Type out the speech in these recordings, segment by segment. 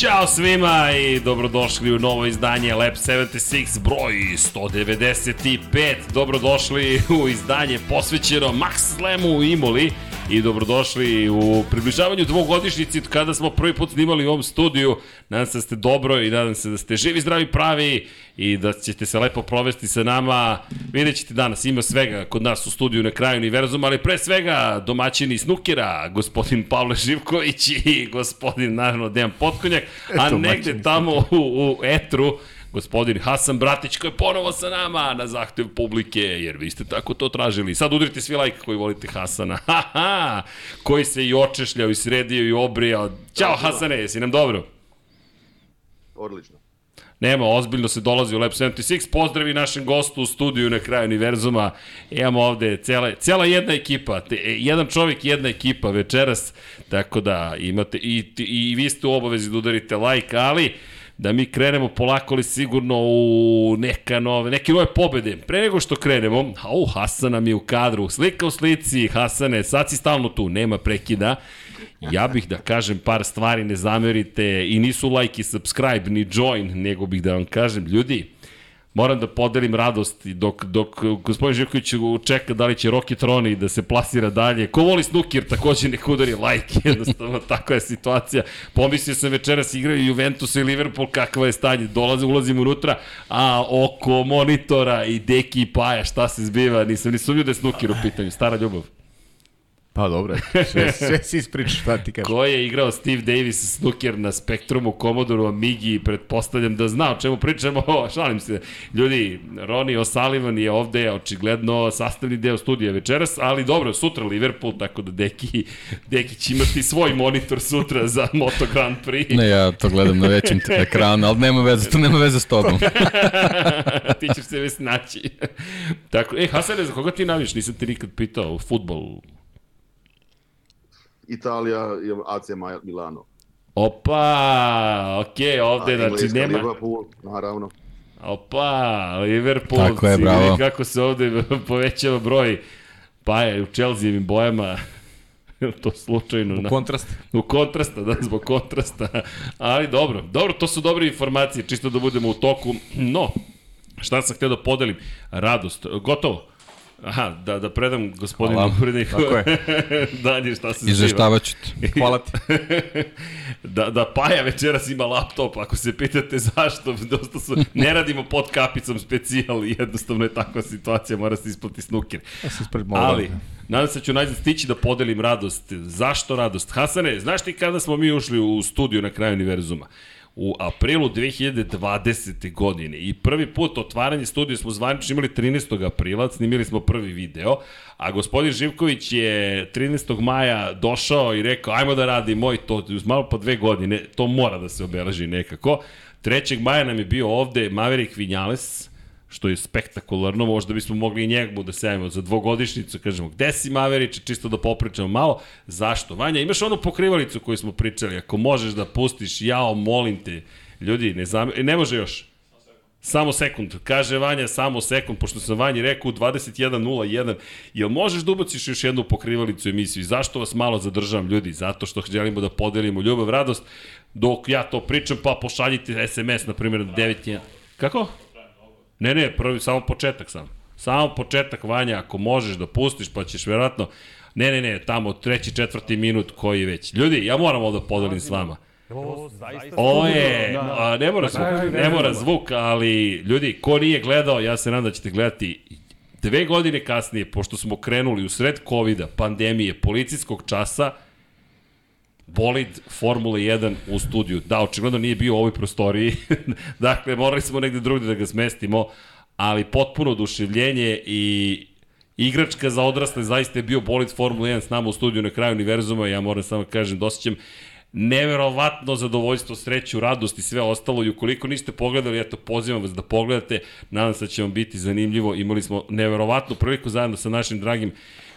Ćao svima i dobrodošli u novo izdanje Lab 76 broj 195. Dobrodošli u izdanje posvećeno Max Slamu u Imoli i dobrodošli u približavanju dvogodišnjici kada smo prvi put snimali u ovom studiju. Nadam se da ste dobro i nadam se da ste živi, zdravi, pravi i da ćete se lepo provesti sa nama. Vidjet ćete danas, ima svega kod nas u studiju na kraju univerzuma, ali pre svega domaćini snukera, gospodin Pavle Živković i gospodin, naravno, Dejan Potkonjak, a negde tamo u, u etru gospodin Hasan Bratić koji je ponovo sa nama na zahtev publike, jer vi ste tako to tražili. Sad udrite svi like koji volite Hasana, ha, ha, koji se i očešljao i sredio i obrijao. Ćao Hasane, jesi nam dobro? Odlično. Nema, ozbiljno se dolazi u Lab 76. Pozdravi našem gostu u studiju na kraju univerzuma. Imamo ovde cela, cela jedna ekipa, te, e, jedan čovjek jedna ekipa večeras, tako da imate i, i, i vi ste u obavezi da udarite like, ali da mi krenemo polako li sigurno u neka nove, neke nove pobede. Pre nego što krenemo, au, Hasan nam je u kadru, slika u slici, Hasane, sad si stalno tu, nema prekida. Ja bih da kažem par stvari, ne zamerite, i nisu like i subscribe, ni join, nego bih da vam kažem, ljudi, moram da podelim radost dok, dok gospodin Živković čeka da li će Rocky Troni da se plasira dalje. Ko voli snukir takođe nek udari like, jednostavno takva je situacija. Pomislio sam večeras igraju Juventus i Liverpool, kakva je stanje. Dolaze, ulazim unutra, a oko monitora i Deki i Paja, šta se zbiva, nisam ni sumnio da je snukir u pitanju. Stara ljubav. Pa dobro, sve, sve si ispričaš, šta ti kažeš. Ko je igrao Steve Davis snooker na Spektrumu, Commodore, Amigi, pretpostavljam da zna o čemu pričamo, šalim se. Ljudi, Ronnie O'Sullivan je ovde očigledno sastavni deo studija večeras, ali dobro, sutra Liverpool, tako da Deki, Deki će imati svoj monitor sutra za Moto Grand Prix. Ne, ja to gledam na većem ekranu, ali nema veze, to nema veze s tobom. ti ćeš se već naći. tako, e, Hasane, za koga ti naviš? Nisam te nikad pitao, futbol, Italija i AC Milano. Opa, okej, okay, ovde, A, znači nema... Liverpool, naravno. Opa, Liverpool, Tako je, bravo. kako se ovde povećava broj pa je u Chelsea-evim bojama to slučajno. U kontrast. Na, u kontrasta, da, zbog kontrasta. Ali dobro, dobro, to su dobre informacije, čisto da budemo u toku. No, šta sam htio da podelim? Radost, gotovo. Aha, da, da predam gospodinu uredniku. Tako je. Dalje šta se Izveštavat ću ti. Hvala ti. da, da Paja večeras ima laptop, ako se pitate zašto, dosta su, ne radimo pod kapicom specijal, jednostavno je takva situacija, mora se isplati snuker. Ja se ispred Ali, nadam se da ću najzad stići da podelim radost. Zašto radost? Hasane, znaš ti kada smo mi ušli u studiju na kraju univerzuma? U aprilu 2020. godine i prvi put otvaranje studija smo zvanično imali 13. aprila, snimili smo prvi video, a gospodin Živković je 13. maja došao i rekao ajmo da radi moj to, uz malo po dve godine, to mora da se obeleži nekako. 3. maja nam je bio ovde Maverick Vinales, što je spektakularno, možda bismo mogli i njegu da se javimo za dvogodišnicu, kažemo, gde si Maverić, čisto da popričamo malo, zašto? Vanja, imaš onu pokrivalicu koju smo pričali, ako možeš da pustiš, jao, molim te, ljudi, ne, znam, ne može još, Samo sekund. Kaže Vanja, samo sekund, pošto sam Vanji rekao 21.01. Jel možeš da ubaciš još jednu pokrivalicu emisiju? Zašto vas malo zadržavam, ljudi? Zato što želimo da podelimo ljubav, radost. Dok ja to pričam, pa pošaljite SMS, na primjer, 9.1. Kako? Ne, ne, prvi, samo početak sam. Samo početak, Vanja, ako možeš da pustiš, pa ćeš verovatno... Ne, ne, ne, tamo treći, četvrti minut koji već. Ljudi, ja moram ovo da podelim s vama. Ovo je, a, ne mora zvuk, ne mora zvuk, ali ljudi, ko nije gledao, ja se nadam da ćete gledati dve godine kasnije, pošto smo krenuli u sred covid pandemije, policijskog časa, bolid Formule 1 u studiju. Da, očigledno nije bio u ovoj prostoriji. dakle, morali smo negde drugde da ga smestimo, ali potpuno oduševljenje i igračka za odrasle zaista je bio bolid Formule 1 s nama u studiju na kraju univerzuma. Ja moram samo da kažem, dosećam neverovatno zadovoljstvo, sreću, radost i sve ostalo i ukoliko niste pogledali, eto pozivam vas da pogledate, nadam se da će vam biti zanimljivo, imali smo neverovatnu priliku zajedno sa našim dragim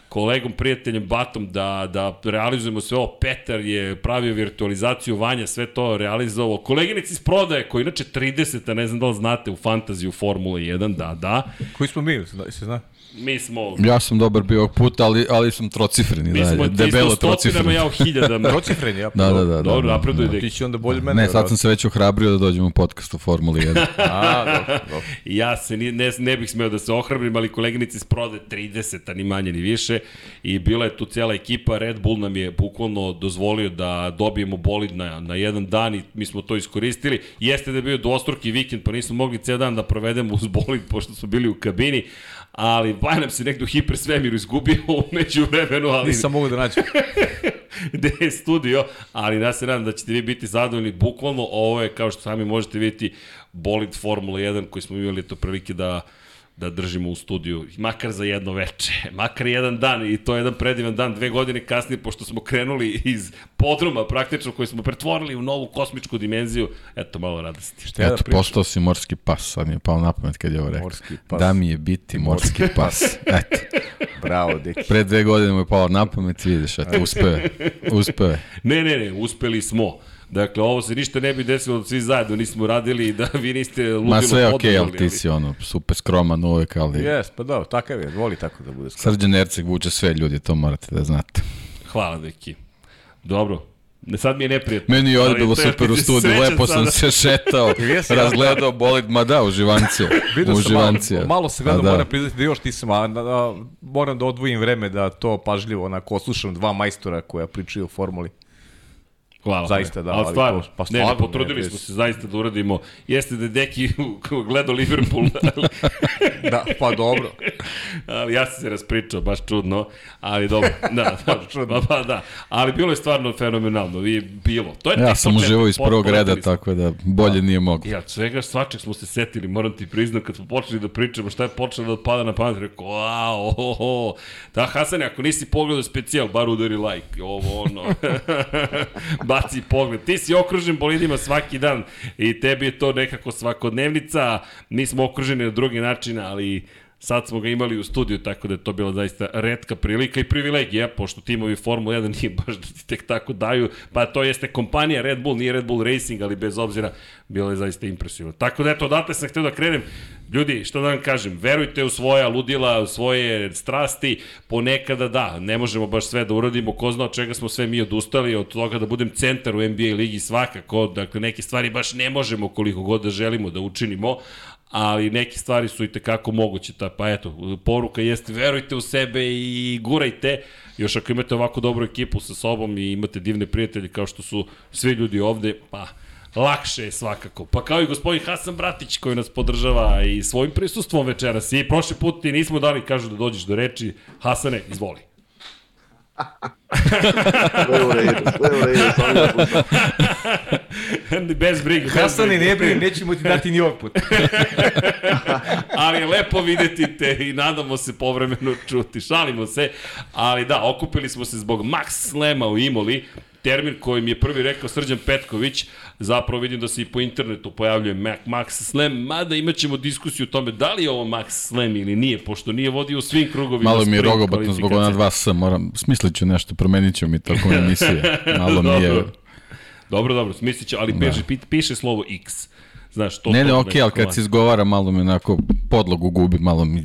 kolegom, prijateljem Batom da, da realizujemo sve ovo. Petar je pravio virtualizaciju, Vanja sve to realizovao. Koleginic iz prodaje, koji inače 30, a ne znam da li znate, u fantaziju Formule 1, da, da. Koji smo mi, se zna? Mi smo... Ja sam dobar bio ovog puta, ali, ali sam trocifreni. Mi da, smo debelo isto stotinama, trocifreni. ja u hiljadama. Trocifren, ja. Da, da, da. Dobro, da, napreduje da. deki. Ti si onda bolje mene. Ne, sad sam se već ohrabrio da dođem u podcast u Formuli 1. A, dobro, dobro. Ja se ni, ne, ne bih smeo da se ohrabrim, ali koleginici sprode 30, a ni manje ni više. I bila je tu cijela ekipa, Red Bull nam je bukvalno dozvolio da dobijemo bolid na, na jedan dan i mi smo to iskoristili. Jeste da je bio dvostruki vikend, pa nismo mogli ceo dan da provedemo uz bolid, pošto smo bili u kabini, ali vaj nam se nekdo u hipersvemiru izgubio umeđu vremenu, ali Nisam mogu da nađem. gde je studio, ali ja se nadam da ćete vi biti zadovoljni. Bukvalno ovo je, kao što sami možete vidjeti, bolid Formula 1 koji smo imali to prilike da da držimo u studiju, makar za jedno veče, makar jedan dan i to je jedan predivan dan, dve godine kasnije, pošto smo krenuli iz podruma praktično koji smo pretvorili u novu kosmičku dimenziju, eto malo radosti. Šta da Eto, pričam? postao si morski pas, sad mi je pao na pamet kad je ovo rekao. Morski pas. Da mi je biti morski pas. Eto, Bravo, deki. pre dve godine mu je pao na pamet, vidiš, eto, uspeo je. Uspeo je. Ne, ne, ne, uspeli smo. Dakle, ovo se ništa ne bi desilo da svi zajedno nismo radili i da vi niste ludilo Ma sve je okej, podržali, ali ti si ono, super skroman uvek, ali... Jes, pa dobro, takav je, voli tako da bude skoro. Srđan Erceg vuče sve ljudi, to morate da znate. Hvala, deki. Dobro. Ne, sad mi je neprijatno. Meni je ovde Ali bilo to je- super u studiju, lepo sam sada. se šetao, razgledao bolid, ma da, uživancija. Vidio sam malo, malo se gledao, da. moram priznati da još nisam, a, a, moram da odvojim vreme da to pažljivo onako oslušam dva majstora koja pričaju o formuli. Hvala. Zaista, da, Ali stvarno, pa ne, ne, stvarno, potrudili ne, smo se zaista da uradimo. Jeste da je Deki gledao Liverpool, ali, Da, pa dobro. ali ja sam se raspričao, baš čudno, ali dobro, da, da, čudno. pa, pa, da, ali bilo je stvarno fenomenalno, i bilo. To je Ja sam uživao iz prvog reda, tako da bolje nije moglo. Ja, svega svačeg smo se setili, moram ti priznam, kad smo počeli da pričamo šta je počelo da pada na pamet, rekao, wow, ohoho. Da, Hasane, ako nisi pogledao specijal, bar udari like, ovo ono, baci pogled. Ti si okružen bolidima svaki dan i tebi je to nekako svakodnevnica, mi smo okruženi na drugi način, ali sad smo ga imali u studiju, tako da je to bila zaista redka prilika i privilegija, pošto timovi Formula 1 nije baš da ti tek tako daju, pa to jeste kompanija Red Bull, nije Red Bull Racing, ali bez obzira, bilo je zaista impresivno. Tako da eto, odatle sam htio da krenem. Ljudi, što da vam kažem, verujte u svoja ludila, u svoje strasti, ponekada da, ne možemo baš sve da uradimo, ko zna od čega smo sve mi odustali, od toga da budem centar u NBA ligi svakako, dakle neke stvari baš ne možemo koliko god da želimo da učinimo, ali neke stvari su i tekako moguće. Ta, pa eto, poruka jeste verujte u sebe i gurajte. Još ako imate ovako dobru ekipu sa sobom i imate divne prijatelje kao što su svi ljudi ovde, pa lakše je svakako. Pa kao i gospodin Hasan Bratić koji nas podržava i svojim prisustvom večeras. I prošli put ti nismo dali, kažu da dođeš do reči. Hasane, izvoli. Sve u redu, sve u redu, samo da slušam. bez brige. bez Hasani, ne brini, nećemo ti dati ni ovog puta. ali je lepo videti te i nadamo se povremeno čuti. Šalimo se, ali da, okupili smo se zbog Max Slema u Imoli, termin koji mi je prvi rekao Srđan Petković, zapravo vidim da se i po internetu pojavljuje Mac, Max Slam, mada imat ćemo diskusiju o tome da li je ovo Max Slam ili nije, pošto nije vodio u svim krugovima Malo mi je rogobatno zbog ona dva S, moram, smislit ću nešto, promenit ću mi tokom emisije. Malo mi je... Dobro. Dobro, smislit ću, ali Da. piše, pi- piše slovo X. Znaš, to, Ne, ne, okej, ali kad se izgovara malo mi onako podlogu gubi, malo mi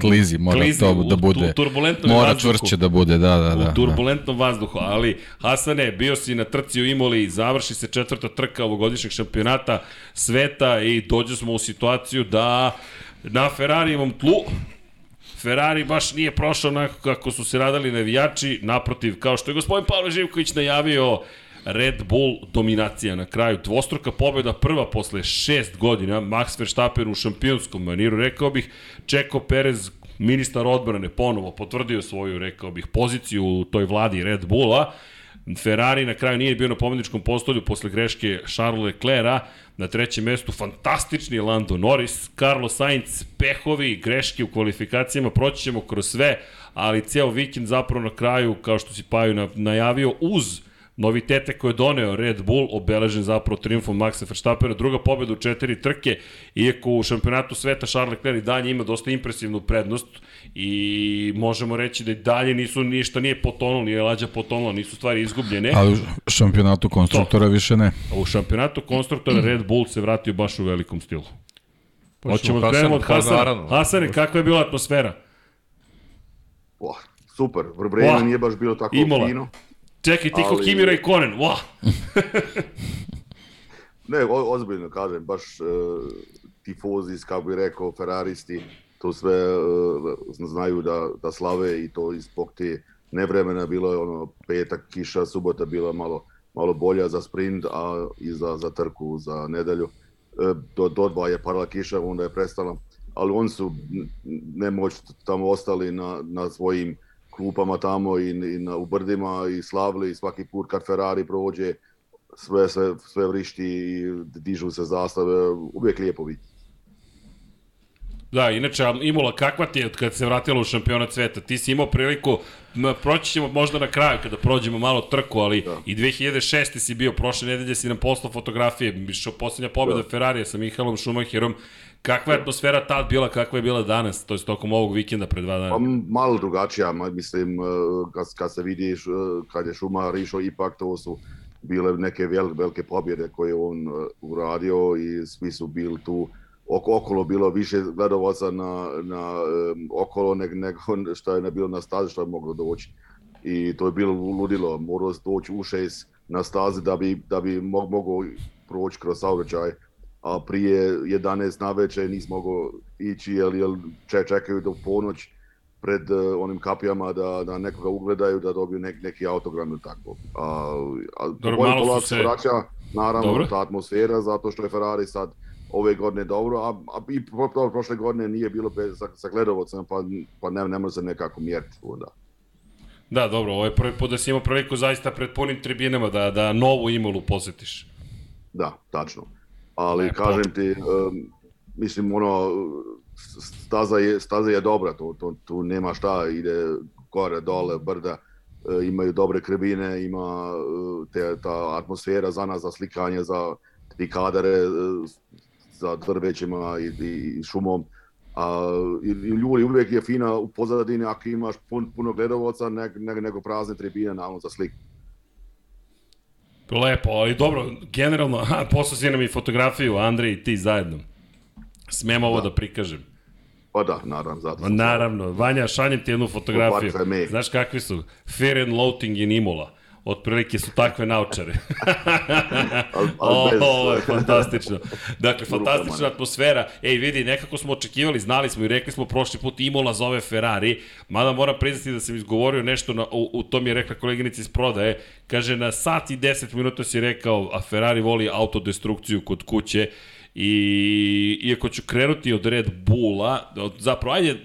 klizi, mora Klizi to u da bude, turbulentnom mora vazduhu. čvršće da bude, da, da, da. u da. turbulentnom vazduhu, ali Hasane, bio si na trci u Imoli, završi se četvrta trka ovogodišnjeg šampionata sveta i dođe smo u situaciju da na Ferrarijevom tlu Ferrari baš nije prošao onako kako su se radali navijači, naprotiv, kao što je gospodin Pavle Živković najavio, Red Bull dominacija na kraju, dvostruka pobjeda prva posle šest godina, Max Verstappen u šampionskom maniru, rekao bih, Čeko Perez, ministar odbrane, ponovo potvrdio svoju, rekao bih, poziciju u toj vladi Red Bulla, Ferrari na kraju nije bio na pobedničkom postolju posle greške Charles Leclerca, na trećem mestu fantastični Lando Norris, Carlos Sainz, pehovi, greške u kvalifikacijama, proći ćemo kroz sve, ali ceo vikend zapravo na kraju, kao što si Paju na- najavio, uz novitete koje je doneo Red Bull, obeležen zapravo triumfom Maxa Verstappena, druga pobjeda u četiri trke, iako u šampionatu sveta Charles Leclerc i dalje ima dosta impresivnu prednost i možemo reći da i dalje nisu ništa nije potonulo, nije lađa potonula, nisu stvari izgubljene. Ali u šampionatu konstruktora više ne. U šampionatu konstruktora Red Bull se vratio baš u velikom stilu. Hoćemo da krenemo od Hasana. Hasane, kakva je bila atmosfera? Oh, super, vreme Oh, nije baš bilo tako Imola. fino. Čekaj, Tiko Ali- Kimi Raikkonen, wow. Ne, o, ozbiljno kažem, baš uh, tifozi, kako bi rekao, ferraristi, to sve uh, znaju da, da slave i to i zbog te nevremena bilo je ono petak, kiša, subota bila malo, malo bolja za sprint, a i za, za trku za nedelju. E, do, do dva je parala kiša, onda je prestala, ali oni su nemoć tamo ostali na, na svojim klupama tamo i, i na, u brdima i slavili i svaki put kad Ferrari prođe sve, sve, sve vrišti i dižu se zastave, uvijek lijepo vidjeti. Da, inače, Imola, kakva ti je od kad se vratila u šampionat sveta? Ti si imao priliku, proći ćemo možda na kraju kada prođemo malo trku, ali Da. i 2006. si bio, prošle nedelje si nam poslao fotografije, što posljednja pobjeda Da. Ferrarija sa Mihalom Schumacherom. Kakva je atmosfera tad bila, kakva je bila danas, to je tokom ovog vikenda pre dva Pa dana? m- malo drugačija, mislim, e, kad, kad se vidiš, e, kad je Šumar išao, ipak to su bile neke vel, velike pobjede koje je on e, uradio i svi su bili tu oko, okolo bilo više gledovaca na, na um, okolo nego, nego što je ne bilo na stazi što je moglo doći. I to je bilo ludilo, moralo se doći u šest na stazi da bi, da bi mo- mogao proći kroz saobraćaj. A prije 11 na večer nisi mogao ići jer, jer če- čekaju do ponoć pred uh, onim kapijama da, da nekoga ugledaju, da dobiju nek, neki autogram ili tako. A, a Dobro, malo su se- vraća, naravno, Dobro. ta atmosfera, zato što je Ferrari sad ove godine dobro, a, a i pro, pro, prošle godine nije bilo bez, sa, sa gledovacima, pa, pa ne, ne može se nekako mjeriti onda. Da, dobro, ovo je prvi put da si imao priliku zaista pred punim tribinama da, da novu Imolu posetiš. Da, tačno. Ali Lepo. kažem ti, um, mislim, ono, staza je, staza je dobra, to, to, tu nema šta, ide gore, dole, brda, e, imaju dobre krivine, ima e, te, ta atmosfera za nas, za slikanje, za ti kadare, e, za drvećima i, i, i šumom. A, i, i ljudi uvijek je fina u pozadini ako imaš pun, puno gledovaca nego, nego, nego prazne tribine naravno za sliku. Lepo, ali dobro, generalno, aha, poslao si nam i fotografiju, Andrej i ti zajedno. Smem ovo da, Da. prikažem. Pa da, naravno, zato. Naravno, Vanja, šaljem ti jednu fotografiju. Znaš kakvi su? Fair and Loating in Imola. Otprilike su takve naučare. Ovo je fantastično. Dakle, fantastična ne. atmosfera. Ej, vidi, nekako smo očekivali, znali smo i rekli smo prošli put Imola zove Ferrari, mada moram priznati da sam izgovorio nešto, na, u, u tom je rekla koleginica iz prodaje, kaže na sat i 10 minuta si rekao, a Ferrari voli autodestrukciju kod kuće, I iako ću krenuti od Red Bulla, od, zapravo, ajde,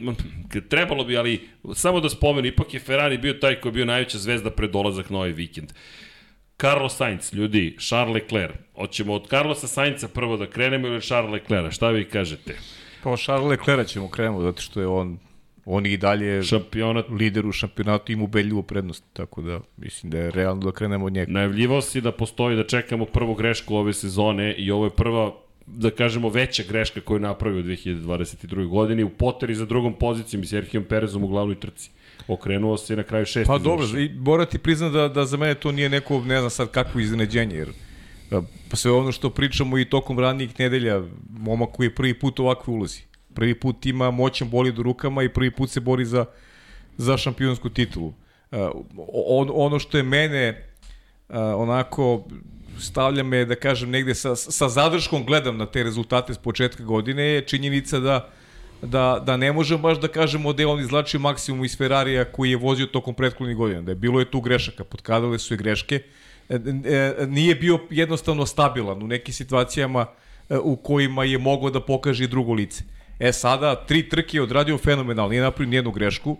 trebalo bi, ali samo da spomenu, ipak je Ferrari bio taj koji je bio najveća zvezda pred dolazak na ovaj vikend. Carlos Sainz, ljudi, Charles Leclerc. Hoćemo od Carlosa Sainza prvo da krenemo ili Charles Leclerca? Šta vi kažete? Pa od Charles Leclerca ćemo krenuti, zato što je on, on i dalje Šampionat. lider u šampionatu ima ubedljivu prednost, tako da mislim da je realno da krenemo od njega. Najavljivao si da postoji da čekamo prvu grešku ove sezone i ovo je prva da kažemo veća greška koju je napravio u 2022. godini u poteri za drugom pozicijom i Serhijom Perezom u glavnoj trci. Okrenuo se na kraju šesti. Pa dobro, i mora ti priznat da, da za mene to nije neko, ne znam sad kakvo iznenađenje, jer pa sve ono što pričamo i tokom ranijih nedelja, momak koji je prvi put u ovakvoj ulozi. Prvi put ima moćan bolid u rukama i prvi put se bori za, za šampionsku titulu. On, ono što je mene onako stavlja me, da kažem, negde sa, sa zadrškom gledam na te rezultate s početka godine je činjenica da da, da ne možemo baš da kažemo da je on izlačio maksimum iz Ferrarija koji je vozio tokom prethodnih godina, da je bilo je tu grešaka, potkadale su i greške, E, e, nije bio jednostavno stabilan u nekim situacijama e, u kojima je mogao da pokaže i drugo lice. E sada, tri trke je odradio fenomenalno, nije napravio nijednu grešku,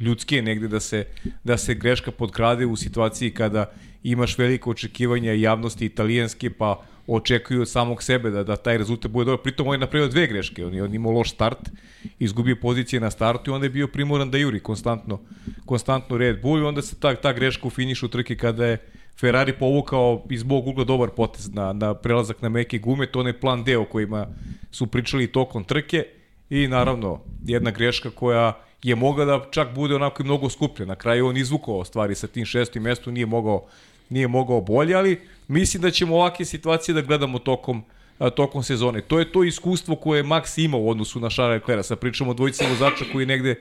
ljudski je negde da se, da se greška podkrade u situaciji kada imaš veliko očekivanja javnosti italijanske, pa očekuju od samog sebe da, da taj rezultat bude dobar. Pritom on je napravio dve greške. On je on imao loš start, izgubio pozicije na startu i onda je bio primoran da juri konstantno, konstantno Red Bull i onda se ta, ta greška u finišu trke kada je Ferrari povukao iz mog ugla dobar potez na, na prelazak na meke gume, to onaj plan D kojima su pričali tokom trke i naravno jedna greška koja je mogla da čak bude onako i mnogo skuplja. Na kraju on izvukao stvari sa tim šestim mestom, nije mogao, nije mogao bolje, ali mislim da ćemo ovakve situacije da gledamo tokom tokom sezone. To je to iskustvo koje je Max imao u odnosu na Charles Leclerc. Sad pričamo o dvojici vozača koji negde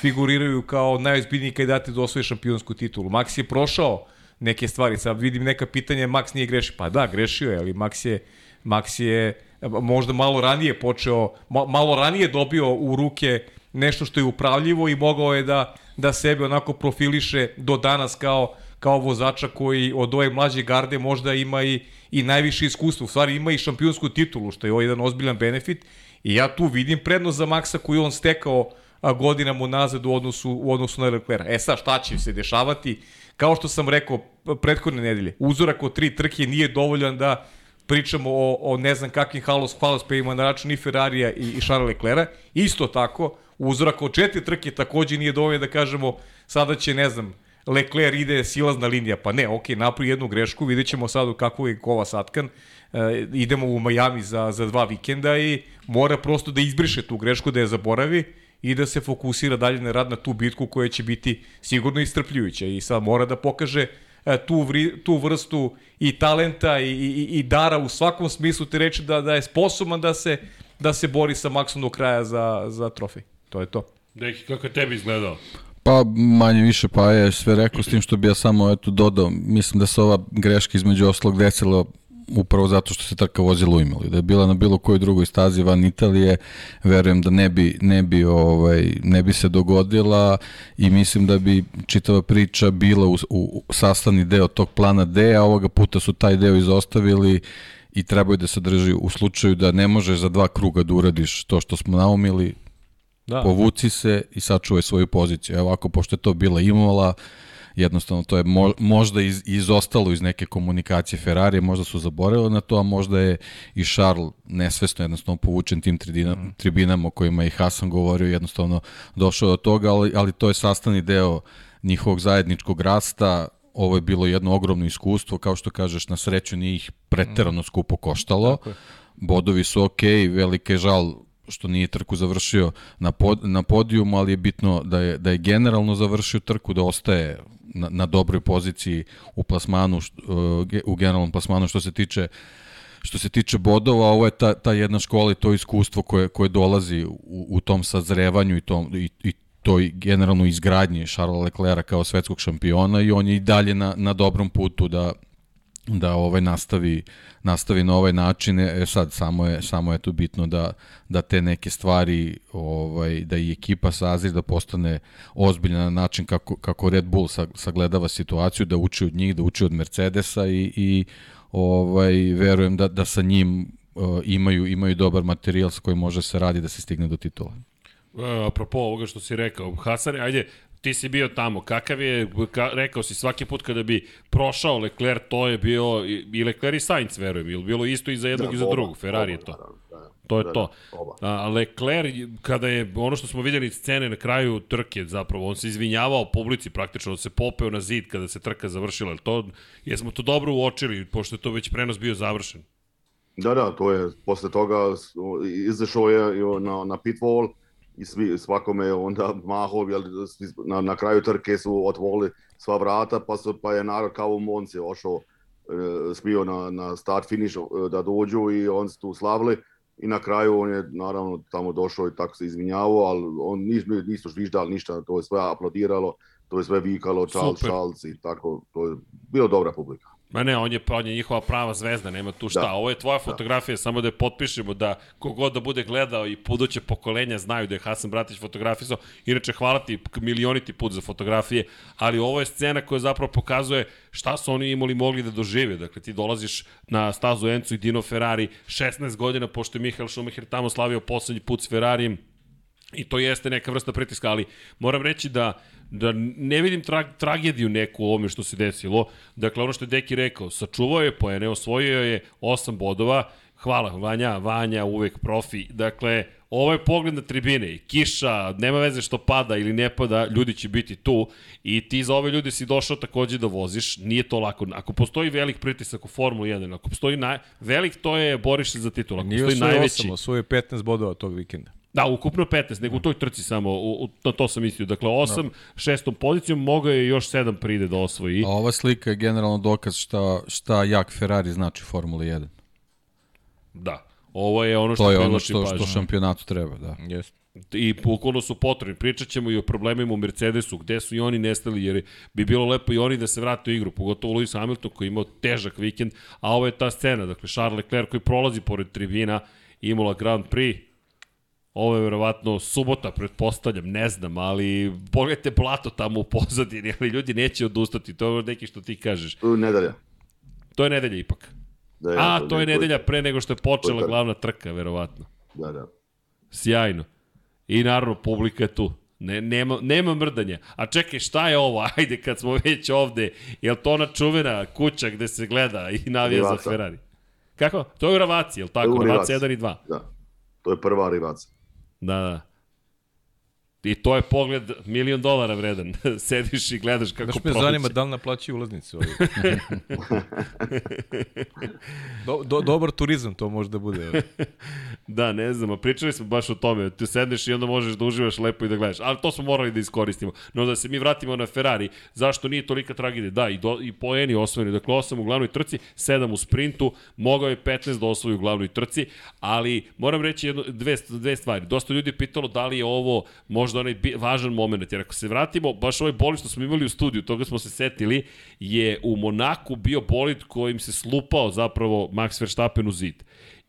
figuriraju kao najozbiljniji kandidati da osvoje šampionsku titulu. Max je prošao neke stvari, sad vidim neka pitanja, Max nije grešio. Pa da, grešio je, ali Max je, Max je možda malo ranije počeo, malo ranije dobio u ruke nešto što je upravljivo i mogao je da, da sebe onako profiliše do danas kao, kao vozača koji od ove mlađe garde možda ima i, i najviše iskustva. U stvari ima i šampionsku titulu, što je ovo jedan ozbiljan benefit. I ja tu vidim prednost za Maksa koju on stekao godinama unazad u odnosu, u odnosu na Leclerc. E sad, šta će se dešavati? Kao što sam rekao prethodne nedelje, uzorak od tri trke nije dovoljan da pričamo o, o ne znam kakvim halos, hvalospevima na račun i Ferrarija i, i Charles Leclerc. Isto tako, uzorak od četiri trke takođe nije dovoljno da kažemo sada će, ne znam, Leclerc ide silazna linija, pa ne, ok, napravi jednu grešku, vidjet ćemo sad u kakvu je kova satkan, e, idemo u Miami za, za dva vikenda i mora prosto da izbriše tu grešku, da je zaboravi i da se fokusira dalje na rad na tu bitku koja će biti sigurno istrpljujuća. I sad mora da pokaže e, tu, vri, tu vrstu i talenta i, i, i dara u svakom smislu te reči da, da je sposoban da se, da se bori sa Maxom do kraja za, za trofej. To je to. Deki, kako je tebi izgledao? Pa manje više pa je sve rekao s tim što bi ja samo eto dodao. Mislim da se ova greška između oslog desila upravo zato što se trka vozila u imali. Da je bila na bilo kojoj drugoj stazi van Italije, verujem da ne bi, ne bi, ovaj, ne bi se dogodila i mislim da bi čitava priča bila u, u sastavni deo tog plana D, a ovoga puta su taj deo izostavili i trebaju da se drži u slučaju da ne možeš za dva kruga da uradiš to što smo naumili, da. povuci se i sačuvaj svoju poziciju. Evo ovako, pošto je to bila Imola, jednostavno to je mo, možda iz, izostalo iz neke komunikacije Ferrari, možda su zaboravili na to, a možda je i Charles nesvesno jednostavno povučen tim tribina, mm. tribinama o kojima i Hasan govorio, jednostavno došao do toga, ali, ali to je sastavni deo njihovog zajedničkog rasta, ovo je bilo jedno ogromno iskustvo, kao što kažeš, na sreću nije ih preterano skupo koštalo, bodovi su ok, velike žal što nije trku završio na, pod, na podijumu, ali je bitno da je, da je generalno završio trku, da ostaje na, na dobroj poziciji u plasmanu, uh, u generalnom plasmanu što se tiče što se tiče bodova, ovo je ta, ta jedna škola i to iskustvo koje, koje dolazi u, u tom sazrevanju i, tom, i, i toj generalno izgradnji Charlesa Leclerca kao svetskog šampiona i on je i dalje na, na dobrom putu da, da ovaj nastavi nastavi na ovaj način e sad samo je samo je tu bitno da da te neke stvari ovaj da i ekipa sazri da postane ozbiljna na način kako kako Red Bull sagledava situaciju da uči od njih da uči od Mercedesa i i ovaj verujem da da sa njim uh, imaju imaju dobar materijal sa kojim može se radi da se stigne do titula. E, apropo ovoga što si rekao, Hasan, ajde, ti si bio tamo, kakav je, ka, rekao si svaki put kada bi prošao Leclerc, to je bio i Leclerc i Sainz, verujem, ili bilo isto i za jednog da, i za drugog, Ferrari oba, je to. Da, da, to je da, to. Da, A Leclerc, kada je ono što smo videli scene na kraju trke, zapravo, on se izvinjavao publici praktično, on se popeo na zid kada se trka završila. To, jesmo to dobro uočili, pošto je to već prenos bio završen. Da, da, to je, posle toga izašao je na, na pit wall, i svi, svakome je onda mahao, jel, na, na kraju trke su otvorili sva vrata, pa, su, pa je narod kao u Monci ošao, e, smio na, na start finish e, da dođu i on se tu slavili i na kraju on je naravno tamo došao i tako se izvinjavao, ali on nis, nisu žviždali ništa, to je sve aplodiralo, to je sve vikalo, Charles, Charles i tako, to je bilo dobra publika. Ma ne, on je, on je njihova prava zvezda, nema tu šta. Da. Ovo je tvoja da. fotografija, da. samo da je potpišemo da kogod da bude gledao i buduće pokolenja znaju da je Hasan Bratić fotografisao. Inače, hvala ti milioniti put za fotografije, ali ovo je scena koja zapravo pokazuje šta su oni imali mogli da dožive. Dakle, ti dolaziš na stazu Encu i Dino Ferrari 16 godina, pošto je Mihael Schumacher tamo slavio poslednji put s Ferrarijem, I to jeste neka vrsta pritiska, ali moram reći da da ne vidim tra tragediju neku u ovome što se desilo. Dakle, ono što je Deki rekao, sačuvao je poene, osvojio je 8 bodova, hvala Vanja, Vanja uvek profi. Dakle, ovo je pogled na tribine, kiša, nema veze što pada ili ne pada, ljudi će biti tu i ti za ove ljude si došao takođe da voziš, nije to lako. Ako postoji velik pritisak u Formulu 1, ako postoji naj... velik, to je boriš se za titul. Ako nije postoji najveći... Nije osvoje 15 bodova tog vikenda. Da, ukupno 15, nego u toj trci samo, u, u, to, to sam mislio. Dakle, 8, no. šestom pozicijom, mogao je još 7 pride da osvoji. A ova slika je generalno dokaz šta, šta jak Ferrari znači Formula 1. Da. Ovo je ono što to je ono što, što šampionatu treba, da. Jeste. I bukvalno su potrebni. Pričat ćemo i o problemima u Mercedesu, gde su i oni nestali, jer bi bilo lepo i oni da se vrate u igru, pogotovo Lewis Hamilton koji je imao težak vikend, a ovo je ta scena, dakle Charles Leclerc koji prolazi pored tribina, Imola Grand Prix, Ovo je verovatno subota, pretpostavljam, ne znam, ali pogledajte blato tamo u pozadini, ali ljudi neće odustati, to je neki što ti kažeš. Nedelja. To je nedelja ipak. Da, ja, A, to, to je nedelja pre nego što je počela glavna trka, verovatno. Da, da. Sjajno. I naravno, publika je tu. Ne, nema, nema mrdanja. A čekaj, šta je ovo? Ajde, kad smo već ovde, je li to ona čuvena kuća gde se gleda i navija Rivaca. za Ferrari? Kako? To je u Ravaci, je li tako? Ravaci 1 i 2. Da, to je prva Rivaca. Da, da. I to je pogled milion dolara vredan. Sediš i gledaš kako proleće. Znaš me zanima da li naplaćaju ulaznicu. do, do, dobar turizam to može da bude. da, ne znam, a pričali smo baš o tome. Ti sedneš i onda možeš da uživaš lepo i da gledaš. Ali to smo morali da iskoristimo. No da se mi vratimo na Ferrari, zašto nije tolika tragedija? Da, i, do, i poeni osvojeni. Dakle, 8 u glavnoj trci, 7 u sprintu, mogao je 15 da osvoji u glavnoj trci, ali moram reći jedno, dve, dve stvari. Dosta ljudi pitalo da li je ovo možda možda onaj važan moment, jer ako se vratimo, baš ovaj bolid što smo imali u studiju, toga smo se setili, je u Monaku bio bolid kojim se slupao zapravo Max Verstappen u zid.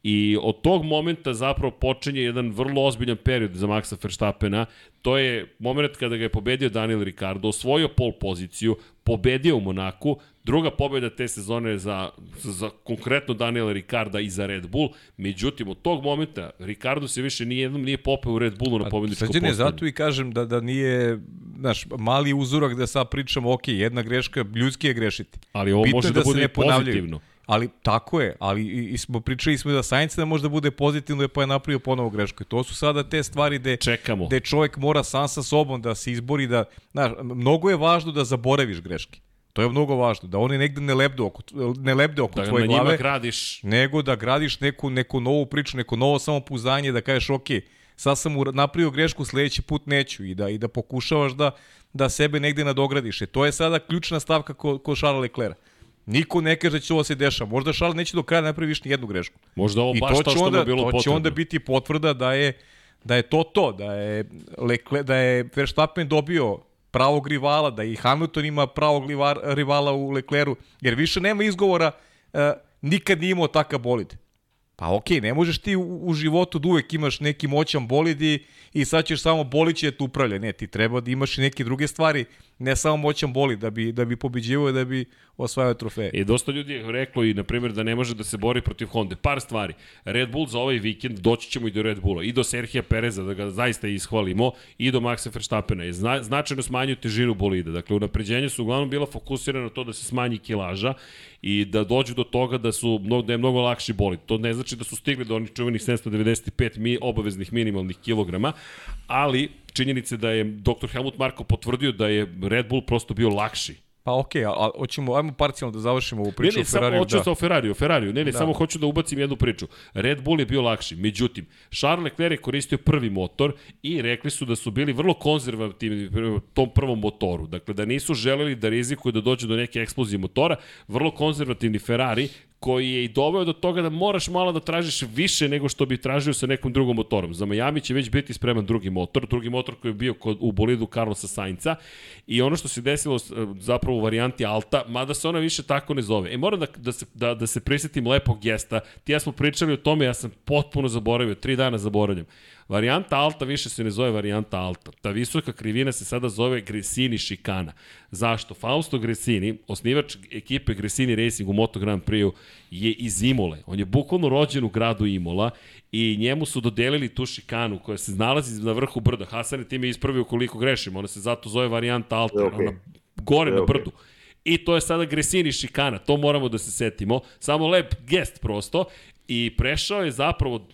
I od tog momenta zapravo počinje jedan vrlo ozbiljan period za Maxa Verstappena. To je moment kada ga je pobedio Daniel Ricardo, osvojio pol poziciju, pobedio u Monaku, druga pobeda te sezone za, za konkretno Daniela Ricarda i za Red Bull. Međutim, od tog momenta Ricardo se više nije jednom nije popeo u Red Bullu na pobedničko postavljanje. zato i kažem da, da nije znaš, mali uzorak da sad pričamo, ok, jedna greška, ljudski je grešiti. Ali ovo Bitno može da, da bude pozitivno. Ali tako je, ali i, i smo pričali smo da Sainz da može da bude pozitivno pa je napravio ponovo grešku. To su sada te stvari gde, Čekamo. gde čovjek mora sam sa sobom da se izbori, da, znaš, mnogo je važno da zaboraviš greške. To je mnogo važno, da oni negde ne lebde oko, ne lebde oko da tvoje glave. Da na njima gradiš. Nego da gradiš neku, neku novu priču, neko novo samopouzdanje, da kažeš, ok, sad sam napravio grešku, sledeći put neću i da, i da pokušavaš da, da sebe negde nadogradiš. E, to je sada ključna stavka ko, ko Charles Leclerc. Niko ne kaže da će ovo se dešava. Možda Charles neće do kraja napravi više nijednu grešku. Možda ovo I baš to, to što onda, mu bilo potrebno. To će onda biti potvrda da je da je to to, da je, Leclerc, da je Verstappen dobio pravog rivala, da i Hamilton ima pravog rivala u Lecleru, jer više nema izgovora, uh, nikad nije imao takav bolid. Pa okej, okay, ne možeš ti u, u životu da uvek imaš neki moćan bolid i, i sad ćeš samo boliće da te upravlja. Ne, ti treba da imaš i neke druge stvari, ne samo moćan bolid da bi, da bi pobeđivo i da bi osvajao trofeje. I dosta ljudi je reklo i, na primjer, da ne može da se bori protiv Honda. Par stvari. Red Bull za ovaj vikend, doći ćemo i do Red Bulla, i do Serhija Pereza, da ga zaista ishvalimo, i do Maxa Verstappena. Je zna, značajno smanjuju težinu bolida. Dakle, unapređenje su uglavnom bila fokusirana na to da se smanji kilaža i da dođu do toga da su da je mnogo lakši bolid. To ne znači da su stigli do onih čuvenih 795 mi, obaveznih minimalnih kilograma, ali činjenice da je dr. Helmut Marko potvrdio da je Red Bull prosto bio lakši Pa okej, okay, a hoćemo, ajmo parcijalno da završimo ovu priču ne, ne, o Ferrariju. Samo, hoću da. o Ferrariju, Ferrariju. Ne, ne, da. samo hoću da ubacim jednu priču. Red Bull je bio lakši, međutim, Charles Leclerc je koristio prvi motor i rekli su da su bili vrlo konzervativni tom prvom motoru. Dakle, da nisu želeli da rizikuju da dođe do neke eksplozije motora. Vrlo konzervativni Ferrari koji je i doveo do toga da moraš malo da tražiš više nego što bi tražio sa nekom drugom motorom. Za Miami će već biti spreman drugi motor, drugi motor koji je bio kod, u bolidu Carlosa Sainca i ono što se desilo zapravo u varijanti Alta, mada se ona više tako ne zove. E, moram da, da, se, da, da se prisetim lepog gesta. Ti ja smo pričali o tome, ja sam potpuno zaboravio, tri dana zaboravljam. Varijanta alta više se ne zove varijanta alta. Ta visoka krivina se sada zove Gresini šikana. Zašto? Fausto Gresini, osnivač ekipe Gresini Racing u Moto Grand Prix je iz Imole. On je bukvalno rođen u gradu Imola i njemu su dodelili tu šikanu koja se nalazi na vrhu brda. Hasan je time ispravio koliko grešimo. Ona se zato zove varijanta alta. Okay. Ona gore okay. na brdu. I to je sada Gresini šikana, to moramo da se setimo. Samo lep gest prosto i prešao je zapravo,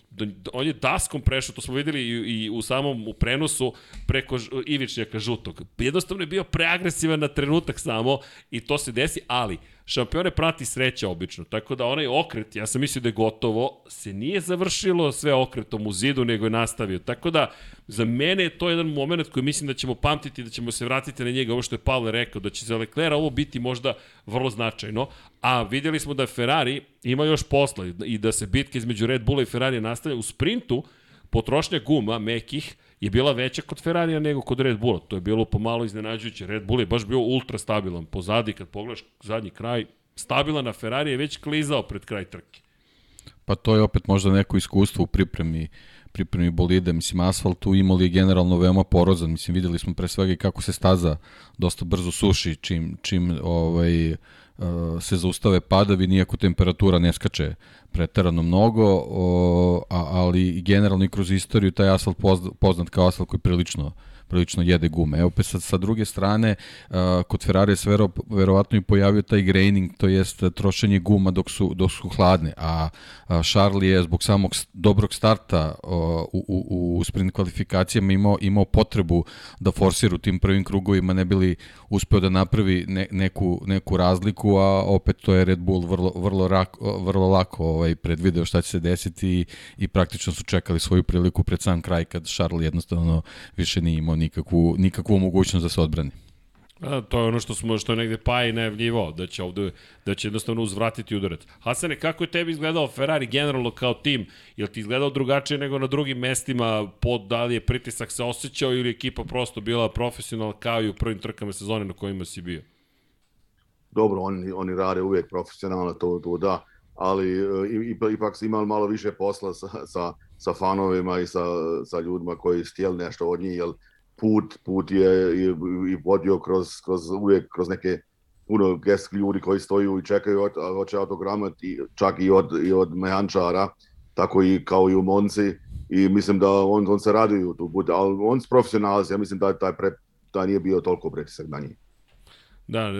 on je daskom prešao, to smo videli i, i u samom u prenosu preko Ivičnjaka žutog. Jednostavno je bio preagresivan na trenutak samo i to se desi, ali šampione prati sreća obično, tako da onaj okret, ja sam mislio da je gotovo, se nije završilo sve okretom u zidu, nego je nastavio. Tako da, za mene je to jedan moment koji mislim da ćemo pamtiti, da ćemo se vratiti na njega, ovo što je Pavle rekao, da će za Leclerc ovo biti možda vrlo značajno, a vidjeli smo da Ferrari ima još posla i da se bitka između Red Bulla i Ferrari nastavlja u sprintu, potrošnja guma, mekih, je bila veća kod Ferrarija nego kod Red Bulla. To je bilo pomalo iznenađujuće. Red Bull je baš bio ultra stabilan. Pozadi, kad pogledaš zadnji kraj, stabilan, na Ferrari je već klizao pred kraj trke. Pa to je opet možda neko iskustvo u pripremi pripremi bolide, mislim asfalt u Imoli je generalno veoma porozan, mislim videli smo pre svega i kako se staza dosta brzo suši čim, čim ovaj, se zaustave padavi, nijako temperatura ne skače preterano mnogo, o, a, ali generalno i kroz istoriju taj asfalt poznat kao asfalt koji prilično prilično jede gume. Evo pa sa, sa druge strane, uh, kod Ferrari se vero, verovatno i pojavio taj graining, to jest trošenje guma dok su, dok su hladne, a, Charlie je zbog samog dobrog starta uh, u, u, u sprint kvalifikacijama imao, imao potrebu da forsira u tim prvim krugovima, ne bili uspeo da napravi ne, neku, neku razliku, a opet to je Red Bull vrlo, vrlo, rak, vrlo lako ovaj, predvideo šta će se desiti i, i praktično su čekali svoju priliku pred sam kraj kad Charlie jednostavno više nije imao nikakvu, nikakvu mogućnost da se odbrani. A, to je ono što smo što je negde pa i najavljivao da će ovde da će jednostavno uzvratiti udarac. Hasane, kako je tebi izgledao Ferrari generalno kao tim? Je li ti izgledao drugačije nego na drugim mestima? Pod da li je pritisak se osjećao ili ekipa prosto bila profesionalna kao i u prvim trkama sezone na kojima si bio? Dobro, oni, oni rade uvijek profesionalno, to, to da, ali e, ipak su imali malo više posla sa, sa, sa fanovima i sa, sa ljudima koji stijeli nešto od njih, jer put, put je i, i vodio kroz, kroz, uvijek kroz neke puno gesk ljudi koji stoju i čekaju od, hoće autogramat i čak i od, i od mehančara, tako i kao i u Monci i mislim da on, on se raduju tu put, ali on s profesionalac, ja mislim da taj, pre, da nije bio toliko pretisak na njih. Da,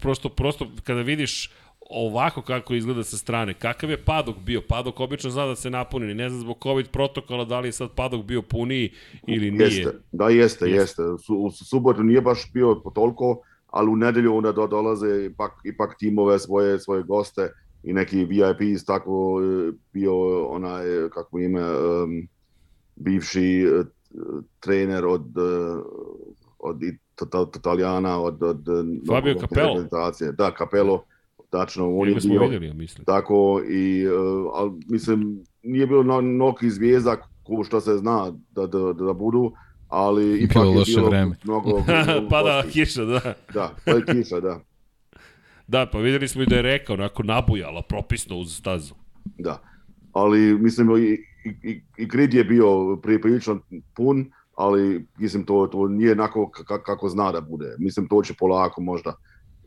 prosto, prosto kada vidiš ovako kako izgleda sa strane. Kakav je padok bio? Padok obično zna da se napuni. Ne znam zbog COVID protokola da li je sad padok bio puniji ili nije. Jeste, da jeste, jeste. jeste. U subotu nije baš bio toliko, ali u nedelju onda do, dolaze ipak, ipak timove svoje, svoje goste i neki VIPs, tako e, bio onaj, kako ime, um, bivši uh, trener od, uh, od Italijana, od, od Fabio Capello. Da, Capello tačno, on je bio vidjeli, mislim. tako i, uh, ali mislim, nije bilo no, mnogi zvijezda ko što se zna da, da, da budu, ali ipak bilo je bilo vreme. mnogo... Pada kiša, da. Da, pa je kiša, da. Da, pa videli smo i da je rekao, onako nabujala, propisno uz stazu. Da, ali mislim i, i, i grid je bio prilično pun, ali mislim to, to nije onako kako zna da bude. Mislim to će polako možda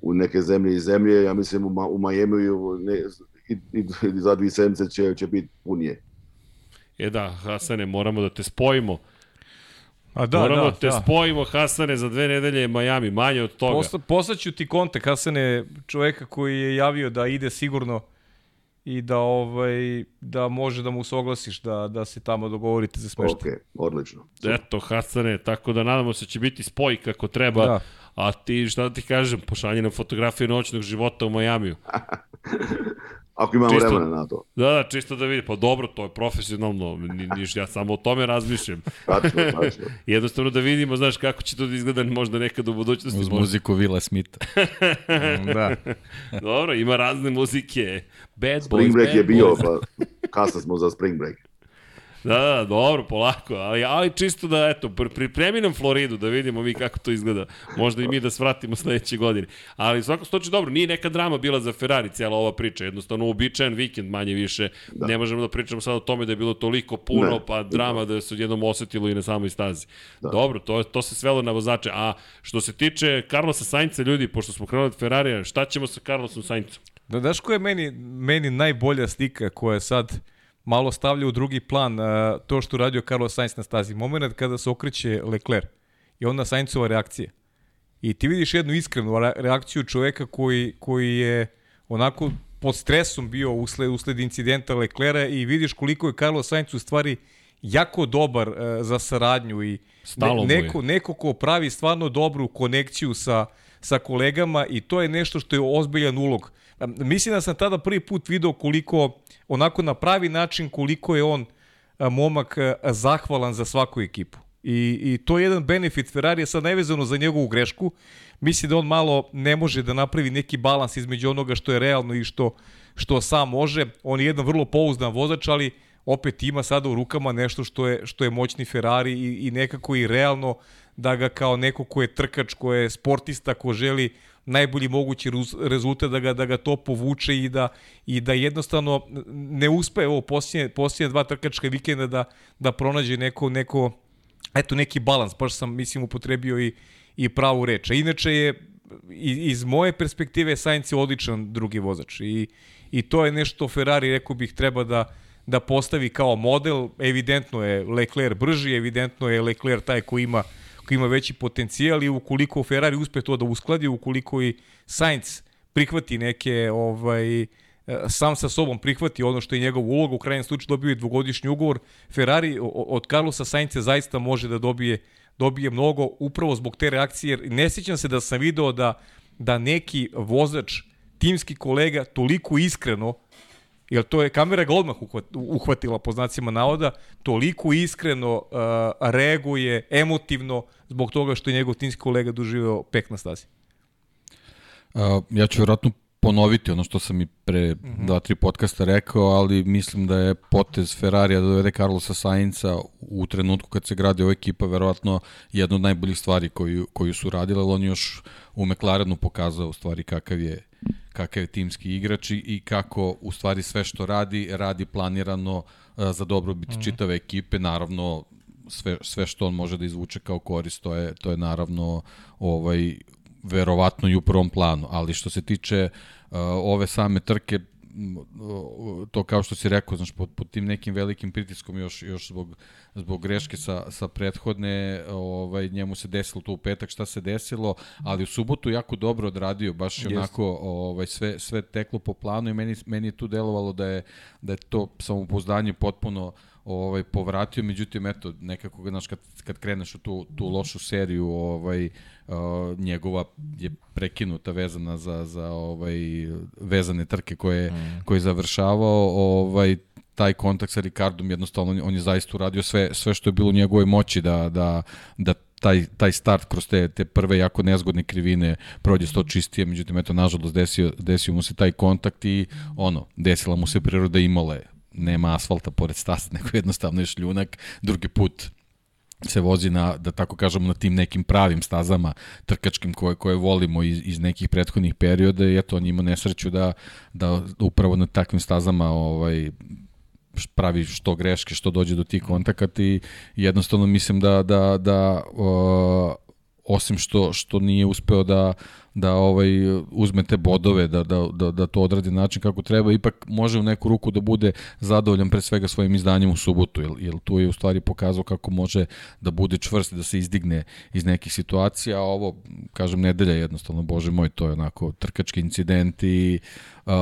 u neke zemlje i zemlje, ja mislim u, u Miami ne, i, i, i za dvije sedmice će, će biti punije. E da, Hasane, moramo da te spojimo. A da, Moramo da, te da. spojimo, Hasane, za dve nedelje Miami, manje od toga. Posla, poslaću ti kontakt, Hasane, čoveka koji je javio da ide sigurno i da ovaj da može da mu se oglasiš da da se tamo dogovorite za smeštaj. Okej, okay, odlično. Eto Hasane, tako da nadamo se da će biti spoj kako treba. Da. A ti, šta da ti kažem, pošalji nam fotografiju noćnog života u Majamiju. Ako imamo čisto, vremena na to. Da, da, čisto da vidi. Pa dobro, to je profesionalno, ni, niš, ja samo o tome razmišljam. tačno, tačno. Jednostavno da vidimo, znaš, kako će to da izgleda možda nekad u budućnosti. Uz muziku Vila Smitha. da. dobro, ima razne muzike. Bad Spring boys, Break bad je bio, boys. pa kasno smo za Spring Break. Da, da, dobro, polako, ali, ali čisto da, eto, pripremi nam Floridu da vidimo mi kako to izgleda. Možda i mi da svratimo sledeće godine. Ali u svakom slučaju dobro, nije neka drama bila za Ferrari cijela ova priča, jednostavno uobičajen vikend manje više. Da. Ne možemo da pričamo sad o tome da je bilo toliko puno, ne. pa drama da se odjednom osetilo i na samoj stazi. Da. Dobro, to, to se svelo na vozače. A što se tiče Carlosa Sainca, ljudi, pošto smo krenuli od Ferrarija, šta ćemo sa Carlosom Saincom? Da, daš ko je meni, meni najbolja slika koja je sad malo stavlja u drugi plan uh, to što radio Carlos Sainz na stazi. Moment kada se okreće Leclerc i onda Sainzova reakcija. I ti vidiš jednu iskrenu reakciju čoveka koji, koji je onako pod stresom bio usled, usled incidenta Leclera i vidiš koliko je Carlos Sainz u stvari jako dobar uh, za saradnju i ne, neko, neko ko pravi stvarno dobru konekciju sa, sa kolegama i to je nešto što je ozbiljan ulog. Mislim da sam tada prvi put video koliko onako na pravi način koliko je on momak zahvalan za svaku ekipu. I, I to je jedan benefit Ferrarija sad nevezano za njegovu grešku. Mislim da on malo ne može da napravi neki balans između onoga što je realno i što, što sam može. On je jedan vrlo pouzdan vozač, ali opet ima sada u rukama nešto što je, što je moćni Ferrari i, i nekako i realno da ga kao neko ko je trkač, ko je sportista, ko želi najbolji mogući rezultat da ga da ga to povuče i da i da jednostavno ne uspe ovo posljednje posljednje dva trkačka vikenda da da pronađe neko neko eto neki balans, baš sam mislim upotrebio i i pravu reč. A inače je iz moje perspektive Sainz je odličan drugi vozač i i to je nešto Ferrari rekao bih treba da da postavi kao model. Evidentno je Leclerc brži, evidentno je Leclerc taj ko ima koji ima veći potencijal i ukoliko Ferrari uspe to da uskladi, ukoliko i Sainz prihvati neke ovaj sam sa sobom prihvati ono što je njegov ulog, u krajnjem slučaju dobio je dvogodišnji ugovor, Ferrari od Carlosa Sainza zaista može da dobije dobije mnogo upravo zbog te reakcije, jer ne sjećam se da sam video da, da neki vozač, timski kolega, toliko iskreno jer to je kamera ga odmah uhvatila po znacima navoda, toliko iskreno uh, reaguje emotivno zbog toga što je njegov timski kolega doživeo pek na stazi. Uh, ja ću vjerojatno ponoviti ono što sam i pre mm -hmm. dva, tri podcasta rekao, ali mislim da je potez Ferrarija da dovede Carlosa Sainca u trenutku kad se gradi ova ekipa verovatno jedna od najboljih stvari koju, koju su radili, ali on još u McLarenu pokazao u stvari kakav je kakav je timski igrač i kako u stvari sve što radi, radi planirano uh, za dobrobit mm. čitave ekipe, naravno sve, sve što on može da izvuče kao korist, to je, to je naravno ovaj, verovatno i u prvom planu, ali što se tiče uh, ove same trke, to kao što si rekao, znaš, pod, pod tim nekim velikim pritiskom još, još zbog, zbog greške sa, sa prethodne, ovaj, njemu se desilo to u petak šta se desilo, ali u subotu jako dobro odradio, baš je onako ovaj, sve, sve teklo po planu i meni, meni je tu delovalo da je, da je to samopouzdanje potpuno uh, ovaj povratio, međutim eto nekako znaš kad kad kreneš u tu tu lošu seriju, ovaj uh, njegova je prekinuta vezana za za ovaj vezane trke koje mm. koje je završavao, ovaj taj kontakt sa Ricardom jednostavno on je zaista uradio sve sve što je bilo u njegovoj moći da da da taj, taj start kroz te, te prve jako nezgodne krivine prođe sto čistije, međutim, eto, nažalost, desio, desio mu se taj kontakt i ono, desila mu se priroda imale nema asfalta pored staze, nego jednostavno je šljunak. Drugi put se vozi na, da tako kažemo, na tim nekim pravim stazama trkačkim koje, koje volimo iz, iz nekih prethodnih perioda i eto, on ima nesreću da, da upravo na takvim stazama ovaj, pravi što greške, što dođe do tih kontakata i jednostavno mislim da, da, da uh, osim što što nije uspeo da da ovaj uzme te bodove da, da, da, da to odradi na način kako treba. Ipak može u neku ruku da bude zadovoljan pre svega svojim izdanjem u subotu jer, jer tu je u stvari pokazao kako može da bude čvrst da se izdigne iz nekih situacija. A ovo kažem nedelja jednostavno bože moj to je onako trkački incident i uh,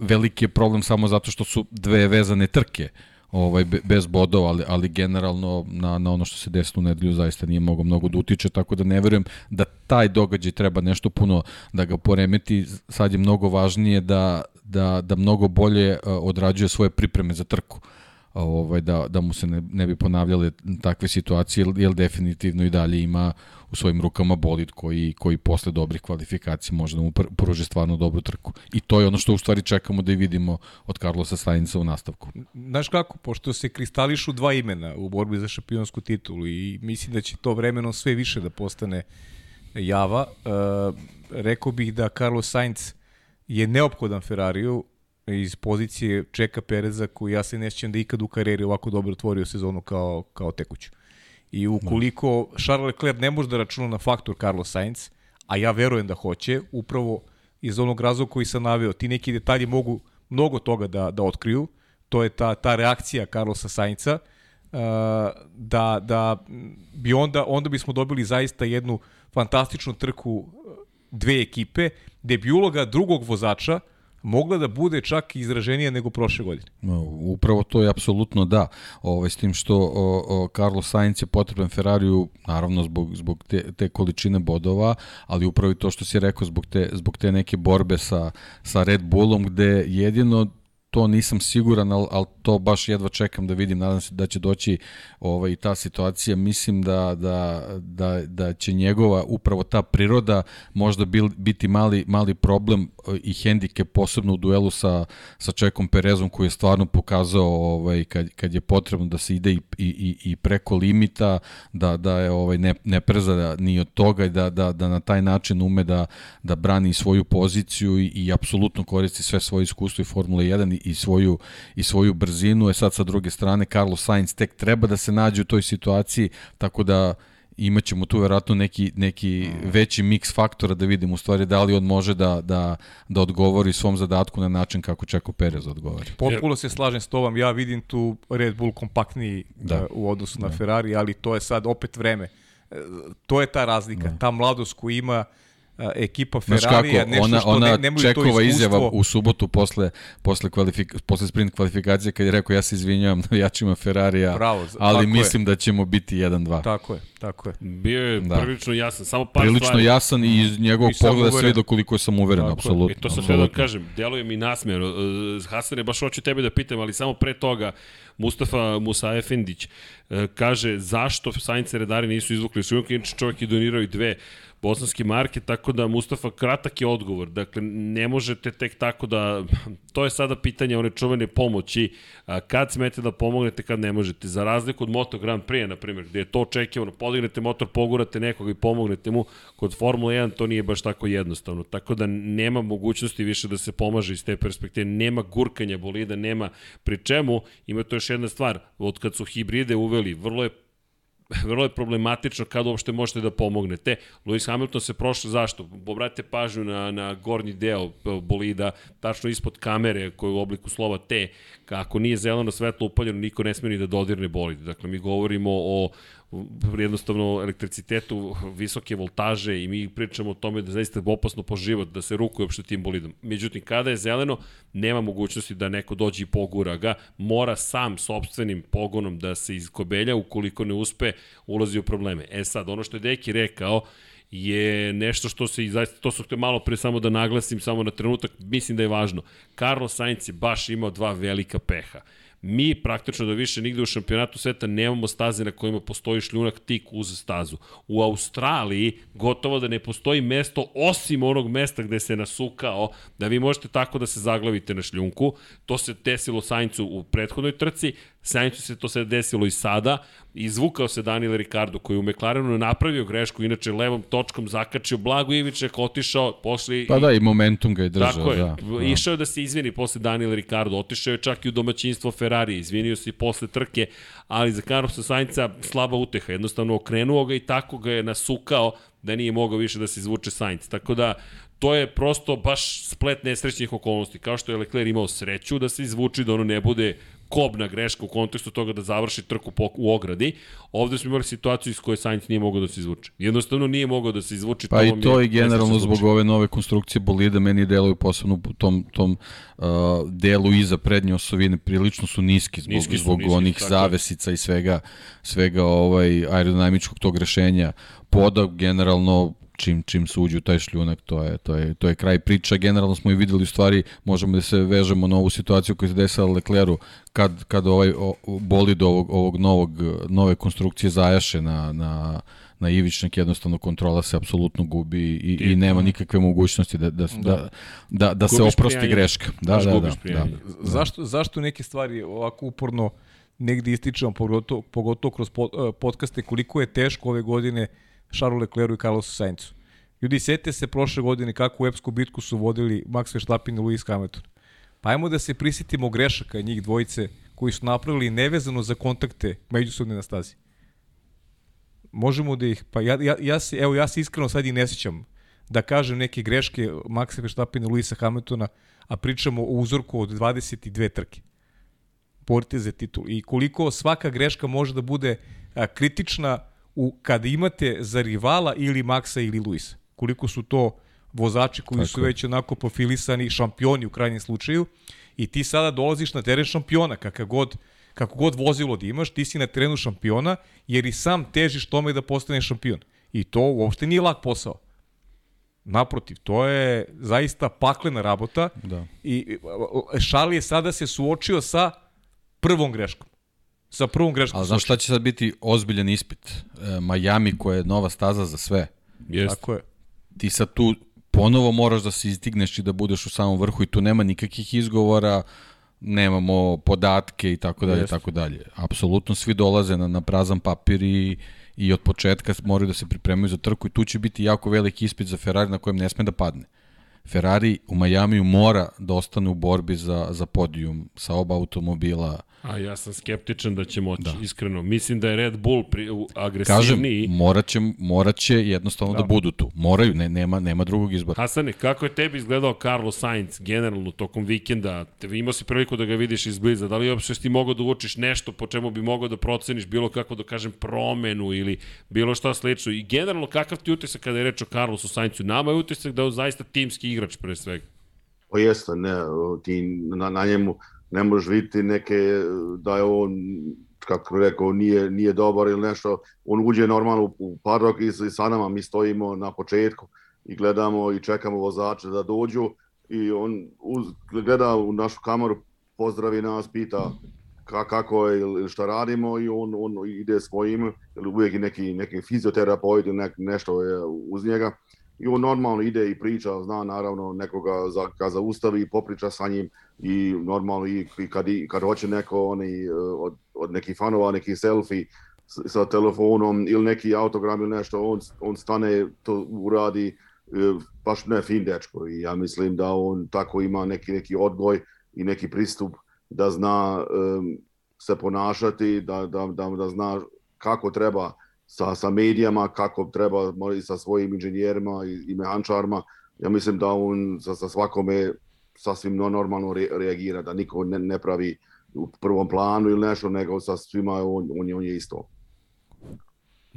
veliki je problem samo zato što su dve vezane trke ovaj, bez bodova, ali, ali generalno na, na ono što se desilo u nedelju zaista nije mogo mnogo da utiče, tako da ne verujem da taj događaj treba nešto puno da ga poremeti. Sad je mnogo važnije da, da, da mnogo bolje odrađuje svoje pripreme za trku. Uh, ovaj, da, da mu se ne, ne bi ponavljale takve situacije, jer, definitivno i dalje ima u svojim rukama bolid koji, koji posle dobrih kvalifikacija može da mu pruži stvarno dobru trku. I to je ono što u stvari čekamo da i vidimo od Carlosa Sainza u nastavku. Znaš kako, pošto se kristališu dva imena u borbi za šampionsku titulu i mislim da će to vremenom sve više da postane java, uh, rekao bih da Carlos Sainz je neophodan Ferrariju, iz pozicije Čeka Pereza koji ja se ne sjećam da ikad u karijeri ovako dobro otvorio sezonu kao, kao tekuću. I ukoliko Charles Leclerc ne može da računa na faktor Carlos Sainz, a ja verujem da hoće, upravo iz onog razloga koji sam naveo, ti neki detalji mogu mnogo toga da, da otkriju, to je ta, ta reakcija Carlosa Sainca, uh, da, da bi onda, onda bismo dobili zaista jednu fantastičnu trku dve ekipe, gde bi uloga drugog vozača, mogla da bude čak izraženija nego prošle godine. Upravo to je apsolutno da. Ovaj, s tim što o, o, Carlos Sainz je potreban Ferrariju, naravno zbog, zbog te, te količine bodova, ali upravo i to što si rekao zbog te, zbog te neke borbe sa, sa Red Bullom, gde jedino to nisam siguran, ali al to baš jedva čekam da vidim, nadam se da će doći ovaj, ta situacija. Mislim da, da, da, da će njegova upravo ta priroda možda bil, biti mali, mali problem e, i hendike posebno u duelu sa, sa Čekom Perezom koji je stvarno pokazao ovaj, kad, kad je potrebno da se ide i, i, i preko limita, da, da je ovaj, ne, ne preza ni od toga i da, da, da na taj način ume da, da brani svoju poziciju i, i apsolutno koristi sve svoje iskustvo i Formule 1 i, i svoju, i svoju brzinu. Je sad sa druge strane Carlos Sainz tek treba da se nađe u toj situaciji, tako da imaćemo tu verovatno neki, neki veći miks faktora da vidimo u stvari da li on može da, da, da odgovori svom zadatku na način kako Čeko Perez odgovori. Potpuno se slažem s tobom, ja vidim tu Red Bull kompaktniji da. uh, u odnosu na da. Ferrari, ali to je sad opet vreme. Uh, to je ta razlika, da. ta mladost koju ima ekipa Ferrari je nešto ona, što ona ne, nemaju to iskustvo. izjava u subotu posle, posle, kvalifik, posle sprint kvalifikacije kad je rekao ja se izvinjavam navijačima Ferrarija, Bravo, ali mislim je. da ćemo biti 1-2. Tako je, tako je. Bio je da. prilično jasan, samo par Prilično stvari. jasan i iz njegovog I pogleda se vidi koliko sam uveren, apsolutno. I to sam sve da kažem, deluje mi nasmjer. Uh, Hasan je baš hoću tebe da pitam, ali samo pre toga, Mustafa Musa Efendić uh, kaže zašto Sainz redari nisu izvukli šujunke, inače čovjek je donirao i dve bosanski marke, tako da Mustafa kratak je odgovor. Dakle, ne možete tek tako da, to je sada pitanje one čuvene pomoći, kad smete da pomognete, kad ne možete. Za razliku od Moto Grand Prix, na primjer, gde je to očekivano, podignete motor, pogurate nekoga i pomognete mu, kod Formula 1 to nije baš tako jednostavno. Tako da nema mogućnosti više da se pomaže iz te perspektive, nema gurkanja bolida, nema pri čemu, ima to još jedna stvar, od kad su hibride uveli, vrlo je vrlo je problematično kada uopšte možete da pomognete. Lewis Hamilton se prošao zašto? Obratite pažnju na, na gornji deo bolida, tačno ispod kamere koja je u obliku slova T, kako nije zeleno svetlo upaljeno, niko ne smije ni da dodirne bolid. Dakle, mi govorimo o jednostavno elektricitetu visoke voltaže i mi pričamo o tome da zaista je opasno po život da se rukuje uopšte tim bolidom. Međutim, kada je zeleno, nema mogućnosti da neko dođe i pogura ga, mora sam sobstvenim pogonom da se izkobelja, ukoliko ne uspe, ulazi u probleme. E sad, ono što je Deki rekao, je nešto što se zaista, to su htio malo pre samo da naglasim, samo na trenutak, mislim da je važno. Carlos Sainz je baš imao dva velika peha. Mi praktično da više nigde u šampionatu sveta nemamo staze na kojima postoji šljunak tik uz stazu. U Australiji gotovo da ne postoji mesto osim onog mesta gde se nasukao da vi možete tako da se zaglavite na šljunku. To se desilo Saincu u prethodnoj trci, Saincu se to se desilo i sada. Izvukao se Daniel Ricardo koji u McLarenu napravio grešku, inače levom točkom zakačio Blago Iviček, otišao, pošli... Pa da, i momentum ga je držao. Tako je, da, da. išao je da se izvini posle Daniel Ricardo, otišao je čak i u domaćinstvo Ferrari, izvinio se i posle trke, ali za Carlosa Sainca slaba uteha, jednostavno okrenuo ga i tako ga je nasukao da nije mogao više da se izvuče Sainz. Tako da, to je prosto baš splet nesrećnih okolnosti. Kao što je Leclerc imao sreću da se izvuči, da ono ne bude kobna greška u kontekstu toga da završi trku u ogradi. Ovde smo imali situaciju iz koje Sainz nije mogao da se izvuče. Jednostavno nije mogao da se izvuče. Pa i to je generalno zbog ove nove konstrukcije bolida meni deluju posebno u tom, tom uh, delu iza prednje osovine prilično su niski zbog, niski su, zbog niski, onih zavesica i svega, svega ovaj aerodinamičkog tog rešenja poda generalno čim čim se uđe u taj šljunak, to je to je to je kraj priče. Generalno smo i videli u stvari možemo da se vežemo na ovu situaciju koja se desila Lecleru kad kad ovaj o, bolid ovog ovog novog nove konstrukcije zajaše na na na ivičnik jednostavno kontrola se apsolutno gubi i, i, i nema nikakve mogućnosti da da da da, da, da se oprosti prijanje. greška. Da, da, da, da, da. Zašto zašto neke stvari ovako uporno negde ističemo pogotovo pogotovo kroz podcaste koliko je teško ove godine uh, Charles Leclercu i Carlosu Sainzu. Ljudi, setite se prošle godine kako u epsku bitku su vodili Max Verstappen i Lewis Hamilton. Pa ajmo da se prisjetimo grešaka njih dvojice koji su napravili nevezano za kontakte međusobne na stazi. Možemo da ih, pa ja, ja, ja se, evo ja se iskreno sad i ne sjećam da kažem neke greške Maxa Verstappen i Lewisa Hamiltona, a pričamo o uzorku od 22 trke. Borite za titul. I koliko svaka greška može da bude kritična u, kada imate za rivala ili Maxa ili Luisa. Koliko su to vozači koji Tako. su već onako profilisani šampioni u krajnjem slučaju i ti sada dolaziš na teren šampiona, kakav god, kako god vozilo da imaš, ti si na terenu šampiona jer i sam težiš tome da postane šampion. I to uopšte nije lak posao. Naprotiv, to je zaista paklena rabota Da. i e, Šali je sada se suočio sa prvom greškom. Sa prvom greškom. Ali znaš šta će sad biti ozbiljan ispit? E, Miami koja je nova staza za sve. Jeste. Tako je. Ti sad tu ponovo moraš da se izdigneš i da budeš u samom vrhu i tu nema nikakvih izgovora, nemamo podatke i tako dalje, tako dalje. Apsolutno svi dolaze na, na prazan papir i, i od početka moraju da se pripremaju za trku i tu će biti jako veliki ispit za Ferrari na kojem ne sme da padne. Ferrari u Majamiju mora da ostane u borbi za, za podijum sa oba automobila. A ja sam skeptičan da će moći, da. iskreno. Mislim da je Red Bull pri, u- Kažem, agresivniji. morat će, morat će jednostavno da. da budu tu. Moraju, ne, nema, nema drugog izbora. Hasane, kako je tebi izgledao Carlos Sainz generalno tokom vikenda? Te, imao si priliku da ga vidiš izbliza. Da li uopšte si ti mogao da uočiš nešto po čemu bi mogao da proceniš bilo kako da kažem promenu ili bilo šta slično? I generalno kakav ti utisak kada je reč o Carlosu Sainzu? Nama je utisak da je zaista timski igrač pre svega. Pa jeste, ne, ti na, na njemu ne možeš vidjeti neke, da je on, kako rekao, nije, nije dobar ili nešto, on uđe normalno u, padok i, sa nama mi stojimo na početku i gledamo i čekamo vozače da dođu i on uz, gleda u našu kameru, pozdravi nas, pita ka, kako je ili šta radimo i on, on ide svojim, ili uvijek je neki, neki fizioterapeut ili nek, nešto je uz njega. I on normalno ide i priča, zna naravno nekoga za, ga zaustavi i popriča sa njim i normalno i, i kad, i kad hoće neko oni, od, od nekih fanova neki selfie sa telefonom ili neki autogram ili nešto, on, on stane, to uradi, baš ne fin dečko i ja mislim da on tako ima neki, neki odgoj i neki pristup da zna um, se ponašati, da, da, da, da zna kako treba sa, sa medijama, kako treba sa svojim inženjerima i, i mehančarima. Ja mislim da on sa, sa svakome sasvim normalno re, reagira, da niko ne, ne pravi u prvom planu ili nešto, nego sa svima on, on, on je isto.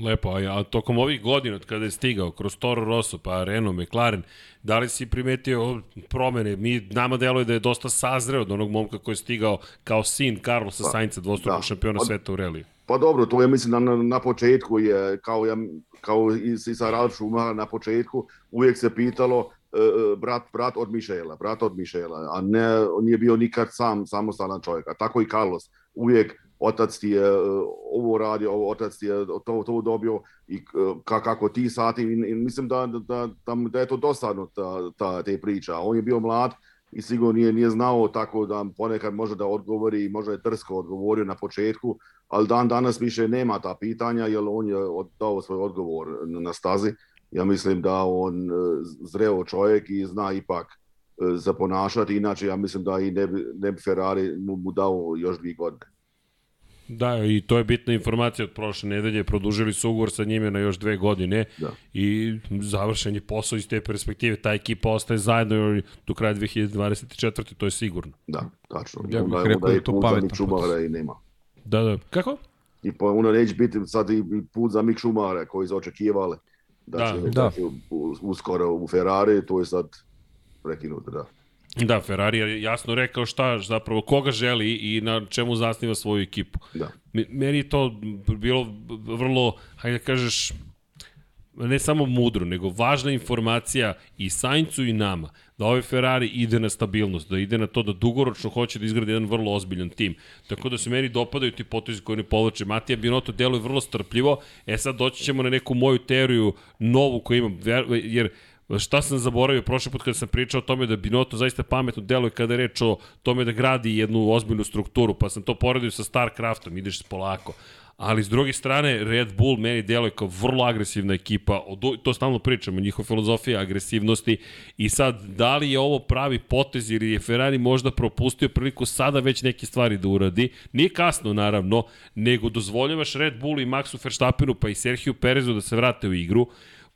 Lepo, a, a tokom ovih godina od kada je stigao kroz Toro Rosso, pa Renault, McLaren, da li si primetio promene? Mi, nama deluje da je dosta sazreo od onog momka koji je stigao kao sin Carlosa pa, Sainca, dvostrukog da. šampiona sveta u reliju. Pa dobro, to je mislim da na, na početku je, kao, ja, kao i, i sa Ralf Schumacher na početku, uvijek se pitalo brat, brat od Mišela, brat od Mišela, a ne, nije bio nikad sam samostalan čovjek, a tako i Carlos, uvijek otac ti je uh, ovo radio, ovo otac ti je to, to dobio i kako ti sati i, mislim da, da, da, da je to dosadno ta, ta, te priča. On je bio mlad i sigurno nije, nije znao tako da ponekad može da odgovori možda je drsko odgovorio na početku, ali dan danas više nema ta pitanja jer on je dao svoj odgovor na stazi. Ja mislim da on zreo čovjek i zna ipak za ponašati, inače ja mislim da i ne bi, ne bi Ferrari mu, mu dao još dvije godine. Da, i to je bitna informacija od prošle nedelje. Produžili su ugovor sa njime na još dve godine da. i završen je posao iz te perspektive. Ta ekipa ostaje zajedno do kraja 2024. To je sigurno. Da, tačno. Ja bih rekao da je to pametno. Šumara i nema. Da, da. Kako? I po, ono neće biti sad i put za Mik Šumara koji su očekivali da, da, da. uskoro u Ferrari, to je sad prekinuto, da. Da, Ferrari je jasno rekao šta, zapravo koga želi i na čemu zasniva svoju ekipu. Da. Meni je to bilo vrlo, hajde da kažeš, ne samo mudro, nego važna informacija i Saincu i nama, da ovaj Ferrari ide na stabilnost, da ide na to da dugoročno hoće da izgradi jedan vrlo ozbiljan tim. Tako da se meni dopadaju ti potezi koji ne povlače. Matija Binotto deluje vrlo strpljivo, e sad doći ćemo na neku moju teoriju novu koju imam, jer Šta sam zaboravio prošli put kada sam pričao o tome da Binotto zaista pametno deluje kada je reč o tome da gradi jednu ozbiljnu strukturu, pa sam to poredio sa StarCraftom, ideš polako. Ali s druge strane, Red Bull meni deluje kao vrlo agresivna ekipa, to stalno pričamo, njihova filozofija agresivnosti i sad, da li je ovo pravi potez ili je Ferrari možda propustio priliku sada već neke stvari da uradi, nije kasno naravno, nego dozvoljavaš Red Bull i Maxu Verstappenu pa i Sergio Perezu da se vrate u igru,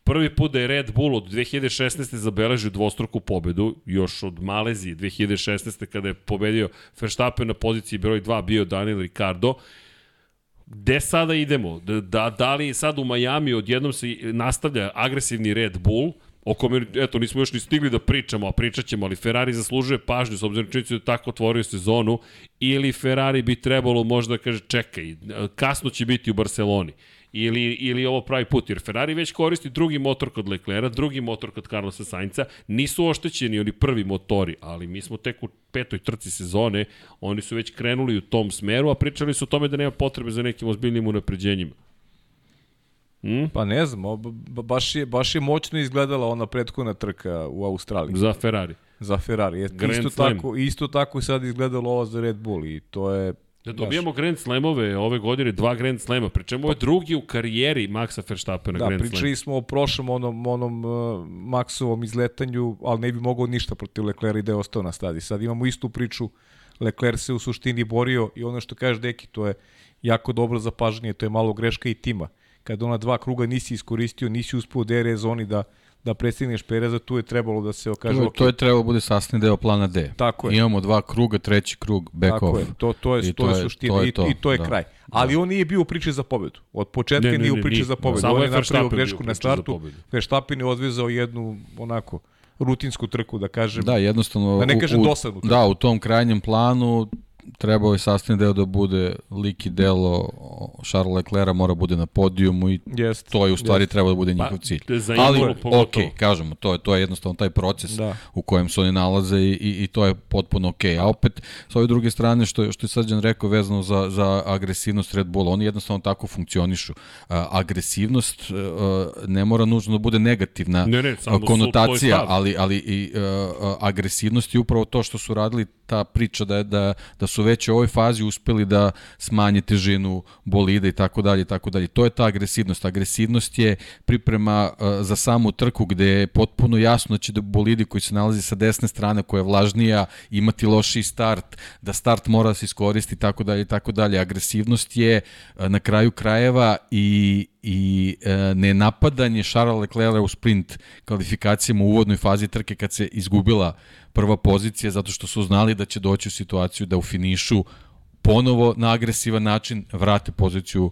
Prvi put da je Red Bull od 2016. zabeležio dvostruku pobedu, još od Malezije 2016. kada je pobedio Verstappen na poziciji broj 2 bio Daniel Ricardo. Gde sada idemo? Da, da, da li sad u Majami odjednom se nastavlja agresivni Red Bull, o kome, eto, nismo još ni stigli da pričamo, a pričat ćemo, ali Ferrari zaslužuje pažnju, s obzirom činjenicu da tako otvorio sezonu, ili Ferrari bi trebalo možda da kaže, čekaj, kasno će biti u Barceloni ili, ili ovo pravi put, jer Ferrari već koristi drugi motor kod Leclera, drugi motor kod Carlosa Sainca, nisu oštećeni oni prvi motori, ali mi smo tek u petoj trci sezone, oni su već krenuli u tom smeru, a pričali su o tome da nema potrebe za nekim ozbiljnim unapređenjima. Hmm? Pa ne znam, baš je, baš je moćno izgledala ona prethodna trka u Australiji. Za Ferrari. Za Ferrari. Isto, Slam. tako, isto tako je sad izgledalo ovo za Red Bull i to je Da dobijamo Grand Slamove ove godine, dva Grand Slama, pričemu je drugi u karijeri Maxa Verstappena da, Grand Slam. Da, pričali smo o prošlom onom, onom uh, Maxovom izletanju, ali ne bi mogao ništa protiv Leclerc i da je ostao na stadi. Sad imamo istu priču, Leclerc se u suštini borio i ono što kaže Deki, to je jako dobro zapažanje, to je malo greška i tima. Kada ona dva kruga nisi iskoristio, nisi uspio u DRS zoni da da prestigneš Pereza, tu je trebalo da se okaže... To, okay. to je trebalo da bude sasni deo plana D. Tako je. Imamo dva kruga, treći krug, back Tako off. je, to, to je, to, to je suština to je to. i, i to je da. kraj. Ali da. on nije bio u priči za pobedu. Od početka ne, ne, nije u priči za pobedu. Samo on je napravio grešku na startu. Verstappen je odvezao jednu onako rutinsku trku, da kažem. Da, jednostavno... Da ne kažem dosadnu trku. Da, u tom krajnjem planu trebao je sastavni deo da bude lik i delo Charles Leclerc mora bude na podijumu i yes, to je u stvari yes. treba da bude njihov pa, cilj. Pa, Ali, ok, kažemo, to je, to je jednostavno taj proces da. u kojem se oni nalaze i, i, i to je potpuno ok. A opet, s ove druge strane, što, što je Srđan rekao vezano za, za agresivnost Red Bulla, oni jednostavno tako funkcionišu. A, agresivnost a, ne mora nužno da bude negativna ne, ne, konotacija, ali, ali i a, agresivnost je upravo to što su radili ta priča da, da, da su već u ovoj fazi uspeli da smanje težinu bolida i tako dalje tako dalje. To je ta agresivnost. Agresivnost je priprema uh, za samu trku gde je potpuno jasno da će da bolidi koji se nalazi sa desne strane koja je vlažnija imati lošiji start, da start mora da se iskoristi tako dalje tako dalje. Agresivnost je uh, na kraju krajeva i i e, nenapadanje Charles Leclerc u sprint kvalifikacijama u uvodnoj fazi trke kad se izgubila prva pozicija zato što su znali da će doći u situaciju da u finišu ponovo na agresivan način vrate poziciju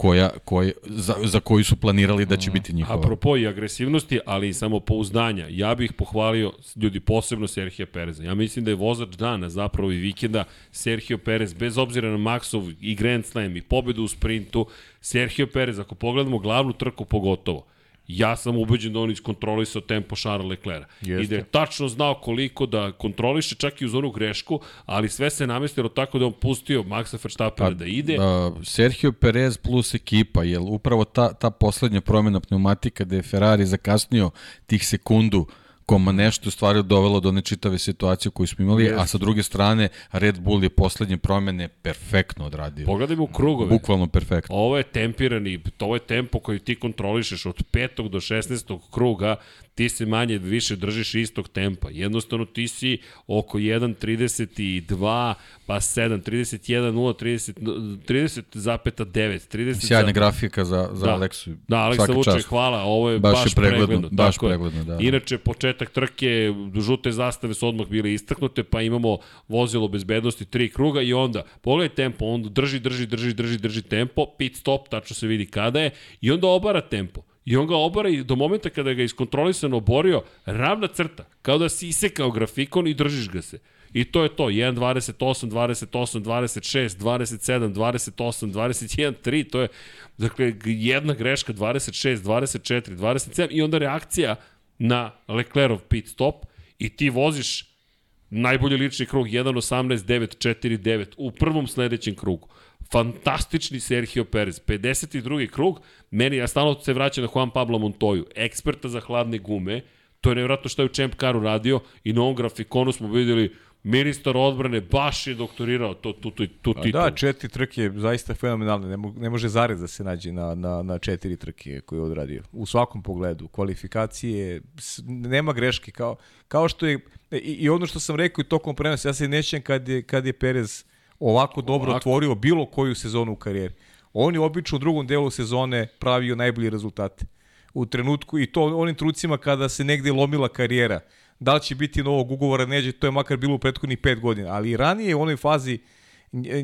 koja, koja, za, za koju su planirali da će biti njihova. Apropo i agresivnosti, ali i samopouzdanja, ja bih pohvalio ljudi posebno Serhija Pereza. Ja mislim da je vozač dana zapravo i vikenda Sergio Perez, bez obzira na Maxov i Grand Slam i pobedu u sprintu, Sergio Perez, ako pogledamo glavnu trku pogotovo, ja sam ubeđen da on iskontrolisao tempo Charles Leclerc. Jeste. I da je tačno znao koliko da kontroliše čak i uz onu grešku, ali sve se namestilo tako da on pustio Maxa Verstappena pa, da ide. A, Sergio Perez plus ekipa, jer upravo ta, ta poslednja promjena pneumatika da je Ferrari zakasnio tih sekundu koma nešto stvari dovelo do nečitave situacije koju smo imali, yes. a sa druge strane Red Bull je poslednje promene perfektno odradio. Pogledajmo u krugove. Bukvalno perfektno. Ovo je tempirani, to je tempo koji ti kontrolišeš od 5. do 16. kruga, ti se manje više držiš istog tempa. Jednostavno ti si oko 1.32, pa 7, 31, 0, 30, 30,9. 30 Sjajna grafika za, za da. Aleksu. Da, Aleksa Vuče, hvala, ovo je baš, baš je pregledno. pregledno. Baš pregledno, da. Inače, početak trke, žute zastave su odmah bile istaknute, pa imamo vozilo bezbednosti, tri kruga i onda, pogledaj tempo, onda drži, drži, drži, drži, drži tempo, pit stop, tačno se vidi kada je, i onda obara tempo. I on ga obara i do momenta kada ga iskontrolisano oborio, ravna crta, kao da si isekao grafikon i držiš ga se. I to je to, 1, 28, 28, 26, 27, 28, 21, 3, to je, dakle, jedna greška, 26, 24, 27 i onda reakcija na Leclerov pit stop i ti voziš najbolji lični krug 1.18, 9, 4, 9 u prvom sledećem krugu fantastični Sergio Perez. 52. krug, meni, ja stalno se vraćam na Juan Pablo Montoju, eksperta za hladne gume, to je nevratno što je u Champ Caru radio i na ovom grafikonu smo videli ministar odbrane baš je doktorirao to, tu, tu, tu titul. Da, četiri trke zaista fenomenalne. Ne, mo, ne može zarez da se nađe na, na, na četiri trke koje je odradio. U svakom pogledu. Kvalifikacije, nema greške. Kao, kao što je, i, i ono što sam rekao i tokom prenosa, ja se nećem kad je, kad je Perez ovako dobro ovako. otvorio bilo koju sezonu u karijeri. On je obično u drugom delu sezone pravio najbolje rezultate. U trenutku, i to onim trucima kada se negde lomila karijera, da li će biti novog ugovora, neđe, to je makar bilo u prethodnih pet godina. Ali i ranije u onoj fazi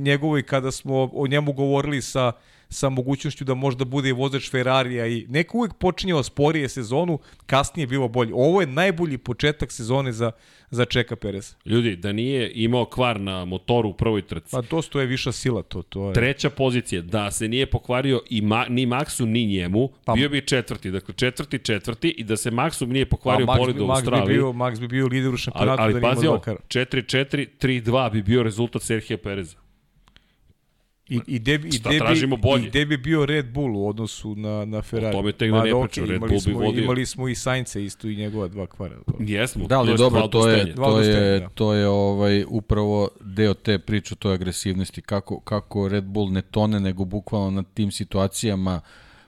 njegovoj kada smo o njemu govorili sa, sa mogućnošću da možda bude i vozač Ferrarija i neko uvek počinjao sporije sezonu, kasnije je bilo bolje. Ovo je najbolji početak sezone za, za Čeka Perez. Ljudi, da nije imao kvar na motoru u prvoj trci. Pa to stoje viša sila, to, to je... Treća pozicija, da se nije pokvario i ma, ni Maxu ni njemu, pa, bio bi četvrti. Dakle, četvrti, četvrti i da se Maxu nije pokvario Max bolid bi- u Max bi Australiji. bio, Max bi bio lider u Ali, šampionatu ali da nije pazi imao ovo, Dakara. 4-4, 3-2 bi bio rezultat Serhija Pereza. I, i gde, bi- i Šta gde tražimo bi, bolje? I gde bi bio Red Bull u odnosu na, na Ferrari? O tome tek da ne pričam, Red imali Bull bi smo, vodio. Imali smo i Sainca isto i njegova dva kvara. Jesmo. Da, ali jest dobro, to je, odustajanja. Dva to je, da. to je ovaj, upravo deo te priče, o toj agresivnosti, kako, kako Red Bull ne tone, nego bukvalno na tim situacijama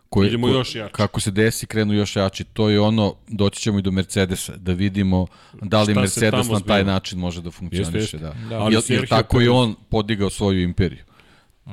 koje, Idemo ko- još jače. kako se desi, krenu još jači. To je ono, doći ćemo i do Mercedesa, da vidimo da li Šta Mercedes na taj način može da funkcioniše. jeste. Da. Da. Ali Jer, jer tako i Perez- on podigao svoju imperiju.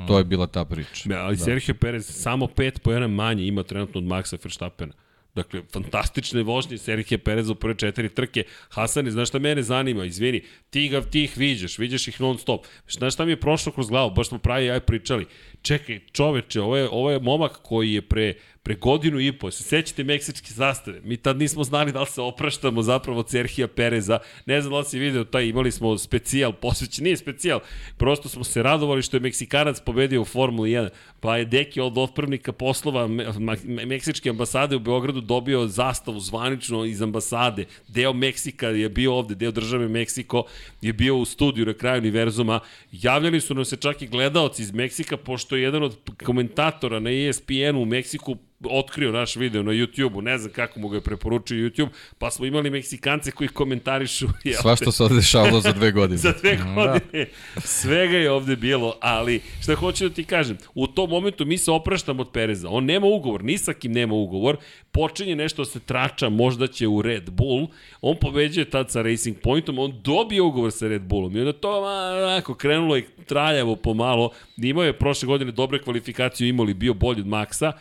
To je bila ta priča. Ja, ali da. Sergio Perez samo pet pojena manje ima trenutno od Maxa Verstappena. Dakle, fantastične vožnje Sergio Perez u prve četiri trke. Hasane, znaš šta mene zanima? Izvini, ti, ga, ti ih viđaš, viđaš ih non stop. Znaš šta mi je prošlo kroz glavu? Baš smo pravi ja pričali. Čekaj, čoveče, ovo je, ovo je momak koji je pre, pre godinu i po. Se sećate meksičke zastave? Mi tad nismo znali da li se opraštamo zapravo od Serhija Pereza. Ne znam da li si video taj, imali smo specijal posvećen, nije specijal. Prosto smo se radovali što je Meksikanac pobedio u Formuli 1. Pa je Deki od otpravnika poslova me, me, Meksičke ambasade u Beogradu dobio zastavu zvanično iz ambasade. Deo Meksika je bio ovde, deo države Meksiko je bio u studiju na kraju univerzuma. Javljali su nam se čak i gledaoci iz Meksika, pošto je jedan od komentatora na ESPN-u u Meksiku otkrio naš video na YouTube-u, ne znam kako mu ga je preporučio YouTube, pa smo imali Meksikance koji komentarišu. jel te? Svašta se ovde dešavalo za dve godine. za dve godine. Svega je ovde bilo, ali šta hoću da ti kažem, u tom momentu mi se opraštamo od Pereza. On nema ugovor, ni sa kim nema ugovor, počinje nešto da se trača, možda će u Red Bull, on pobeđuje tad sa Racing Pointom, on dobije ugovor sa Red Bullom i onda to onako krenulo je traljavo pomalo, imao je prošle godine dobre kvalifikacije, imali bio bolji od Maxa,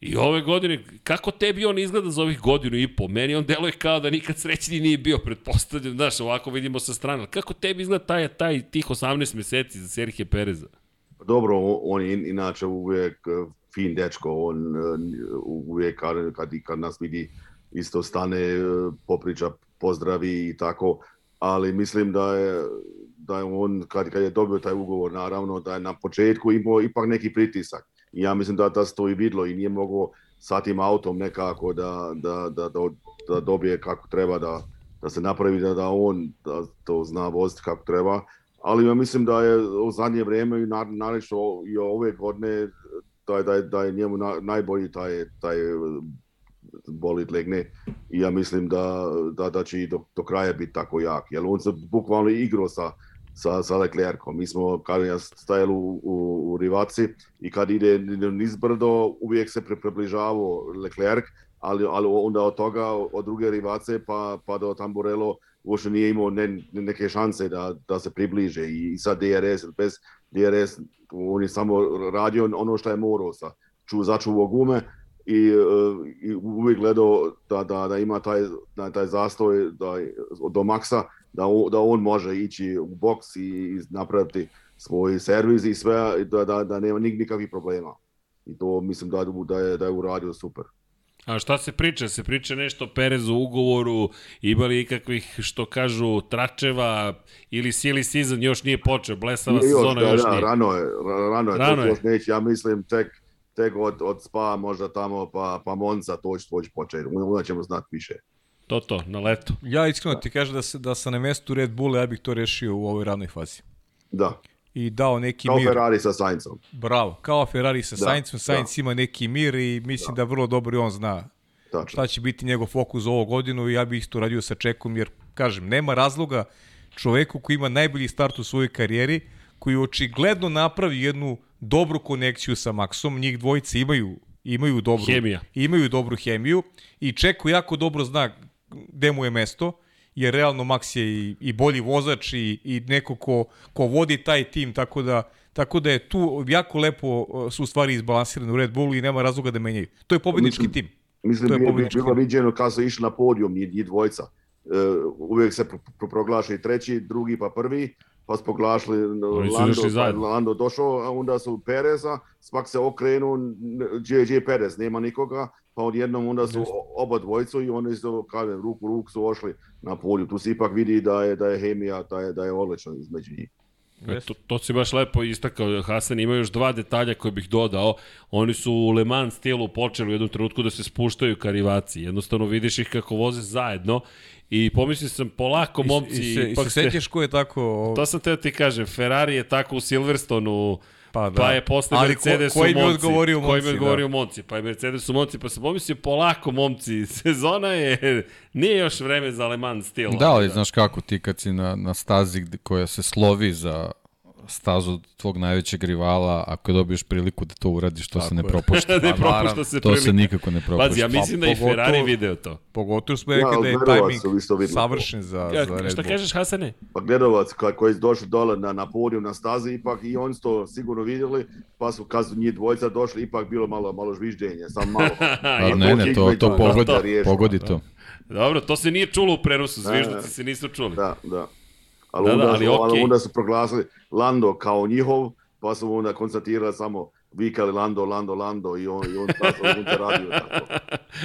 I ove godine, kako tebi on izgleda za ovih godinu i po? Meni on deluje kao da nikad srećni nije bio, pretpostavljam, znaš, ovako vidimo sa strane. Kako tebi izgleda taj, taj tih 18 meseci za Serhije Pereza? Dobro, on- je in- inače uvijek eh, fin dečko, on eh, uvijek kad, kad, kad nas vidi isto stane, eh, popriča, pozdravi i tako, ali mislim da je, da je on, kad, kad je dobio taj ugovor, naravno, da je na početku imao ipak neki pritisak. I ja mislim da, da se to i vidlo i nije mogao sa tim autom nekako da, da, da, da, da dobije kako treba, da, da se napravi da, da on da to zna voziti kako treba. Ali ja mislim da je u zadnje vrijeme i na, narečno i ove godine da je, da je, da je njemu na, najbolji taj, taj bolid legne i ja mislim da, da, da će i do, do kraja biti tako jak. Jer on se bukvalno igrao sa, sa, sa Leclercom. Mi smo, kad je stajali u, u, u rivaci i kad ide nizbrdo, uvijek se pri- približavao Leclerc, ali, ali onda od toga, od druge rivace pa, pa do Tamburello uopšte nije imao ne, ne- neke šanse da, da se približe i, i sad DRS, bez DRS on je samo radio ono što je morao sa ču, začuvao gume i, uh, i uvijek gledao da, da, da ima taj, da, taj zastoj da, do maksa, da on, da on može ići u boks i, napraviti svoj servis i sve, da, da, da nema nik, nikakvih problema. I to mislim da, da, je, da je uradio super. A šta se priča? Se priča nešto o Perezu u ugovoru, ima li ikakvih, što kažu, tračeva ili silly season još nije počeo, blesava sezona da, još da, nije. Rano je, ra- rano je, Rano to je. još neće, ja mislim tek, tek od, od Spa možda tamo pa, pa Monza to će, to će početi, onda ćemo znati više. To to, na leto. Ja iskreno ti kažem da, se, da sam na mestu Red Bulla, ja bih to rešio u ovoj ranoj fazi. Da, I dao neki kao mir. Ferrari sa Saincom. Bravo, kao Ferrari sa Da, Saincom, Sainz ima neki mir i mislim da. vrlo dobro i on zna Tačno. šta će biti njegov fokus za ovu godinu i ja bih isto radio sa Čekom jer, kažem, nema razloga čoveku koji ima najbolji start u svojoj karijeri, koji očigledno napravi jednu dobru konekciju sa Maxom, njih dvojice imaju imaju dobru Hemija. imaju dobru hemiju i Čeko jako dobro zna gde mu je mesto, jer realno Max je i, i bolji vozač i, i neko ko, ko vodi taj tim, tako da Tako da je tu jako lepo uh, su stvari izbalansirane u Red Bullu i nema razloga da menjaju. To je pobednički Mislim- tim. Mislim, To je pobednički bilo tim. viđeno kad su išli na podijum njih, njih dvojica. Uh, uvijek se pro, pro, proglaša i treći, drugi pa prvi pa su proglašili su Lando, pa. Lando došao, a onda su Pereza, spak se okrenuo, gdje, gdje je Perez, nema nikoga, pa odjednom onda su oba dvojicu i oni su, kažem, ruku ruku su ošli na polju. Tu se ipak vidi da je, da je hemija, da je, da je odlična između njih. E, To, to si baš lepo istakao, Hasan, ima još dva detalja koje bih dodao. Oni su u Le Mans stilu počeli u jednom trenutku da se spuštaju karivaci. Jednostavno vidiš ih kako voze zajedno i pomislio sam polako momci... I, se, i ipak se ste- sećaš ko je tako... To sam teo ti kažem, Ferrari je tako u Silverstonu, Pa pa, da. pa je posle Ali Mercedes ko- koji u bi Monci. odgovorio Koji bi Monci, odgovorio Monci, pa je Mercedes u Monci, pa sam pomislio polako momci, sezona je, nije još vreme za Le Mans stil. Da, ali znaš kako ti kad si na, na stazi koja se slovi za stazu tvog najvećeg rivala, ako dobiješ priliku da to uradiš, to se ne je. propušta. ne Pa, propušta se to se nikako ne propušta. Pazi, ja mislim da i pogotovo- Ferrari video to. Pogotovo smo Ja, rekli da je gledovac to. savršen za, za Ja, Red šta Bull. kažeš, Hasane? Pa gledalac ka- koji su došli dole na, na podijum na stazi, ipak i oni to sigurno vidjeli, pa su kad su njih dvojica došli, ipak bilo malo, malo žvižđenje, sam malo. A ne, ne, to, to pogodi, pogodi to. Dobro, to se nije čulo u prenosu, zvižduci se nisu čuli. Da, da. Ali, Da, da, onda, ali su, okej. onda su proglasili Lando kao njihov, pa su onda konstatirali samo vikali Lando, Lando, Lando i on, i on unutar radio. Tako.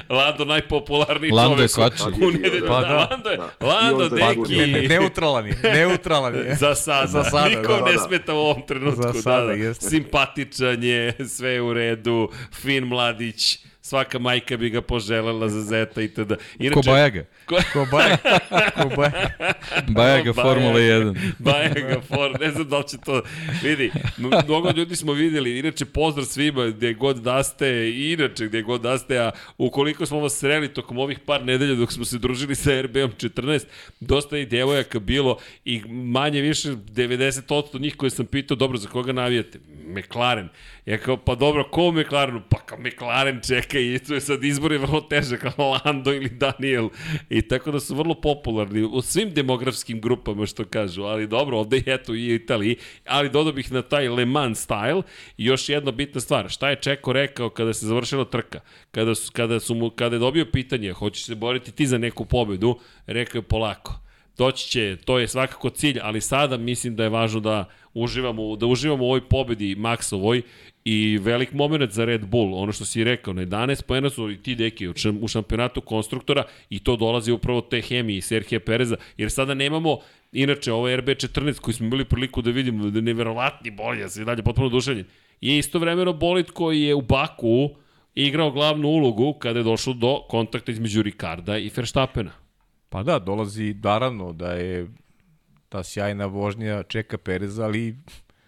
Lando najpopularniji Lando je čovek. svačiji. u nedelju. Pa da, da. Lando je, Da. Lando, on deki. Ne, ne, neutralan je, neutralan je. Za sada. Za sada, Nikom da. ne Da, da. smeta u ovom trenutku. Za sada, da, da. jeste. Simpatičan je, sve je u redu, fin mladić, svaka majka bi ga poželela za zeta i tada. Inače, Ko Bajaga. Ko, Ko Bajaga, ko Bajaga. Bajaga Formula 1. Bajaga For, ne znam da li će to, vidi, mnogo ljudi smo videli, inače pozdrav svima gde god da ste, i inače gde god da ste, a ukoliko smo vas sreli tokom ovih par nedelja dok smo se družili sa RB-om 14, dosta je i devojaka bilo i manje više 90% njih koje sam pitao, dobro, za koga navijate? McLaren. Ja kao, pa dobro, ko u McLarenu? Pa kao McLaren čeka i tu je sad izbor je vrlo teže kao Lando ili Daniel. I tako da su vrlo popularni u svim demografskim grupama što kažu, ali dobro, ovde je eto i Italiji, ali dodao bih na taj Le Mans style i još jedna bitna stvar, šta je Čeko rekao kada se završila trka, kada, su, kada, su mu, kada je dobio pitanje, hoćeš se boriti ti za neku pobedu, rekao je polako. Doći će, to je svakako cilj, ali sada mislim da je važno da uživamo, da uživamo u ovoj pobedi Maxovoj i velik moment za Red Bull, ono što si rekao, na 11 pojena su i ti deki u u šampionatu konstruktora i to dolazi upravo te hemije i Serhije Pereza, jer sada nemamo Inače, ovo je RB14 koji smo imali priliku da vidimo, da neverovatni bolje, ja i dalje potpuno dušenjen. Je istovremeno bolit koji je u Baku igrao glavnu ulogu kada je došlo do kontakta između Ricarda i Verstappena. Pa da, dolazi naravno da je ta sjajna vožnja čeka Pereza, ali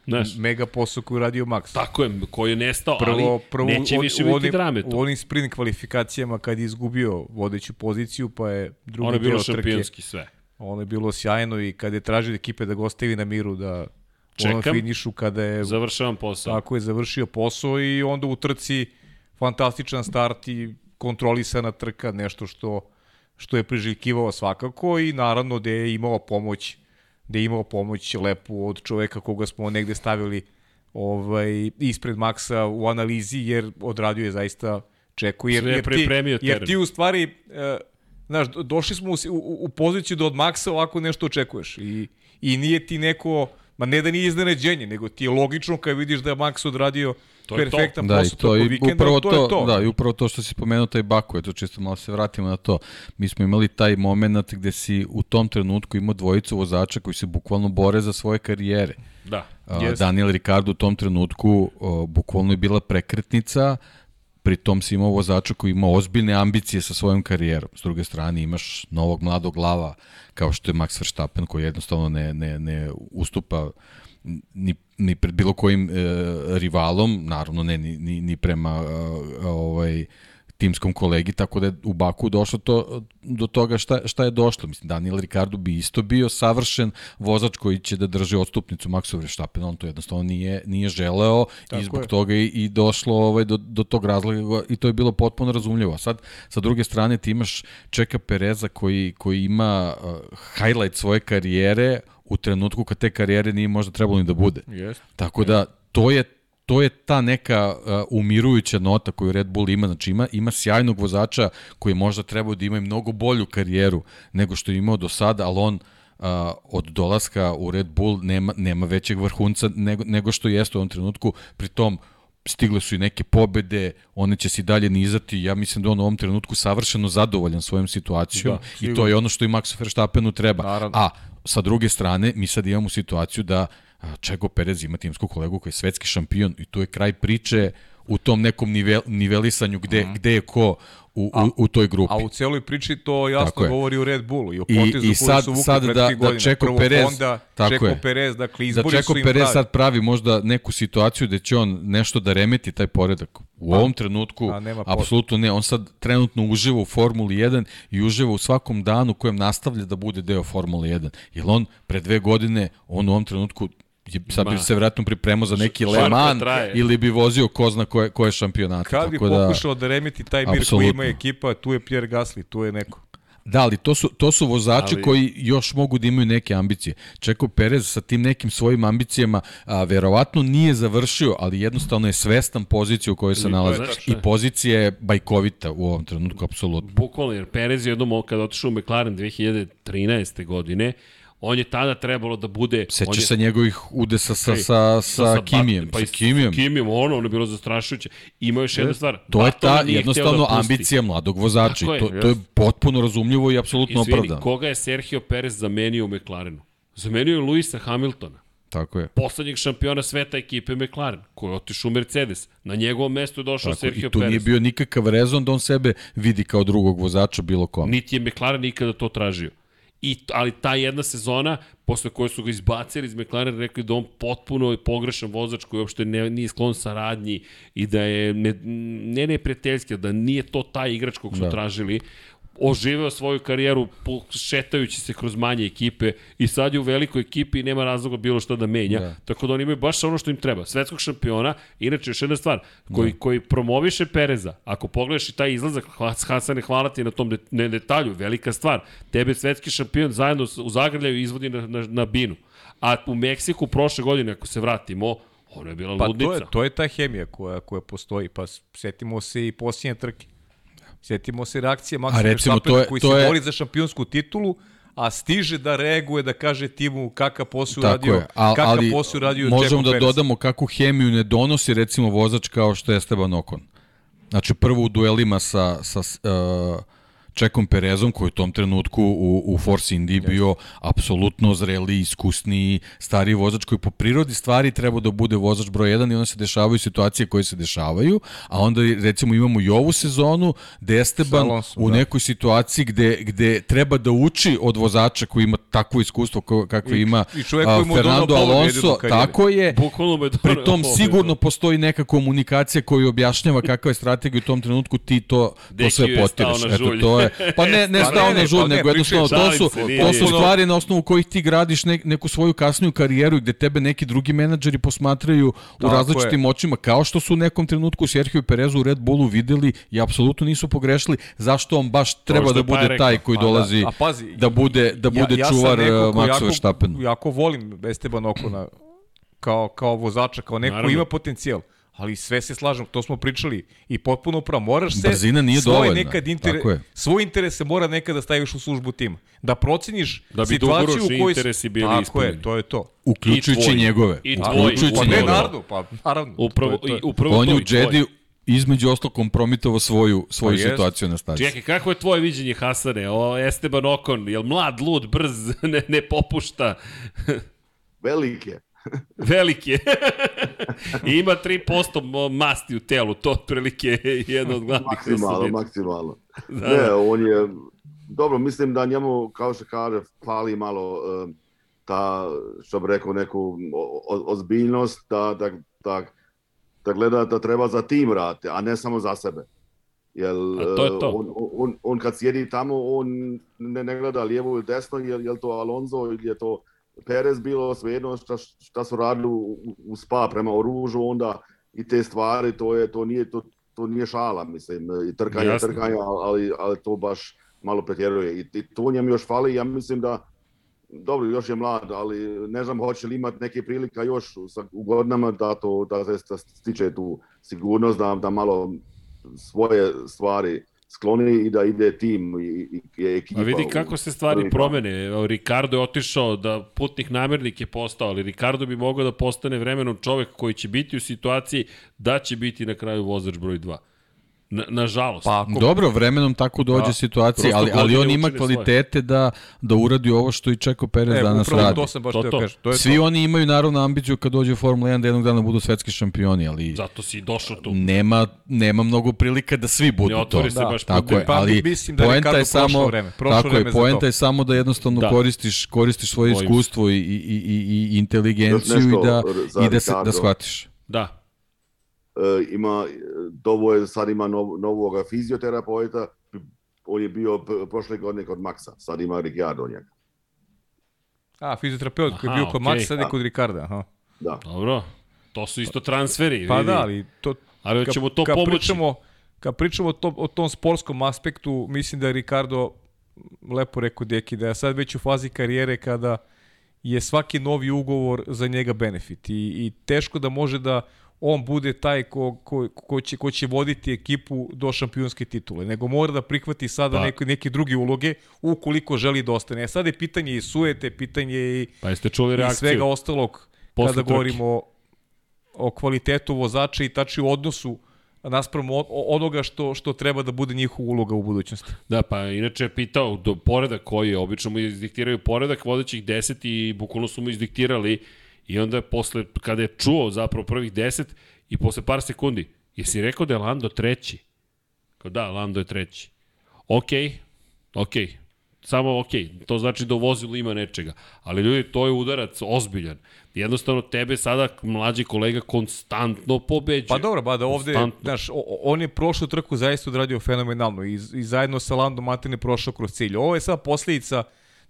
Znaš, mega posao koji radio Max. Tako je, koji je nestao, Prvo, ali prvo neće u- više u biti drame U tu. onim sprint kvalifikacijama kad je izgubio vodeću poziciju, pa je drugi Ono je bilo šampionski sve. Ono je bilo sjajno i kad je tražio ekipe da ga ostavi na miru da u Čekam. finišu kada je Završavam posao. tako je završio posao i onda u trci fantastičan start i kontrolisana trka, nešto što što je priželjkivao svakako i naravno da je imao pomoć da je imao pomoć lepu od čoveka koga smo negde stavili ovaj ispred Maksa u analizi jer odradio je zaista čeku jer jer ti, jer ti u stvari e, znaš do- došli smo u, u, u poziciju da od Maksa ovako nešto očekuješ i i nije ti neko Ma ne da nije iznenađenje, nego ti je logično kad vidiš da je Max odradio To to. perfektan Da, posao to tokom i vikenda, upravo to, to, je to. da, i upravo to što si pomenuo taj Baku, eto čisto malo se vratimo na to. Mi smo imali taj moment gde si u tom trenutku imao dvojicu vozača koji se bukvalno bore za svoje karijere. Da. Daniel Ricardo u tom trenutku o, bukvalno je bila prekretnica, pri tom si imao vozača koji ima ozbiljne ambicije sa svojom karijerom. S druge strane imaš novog mladog glava kao što je Max Verstappen koji jednostavno ne, ne, ne ustupa ni, ni pred bilo kojim e, rivalom, naravno ne ni, ni, ni prema e, ovaj timskom kolegi, tako da je u Baku došlo to, do toga šta, šta je došlo. Mislim, Daniel Ricardo bi isto bio savršen vozač koji će da drži odstupnicu Maxu Verstappena, on to jednostavno nije, nije želeo Tako i zbog je. toga i, i došlo ovaj, do, do tog razloga i to je bilo potpuno razumljivo. A sad, sa druge strane, ti imaš Čeka Pereza koji, koji ima uh, highlight svoje karijere u trenutku kad te karijere nije možda trebalo ni da bude. Jeste. Tako da to je to je ta neka uh, umirujuća nota koju Red Bull ima, znači ima, ima sjajnog vozača koji možda trebao da ima i mnogo bolju karijeru nego što je imao do sada, ali on a, od dolaska u Red Bull nema, nema većeg vrhunca nego, nego što jeste u ovom trenutku. Pri tom, stigle su i neke pobede, one će se i dalje nizati, ja mislim da on u ovom trenutku savršeno zadovoljan svojom situacijom Da, i to je ono što i Maxu Verstappenu treba. Naravno. A sa druge strane, mi sad imamo situaciju da a, Čego Perez ima timsku kolegu koji je svetski šampion i tu je kraj priče u tom nekom nivel, nivelisanju gde, mm. gde je ko u, u, u toj grupi. A u celoj priči to Tako jasno je. govori o Red Bullu i o I- potezu i koji sad- su vukli sad da- prethodnih da godina. Čeko Prvo Perez- Honda, tako Čeko je. Perez, dakle da izbori Čeko su im Perez pravi. sad pravi možda neku situaciju da će on nešto da remeti taj poredak. U ovom trenutku, a nema posla. apsolutno ne. On sad trenutno uživa u Formuli 1 i uživa u svakom danu kojem nastavlja da bude deo Formule 1. Jer on pre dve godine, on u ovom trenutku je, sad bi se vratno pripremao za neki Le Mans ili bi vozio ko zna koje, koje šampionate. Kad bi da, pokušao da remeti taj mir koji ima ekipa, tu je Pierre Gasly, tu je neko. Da, ali to su, to su vozači Ali- koji još mogu da imaju neke ambicije. Čeko Perez sa tim nekim svojim ambicijama a, verovatno nije završio, ali jednostavno je svestan pozicije u kojoj se nalazi. I pozicija je bajkovita u ovom trenutku, apsolutno. Bukvalno, jer Perez je jednom kada otišao u McLaren 2013. godine, on je tada trebalo da bude... Seća je, se njegovih udesa sa, Ej, sa, sa, Kimijem. Pa sa Kimijem. Sa Kimijem, ono, ono je bilo zastrašujuće. Ima još jedna stvar. To je ta hteo jednostavno da pusti. ambicija mladog vozača. Je, to, to je potpuno razumljivo i apsolutno Izvini, opravdano. koga je Sergio Perez zamenio u McLarenu? Zamenio je Luisa Hamiltona, Tako je. poslednjeg šampiona sveta ekipe McLaren, koji je otišao u Mercedes. Na njegovom mestu je došao Tako, Sergio I tu Perez. nije bio nikakav rezon da on sebe vidi kao drugog vozača bilo kome. Niti je McLaren nikada to tražio. I, ali ta jedna sezona, posle koje su ga izbacili iz McLaren, rekli da on potpuno je pogrešan vozač koji uopšte ne, nije sklon saradnji i da je ne, ne neprijateljski, da nije to taj igrač kog su da. Tražili oživeo svoju karijeru šetajući se kroz manje ekipe i sad je u velikoj ekipi i nema razloga bilo šta da menja. Da. Tako da oni imaju baš ono što im treba. Svetskog šampiona, inače još jedna stvar, koji, da. koji promoviše Pereza, ako pogledaš i taj izlazak, Has- Hasane, hvala ti na tom ne, detalju, velika stvar. Tebe svetski šampion zajedno u Zagrljaju izvodi na, na, na binu. A u Meksiku prošle godine, ako se vratimo, ono je bila Pa ludnica. to je, to je ta hemija koja, koja postoji, pa setimo se i posljednje trke. Setimo se reakcije to Verstappena koji to se je- bori za šampionsku titulu, a stiže da reaguje, da kaže timu kakav posao uradio, kakav posao uradio možemo da Perez. dodamo kakvu hemiju ne donosi recimo vozač kao što je Esteban Ocon. Znači prvo u duelima sa, sa uh, Čekom Perezom koji je u tom trenutku u, u Force Indy bio apsolutno zreli, iskusniji, stariji vozač koji po prirodi stvari treba da bude vozač broj 1 i onda se dešavaju situacije koje se dešavaju, a onda recimo imamo i ovu sezonu gde Esteban u da. nekoj situaciji gde, gde treba da uči od vozača koji ima takvo iskustvo I- ima i a, Fernando Alonso, tako je, Bukvalno me Pri tom sigurno postoji neka komunikacija koju objašnjava kakva je strategija u tom trenutku ti to, to sve potiraš. Eto, to je, pa ne, ne Pa ne, ne, pa ne, nego jednostavno to su, to nije. su stvari na osnovu kojih ti gradiš ne, neku svoju kasniju karijeru i gde tebe neki drugi menadžeri posmatraju u različitim očima, kao što su u nekom trenutku Sergio Perezu u Red Bullu videli i apsolutno nisu pogrešili zašto on baš treba da je bude taj koji da, dolazi a pazi, da bude, da bude sam čuvar uh, ko Maxu jako- Verstappenu. Jako volim Esteban Okona kao, kao vozača, kao neko ima potencijal. Ali sve se slažem, to smo pričali i potpuno pravo. Moraš se Brzina nije svoje dovoljna, nekad inter... tako je. svoj interese mora nekada staviš u službu tima. Da proceniš Da bi situaciju u kojoj interesi bili Tako ispunjeni. je, to je to. Uključujući tvoji. njegove. I A, tvoji. Uključujući Pa ne, njegove. naravno, pa naravno. Upravo, to je, to je. i upravo On je u i tvoj. Jedi između ostalog kompromitovao svoju, svoju Pa situaciju na stazi. Čekaj, kako je tvoje viđenje Hasane? O, Esteban Okon, jel mlad, lud, brz, ne, ne popušta? Velike. Velik je. I ima 3% mo- masti u telu, to otprilike je jedna od glavnih Maksimalno, osobina. maksimalno. Da, Ne, da. on je, dobro, mislim da njemu, kao što kaže, fali malo eh, ta, što bi rekao, neku ozbiljnost, da, da, da, da gleda da treba za tim raditi, a ne samo za sebe. Jel, A to je eh, to. On, on, on kad sjedi tamo, on ne, ne gleda lijevo ili desno, jel to Alonso ili je to Perez bilo svejedno šta, šta su radili u, u spa prema oružju onda i te stvari, to, je, to, nije, to, to nije šala, mislim, i trkanje, Jasno. trkanje, ali, ali to baš malo pretjeruje. I, I to njemu još fali, ja mislim da, dobro, još je mlad, ali ne znam hoće li imati neke prilika još sa, u godinama da, to, da se da stiče tu sigurnost, da, da malo svoje stvari skloni i da ide tim i, i ekipa. A vidi kako se stvari promene. Ricardo je otišao da putnik namernik je postao, ali Ricardo bi mogao da postane vremenom čovek koji će biti u situaciji da će biti na kraju vozač broj 2. Na, nažalost. Pa, ako... Dobro, vremenom tako dođe da, situacija, ali, ali on ima kvalitete svoje. da, da uradi ovo što i Čeko Perez e, danas radi. To sam baš to, to. Kažem. To je Svi to. oni imaju naravno ambiciju kad dođe u Formula 1 da jednog dana budu svetski šampioni, ali... Zato si došao tu. Nema, nema mnogo prilika da svi budu ne to. Se da. baš tako je, pa, ali mislim da poenta je samo, vreme, tako vreme je, poenta je samo da jednostavno da. koristiš, koristiš svoje iskustvo i, i, i, i inteligenciju i da, i da, se, da shvatiš. Da, ima, Dovo je sad ima nov, novog fizioterapeuta, on je bio prošle godine kod Maxa, sad ima Ricciardo njega. A, fizioterapeut koji je bio kod okay. Maxa, sad je kod Ricarda, aha. Da. Dobro, to su isto transferi. Pa vidi. da, ali to... Ali ćemo to kad pomoći. Pričamo, kad pričamo o, to, o tom sportskom aspektu, mislim da je Ricardo lepo rekao Deki, da je sad već u fazi karijere kada je svaki novi ugovor za njega benefit i, i teško da može da on bude taj ko, ko, ko, će, ko će voditi ekipu do šampionske titule, nego mora da prihvati sada pa. neke, neke druge uloge ukoliko želi da ostane. A sada je pitanje i sujete, pitanje i, pa jeste čuli reakciju? i svega ostalog Posle kada trke. govorimo o, o kvalitetu vozača i tači u odnosu naspram onoga što što treba da bude njihova uloga u budućnosti. Da, pa inače je pitao do poredak koji je, obično mu izdiktiraju poredak vodećih 10 i bukvalno su mu izdiktirali I onda posle, kada je čuo zapravo prvih deset i posle par sekundi, jesi rekao da je Lando treći? Kao da, Lando je treći. Okej, okej, samo ok, to znači da u vozilu ima nečega. Ali ljudi, to je udarac ozbiljan. Jednostavno tebe sada mlađi kolega konstantno pobeđuje. Pa dobro, ba da ovde, znaš, on je prošlu trku zaista odradio fenomenalno i, i zajedno sa Landom Martin prošao kroz cilj. Ovo je sad posljedica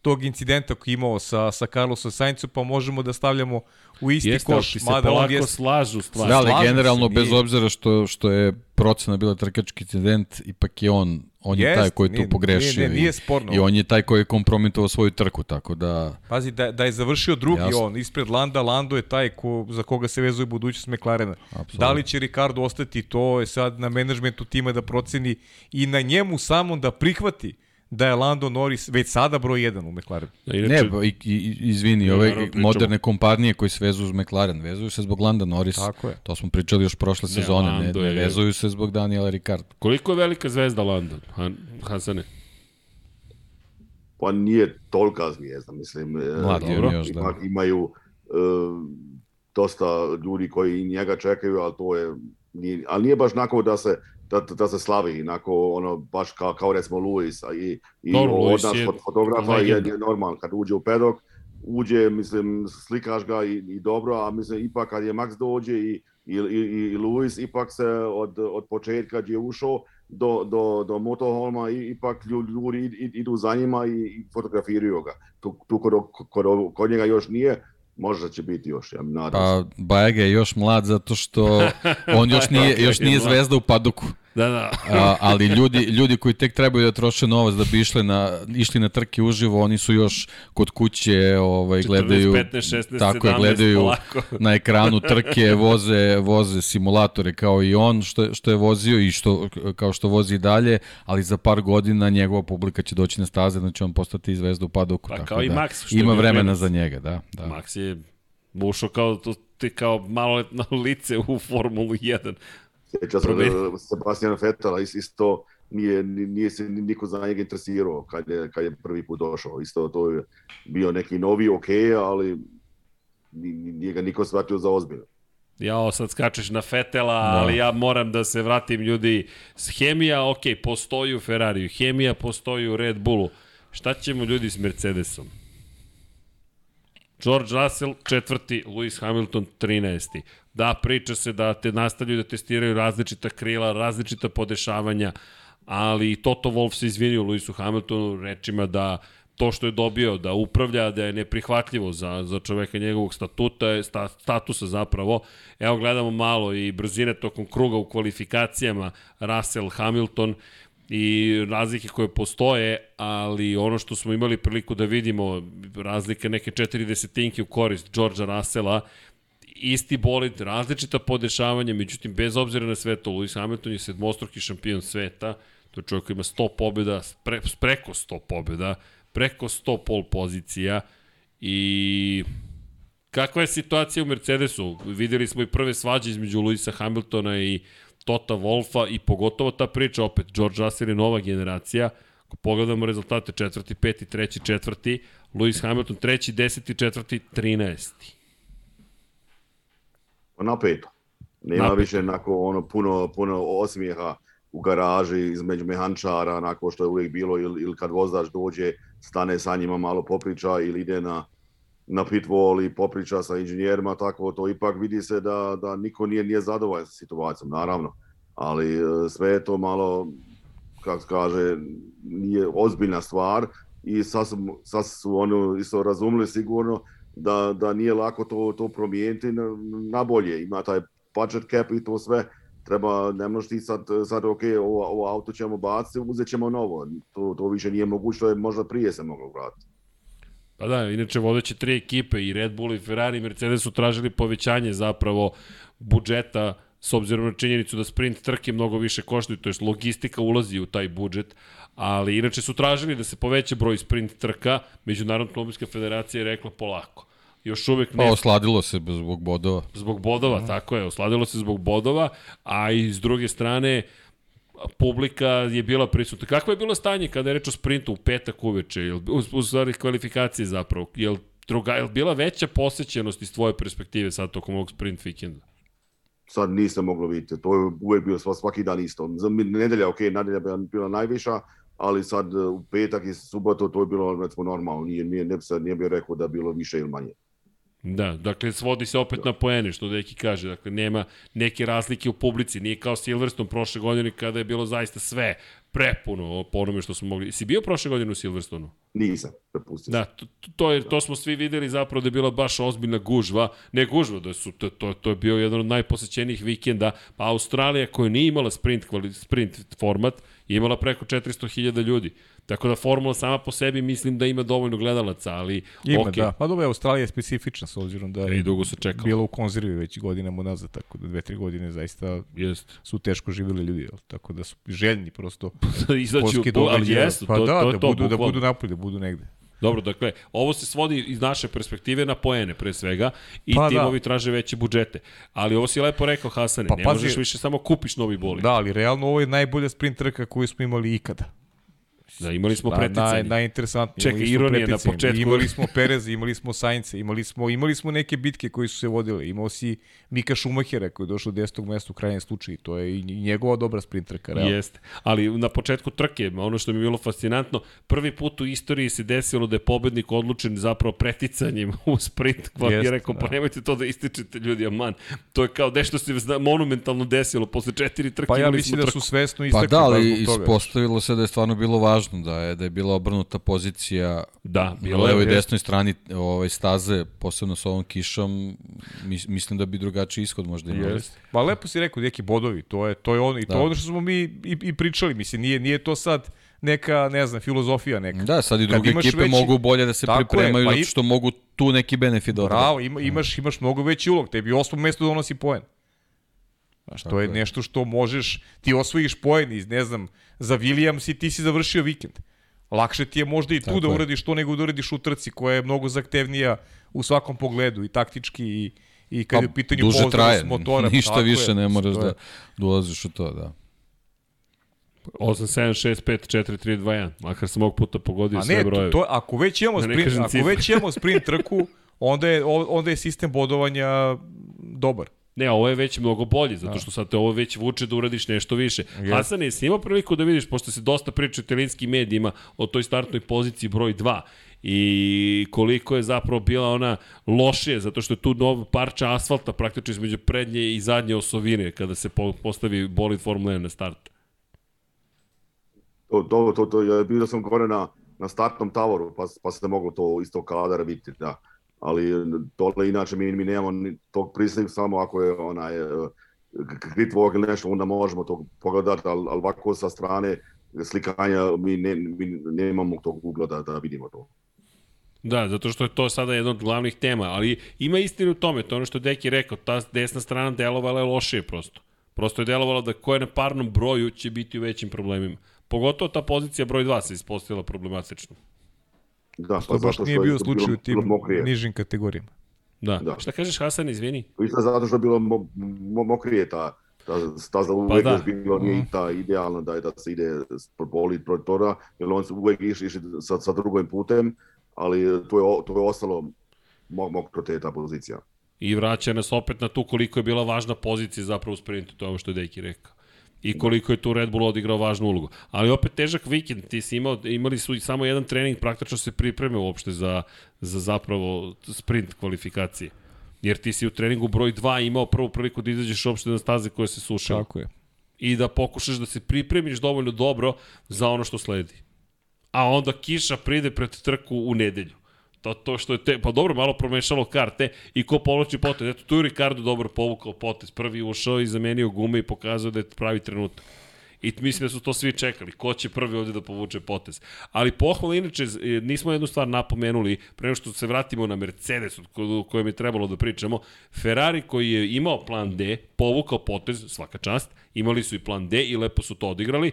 tog incidenta koji imao sa, sa Carlosom Sainzom, pa možemo da stavljamo u isti Jeste, koš. Jeste, mada on je slažu stvari. Da, ali generalno, bez obzira što, što je procena bila trkački incident, ipak je on on je Jest, taj koji je tu pogrešio nije, nije, nije sporno. i, i on je taj koji je kompromitovao svoju trku, tako da... Pazi, da, da je završio drugi Jasno. on, ispred Landa, Lando je taj ko, za koga se vezuje budućnost McLarena. Absolutno. Da li će Ricardo ostati, to je sad na menadžmentu tima da proceni i na njemu samom da prihvati da je Lando Norris već sada broj 1 u McLarenu. Da, inače, ne, i, i, izvini, ove naravno, moderne kompanije koji se vezuju uz McLaren, vezuju se zbog Landa Norris. Tako je. To smo pričali još prošle sezone, ne, ne, ne vezuju se zbog Daniela Ricardo. Koliko je velika zvezda Landa, Hasane? Pa nije tolika zvijezda, mislim. E, Mladi dobro. još, da. Ipak imaju uh, dosta ljudi koji njega čekaju, ali to je nije, ali nije baš nako da se da, da se slavi, inako ono, baš kao, kao recimo Luis i, i Dobro, od nas je fotografa je, je normalno, kad uđe u pedok, uđe, mislim, slikaš ga i, i dobro, a mislim, ipak kad je Max dođe i, i, i, i Luis, ipak se od, od početka gdje je ušao do, do, do motorholma i ipak ljudi idu za njima i, i fotografiraju ga. Tu, tu kod, kod, kod njega još nije, Možda će biti još, ja nadam Pa Bajega je još mlad zato što on još nije, još nije zvezda u paduku. Da, da. A, ali ljudi, ljudi koji tek trebaju da troše novac da bi išli na, išli na trke uživo, oni su još kod kuće ovaj, 14, gledaju, 15, 16, tako 17, gledaju polako. na ekranu trke, voze, voze simulatore kao i on što, što je vozio i što, kao što vozi i dalje, ali za par godina njegova publika će doći na staze, znači on postati zvezda u padoku. Pa tako kao da, i Max. Što ima vremena za njega, da. da. Max je ušao kao, kao maloletno lice u Formulu 1 Sjeća se Sebastiana Fetela, isto nije, nije se niko za njega interesirao kad je, kad je prvi put došao. Isto to je bio neki novi ok, ali nije ga niko shvatio za ozbiljno. Ja, sad skačeš na Fetela, da. ali ja moram da se vratim ljudi. Hemija, ok, postoji u Ferrariju, hemija postoji u Red Bullu. Šta ćemo ljudi s Mercedesom? George Russell četvrti, Lewis Hamilton 13. Da, priča se da te nastavljaju da testiraju različita krila, različita podešavanja, ali Toto Wolff se izvinio Lewisu Hamiltonu rečima da to što je dobio da upravlja, da je neprihvatljivo za, za čoveka njegovog statuta, sta, statusa zapravo. Evo gledamo malo i brzine tokom kruga u kvalifikacijama Russell Hamilton i razlike koje postoje, ali ono što smo imali priliku da vidimo, razlike neke četiri desetinke u korist Georgea Russella, isti bolid, različita podešavanja, međutim, bez obzira na sve to, Lewis Hamilton je sedmostruki šampion sveta, To je čovjek koji ima 100 pobjeda, pre, preko 100 pobjeda, preko 100 pol pozicija i kakva je situacija u Mercedesu? Videli smo i prve svađe između Luisa Hamiltona i Tota Wolfa i pogotovo ta priča opet, George Russell je nova generacija, ako pogledamo rezultate četvrti, peti, treći, četvrti, Lewis Hamilton treći, deseti, četvrti, trinesti. Napeto. Nema Napeto. više onako ono puno, puno osmijeha u garaži između mehančara, onako što je uvijek bilo, ili, ili kad vozač dođe, stane sa njima malo popriča ili ide na, na pit wall i popriča sa inženjerima, tako to ipak vidi se da, da niko nije, nije zadovoljan sa situacijom, naravno. Ali e, sve je to malo, kako kaže, nije ozbiljna stvar i sasvim, sasvim su ono isto razumeli sigurno da, da nije lako to, to promijeniti na, na bolje. Ima taj budget cap i to sve, treba, ne možeš ti sad, sad ok, ovo, ovo auto ćemo baciti, uzet ćemo novo. To, to više nije moguće, što je možda prije se moglo vratiti. Pa da, inače vodeće tri ekipe i Red Bull i Ferrari i Mercedes su tražili povećanje zapravo budžeta s obzirom na činjenicu da sprint trke mnogo više koštaju, to je logistika ulazi u taj budžet, ali inače su tražili da se poveća broj sprint trka, Međunarodna automobilska federacija je rekla polako. Još uvek Pa ne osladilo se zbog bodova. zbog bodova, mm. tako je, osladilo se zbog bodova, a i s druge strane publika je bila prisutna. Kakvo je bilo stanje kada je reč o sprintu u petak uveče, jel, u, stvari kvalifikacije zapravo, je druga, je bila veća posećenost iz tvoje perspektive sad tokom ovog sprint vikenda? Sad nisam moglo vidjeti, to je uvijek bilo svaki dan isto. Za nedelja, ok, nedelja bi bila najviša, ali sad u petak i subotu to je bilo recimo normalno, nije, nije, ne, sad nije bio rekao da bilo više ili manje. Da, dakle, svodi se opet na poene, što Deki kaže. Dakle, nema neke razlike u publici. Nije kao Silverstone prošle godine kada je bilo zaista sve prepuno po onome što smo mogli. Si bio prošle godine u Silverstonu? Nisam, prepustio Da, to, to, je, to smo svi videli zapravo da je bila baš ozbiljna gužva. Ne gužva, da su, to, to, to je bio jedan od najposećenijih vikenda. Pa Australija koja nije imala sprint, sprint format, je imala preko 400.000 ljudi. Tako da formula sama po sebi mislim da ima dovoljno gledalaca, ali Ima, okay. da. Pa dobro, Australija je specifična s obzirom da je I dugo se čekalo. bila u konzervi već godinama unazad, tako da dve, tri godine zaista Jest. su teško živjeli ljudi, jel? tako da su željni prosto da izađu, sportski po, ali jesu, pa to, da, to da to, budu, da budu napolje, da budu negde. Dobro, dakle, ovo se svodi iz naše perspektive na poene pre svega i Pa da. timovi traže veće budžete. Ali ovo si lepo rekao, Hasane, Pa ne pazi- možeš više samo kupiš novi boli. Da, ali realno ovo je najbolja sprint trka koju smo imali ikada. Da imali smo Da, naj, preticanje. najinteresantnije. Čekaj, ironija na početku. Imali smo Pereza, imali smo Sainca, imali smo, imali smo neke bitke koji su se vodile. Imao si Mika Šumahera koji je došao do 10. mesta u krajnjem slučaju. To je i njegova dobra sprint trka. realno. Jeste. Ali na početku trke, ono što mi je bilo fascinantno, prvi put u istoriji se desilo da je pobednik odlučen zapravo preticanjem u sprint. Pa je rekao, pa da. nemojte to da ističete ljudi, aman. To je kao nešto se monumentalno desilo. Posle četiri trke Pa ja imali mislim smo da trku. su svesno Pa istakli da, baš ali ispostavilo se da je stvarno bilo važno, da je, da je bila obrnuta pozicija Da, na bilo levoj i je. desnoj strani ovaj, staze, posebno sa ovom kišom, mis, mislim da bi drugačiji ishod možda imali. Jeste. Pa lepo si rekao, neki bodovi, to je, to je ono, i to Da. je ono što smo mi i, i pričali, mislim, nije, nije to sad neka, ne znam, filozofija neka. Da, sad i druge ekipe veći- mogu bolje da se Tako je, pripremaju, pa zato i- što mogu tu neki benefit da. Bravo, ima, imaš, imaš mnogo veći ulog, tebi osmo mesto donosi poen. Znaš, to je, je. nešto što možeš, ti osvojiš poen iz, ne znam, za Williams i ti si završio vikend. Lakše ti je možda i tu Tako da je. uradiš to nego da uradiš u trci koja je mnogo zahtevnija u svakom pogledu i taktički i, i kad je u pitanju Pa, pouzdanost traje, motora. ništa tako više je, ne moraš da, da ulaziš u to, da. 8, 7, 6, 5, 4, 3, 2, 1. Makar sam ovog puta pogodio A sve ne, brojeve. to, to, ako već imamo Da sprint, ako već imamo sprint trku, onda je, onda je sistem bodovanja dobar. Ne, ovo je već mnogo bolje, zato što sad te ovo već vuče da uradiš nešto više. Jeste. Hasan, jesi imao priliku da vidiš, pošto se dosta priča u italijanskim medijima o toj startnoj poziciji broj 2 i koliko je zapravo bila ona lošije, zato što je tu nov parča asfalta praktično između prednje i zadnje osovine kada se po, postavi bolid Formula 1 na start. To, to, to, to, ja bio sam gore na, na startnom tavoru, pa, pa se moglo to isto kadara vidjeti, da. Ali dole inače mi, mi nemamo ni tog prislika samo ako je onaj eh, walk ili nešto, onda možemo to pogledati, ali, ali ovako sa strane slikanja mi, ne, mi nemamo tog ugla da, da vidimo to. Da, zato što je to sada jedna od glavnih tema, ali ima istinu u tome, to ono što Deki rekao, ta desna strana delovala je lošije prosto. Prosto je delovalo da ko je na parnom broju će biti u većim problemima. Pogotovo ta pozicija broj 2 se ispostavila problematično. Da, Što baš nije bio slučaj u tim nižim kategorijama. Da. Da. Šta kažeš Hasan, izvini? Isto zato što je bilo mo, mo, mokrije ta, ta staza uvek da. još bilo nije ta idealno da, je da se ide prolit protiv toga, jer on su uvek išli, išli sa, sa drugim putem, ali to je, to je ostalo mo- mokro te ta pozicija. I vraća nas opet na tu koliko je bila važna pozicija zapravo u sprintu, to je ovo što je Deki rekao. I koliko je tu Red Bull odigrao važnu ulogu. Ali opet težak vikend, ti si imao, imali su i samo jedan trening, praktično se pripreme uopšte za, za zapravo sprint kvalifikacije. Jer ti si u treningu broj 2 imao prvu priliku da izađeš uopšte na staze koje se sušile. Tako je. I da pokušaš da se pripremiš dovoljno dobro za ono što sledi. A onda kiša pride pred trku u nedelju. To, to što je te, pa dobro, malo promešalo karte i ko povlači potez. Eto, tu je Ricardo dobro povukao potez. Prvi ušao i zamenio gume i pokazao da je pravi trenutak. I mislim da su to svi čekali. Ko će prvi ovde da povuče potez. Ali pohvala, inače, e, nismo jednu stvar napomenuli, pre nego što se vratimo na Mercedes, od kojem je trebalo da pričamo. Ferrari koji je imao plan D, povukao potez, svaka čast, imali su i plan D i lepo su to odigrali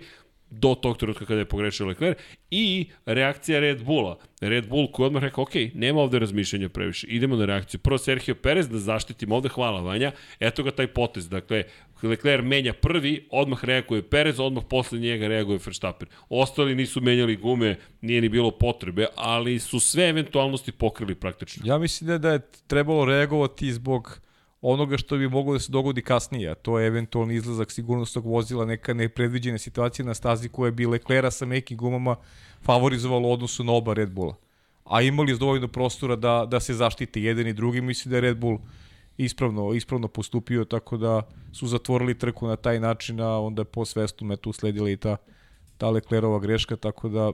do tog trenutka kada je pogrešio Leclerc i reakcija Red Bulla. Red Bull koji odmah rekao, ok, nema ovde razmišljanja previše, idemo na reakciju. Prvo Sergio Perez da zaštitimo ovde, hvala Vanja, eto ga taj potez, dakle, Leclerc menja prvi, odmah reaguje Perez, odmah posle njega reaguje Verstappen. Ostali nisu menjali gume, nije ni bilo potrebe, ali su sve eventualnosti pokrili praktično. Ja mislim da je trebalo reagovati zbog onoga što bi moglo da se dogodi kasnije, a to je eventualni izlazak sigurnosnog vozila, neka nepredviđena situacija na stazi koja bi Leclera sa mekim gumama favorizovala u odnosu na oba Red Bulla. A imali su dovoljno prostora da, da se zaštite jedan i drugi, mislim da je Red Bull ispravno, ispravno postupio, tako da su zatvorili trku na taj način, a onda je po svestu tu usledila i ta, ta Leclerova greška, tako da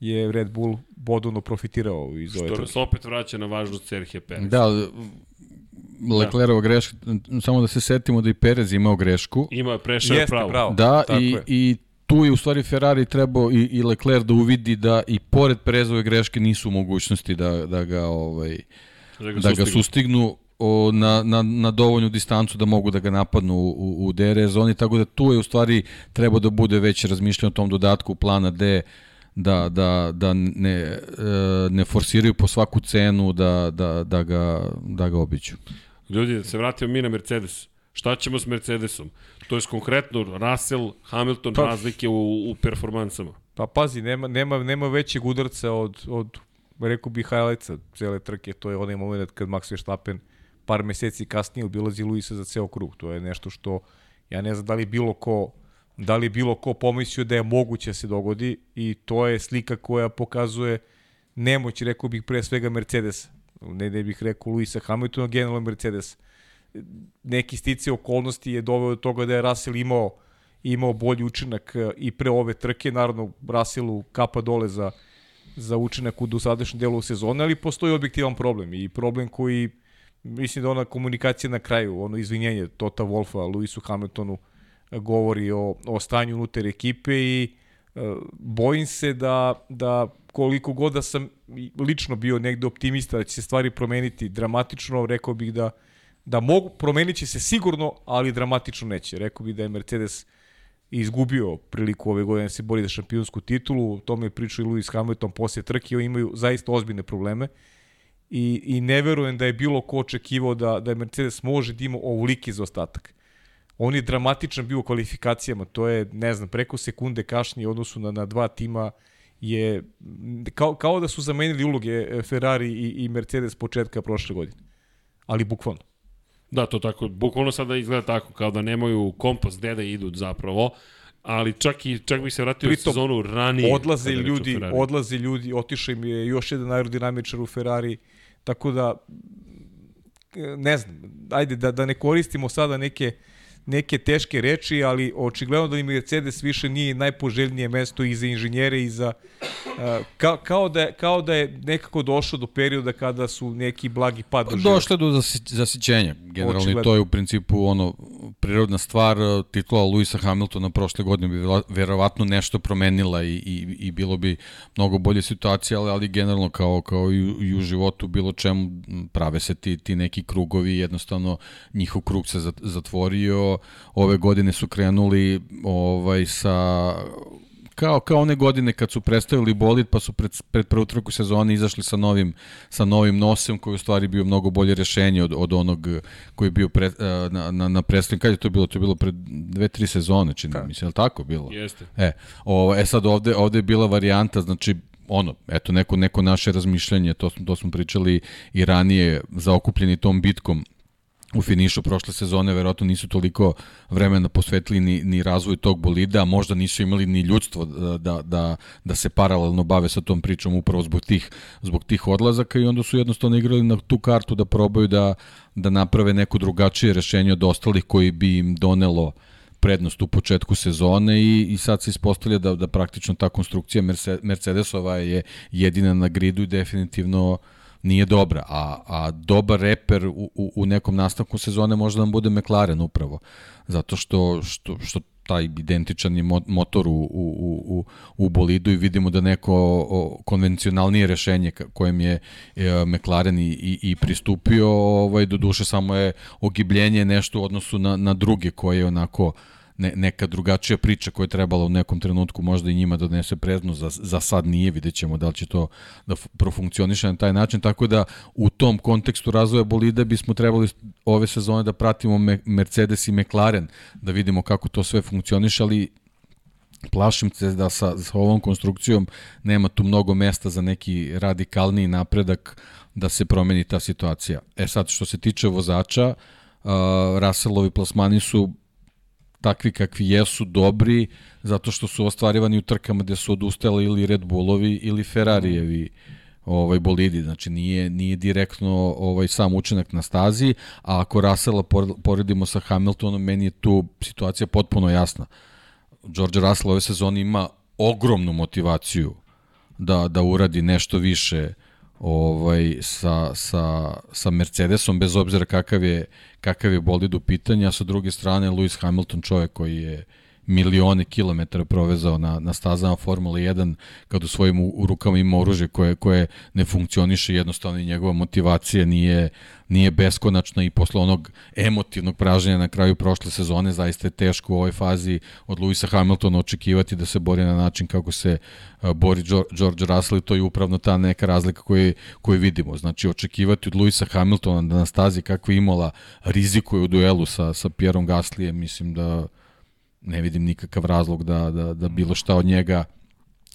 je Red Bull bodovno profitirao iz ove Što trke. nas opet vraća na važnost Sergio Perez. Da, Leclerova greška, samo da se setimo da i Perez imao grešku. Imao je prešao Jeste, pravo. pravo. Da, Tako i, je. i tu je u stvari Ferrari trebao i, i Leclerc da uvidi da i pored Perezove greške nisu u mogućnosti da, da ga ovaj Da ga, da ga sustignu. sustignu o, na, na, na dovoljnu distancu da mogu da ga napadnu u, u, u DRS zoni, tako da tu je u stvari treba da bude već razmišljeno o tom dodatku plana D da, da, da ne, e, ne forsiraju po svaku cenu da, da, da, ga, da ga obiću. Ljudi, da se vratimo mi na Mercedes. Šta ćemo s Mercedesom? To je konkretno Russell, Hamilton, Pa- razlike u, u performansama. Pa pazi, nema, nema, nema većeg udarca od, od rekao bih, highlightsa cele trke. To je onaj moment kad Max Verstappen par meseci kasnije obilazi Luisa za ceo krug. To je nešto što, ja ne znam da li bilo ko da li bilo ko pomislio da je moguće da se dogodi i to je slika koja pokazuje nemoć, rekao bih pre svega Mercedes. Ne, ne bih rekao Luisa Hamiltona, generalno Mercedes. Neki stice okolnosti je doveo do toga da je Russell imao imao bolji učinak e, i pre ove trke, naravno Russellu kapa dole za, za učinak u dosadašnjem delu sezone, ali postoji objektivan problem i problem koji mislim da ona komunikacija na kraju, ono izvinjenje Tota Wolfa, Lewisu Hamiltonu e, govori o, o stanju unutar ekipe i e, bojim se da, da koliko god da sam lično bio negde optimista da će se stvari promeniti dramatično, rekao bih da da mogu, promenit će se sigurno, ali dramatično neće. Rekao bih da je Mercedes izgubio priliku ove godine da se bori za šampionsku titulu, o tome je pričao i Lewis Hamilton posle trke, imaju zaista ozbiljne probleme i, i ne verujem da je bilo ko očekivao da, da je Mercedes može da ima ovoliki zaostatak. On je dramatičan bio u kvalifikacijama, to je, ne znam, preko sekunde kašnje u odnosu na, na dva tima je kao, kao da su zamenili uloge e, Ferrari i, i Mercedes početka prošle godine. Ali bukvalno. Da, to tako, bukvalno sada izgleda tako, kao da nemaju kompas gde da idu zapravo, ali čak i čak bih se vratio u Pritom, sezonu ranije. odlaze ljudi, odlaze ljudi, otišao im je još jedan aerodinamičar u Ferrari, tako da ne znam, ajde da, da ne koristimo sada neke neke teške reči, ali očigledno da im Mercedes više nije najpoželjnije mesto i za inženjere i za uh, kao, da je, kao da je nekako došlo do perioda kada su neki blagi pad doživjeli. Došlo do zasi- zasićenja. Generalno i Očigledno. to je u principu ono prirodna stvar. Titula Luisa Hamiltona prošle godine bi verovatno nešto promenila i, i, i bilo bi mnogo bolje situacije, ali, ali generalno kao, kao i, u- i u životu bilo čemu prave se ti, ti neki krugovi, jednostavno njihov krug se zat- Ove godine su krenuli ovaj sa kao, kao one godine kad su predstavili bolid pa su pred, pred prvu trku sezone izašli sa novim, sa novim nosem koji u stvari bio mnogo bolje rešenje od, od onog koji je bio pre, na, na, na predstavljanju. Kad je to bilo? To je bilo pred dve, tri sezone, čini mi se, li tako bilo? Jeste. E, o, e sad ovde, ovde je bila varijanta, znači ono, eto neko, neko naše razmišljanje, to, to smo pričali i ranije, zaokupljeni tom bitkom u finišu prošle sezone verovatno nisu toliko vremena posvetili ni, ni razvoju tog bolida, a možda nisu imali ni ljudstvo da, da, da, da se paralelno bave sa tom pričom upravo zbog tih, zbog tih odlazaka i onda su jednostavno igrali na tu kartu da probaju da, da naprave neko drugačije rešenje od ostalih koji bi im donelo prednost u početku sezone i, i sad se ispostavlja da, da praktično ta konstrukcija Mercedesova je jedina na gridu i definitivno uh, nije dobra, a, a dobar reper u, u, u nekom nastavku sezone može da nam bude McLaren upravo, zato što, što, što taj identičan je motor u, u, u, u bolidu i vidimo da neko konvencionalnije rešenje kojem je e, McLaren i, i, i pristupio, ovaj, do duše samo je ogibljenje nešto u odnosu na, na druge koje onako ne, neka drugačija priča koja je trebala u nekom trenutku možda i njima da donese preznu, za, za sad nije, vidjet ćemo da li će to da profunkcioniše na taj način, tako da u tom kontekstu razvoja bolida bismo trebali ove sezone da pratimo Mercedes i McLaren, da vidimo kako to sve funkcioniše, ali plašim se da sa, sa ovom konstrukcijom nema tu mnogo mesta za neki radikalniji napredak da se promeni ta situacija. E sad, što se tiče vozača, uh, Russellovi plasmani su takvi kakvi jesu dobri zato što su ostvarivani u trkama gde su odustali ili Red Bullovi ili Ferrarijevi ovaj bolidi, znači nije nije direktno ovaj sam učinak na stazi, a ako Russella poredimo sa Hamiltonom, meni je tu situacija potpuno jasna. George Russell ove sezone ima ogromnu motivaciju da da uradi nešto više ovaj sa, sa, sa Mercedesom bez obzira kakav je kakav je bolid u pitanju, a sa druge strane Lewis Hamilton čovjek koji je milione kilometara provezao na, na stazama Formula 1 kad u svojim u, u rukama ima oružje koje, koje ne funkcioniše jednostavno i njegova motivacija nije, nije beskonačna i posle onog emotivnog pražnja na kraju prošle sezone zaista je teško u ovoj fazi od Luisa Hamiltona očekivati da se bori na način kako se bori George Russell i to je upravno ta neka razlika koju, koju vidimo. Znači očekivati od Luisa Hamiltona da na stazi kakva imola rizikuje u duelu sa, sa Pierom Gaslijem, mislim da ne vidim nikakav razlog da, da, da bilo šta od njega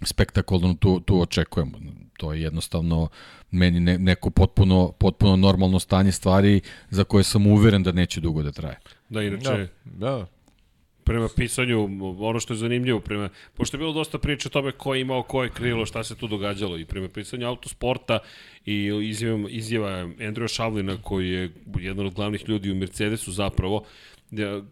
spektakularno tu, tu očekujemo. To je jednostavno meni ne, neko potpuno, potpuno normalno stanje stvari za koje sam uveren da neće dugo da traje. Da, inače, da, da prema pisanju, ono što je zanimljivo, prema, pošto je bilo dosta priča o tome ko je imao koje krilo, šta se tu događalo i prema pisanju autosporta i izjava, izjava Andrewa Šavlina koji je jedan od glavnih ljudi u Mercedesu zapravo,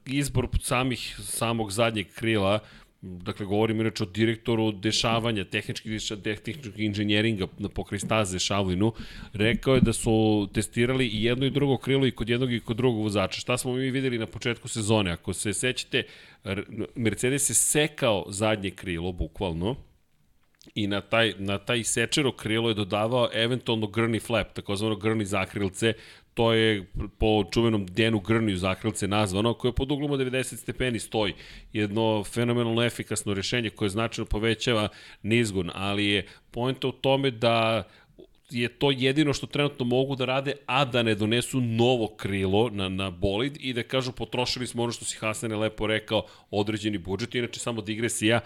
izbor samih, samog zadnjeg krila, dakle govorim inače o direktoru dešavanja, tehničkih, tehničkih inženjeringa na pokraj staze Šavlinu, rekao je da su testirali i jedno i drugo krilo i kod jednog i kod drugog vozača. Šta smo mi videli na početku sezone? Ako se sećate, Mercedes je sekao zadnje krilo, bukvalno, i na taj, na taj sečero krilo je dodavao eventualno grni flap, takozvano grni zakrilce, to je po čuvenom Denu Grniju zakrilce nazvano, koje pod uglom od 90 stepeni stoji. Jedno fenomenalno efikasno rešenje koje značajno povećava nizgun, ali je pojenta u tome da je to jedino što trenutno mogu da rade, a da ne donesu novo krilo na, na bolid i da kažu potrošili smo ono što si Hasane lepo rekao, određeni budžet, inače samo digresija,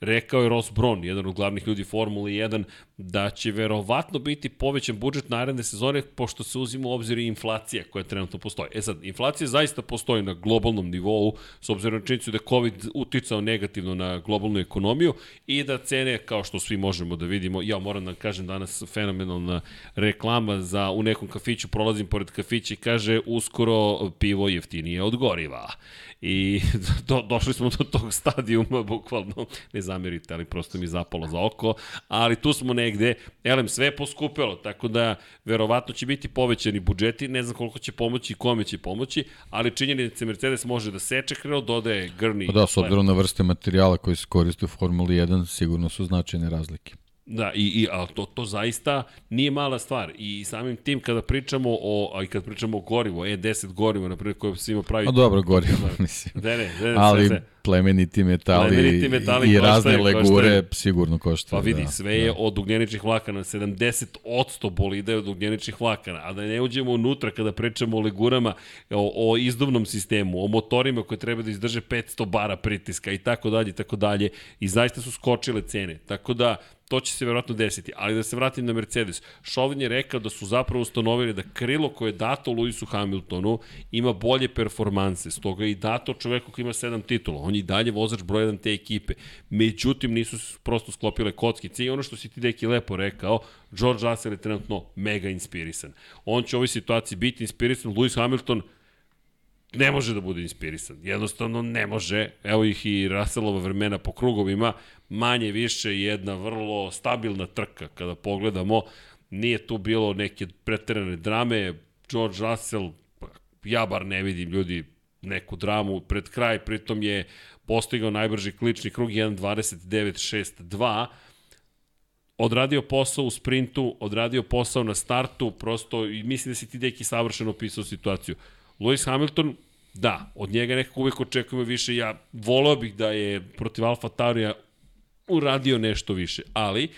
rekao je Ross Brown, jedan od glavnih ljudi Formule 1, da će verovatno biti povećan budžet naredne sezone, pošto se uzima u obzir i inflacija koja trenutno postoji. E sad, inflacija zaista postoji na globalnom nivou, s obzirom na činjenicu da COVID uticao negativno na globalnu ekonomiju i da cene, kao što svi možemo da vidimo, ja moram da kažem danas fenomenalna reklama za u nekom kafiću, prolazim pored kafića i kaže uskoro pivo jeftinije od goriva. I do, došli smo do tog stadijuma, bukvalno, ne zamerite, ali prosto mi zapalo za oko, ali tu smo negde, elem, sve je poskupelo, tako da verovatno će biti povećani budžeti, ne znam koliko će pomoći i kome će pomoći, ali činjenica Mercedes može da seče krilo, dodaje grni. Pa da, s obzirom na vrste materijala koji se koriste u Formuli 1, sigurno su značajne razlike. Da, i, i a to, to zaista nije mala stvar. I samim tim kada pričamo o, a i kad pričamo o gorivu, E10 gorivo, na primjer, koje svima pravi... A dobro, gorivo, mislim. Ne, ne, ne, Ali, sve, plemeniti metali, Plemeniti metali i koštaju, razne legure koštaju. sigurno koštaju. Pa vidi, da, sve je od ugljeničnih vlakana, 70% bolida je od ugljeničnih vlakana, a da ne uđemo unutra kada pričamo o legurama, o, o izduvnom sistemu, o motorima koje treba da izdrže 500 bara pritiska i tako dalje i tako dalje i zaista su skočile cene. Tako da to će se verovatno desiti. Ali da se vratim na Mercedes. Šovin je rekao da su zapravo ustanovili da krilo koje je dato Lewisu Hamiltonu ima bolje performanse. Stoga i dato čoveku koji ima sedam titula. On i dalje vozač broj 1 te ekipe. Međutim, nisu prosto sklopile kockice. I ono što si ti deki lepo rekao, George Russell je trenutno mega inspirisan. On će u ovoj situaciji biti inspirisan. Lewis Hamilton ne može da bude inspirisan. Jednostavno ne može. Evo ih i Russellova vremena po krugovima. Manje više jedna vrlo stabilna trka kada pogledamo. Nije tu bilo neke preterane drame. George Russell, ja bar ne vidim ljudi neku dramu pred kraj, pritom je postigao najbrži klični krug 1.29.6.2 odradio posao u sprintu, odradio posao na startu, prosto i mislim da si ti deki savršeno opisao situaciju. Lewis Hamilton, da, od njega nekako uvek očekujemo više, ja volao bih da je protiv Alfa Taurija uradio nešto više, ali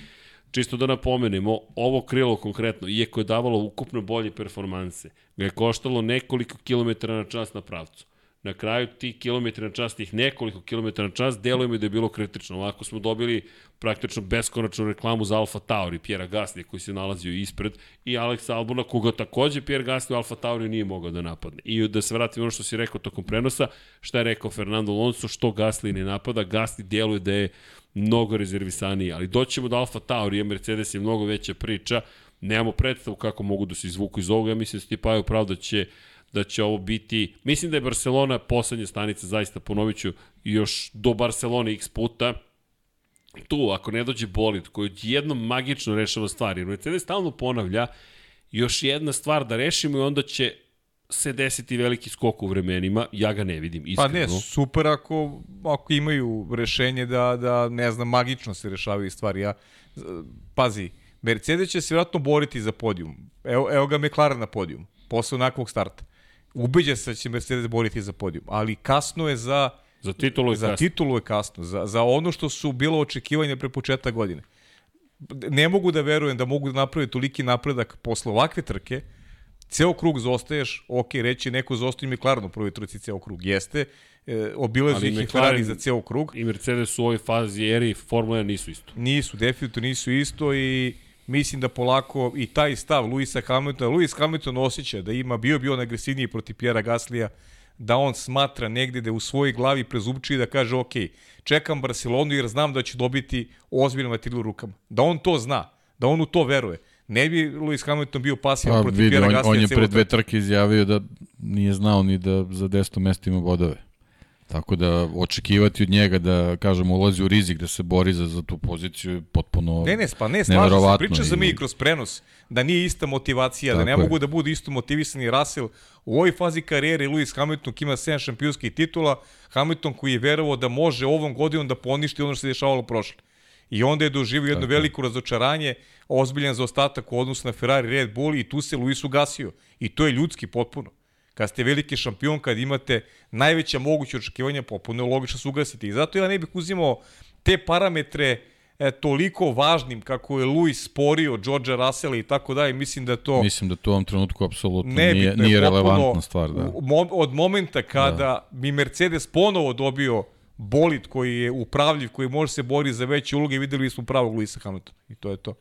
čisto da napomenemo, ovo krilo konkretno, iako je davalo ukupno bolje performanse, ga je koštalo nekoliko kilometara na čas na pravcu. Na kraju ti kilometri na čas, tih nekoliko kilometara na čas, deluje mi da je bilo kritično. Ovako smo dobili praktično beskonačnu reklamu za Alfa Tauri, Pjera Gasly koji se nalazio ispred i Alex Albona, koga takođe Pjer Gasly u Alfa Tauri nije mogao da napadne. I da se vratim ono što si rekao tokom prenosa, šta je rekao Fernando Alonso, što Gasly ne napada, Gasly deluje da je mnogo rezervisaniji, ali doćemo do Alfa Tauri, Mercedes je mnogo veća priča, nemamo predstavu kako mogu da se izvuku iz ovoga, ja mislim da se ti Paju pravo da će da će ovo biti, mislim da je Barcelona poslednja stanica, zaista ponovit ću, još do Barcelone x puta, tu, ako ne dođe bolid, koji jednom magično rešava stvari, jer Mercedes stalno ponavlja, još jedna stvar da rešimo i onda će se desiti veliki skok u vremenima, ja ga ne vidim, iskreno. Pa ne, super ako, ako imaju rešenje da, da, ne znam, magično se rešavaju stvari. Ja, pazi, Mercedes će se vjerojatno boriti za podijum. Evo, evo ga McLaren na podijum, posle onakvog starta. Ubeđa se da će Mercedes boriti za podijum, ali kasno je za... Za titulu je za kasno. titulu je kasno, za, za ono što su bilo očekivanje pre početka godine. Ne mogu da verujem da mogu da naprave toliki napredak posle ovakve trke, ceo krug zostaješ, ok, reći neko zostaje McLaren u prvoj trci ceo krug, jeste, e, obilazu ih i Ferrari za ceo krug. I Mercedes u ovoj fazi eri Formula 1 nisu isto. Nisu, definitivno nisu isto i mislim da polako i taj stav Luisa Hamiltona, Luis Hamilton osjeća da ima, bio bio on agresivniji protiv Pjera Gaslija, da on smatra negde da u svojoj glavi prezupči da kaže ok, čekam Barcelonu jer znam da će dobiti ozbiljno materiju rukama. Da on to zna, da on u to veruje. Ne bi Lewis Hamilton bio pasivan Pa, protiv vidi, Pjera on, Gaslija on je celu pred dve trke izjavio da nije znao ni da za 10 mesta ima bodove. Tako da očekivati od njega da, kažem, ulazi u rizik da se bori za, za tu poziciju je potpuno Ne, ne, pa ne, slažem se, priča za i- mi kroz prenos, da nije ista motivacija, da Tako ne je. mogu da budu isto motivisani Russell. U ovoj fazi karijere Lewis Hamilton koji ima 7 šampionskih titula, Hamilton koji je verovao da može ovom godinom da poništi ono što se dešavalo prošle. I onda je doživio jedno Tako veliko razočaranje, ozbiljan za ostatak u odnosu na Ferrari Red Bull i tu se Luis ugasio. I to je ljudski potpuno. Kad ste veliki šampion, kad imate najveća moguća očekivanja, popuno je logično se ugasiti. I zato ja ne bih uzimao te parametre e, toliko važnim kako je Luis sporio Georgea Russella i tako dalje. Mislim da to Mislim da to u ovom trenutku apsolutno nije, je nije potpuno relevantna stvar. Da. od momenta kada da. bi Mercedes ponovo dobio bolid koji je upravljiv, koji može se boriti za veće uloge, videli smo pravog Luisa Hamiltona. I to je to.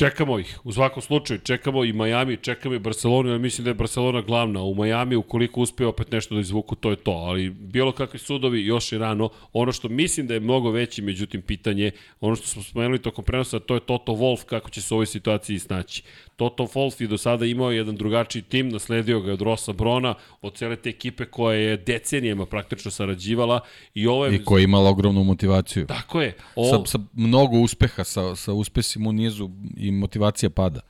Čekamo ih, u svakom slučaju, čekamo i Miami, čekamo i Barcelonu, ja mislim da je Barcelona glavna. U Miami, ukoliko uspe opet nešto da izvuku, to je to. Ali bilo kakvi sudovi, još i rano. Ono što mislim da je mnogo veći, međutim, pitanje, ono što smo spomenuli tokom prenosa, to je Toto Wolf, kako će se u ovoj situaciji snaći. Toto Wolf je do sada imao jedan drugačiji tim, nasledio ga od Rosa Brona, od cele te ekipe koja je decenijama praktično sarađivala i ovo je... I koji je imala ogromnu motivaciju. Tako je. O, Sa, sa mnogo uspeha, sa, sa uspesima u nizu i motivacija pada.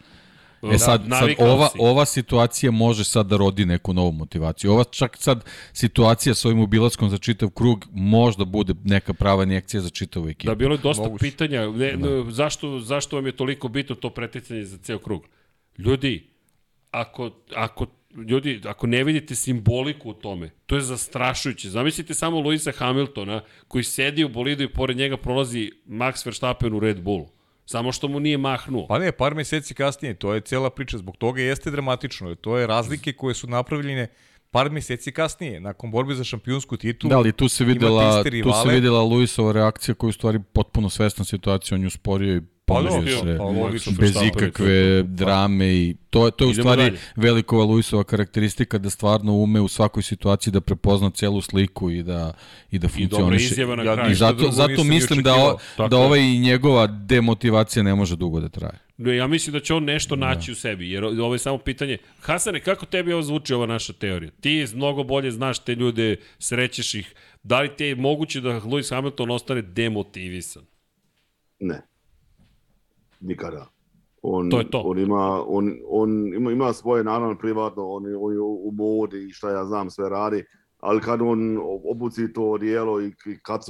E sad, sad navikao ova, si. ova situacija može sad da rodi neku novu motivaciju. Ova čak sad situacija s ovim ubilaskom za čitav krug možda bude neka prava injekcija za čitavu ekipu. Da, bilo je dosta Moguće. pitanja. Ne, da. zašto, zašto vam je toliko bitno to preticanje za ceo krug? Ljudi, ako, ako ljudi, ako ne vidite simboliku u tome, to je zastrašujuće. Zamislite samo Luisa Hamiltona koji sedi u bolidu i pored njega prolazi Max Verstappen u Red Bullu. Samo što mu nije mahnuo. Pa ne, par meseci kasnije, to je cela priča, zbog toga jeste dramatično. To je razlike koje su napravljene par meseci kasnije, nakon borbe za šampionsku titulu. Da, ali tu se videla, tu se videla Luisova reakcija koja je u stvari potpuno svesna situacija, on ju sporio i Pa da, se pa logično, bez ikakve drame i to je to je u stvari dalje. velikova Luisova karakteristika da stvarno ume u svakoj situaciji da prepozna celu sliku i da i da funkcioniše. I, I zato zato mislim da o, da ovaj njegova demotivacija ne može dugo da traje. Ja mislim da će on nešto da. naći da. u sebi, jer ovo je samo pitanje. Hasane, kako tebi ovo zvuči ova naša teorija? Ti mnogo bolje znaš te ljude, srećeš ih. Da li te je moguće da Lewis Hamilton ostane demotivisan? Ne nikada. On, to je to. On ima, on, on ima, ima svoje, naravno, privatno, on, on je u modi i šta ja znam sve radi, ali kad on obuci to odijelo i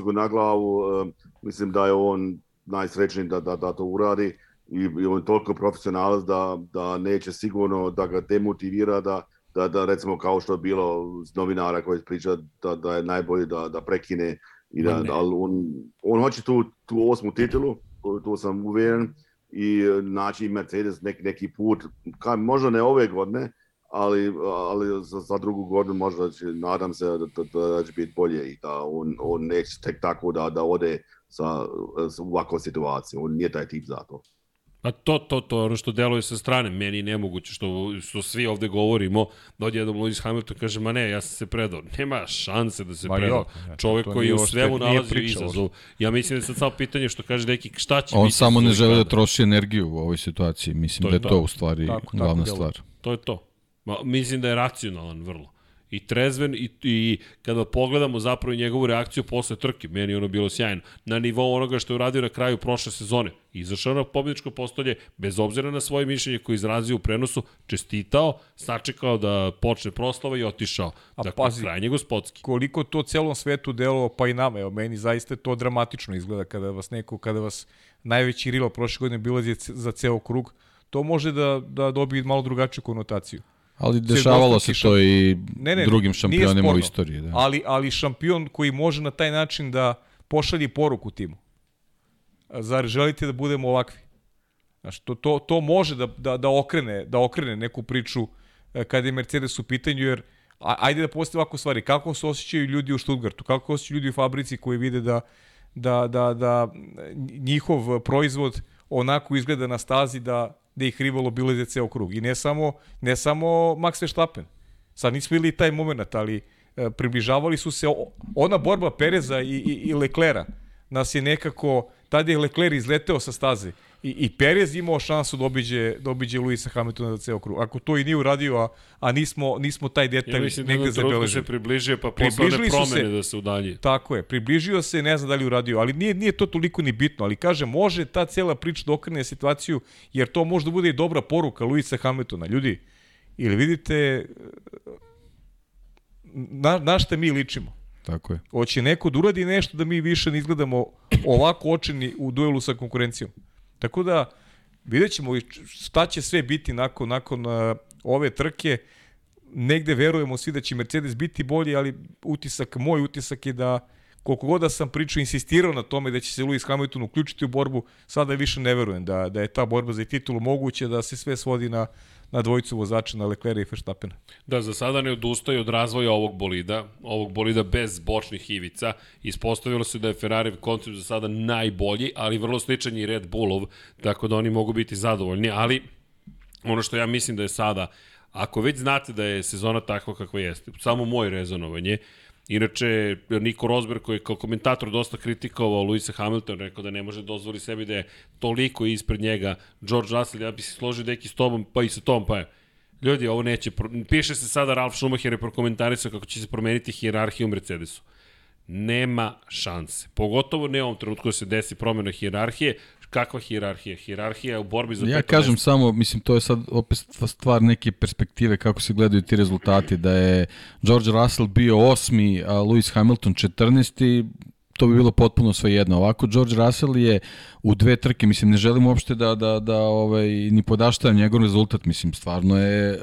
go na glavu, uh, mislim da je on najsrećniji da, da, da to uradi i, i on je toliko profesionalac da, da neće sigurno da ga demotivira da, da, da recimo kao što je bilo s novinara koji priča da, da je najbolje da, da prekine i da, da on, on hoće tu, tu osmu titulu, to sam uveren, i e, naći Mercedes nek, neki put, ka, možda ne ove godine, ali, ali za, za drugu godinu možda će, nadam se da, da, da će biti bolje i da on, on neće tek tako da, da ode sa, sa ovakvom situacijom. On nije taj tip za to. Pa to, to, to, ono što deluje sa strane, meni je nemoguće, što, što svi ovde govorimo, da odjednom Lewis Hamilton kaže, ma ne, ja sam se predao. Nema šanse da se ma predao. Čovek koji u svemu nalazi u izazovu. Ja mislim da je sad samo pitanje što kaže neki, šta će On biti? On samo ne želi da troši energiju u ovoj situaciji. Mislim to da je to, to u stvari tako, glavna tako stvar. To je to. Ma, mislim da je racionalan vrlo i trezven i, i kada pogledamo zapravo njegovu reakciju posle trke, meni ono bilo sjajno, na nivou onoga što je uradio na kraju prošle sezone. Izašao na pobjedičko postolje, bez obzira na svoje mišljenje koje izrazio u prenosu, čestitao, sačekao da počne proslava i otišao. A dakle, pazi, krajnje gospodski. Koliko to celom svetu delo, pa i nama, evo, meni zaista to dramatično izgleda kada vas neko, kada vas najveći rilo prošle godine bilo za ceo krug, to može da, da dobije malo drugačiju konotaciju. Ali dešavalo se to i ne, ne, drugim šampionima u istoriji. Da. Ali, ali šampion koji može na taj način da pošalje poruku timu. Zar želite da budemo ovakvi? Znaš, to, to, to može da, da, da, okrene, da okrene neku priču e, kada je Mercedes u pitanju, jer ajde da postoje ovako stvari. Kako se osjećaju ljudi u Stuttgartu? Kako se osjećaju ljudi u fabrici koji vide da, da, da, da njihov proizvod onako izgleda na stazi da da ih rivalo bilo za ceo krug. I ne samo, ne samo Max Verstappen. Sad nismo ili taj moment, ali e, približavali su se ona borba Pereza i, i, i Leklera nas je nekako, tada je Lecler izleteo sa staze i, i Perez imao šansu da obiđe, da obiđe Luisa Hamiltona za ceo krug. Ako to i nije uradio, a, a nismo, nismo taj detalj ja mislim, negde zabeležili. se približio, pa posle one promene se, da se udalji. Tako je, približio se, ne znam da li uradio, ali nije, nije to toliko ni bitno, ali kaže, može ta cela priča da okrene situaciju, jer to može da bude i dobra poruka Luisa Hamiltona. Ljudi, ili vidite na, na šta mi ličimo? Tako je. Hoće neko da uradi nešto da mi više ne izgledamo ovako očeni u duelu sa konkurencijom. Tako da, vidjet ćemo šta će sve biti nakon, nakon uh, ove trke. Negde verujemo svi da će Mercedes biti bolji, ali utisak, moj utisak je da koliko god da sam pričao, insistirao na tome da će se Lewis Hamilton uključiti u borbu, sada više ne verujem da, da je ta borba za titulu moguće, da se sve svodi na na dvojicu vozača, na Leclerc i Verstappen. Da, za sada ne odustaju od razvoja ovog bolida, ovog bolida bez bočnih ivica. Ispostavilo se da je Ferrari koncept za sada najbolji, ali vrlo sličan i Red Bullov, tako da oni mogu biti zadovoljni, ali ono što ja mislim da je sada, ako već znate da je sezona takva kakva jeste, samo moje rezonovanje, Inače, Niko Rosberg koji je kao komentator dosta kritikovao Luisa Hamilton, rekao da ne može dozvoli sebi da je toliko ispred njega George Russell, ja bi se složio deki s tobom, pa i sa tom, pa je. Ljudi, ovo neće, piše se sada Ralf Schumacher je prokomentarisao kako će se promeniti hijerarhija u Mercedesu. Nema šanse. Pogotovo ne u ovom trenutku da se desi promjena hijerarhije, kakva hijerarhija? Hijerarhija u borbi za Ja kažem mesto. samo, mislim, to je sad opet stvar neke perspektive kako se gledaju ti rezultati, da je George Russell bio osmi, a Lewis Hamilton 14 to bi bilo potpuno svejedno. Ovako, George Russell je u dve trke, mislim, ne želim uopšte da, da, da ovaj, ni podaštavam njegov rezultat, mislim, stvarno je uh,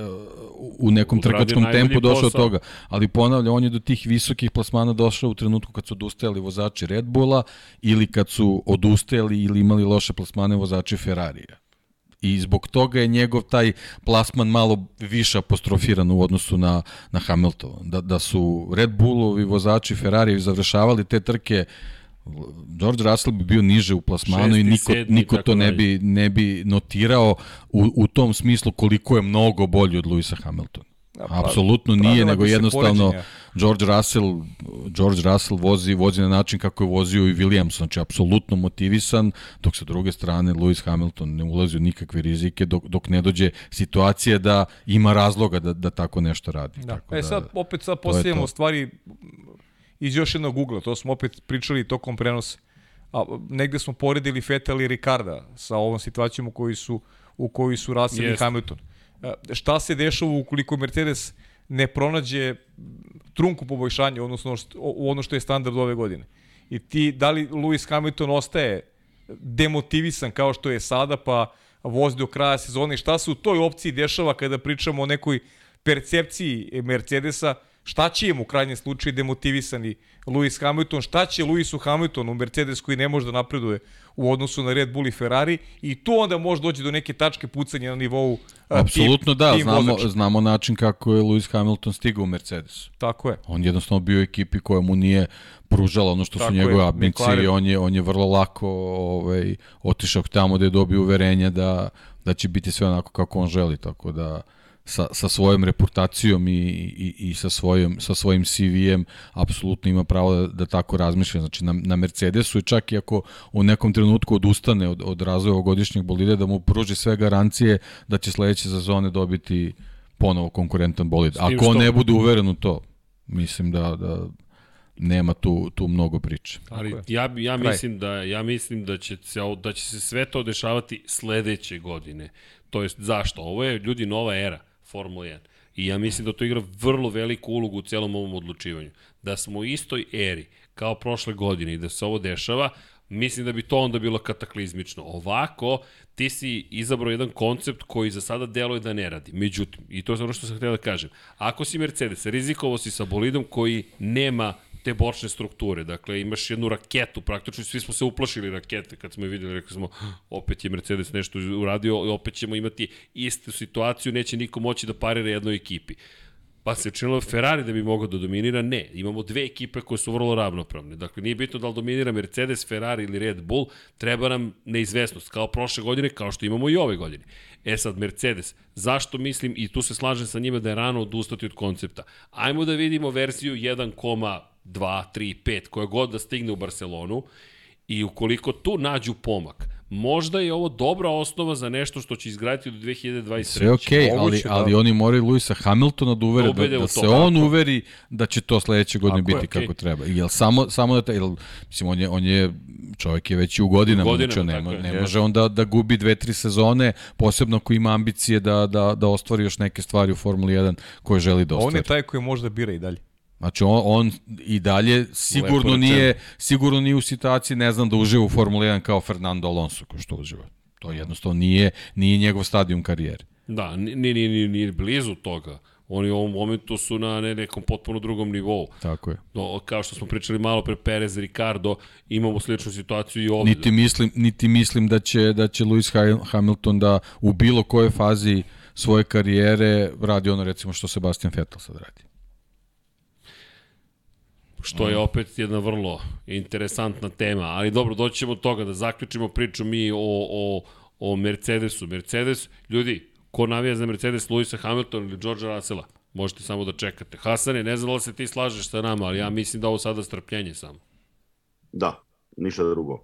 u nekom Uradio trkačkom tempu došao posao. toga. Ali ponavlja, on je do tih visokih plasmana došao u trenutku kad su odustajali vozači Red Bulla ili kad su odustajali ili imali loše plasmane vozači Ferrarija. I zbog toga je njegov taj plasman malo više apostrofiran u odnosu na, na Hamilton. Da, da su Red Bullovi vozači Ferrari završavali te trke George Russell bi bio niže u plasmanu Šesti, i niko, sedmi, niko to ne bi, ne bi notirao u, u tom smislu koliko je mnogo bolji od Luisa Hamiltona. pa, Apsolutno nije, nego jednostavno poređenja. George Russell, George Russell vozi, vozi na način kako je vozio i Williams, znači apsolutno motivisan, dok sa druge strane Lewis Hamilton ne ulazi u nikakve rizike dok, dok ne dođe situacija da ima razloga da, da tako nešto radi. Da. Tako e da, sad, opet sad postavljamo stvari iz još jednog ugla, to smo opet pričali tokom prenosa. A, negde smo poredili Vettel i Ricarda sa ovom situacijom u kojoj su, u kojoj su Russell i Jeste. Hamilton. E, šta se dešava ukoliko Mercedes ne pronađe trunku poboljšanja, odnosno u ono što je standard ove godine? I ti, da li Lewis Hamilton ostaje demotivisan kao što je sada, pa vozi do kraja sezone. Šta se u toj opciji dešava kada pričamo o nekoj percepciji Mercedesa, šta će im u krajnjem slučaju demotivisani Lewis Hamilton, šta će Lewisu Hamiltonu, Mercedes koji ne može da napreduje u odnosu na Red Bull i Ferrari i tu onda može doći do neke tačke pucanja na nivou a, Apsolutno da, tim znamo, vozača. znamo način kako je Lewis Hamilton stigao u Mercedes. Tako je. On jednostavno bio u ekipi koja mu nije pružala ono što Tako su je, njegove ambicije i on je, on je vrlo lako ovaj, otišao tamo da je dobio uverenje da, da će biti sve onako kako on želi, tako da sa, sa svojom reputacijom i, i, i sa, svojim, sa svojim CV-em apsolutno ima pravo da, da tako razmišlja. Znači na, na Mercedesu i čak i ako u nekom trenutku odustane od, od razvoja ovogodišnjeg bolida, da mu pruži sve garancije da će sledeće sezone dobiti ponovo konkurentan bolid. Ako on što- ne bude uveren u to, mislim da, da nema tu, tu mnogo priče. Ali je. ja, ja Kraj. mislim da ja mislim da će se da će se sve to dešavati sledeće godine. To jest zašto? Ovo je ljudi nova era Formula 1. I ja mislim da to igra vrlo veliku ulogu u celom ovom odlučivanju. Da smo u istoj eri kao prošle godine i da se ovo dešava, mislim da bi to onda bilo kataklizmično. Ovako, ti si izabrao jedan koncept koji za sada deluje da ne radi. Međutim, i to je ono što sam htio da kažem, ako si Mercedes, rizikovao si sa bolidom koji nema te bočne strukture. Dakle, imaš jednu raketu, praktično svi smo se uplašili rakete kad smo je videli, rekli smo, opet je Mercedes nešto uradio i opet ćemo imati istu situaciju, neće niko moći da parira jednoj ekipi. Pa se činilo Ferrari da bi mogao da dominira, ne. Imamo dve ekipe koje su vrlo ravnopravne. Dakle, nije bitno da li dominira Mercedes, Ferrari ili Red Bull, treba nam neizvesnost, kao prošle godine, kao što imamo i ove godine. E sad, Mercedes, zašto mislim, i tu se slažem sa njima da je rano odustati od koncepta. Ajmo da vidimo verziju 1,2, 3, 5, koja god da stigne u Barcelonu, i ukoliko tu nađu pomak, možda je ovo dobra osnova za nešto što će izgraditi do 2023. Sve okej, okay, ali, da. ali oni moraju Luisa Hamiltona da uvere Da da, da, u da se on Tako. uveri da će to sledeće godine Tako je, biti okej. kako treba. Jel samo, samo da, ta, jel, mislim, on je, on je, čovjek je već i u godinama, U godinama, znači on tako nema, je. ne može on da, da gubi dve, tri sezone, posebno ako ima ambicije da, da, da ostvari još neke stvari u Formuli 1 koje želi da On ostvari. je taj koji može da bira i dalje. Znači on, on i dalje sigurno rečeno. nije, sigurno nije u situaciji, ne znam, da uživa u Formuli 1 kao Fernando Alonso, ko što uživa. To jednostavno nije, nije njegov stadijum karijere. Da, ni, ni, ni, ni, blizu toga. Oni u ovom momentu su na ne, nekom potpuno drugom nivou. Tako je. No, kao što smo pričali malo pre Perez, Ricardo, imamo sličnu situaciju i ovde. Niti mislim, niti mislim da će da će Lewis Ha- Hamilton da u bilo kojoj fazi svoje karijere radi ono recimo što Sebastian Vettel sad radi. Što je opet jedna vrlo interesantna tema. Ali dobro, doći ćemo od toga da zaključimo priču mi o, o, o Mercedesu. Mercedes, ljudi, ko navija za Mercedes, Luisa Hamilton ili Georgea Russella? Možete samo da čekate. Hasane, ne znam da li se ti slažeš sa nama, ali ja mislim da ovo sada strpljenje samo. Da, ništa drugo.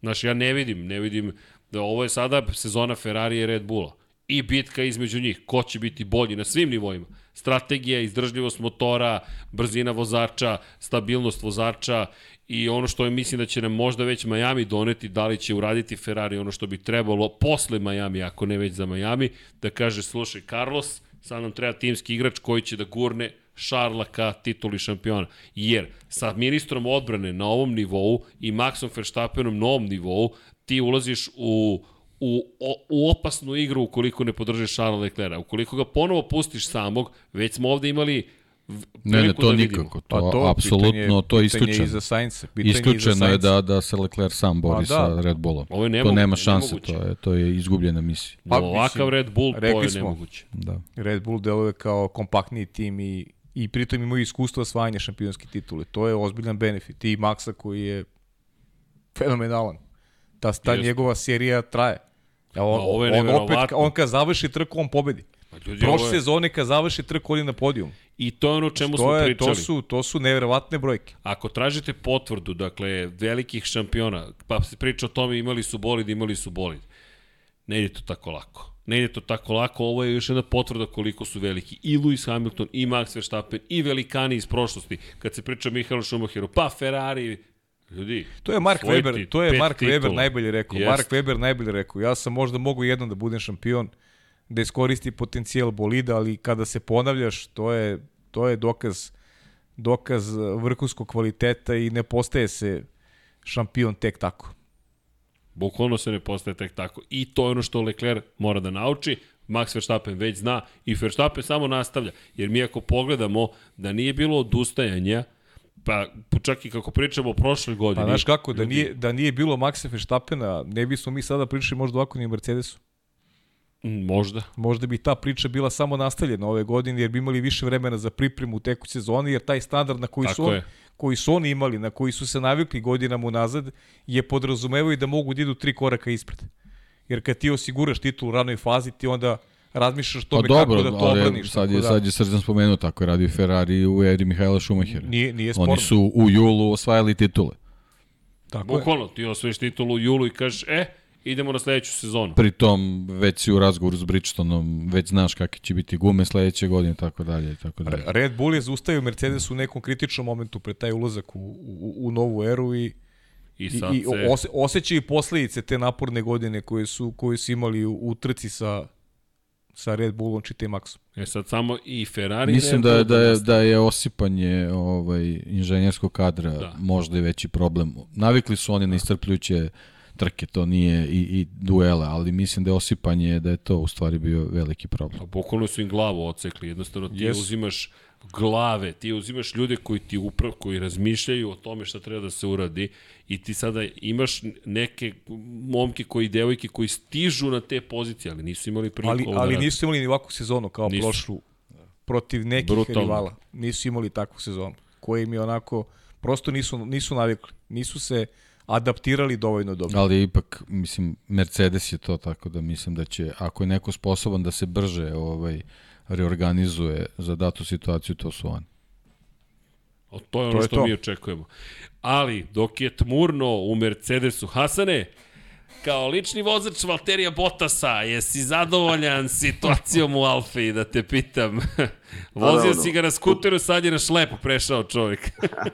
Znaš, ja ne vidim, ne vidim da ovo je sada sezona Ferrari i Red Bulla. I bitka između njih, ko će biti bolji na svim nivoima. Strategija, izdržljivost motora, brzina vozača, stabilnost vozača i ono što je mislim da će nam možda već Miami doneti, da li će uraditi Ferrari ono što bi trebalo posle Miami, ako ne već za Miami, da kaže, slušaj, Carlos, sad nam treba timski igrač koji će da gurne Šarla ka tituli šampiona. Jer sa ministrom odbrane na ovom nivou i Maxom Verstappenom na ovom nivou ti ulaziš u u, u opasnu igru ukoliko ne podržiš Charles Leclerc. Ukoliko ga ponovo pustiš samog, već smo ovde imali Ne, ne, to da nikako. To, pa to apsolutno, pitanje, to je isključeno. Pitanje i za Sainz. Isključeno je da, da se Leclerc sam bori pa, da. sa Red Bullom. Ovo je nemoguće, to nema šanse, to je, to je izgubljena misija. Pa, Ovakav Red Bull, to je smo, nemoguće. Da. Red Bull deluje kao kompaktniji tim i, i pritom imaju iskustvo osvajanja šampionske titule. To je ozbiljan benefit. I Maxa koji je fenomenalan. Ta, ta Just. njegova serija traje. On, ovo je on, opet, on kad završi trku, on pobedi. Pa ljudi, Prošle je... sezone kad završi trku, on je na podijum. I to je ono čemu to smo je, pričali. To su, to su neverovatne brojke. Ako tražite potvrdu, dakle, velikih šampiona, pa se priča o tome imali su bolid, imali su bolid. Ne ide to tako lako. Ne ide to tako lako, ovo je još jedna potvrda koliko su veliki. I Lewis Hamilton, i Max Verstappen, i velikani iz prošlosti. Kad se priča o Michaelu Schumacheru, pa Ferrari, Ljudi, to je Mark Weber, to je Mark titula. Weber najbolje rekao. Yes. Mark Weber najbolje rekao. Ja sam možda mogu jednom da budem šampion, da iskoristi potencijal bolida, ali kada se ponavljaš, to je, to je dokaz, dokaz vrhunskog kvaliteta i ne postaje se šampion tek tako. Bukvalno se ne postaje tek tako. I to je ono što Leclerc mora da nauči. Max Verstappen već zna i Verstappen samo nastavlja. Jer mi ako pogledamo da nije bilo odustajanja, pa čak i kako pričamo o prošloj godini. Pa znaš kako, da nije, da nije bilo Maxa Verstappena, ne bismo mi sada pričali možda ovako ni o Mercedesu. Možda. Možda bi ta priča bila samo nastavljena ove godine, jer bi imali više vremena za pripremu u teku sezoni, jer taj standard na koji, su, on, koji su oni imali, na koji su se navikli godinama unazad, je podrazumevao i da mogu da idu tri koraka ispred. Jer kad ti osiguraš titul u ranoj fazi, ti onda razmišljaš o tome pa dobro, kako da to ali obraniš. Sad je, da... sad je Srđan spomenuo, tako je radio Ferrari u eri Mihajla Šumahira. Nije, nije sporno. Oni su u julu osvajali titule. Tako Bukvalno, ti osvojiš titulu u julu i kažeš, e, idemo na sledeću sezonu. Pritom, već si u razgovoru s Bridgestonom, već znaš kakve će biti gume sledeće godine, tako dalje, tako dalje. Red Bull je zaustavio Mercedes u nekom kritičnom momentu pred taj ulazak u, u, u novu eru i I, sad i, i ose, osjećaju posledice te naporne godine koje su, koje su imali u, u trci sa, sa Red Bullom čite Maxom. E sad samo i Ferrari... Mislim da, je, da, je, da je osipanje ovaj, inženjerskog kadra da. možda i veći problem. Navikli su oni na istrpljuće trke, to nije i, i duela, ali mislim da je osipanje, da je to u stvari bio veliki problem. A bukvalno su im glavu ocekli, jednostavno ti yes. uzimaš glave, ti uzimaš ljude koji ti uprav, koji razmišljaju o tome šta treba da se uradi i ti sada imaš neke momke koji, devojke koji stižu na te pozicije, ali nisu imali priliku ali, ali da nisu imali ni ovakvu sezonu kao nisu. prošlu protiv nekih Brutalno. rivala. Nisu imali takvu sezonu koji im je onako prosto nisu, nisu navikli. Nisu se adaptirali dovoljno dobro. Ali ipak, mislim, Mercedes je to tako da mislim da će, ako je neko sposoban da se brže ovaj, reorganizuje za datu situaciju, to su oni. O, to je ono to je što to. mi očekujemo. Ali, dok je tmurno u Mercedesu, Hasane, kao lični vozač Valterija Bottasa, jesi zadovoljan situacijom u Alfi, da te pitam? Vozio si ga na skuteru, sad je na šlepu prešao čovjek.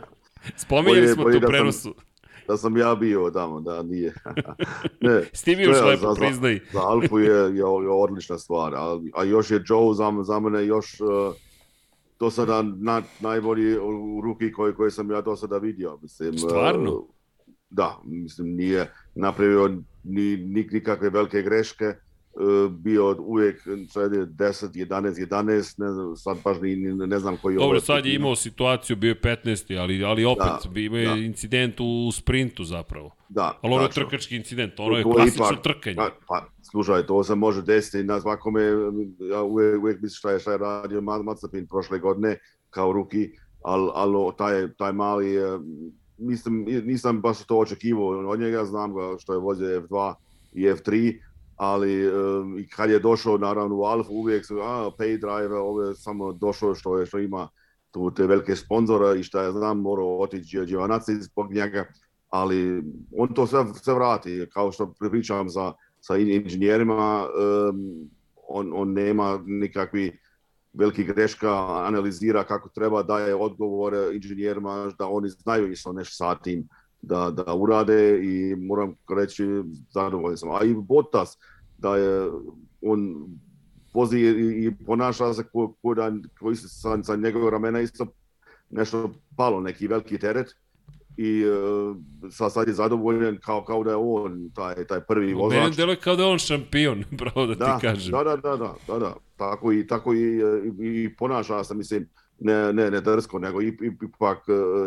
Spominjali smo tu prenosu. Sam da sam ja bio tamo, da nije. ne, Sti bio lepo, priznaj. Za, za Alfu je, je, je odlična stvar, a, a još je Joe za, za mene još uh, do sada na, najbolji u ruki koji, koji sam ja do sada vidio. Mislim, Stvarno? Uh, da, mislim, nije napravio ni, ni, nikakve velike greške. E, bio uvijek sad je 10, 11, 11, ne znam, sad baš ni, ne znam koji je Dobro, sad je imao situaciju, bio je 15. Ali, ali opet, da, bio je da. incident u sprintu zapravo. Da. Ali ono je trkački incident, ono je klasično ipak, trkanje. Pa, pa, slušaj, to se može desiti na svakome, ja uvijek, uvijek mislim šta je, šta je radio Mazepin prošle godine kao ruki, ali, ali taj, taj mali, mislim, nisam baš to očekivao od njega, znam ga što je vozio F2 i F3, ali um, kad je došao naravno u Alfa uvijek su a, pay driver, ovo je samo došao što je što ima tu te velike sponzora i šta ja znam morao otići Giovanazzi zbog njega, ali on to sve, sve vrati, kao što pričam sa, sa inženjerima, um, on, on nema nikakvi veliki greška, analizira kako treba, daje odgovore inženjerima da oni znaju isto nešto sa tim da, da urade i moram reći zadovoljan sam. A i Bottas, da je on vozi i, ponaša se ko, ko da, koji se sa, sa njegove ramena isto nešto palo, neki veliki teret i uh, sad, sad je zadovoljan kao, kao da je on taj, taj prvi vozač. Meni deluje kao da je on šampion, pravo da, da ti kažem. Da, da, da, da, da, da. Tako i, tako i, i, i ponaša se, mislim, ne, ne, ne drsko, nego ipak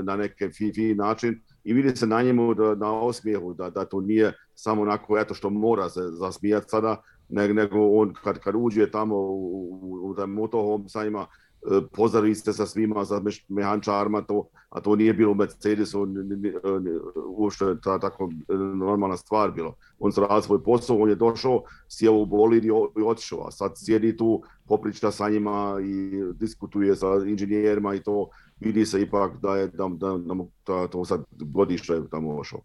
na neki fin, fin način i vidi se na njemu da, na osmijehu da, da to nije samo onako eto što mora se zasmijati sada, nego on kad, kad uđe tamo u, u, u motorhome njima, pozdravi ste sa svima, sa mehančarima, to, a to nije bilo u Mercedesu uopšte ta tako normalna stvar bilo. On se radi svoj posao, on je došao, sjeo u bolid i, i otišao, a sad sjedi tu, popriča sa njima i diskutuje sa inženjerima i to vidi se ipak da je da, da, da, da to sad godište tamo ošao.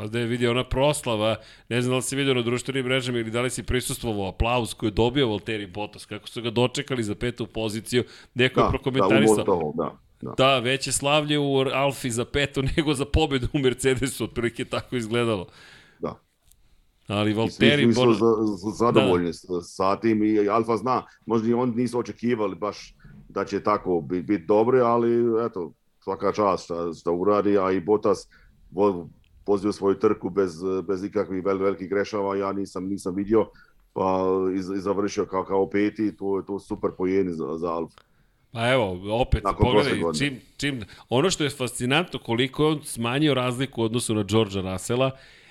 A da je vidio ona proslava, ne znam da li si vidio na društvenim mrežama ili da li si prisustvovao aplauz koji je dobio Valtteri Bottas, kako su ga dočekali za petu poziciju, neko da, je prokomentarisao. Da, u da. Da. da, veće slavlje u Alfi za petu nego za pobedu u Mercedesu, otprilike tako izgledalo. Da. Ali Valtteri... Su za, zadovoljni da. sa tim i Alfa zna, možda i oni nisu očekivali baš da će tako biti bit dobri, ali eto, svaka čast šta, šta uradi, a i Bottas vozio svoju trku bez, bez ikakvih vel, velikih grešava, ja nisam nisam vidio, pa i, završio kao, kao peti, to je to super pojeni za, za Alfa. Pa evo, opet, Nakon pogledaj, čim, čim, ono što je fascinantno, koliko je on smanjio razliku u odnosu na Georgea Russella,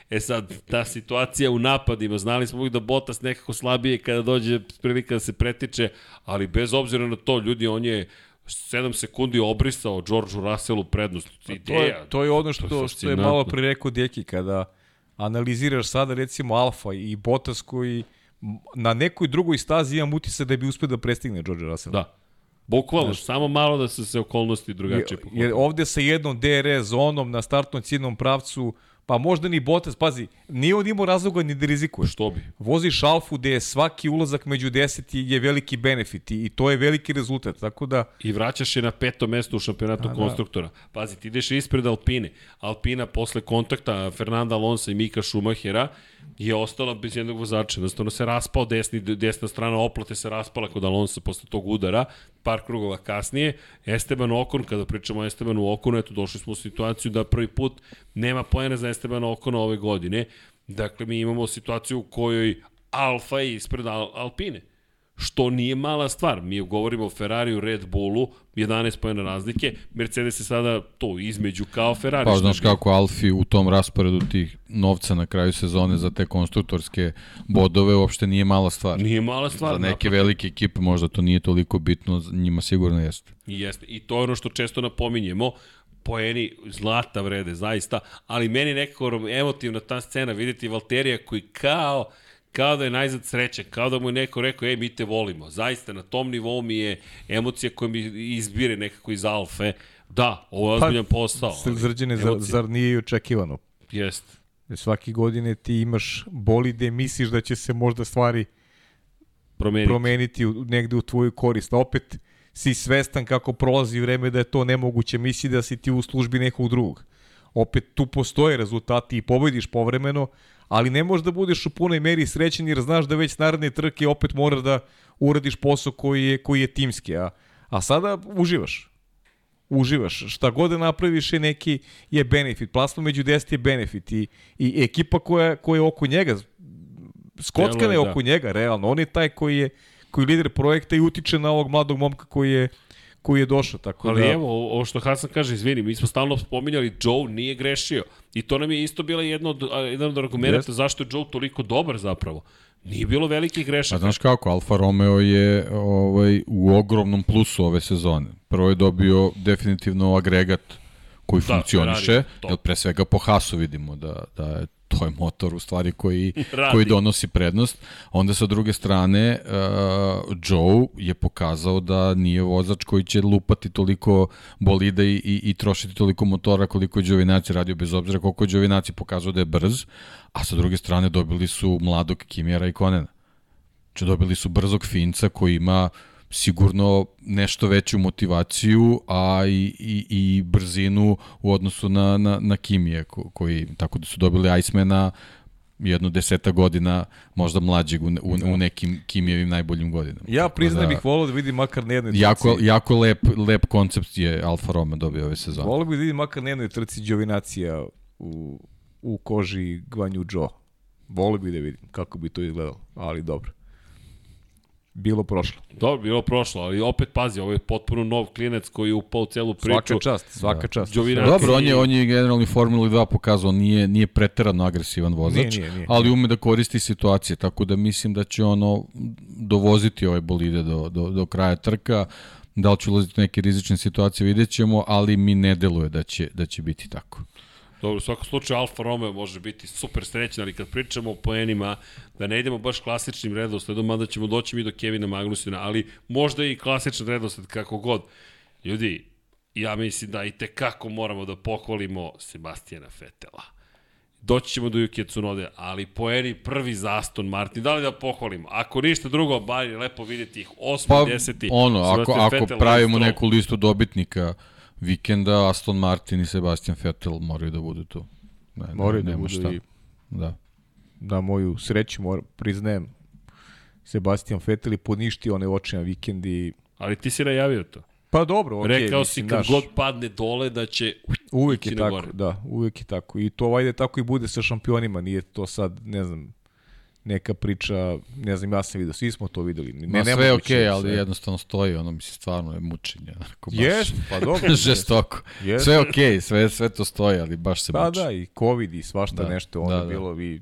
E sad, ta situacija u napadima, znali smo uvijek da Bottas nekako slabije kada dođe prilika da se pretiče, ali bez obzira na to, ljudi, on je 7 sekundi obrisao Georgeu Russellu prednost. Ideja, to, je, to je ono što, to je što je malo pre rekao Deki, kada analiziraš sada recimo Alfa i Bottas koji na nekoj drugoj stazi imam utisak da bi uspio da prestigne George Russell. Da. Bukvalno, Znaš, samo malo da se se okolnosti drugačije pohodili. Jer ovde sa jednom DRS zonom na startnom ciljnom pravcu Pa možda ni Bottas, pazi, nije on imao razloga ni da rizikuje. Što bi? Voziš Alfu gde je svaki ulazak među 10 je veliki benefit i to je veliki rezultat, tako da... I vraćaš je na peto mesto u šampionatu A, da. konstruktora. Da. Pazi, ti ideš ispred Alpine. Alpina posle kontakta Fernanda Alonso i Mika Schumachera je ostala bez jednog vozača. Jednostavno se raspao desni, desna strana oplate se raspala kod Alonso posle tog udara, par krugova kasnije. Esteban Okon, kada pričamo o Estebanu Okonu, eto došli smo u situaciju da prvi put nema pojene za Estebana Okona ove godine. Dakle, mi imamo situaciju u kojoj Alfa je ispred Al Alpine što nije mala stvar. Mi govorimo o Ferrariju, Red Bullu, 11 pojena razlike, Mercedes je sada to između kao Ferrari. Pa znaš kako Alfi u tom rasporedu tih novca na kraju sezone za te konstruktorske bodove uopšte nije mala stvar. Nije mala stvar. Za neke napravo. velike ekipe možda to nije toliko bitno, njima sigurno jeste. I jeste. I to je ono što često napominjemo, poeni zlata vrede, zaista, ali meni nekako emotivna ta scena, videti Valterija koji kao kao da je najzad sreće, kao da mu je neko rekao, ej, mi te volimo. Zaista, na tom nivou mi je emocija koja mi izbire nekako iz alfe. Da, ovo je pa, ozbiljan pa, posao. Srđene, zar, zar nije i očekivano? Jest. Svaki godine ti imaš bolide, misliš da će se možda stvari promeniti, promeniti u, negde u tvoju korist. Opet si svestan kako prolazi vreme da je to nemoguće, misli da si ti u službi nekog drugog. Opet tu postoje rezultati i pobediš povremeno, ali ne možeš da budeš u punoj meri srećen jer znaš da već naredne trke opet moraš da uradiš posao koji je, koji je timski, a, a sada uživaš. Uživaš. Šta god da napraviš je neki je benefit. Plasma među 10 je benefit i, i ekipa koja, koja je oko njega, skockana je oko da. njega, realno. On je taj koji je, koji je lider projekta i utiče na ovog mladog momka koji je koji je došao. Tako Ali da... evo, ovo što Hasan kaže, izvini, mi smo stalno spominjali, Joe nije grešio. I to nam je isto bila jedno od, jedan od argumenta yes. zašto je Joe toliko dobar zapravo. Nije bilo velikih grešaka. Pa znaš kako, Alfa Romeo je ovaj, u ogromnom plusu ove sezone. Prvo je dobio definitivno agregat koji da, funkcioniše, jer pre svega po Hasu vidimo da, da je to je motor u stvari koji, koji donosi prednost. Onda sa druge strane uh, Joe je pokazao da nije vozač koji će lupati toliko bolida i, i, i trošiti toliko motora koliko je Đovinaci radio bez obzira koliko je Đovinaci pokazao da je brz, a sa druge strane dobili su mladog Kimijera i Konena. Znači dobili su brzog Finca koji ima uh, sigurno nešto veću motivaciju, a i, i, i brzinu u odnosu na, na, na Kimije, ko, koji, tako da su dobili Icemana jedno deseta godina možda mlađeg u, u, u nekim Kimijevim najboljim godinama. Ja priznajem da, bih volao da vidim makar na jednoj trci. Jako, jako lep, lep koncept je Alfa Romeo dobio ove sezone. Volao bih da vidim makar na jednoj trci Đovinacija u, u koži Gvanju Joe. Volio bih da vidim kako bi to izgledalo, ali dobro. Bilo prošlo. Dobro, bilo prošlo, ali opet pazi, ovo je potpuno nov klinec koji je upao u celu priču. Svaka čast, svaka da. čast. Đovina- Dobro, on je, on je generalni Formula 2 pokazao, nije, nije preterano agresivan vozač, Nije, nije, nije. ali ume da koristi situacije, tako da mislim da će ono dovoziti ove bolide do, do, do kraja trka, da li će ulaziti u neke rizične situacije, vidjet ćemo, ali mi ne deluje da će, da će biti tako. Dobro, u svakom slučaju Alfa Romeo može biti super srećan, ali kad pričamo o poenima, da ne idemo baš klasičnim redosledom, mada ćemo doći mi do Kevina Magnusina, ali možda i klasičan redosled kako god. Ljudi, ja mislim da i tekako moramo da pohvalimo Sebastijana Fetela. Doći ćemo do Yuki Tsunode, ali poeni prvi za Aston Martin. Da li da pohvalimo? Ako ništa drugo, bar je lepo vidjeti ih 8. Pa, 10. ono, ako, Sebastian ako Vettel, pravimo neku listu dobitnika vikenda, Aston Martin i Sebastian Vettel moraju da budu tu. Ne, ne, Moraju da budu šta. i Da. na moju sreću, mora, priznajem, Sebastian Vettel je poništio one očine vikendi. Ali ti si najavio to. Pa dobro, okej. Okay, Rekao mislim, si kad znaš, god padne dole da će Uvek je tako, gore. da, uvek je tako. I to vajde tako i bude sa šampionima, nije to sad, ne znam, neka priča, ne znam, ja sam vidio, svi smo to videli. Ne, Ma sve je okej, da ali se- jednostavno stoji, ono mi se stvarno je mučenje. Onako, baš, Jest, pa dobro. žestoko. Jest. Sve je okej, sve, sve to stoji, ali baš se Pa muči. da, i COVID i svašta Da, nešto, ono da, da. bilo vi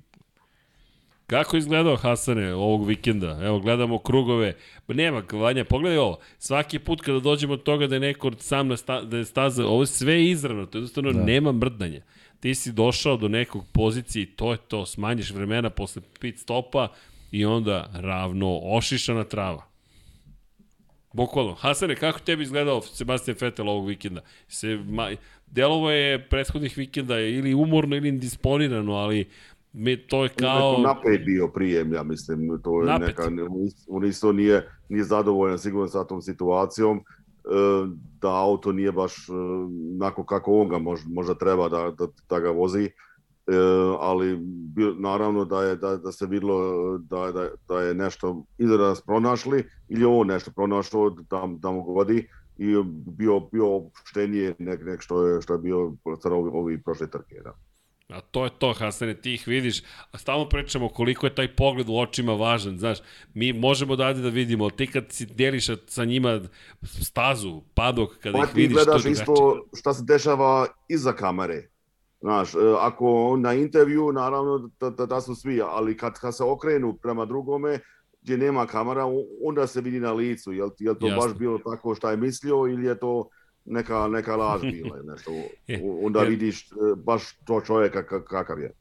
Kako je izgledao Hasane ovog vikenda? Evo, gledamo krugove. Pa nema, Vanja, pogledaj ovo. Svaki put kada dođemo od toga da je neko sam na sta, da je staza, ovo je sve izravno, to jednostavno da. nema mrdanja. Ti si došao do nekog pozicije i to je to, smanjiš vremena posle pit stopa i onda ravno ošišana trava. Bukvalno. Hasane, kako tebi izgledao Sebastian Vettel ovog vikenda? Se, ma, delovo je prethodnih vikenda ili umorno ili indisponirano, ali me, to je Kao... kao... napet bio prijem, ja mislim, to je Napet. neka, on isto nije, nije zadovoljan sigurno sa tom situacijom, da auto nije baš e, onako kako on ga možda, možda treba da, da, da ga vozi, e, ali naravno da je da, da se videlo da, da, da je nešto ili da nas pronašli ili on nešto pronašao da, da mu godi i bio bio opštenije nek, nek što je što je bio ovi, ovi prošle trke da. A to je to, Hasane, ti ih vidiš, a stalno pričamo koliko je taj pogled u očima važan, znaš, mi možemo da da vidimo, ali ti kad si deliš sa njima stazu, padok, kada Pa ih vidiš, to je drugačije. isto šta se dešava iza kamere. Znaš, e, ako na intervju, naravno da, da, da su svi, ali kad, kad se okrenu prema drugome, gdje nema kamera, onda se vidi na licu. Jel, jel to Jasno. baš bilo tako šta je mislio ili je to neka, neka laž bila? ili Nešto. Onda vidiš e, baš to čovjeka ka- kakav je.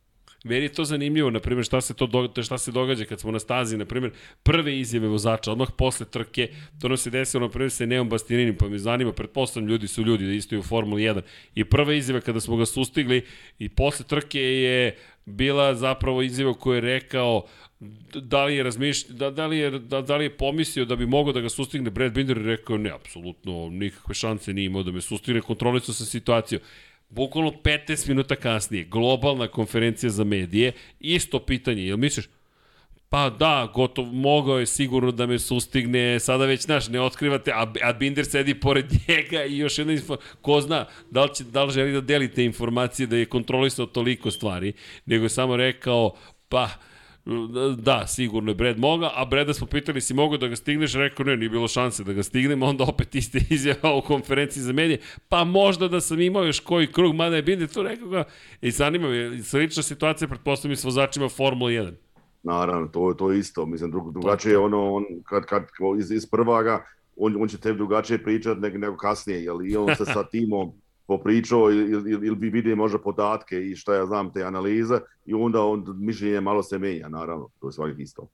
Meni je to zanimljivo, na primjer, šta se to događa, šta se događa kad smo na stazi, na primjer, prve izjave vozača, odmah posle trke, to nam se desilo, na primjer, sa Neom Bastianinim, pa me zanima, pretpostavljam, ljudi su ljudi, da isto u Formuli 1. I prva izjava kada smo ga sustigli i posle trke je bila zapravo izjava koju je rekao da li je razmišlj, da, da, li je, da, da li je pomislio da bi mogao da ga sustigne Brad Binder i rekao ne, apsolutno nikakve šanse nije imao da me sustigne, kontrolisao sa situacijom. Bukvalno 15 minuta kasnije, globalna konferencija za medije, isto pitanje, jel misliš, Pa da, gotov, mogao je sigurno da me sustigne, sada već, znaš, ne otkrivate, a, a Binder sedi pored njega i još jedna info, ko zna, da li, će, da li želi da delite informacije da je kontrolisao toliko stvari, nego je samo rekao, pa, da, sigurno je Brad moga, a Breda smo pitali si mogo da ga stigneš, rekao ne, nije bilo šanse da ga stignem, onda opet iste izjava u konferenciji za medije, pa možda da sam imao još koji krug, mada je Binder tu rekao ga, i zanima me, slična situacija, pretpostavljam, s vozačima Formula 1. Naravno, to, to je isto. Mislim, drug, drugačije je ono, on, kad, kad iz, iz prvaga, on, on će tebi drugačije pričati nego, nego kasnije, jel i on se sa timom popričao ili, ili, ili bi vidio možda podatke i šta ja znam te analize i onda on mišljenje malo se menja, naravno, to je svakak isto.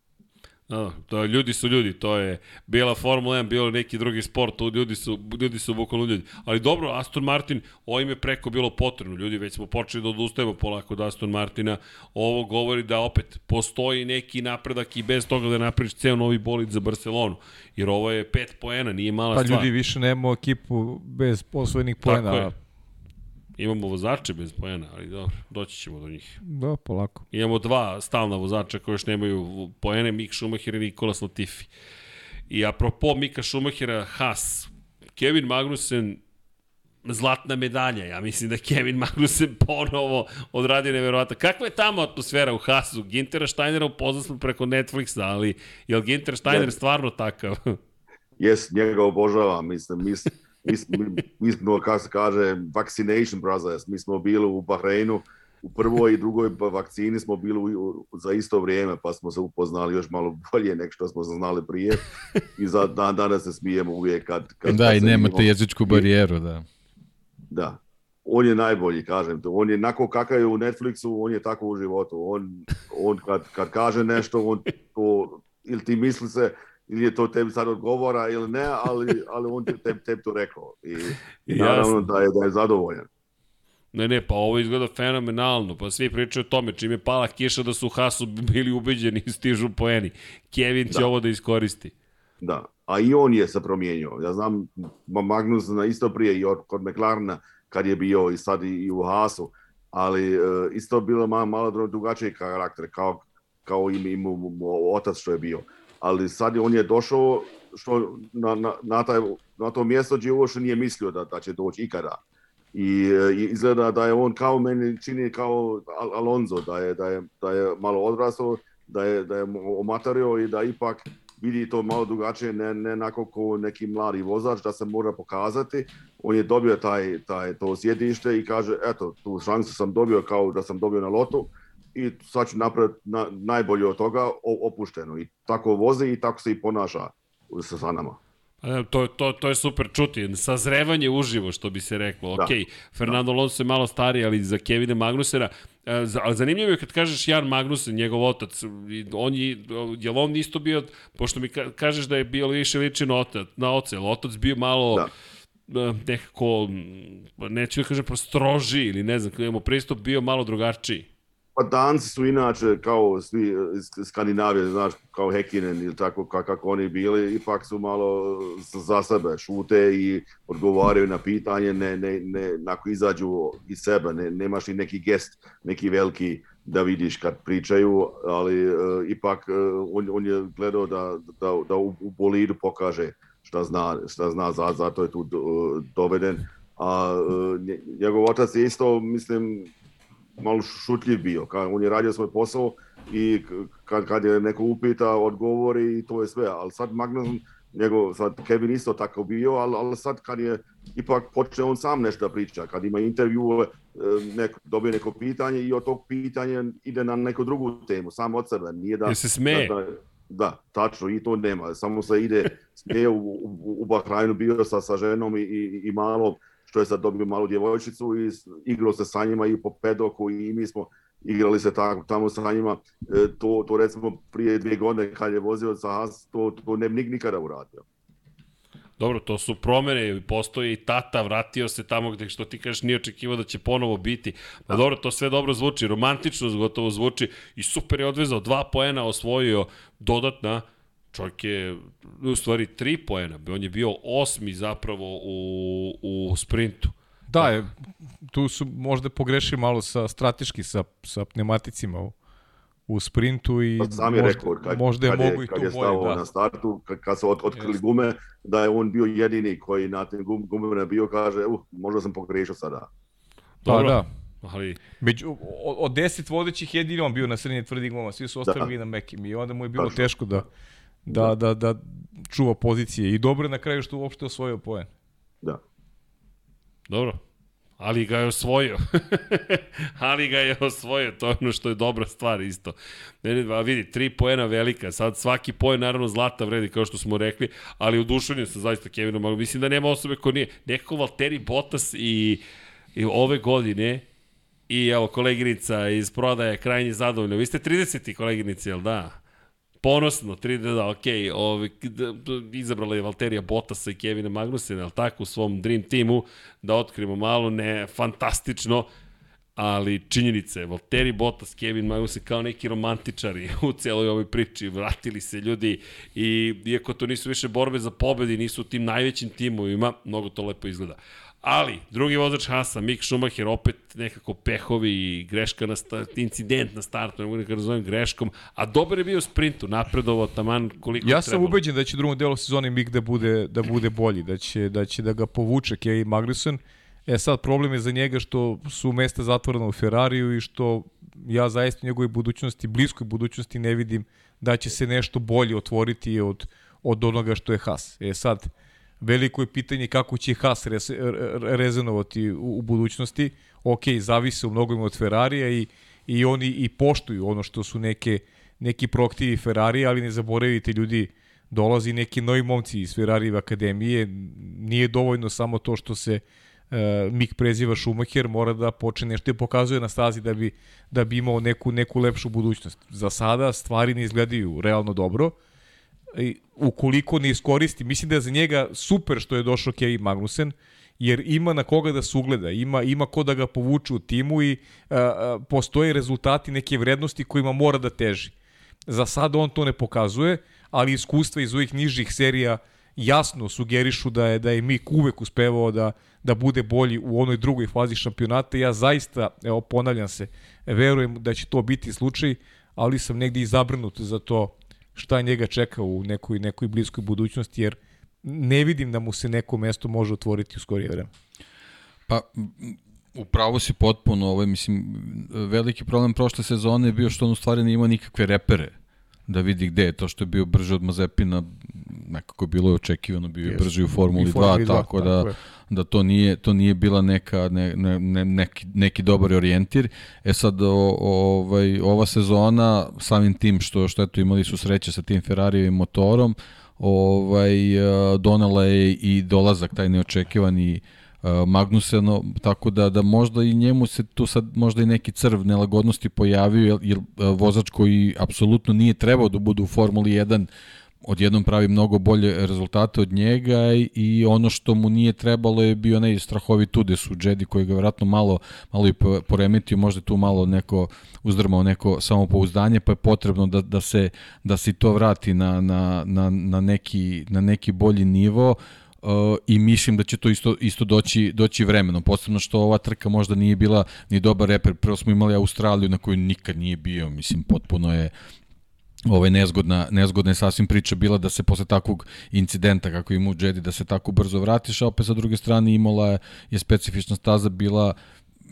Da, to je, ljudi su ljudi, to je bila Formula 1, bilo neki drugi sport, ljudi su, ljudi su bukvalno ljudi. Ali dobro, Aston Martin, ovim je preko bilo potrebno, ljudi, već smo počeli da odustajemo polako od Aston Martina, ovo govori da opet postoji neki napredak i bez toga da napraviš ceo novi bolid za Barcelonu, jer ovo je pet poena, nije mala Pa stvar. ljudi više nemamo ekipu bez osvojenih Tako poena. je. Imamo vozače bez poena, ali dobro, doći ćemo do njih. Da, polako. Imamo dva stalna vozača koji još nemaju poene, Mik Schumacher i Nikola Latifi. I apropo Mika Schumachera, Haas, Kevin Magnussen zlatna medalja. Ja mislim da Kevin Magnussen ponovo odradio neverovatno. Kakva je tamo atmosfera u Haasu? Gintera Steinera upoznali smo preko Netflixa, ali je li Ginter Steiner ne. stvarno takav? Jes, njega obožavam. Mislim, mi, mi, mi, mi smo, kako se kaže, vaccination brothers. Mi smo bili u Bahreinu, u prvoj i drugoj vakcini smo bili u, za isto vrijeme, pa smo se upoznali još malo bolje nek što smo se znali prije. I za dan danas se smijemo uvijek kad... kad da, kad i nemate jezičku barijeru, da. Da. On je najbolji, kažem to. On je nako kakav je u Netflixu, on je tako u životu. On, on kad, kad kaže nešto, on to, ili ti misli se, ili je to tebi sad odgovora ili ne, ali, ali on te, tebi, tebi to rekao. I, i naravno da je, da je zadovoljan. Ne, ne, pa ovo izgleda fenomenalno, pa svi pričaju o tome, čim je pala kiša da su Hasu bili ubeđeni i stižu poeni. Kevin će da. ovo da iskoristi. Da, a i on je se promijenio. Ja znam Magnus na isto prije i kod McLarena kad je bio i sad i u Hasu, ali uh, isto bilo malo, malo drugačiji karakter, kao, kao im, im, otac što je bio. Ali sad on je došao što na, na, na, taj, na to mjesto gdje uopšte nije mislio da, da će doći ikada. I, I izgleda da je on kao meni čini kao Alonso, da je, da je, da je malo odrastao, da je, da je omatario i da ipak vidi to malo drugačije, ne, ne onako ko neki mladi vozač da se mora pokazati. On je dobio taj, taj, to sjedište i kaže, eto, tu šansu sam dobio kao da sam dobio na lotu i sad ću napraviti na, najbolje od toga opušteno. I tako vozi i tako se i ponaša sa, sa nama. E, to, to, to je super čuti. Sazrevanje uživo, što bi se reklo. Da. Ok, Fernando da. Alonso je malo stariji, ali za Kevina Magnusera, e, ali zanimljivo je kad kažeš Jan Magnusen, njegov otac, on je, je li on isto bio, pošto mi kažeš da je bio više liči na otac, na oca, je otac bio malo... Da e, nekako, neću da kažem, prostroži ili ne znam, kada imamo pristup bio malo drugačiji. Pa danci su inače kao svi iz Skandinavije, znaš, kao Hekinen ili tako kako oni bili, ipak su malo za sebe, šute i odgovaraju na pitanje, ne, ne, ne, nako izađu iz sebe, ne, nemaš ni neki gest, neki veliki da vidiš kad pričaju, ali uh, ipak uh, on, on je gledao da, da, da u, u bolidu pokaže šta zna, šta zna za, zato je tu doveden. A uh, njegov otac je isto, mislim, malo šutljiv bio. Kad on je radio svoj posao i kad, kad je neko upita, odgovori i to je sve. Ali sad Magnus, njegov, sad Kevin isto tako bio, ali, ali sad kad je ipak počne on sam nešto da priča, kad ima intervju, neko, dobije neko pitanje i od tog pitanja ide na neku drugu temu, sam od sebe. Nije da, se smeje. Da, da, da, tačno, i to nema. Samo se ide, smeje u, u, u Bahrajnu, bio sa, sa ženom i, i, i malo što je sad dobio malu djevojčicu i igrao se sa njima i po pedoku i mi smo igrali se tamo, tamo sa njima. E, to, to recimo prije dvije godine kad je vozio sa Haas, to, to ne bi nikada uradio. Dobro, to su promene, postoji i tata, vratio se tamo gde što ti kažeš nije očekivao da će ponovo biti. Pa dobro, to sve dobro zvuči, romantično gotovo zvuči i super je odvezao, dva poena osvojio dodatna, čovjek je u stvari tri poena, on je bio osmi zapravo u, u sprintu. Da, je, tu su možda pogrešili malo sa strateški sa, sa pneumaticima u, u sprintu i pa sam je možda, rekao, kad, možda je kad mogu je, i tu kad je stao da. na startu, kad, kad su od, otkrili gume, da je on bio jedini koji na tim gum, gumama bio, kaže, uh, možda sam pogrešio sada. Dobro. Pa da, Ali... Među, od deset vodećih jedini on bio na srednje tvrdim gumama, svi su ostali da. na mekim i onda mu je bilo Tačno. teško da, da, da, da čuva pozicije. I dobro je na kraju što uopšte osvojio poen. Da. Dobro. Ali ga je osvojio. ali ga je osvojio, to je ono što je dobra stvar isto. Ne, a vidi, tri poena velika, sad svaki poen naravno zlata vredi kao što smo rekli, ali udušenju sam zaista Kevinom, ali mislim da nema osobe ko nije. Nekako Valtteri Bottas i, i ove godine i evo koleginica iz prodaje krajnje zadovoljna. Vi ste 30. koleginici, jel da? Ponosno, 3 da, ok, ovaj, izabrala je Valterija Bottasa i Kevina Magnusena, ali tako, u svom Dream Teamu, da otkrijemo malo, ne, fantastično, ali činjenice, Valtteri Bottas, Kevin Magnussen kao neki romantičari u celoj ovoj priči, vratili se ljudi i iako to nisu više borbe za pobedi, nisu u tim najvećim timovima, mnogo to lepo izgleda. Ali, drugi vozač Hasa, Mick Schumacher, opet nekako pehovi i greška na start, incident na startu, ne mogu da razumem greškom, a dobar je bio u sprintu, napredovao taman koliko Ja sam trebalo. ubeđen da će u drugom delu sezone Mick da bude, da bude bolji, da će, da će da ga povuče Kevin Magnussen. E sad, problem je za njega što su mesta zatvorena u Ferrariju i što ja zaista u njegovoj budućnosti, bliskoj budućnosti ne vidim da će se nešto bolje otvoriti od, od onoga što je Haas. E sad, veliko je pitanje kako će Haas res, rezonovati u, u budućnosti. Ok, zavise u mnogom od Ferrarija i, i oni i poštuju ono što su neke, neki proktivi Ferrari, ali ne zaboravite ljudi, dolazi neki novi momci iz Ferrarijeve akademije, nije dovoljno samo to što se uh, Mik preziva Schumacher, mora da počne nešto i pokazuje na stazi da bi, da bi imao neku, neku lepšu budućnost. Za sada stvari ne izgledaju realno dobro, i ukoliko ne iskoristi, mislim da je za njega super što je došao Kevin Magnussen, jer ima na koga da se ugleda, ima, ima ko da ga povuče u timu i a, a, postoje rezultati neke vrednosti kojima mora da teži. Za sada on to ne pokazuje, ali iskustva iz ovih nižih serija jasno sugerišu da je da je Mik uvek uspevao da da bude bolji u onoj drugoj fazi šampionata. Ja zaista, evo ponavljam se, verujem da će to biti slučaj, ali sam negde i zabrnut za to šta njega čeka u nekoj, nekoj bliskoj budućnosti, jer ne vidim da mu se neko mesto može otvoriti u skorije vreme. Pa, upravo si potpuno, ovaj, mislim, veliki problem prošle sezone je bio što on u stvari nije imao nikakve repere da vidi gde je to što je bio brže od Mazepina, nekako je bilo je očekivano, bio je brži u Formuli 2, Formuli 2 tako, da, tako da to nije, to nije bila neka, ne, ne, ne, neki, neki dobar orijentir. E sad, o, ovaj, ova sezona, samim tim što, što eto imali su sreće sa tim Ferrarijevim motorom, ovaj, donala je i dolazak taj neočekivani Magnuseno, tako da da možda i njemu se tu sad možda i neki crv nelagodnosti pojavio, jer, jer vozač koji apsolutno nije trebao da bude u Formuli 1 odjednom pravi mnogo bolje rezultate od njega i ono što mu nije trebalo je bio onaj strahovit udes u Jedi koji ga vjerojatno malo, malo i poremetio, možda tu malo neko uzdrmao neko samopouzdanje, pa je potrebno da, da, se, da se to vrati na, na, na, na, neki, na neki bolji nivo. Uh, i mislim da će to isto isto doći doći vremenom posebno što ova trka možda nije bila ni dobar reper prvo smo imali Australiju na kojoj nikad nije bio mislim potpuno je ovaj nezgodna, nezgodna je sasvim priča bila da se posle takvog incidenta kako ima u Jedi da se tako brzo vratiš, a opet sa druge strane Imola je, je specifična staza bila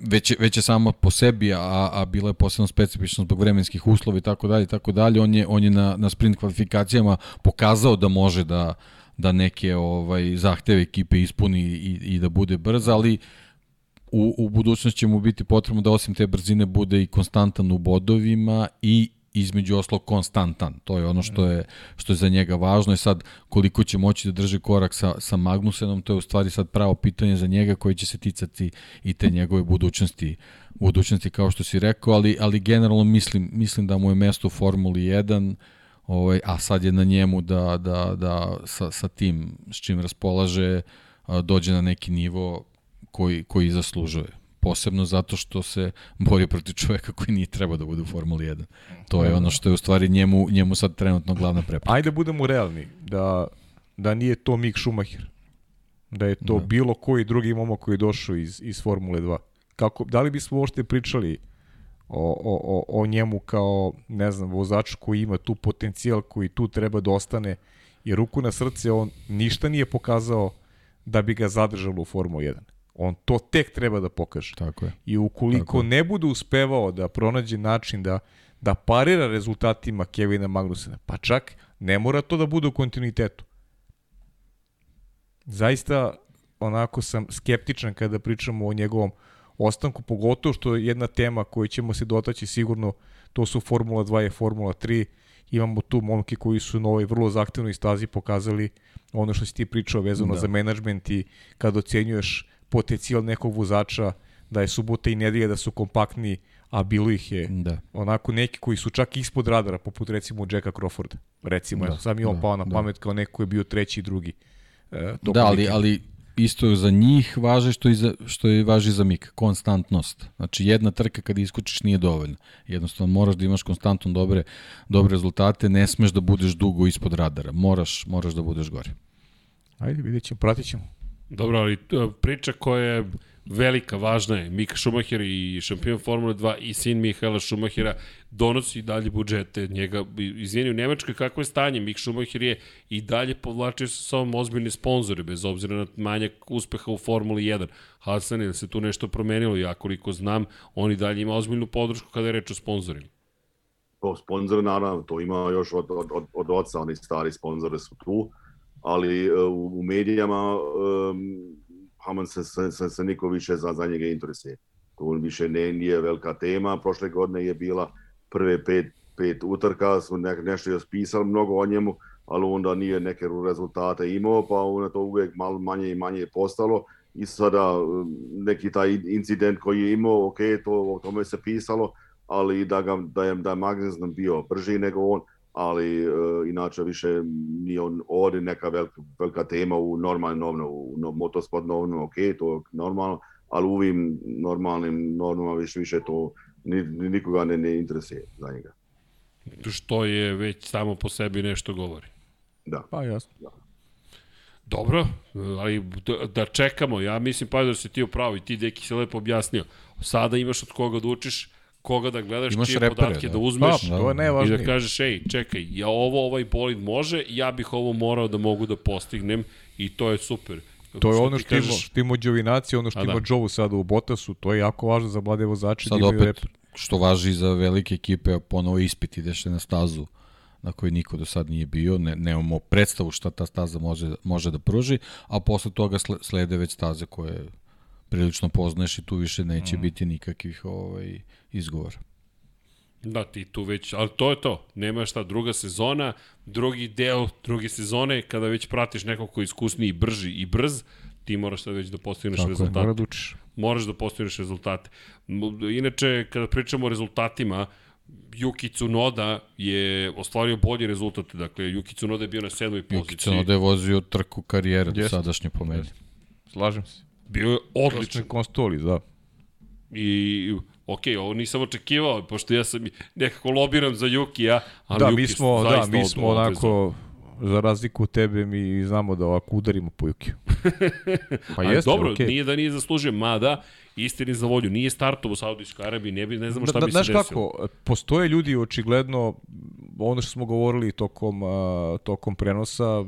već već je samo po sebi, a, a bila je posebno specifična zbog vremenskih uslova i tako dalje, tako dalje. On je, on je na, na sprint kvalifikacijama pokazao da može da, da neke ovaj zahteve ekipe ispuni i, i da bude brz, ali u, u budućnosti će mu biti potrebno da osim te brzine bude i konstantan u bodovima i između oslo konstantan. To je ono što je što je za njega važno. I sad koliko će moći da drži korak sa sa Magnusenom, to je u stvari sad pravo pitanje za njega koji će se ticati i te njegove budućnosti budućnosti kao što si rekao, ali ali generalno mislim mislim da mu je mesto u Formuli 1 ovaj a sad je na njemu da da da sa sa tim s čim raspolaže dođe na neki nivo koji koji zaslužuje posebno zato što se bori protiv čoveka koji nije treba da bude u Formuli 1. To je ono što je u stvari njemu, njemu sad trenutno glavna prepreka. Ajde da budemo realni, da, da nije to Mick Schumacher, da je to da. bilo koji drugi momak koji je došao iz, iz Formule 2. Kako, da li bismo uopšte pričali o, o, o, o njemu kao, ne znam, vozaču koji ima tu potencijal koji tu treba da ostane, jer ruku na srce on ništa nije pokazao da bi ga zadržalo u Formulu 1. On to tek treba da pokaže. Tako je. I ukoliko Tako ne bude uspevao da pronađe način da da parira rezultatima Kevina Magnusena, pa čak ne mora to da bude u kontinuitetu. Zaista onako sam skeptičan kada pričamo o njegovom ostanku, pogotovo što je jedna tema koju ćemo se dotaći sigurno, to su Formula 2 i Formula 3. Imamo tu momke koji su na ovoj vrlo zahtevnoj stazi pokazali ono što si ti pričao vezano da. za menadžment i kada ocenjuješ potencijal nekog vozača da je subota i nedelja da su kompaktni, a bilo ih je da. onako neki koji su čak ispod radara, poput recimo Jacka Crawforda. Recimo, da, sam i on da, pao na da. pamet kao neko koji je bio treći i drugi. E, da, ali, ali isto za njih važi što i, za, što i važi za Mika, konstantnost. Znači jedna trka kad iskučiš nije dovoljna. Jednostavno moraš da imaš konstantno dobre, dobre rezultate, ne smeš da budeš dugo ispod radara. Moraš, moraš da budeš gore. Ajde, vidjet ćemo, pratit ćemo. Dobro, ali priča koja je velika, važna je. Mika Schumacher i šampion Formule 2 i sin Mihaela Schumachera donosi dalje budžete. Njega, izvini, u Nemačkoj kako je stanje? Mik Schumacher je i dalje povlačio sa sobom ozbiljne sponzore, bez obzira na manjak uspeha u Formuli 1. Hasan je se tu nešto promenilo, ja koliko znam, on i dalje ima ozbiljnu podršku kada je reč o sponzorima. Po sponzor, naravno, to ima još od, od, od, od oca, oni stari sponzore su tu, ali e, u, u medijama um, Haman se, se, se, se niko više za, za njega interesuje. To više ne, nije velika tema. Prošle godine je bila prve pet, pet utrka, smo ne, nešto je spisali mnogo o njemu, ali onda nije neke rezultate imao, pa onda to uvek malo manje i manje postalo. I sada neki taj incident koji je imao, ok, to, o tome se pisalo, ali da, ga, da, je, da je Magnussen bio brži nego on, ali uh, inače više nije on ovde neka velika, velika tema u normalnom novno, u no, motosport novno, ok, to je normalno, ali u ovim normalnim normama više, više to nikoga ne, ne interesuje za njega. Što je već samo po sebi nešto govori. Da. Pa jasno. Da. Dobro, ali da, da čekamo, ja mislim pa da se ti upravo i ti deki se lepo objasnio. Sada imaš od koga da učiš, koga da gledaš, Imaš čije repere, podatke da, da uzmeš da, to je najvažnije. i da kažeš, ej, čekaj, ja ovo, ovaj bolid može, ja bih ovo morao da mogu da postignem i to je super. To je ono što, kažeš... ima, što ima Đovinaci, ono što A, ima da. Jovu sada u Botasu, to je jako važno za mlade vozače. Sad da opet, rep... što važi za velike ekipe, ponovo ispit ideš na stazu na kojoj niko do sad nije bio, ne, nemamo predstavu šta ta staza može, može da pruži, a posle toga slede već staze koje prilično poznaješ i tu više neće mm. biti nikakvih ovaj, izgovora. Da, ti tu već, ali to je to. Nema šta, druga sezona, drugi deo druge sezone, kada već pratiš nekog ko je iskusniji i brži i brz, ti moraš sad već da postigneš Tako rezultate. Je, mora da učiš. Moraš da postigneš rezultate. Inače, kada pričamo o rezultatima, Yuki Tsunoda je ostvario bolji rezultat. Dakle, Yuki Tsunoda je bio na sedmoj poziciji. Yuki Tsunoda je vozio trku karijere do sadašnje po meni. Slažem se. Bio je odličan. Konstoli, da. I ok, ovo nisam očekivao, pošto ja sam nekako lobiram za Jukija, ali da, Juki mi smo, da, mi smo onako, za razliku od tebe, mi znamo da ovako udarimo po Jukiju. Pa jeste, dobro, okay. nije da nije zaslužio, mada, istini za volju, nije startovo u Saudijskoj Arabiji, ne, bi, ne znamo šta da, bi se desilo. Znaš kako, postoje ljudi očigledno, ono što smo govorili tokom, uh, tokom prenosa,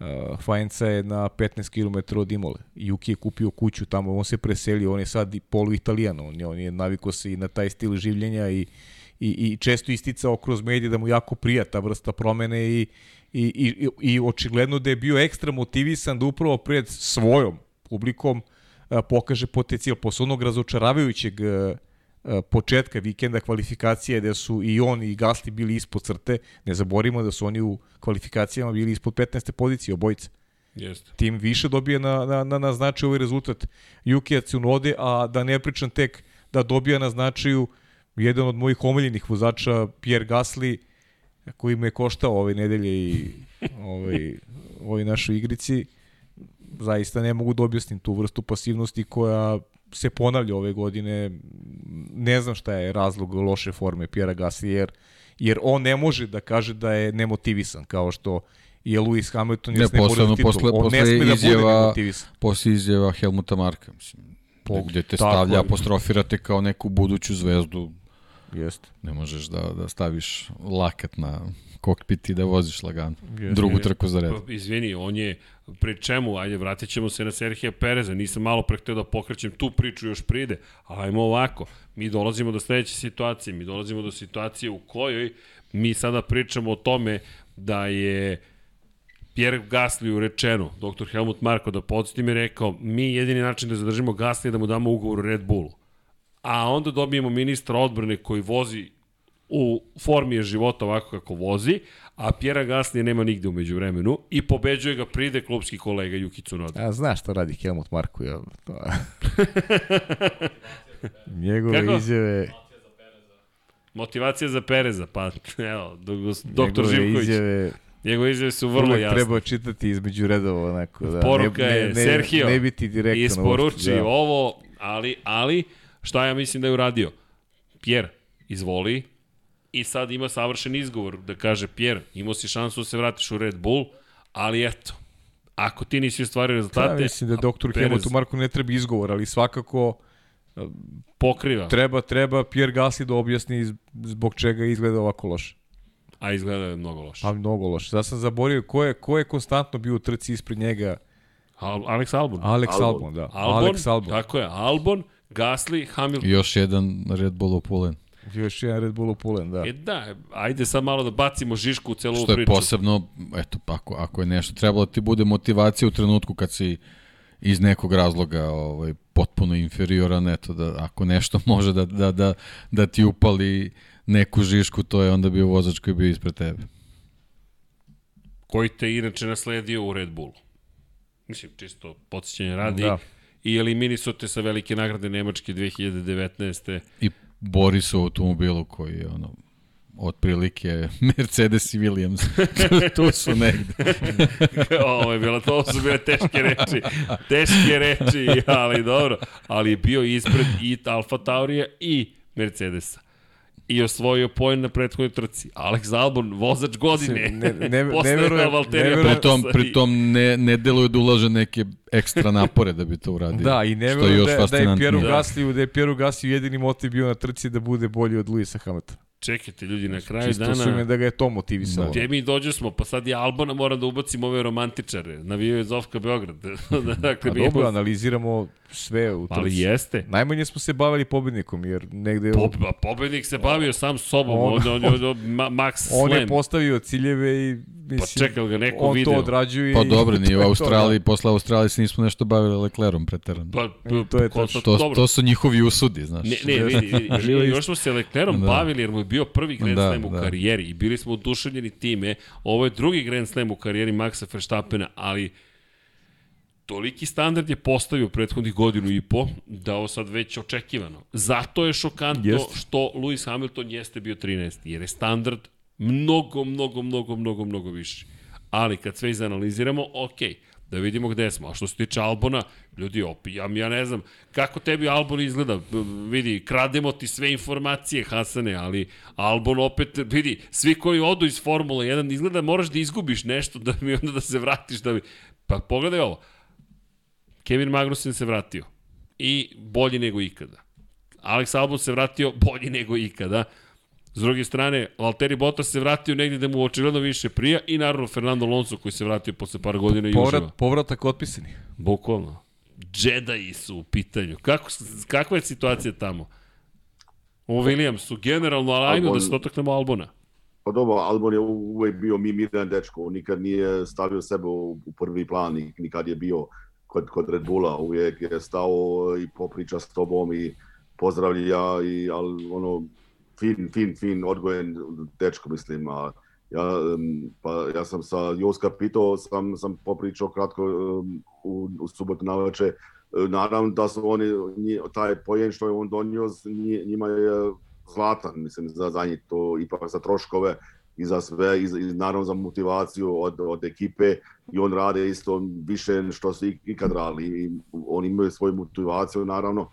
Uh, Fajenca je na 15 km od Imole. Juki je kupio kuću tamo, on se preselio, on je sad polu italijan, on je, on je naviko se i na taj stil življenja i, i, i često isticao kroz medije da mu jako prija ta vrsta promene i, i, i, i očigledno da je bio ekstra motivisan da upravo pred svojom publikom uh, pokaže potencijal posle onog razočaravajućeg uh, početka vikenda kvalifikacije gde su i on i Gasli bili ispod crte. Ne zaborimo da su oni u kvalifikacijama bili ispod 15. pozicije obojice. Jeste. Tim više dobije na, na, na, na značaju ovaj rezultat Jukija Tsunode, a da ne pričam tek da dobija na značaju jedan od mojih omiljenih vozača, Pierre Gasly, koji me je koštao ove nedelje i ovaj, ovoj našoj igrici. Zaista ne mogu da objasnim tu vrstu pasivnosti koja se ponavlja ove godine. Ne znam šta je razlog loše forme Pjera Gasly, jer, on ne može da kaže da je nemotivisan, kao što je Lewis Hamilton ne, posebno posle, on posle ne sme izjava, da bude Posle izjava Helmuta Marka, mislim. Po, gde te stavlja, je. apostrofirate kao neku buduću zvezdu. Jeste. Ne možeš da, da staviš lakat na kokpit i da voziš lagano. Yes, Drugu trku za red. Pa, izvini, on je, pri čemu, ajde, vratit ćemo se na Serhija Pereza, nisam malo pre htio da pokrećem tu priču još pride, ali ajmo ovako, mi dolazimo do sledeće situacije, mi dolazimo do situacije u kojoj mi sada pričamo o tome da je Pierre Gasly rečeno, dr. Helmut Marko, da podsjetim je rekao, mi jedini način da zadržimo Gasly je da mu damo ugovor u Red Bullu. A onda dobijemo ministra odbrane koji vozi u formi je života ovako kako vozi, a Pjera Gasnije nema nigde umeđu vremenu i pobeđuje ga pride klubski kolega Juki Tsunoda. A znaš što radi Helmut Marko? Ja, to... Njegove Kako? izjave... Motivacija za Pereza, pa evo, doktor Živković. izjave Njegove izjave su vrlo jasne. treba čitati između redova onako. Da, Poruka ne, je, ne, Sergio, ne biti direktno. Isporuči da. ovo, ali, ali, šta ja mislim da je uradio? Pierre, izvoli, i sad ima savršen izgovor da kaže Pierre, imao si šansu da se vratiš u Red Bull, ali eto, ako ti nisi ostvario Ja rezultate, mislim da doktor Perez Helmutu Marku ne treba izgovor, ali svakako pokriva, treba treba Pierre Gasly da objasni zbog čega izgleda ovako loše. a izgleda je mnogo loše. Pa mnogo loše. Sad sam zaborio ko je, ko je konstantno bio u trci ispred njega. Al Alex Albon. Alex Albon. Albon, da. Albon, Alex Albon. tako je, Albon, Gasly, Hamilton. I još jedan Red Bull upulen. Još jedan Red Bull upulen, da. E da, ajde sad malo da bacimo žišku u celu ovu Što je priču. posebno, eto, pa ako, ako je nešto trebalo da ti bude motivacija u trenutku kad si iz nekog razloga ovaj, potpuno inferioran, eto, da ako nešto može da, da, da, da ti upali neku žišku, to je onda bio vozač koji je bio ispred tebe. koji te inače nasledio u Red Bullu. Mislim, čisto podsjećanje radi. Da. I eliminisao te sa velike nagrade Nemačke 2019. I bori se u automobilu koji je ono, otprilike Mercedes i Williams. tu su negde. Ovo je bilo, to su bile teške reči. Teške reči, ali dobro. Ali je bio ispred i Alfa Taurija i Mercedesa. I osvojio poen na prethodnoj trci. Alex Albon, vozač godine. Ne- ne- ne Posle verujem- Valterija ne verujem- Bottasa Pritom, i- pritom ne, ne deluje da ulaže neke ekstra napore da bi to uradio. Da, i ne verujem da, da je. Pieru Da. Gasliju, da je Pieru Gasliju jedini motiv bio na trci da bude bolji od Luisa Hamiltona. Čekajte, ljudi, na kraju Čisto dana... su ime da ga je to motivisalo. Da. Gde mi dođe smo, pa sad je Albona moram da ubacim ove romantičare. Navijaju je Zovka Beograd. dakle, Pa dobro, imamo- analiziramo sve u trci. Ali jeste. Najmanje smo se bavili pobednikom, jer negde Po, pa pobednik se bavio sam sobom, on, On- on, on, on, ma, Max on je Slam. postavio ciljeve i Pa mislim, čekaj, ga neko on video. to odrađuje. Pa dobro, to nije u je to, Australiji, posle Australije se nismo nešto bavili Leclerom preterano. Pa, E, to je ko- tačno. To, dobro. to su njihovi usudi, znaš. Ne, ne, vidi, vidi, još smo se Leclerom Da. bavili jer mu je bio prvi Grand Da, Slam u da. karijeri i bili smo oduševljeni time. Ovo je drugi Grand Slam u karijeri Maxa Verstappena, ali toliki standard je postavio prethodnih godinu i po da ovo sad već očekivano. Zato je šokantno Jeste. što Lewis Hamilton jeste bio 13. Jer je standard mnogo, mnogo, mnogo, mnogo, mnogo više. Ali kad sve izanaliziramo, ok, da vidimo gde smo. A što se tiče Albona, ljudi, opijam, ja ne znam kako tebi Albon izgleda. Vidi, krademo ti sve informacije, Hasane, ali Albon opet, vidi, svi koji odu iz Formule 1, izgleda moraš da izgubiš nešto da mi onda da se vratiš. Da bi... Pa pogledaj ovo, Kevin Magnussen se vratio i bolji nego ikada. Alex Albon se vratio bolji nego ikada. S druge strane, Valtteri Bottas se vratio negdje da mu očigledno više prija i naravno Fernando Alonso koji se vratio posle par godina i Povrat, uživa. povratak otpisani. Bukvalno. Jedi su u pitanju. Kako, kakva je situacija tamo? U Williamsu, generalno, ali ajmo da se dotaknemo Albona. Pa dobro, Albon je uvek bio mi miran dečko, on nikad nije stavio sebe u, u prvi plan, i nikad je bio kod, kod Red Bulla, uvijek je stao i popriča s tobom i pozdravlja, i, ali ono, fin, fin, fin, odgojen dečko, mislim, a ja, pa ja sam sa Joska pitao, sam, sam popričao kratko u, u subotu na večer, naravno da su oni, taj pojen što je on donio, nji- njima je zlatan, mislim, za, za njih to ipak za troškove i za sve, i, i naravno za motivaciju od, od ekipe i on rade isto više što su ik- ikad radili i oni imaju svoju motivaciju naravno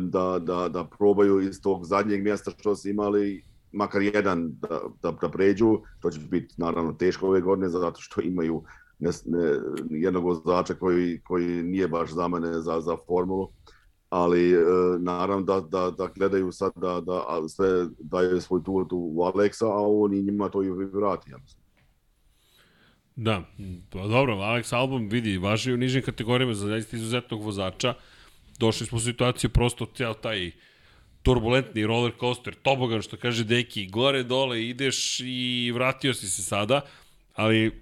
da, da, da probaju iz tog zadnjeg mjesta što su imali makar jedan da, da, da pređu, to će biti naravno teško ove godine zato što imaju ne, ne, jednog vozača koji, koji nije baš za mene za, za formulu ali e, naravno da, da, da gledaju sad da, da sve daju svoj tu, tu u Alexa, a on i njima to i vrati. Ja mislim. Da, pa dobro, Alex Albon vidi, važi u nižim kategorijama za izuzetnog vozača. Došli smo u situaciju prosto ceo taj turbulentni roller coaster, tobogan što kaže Deki, gore dole ideš i vratio si se sada, ali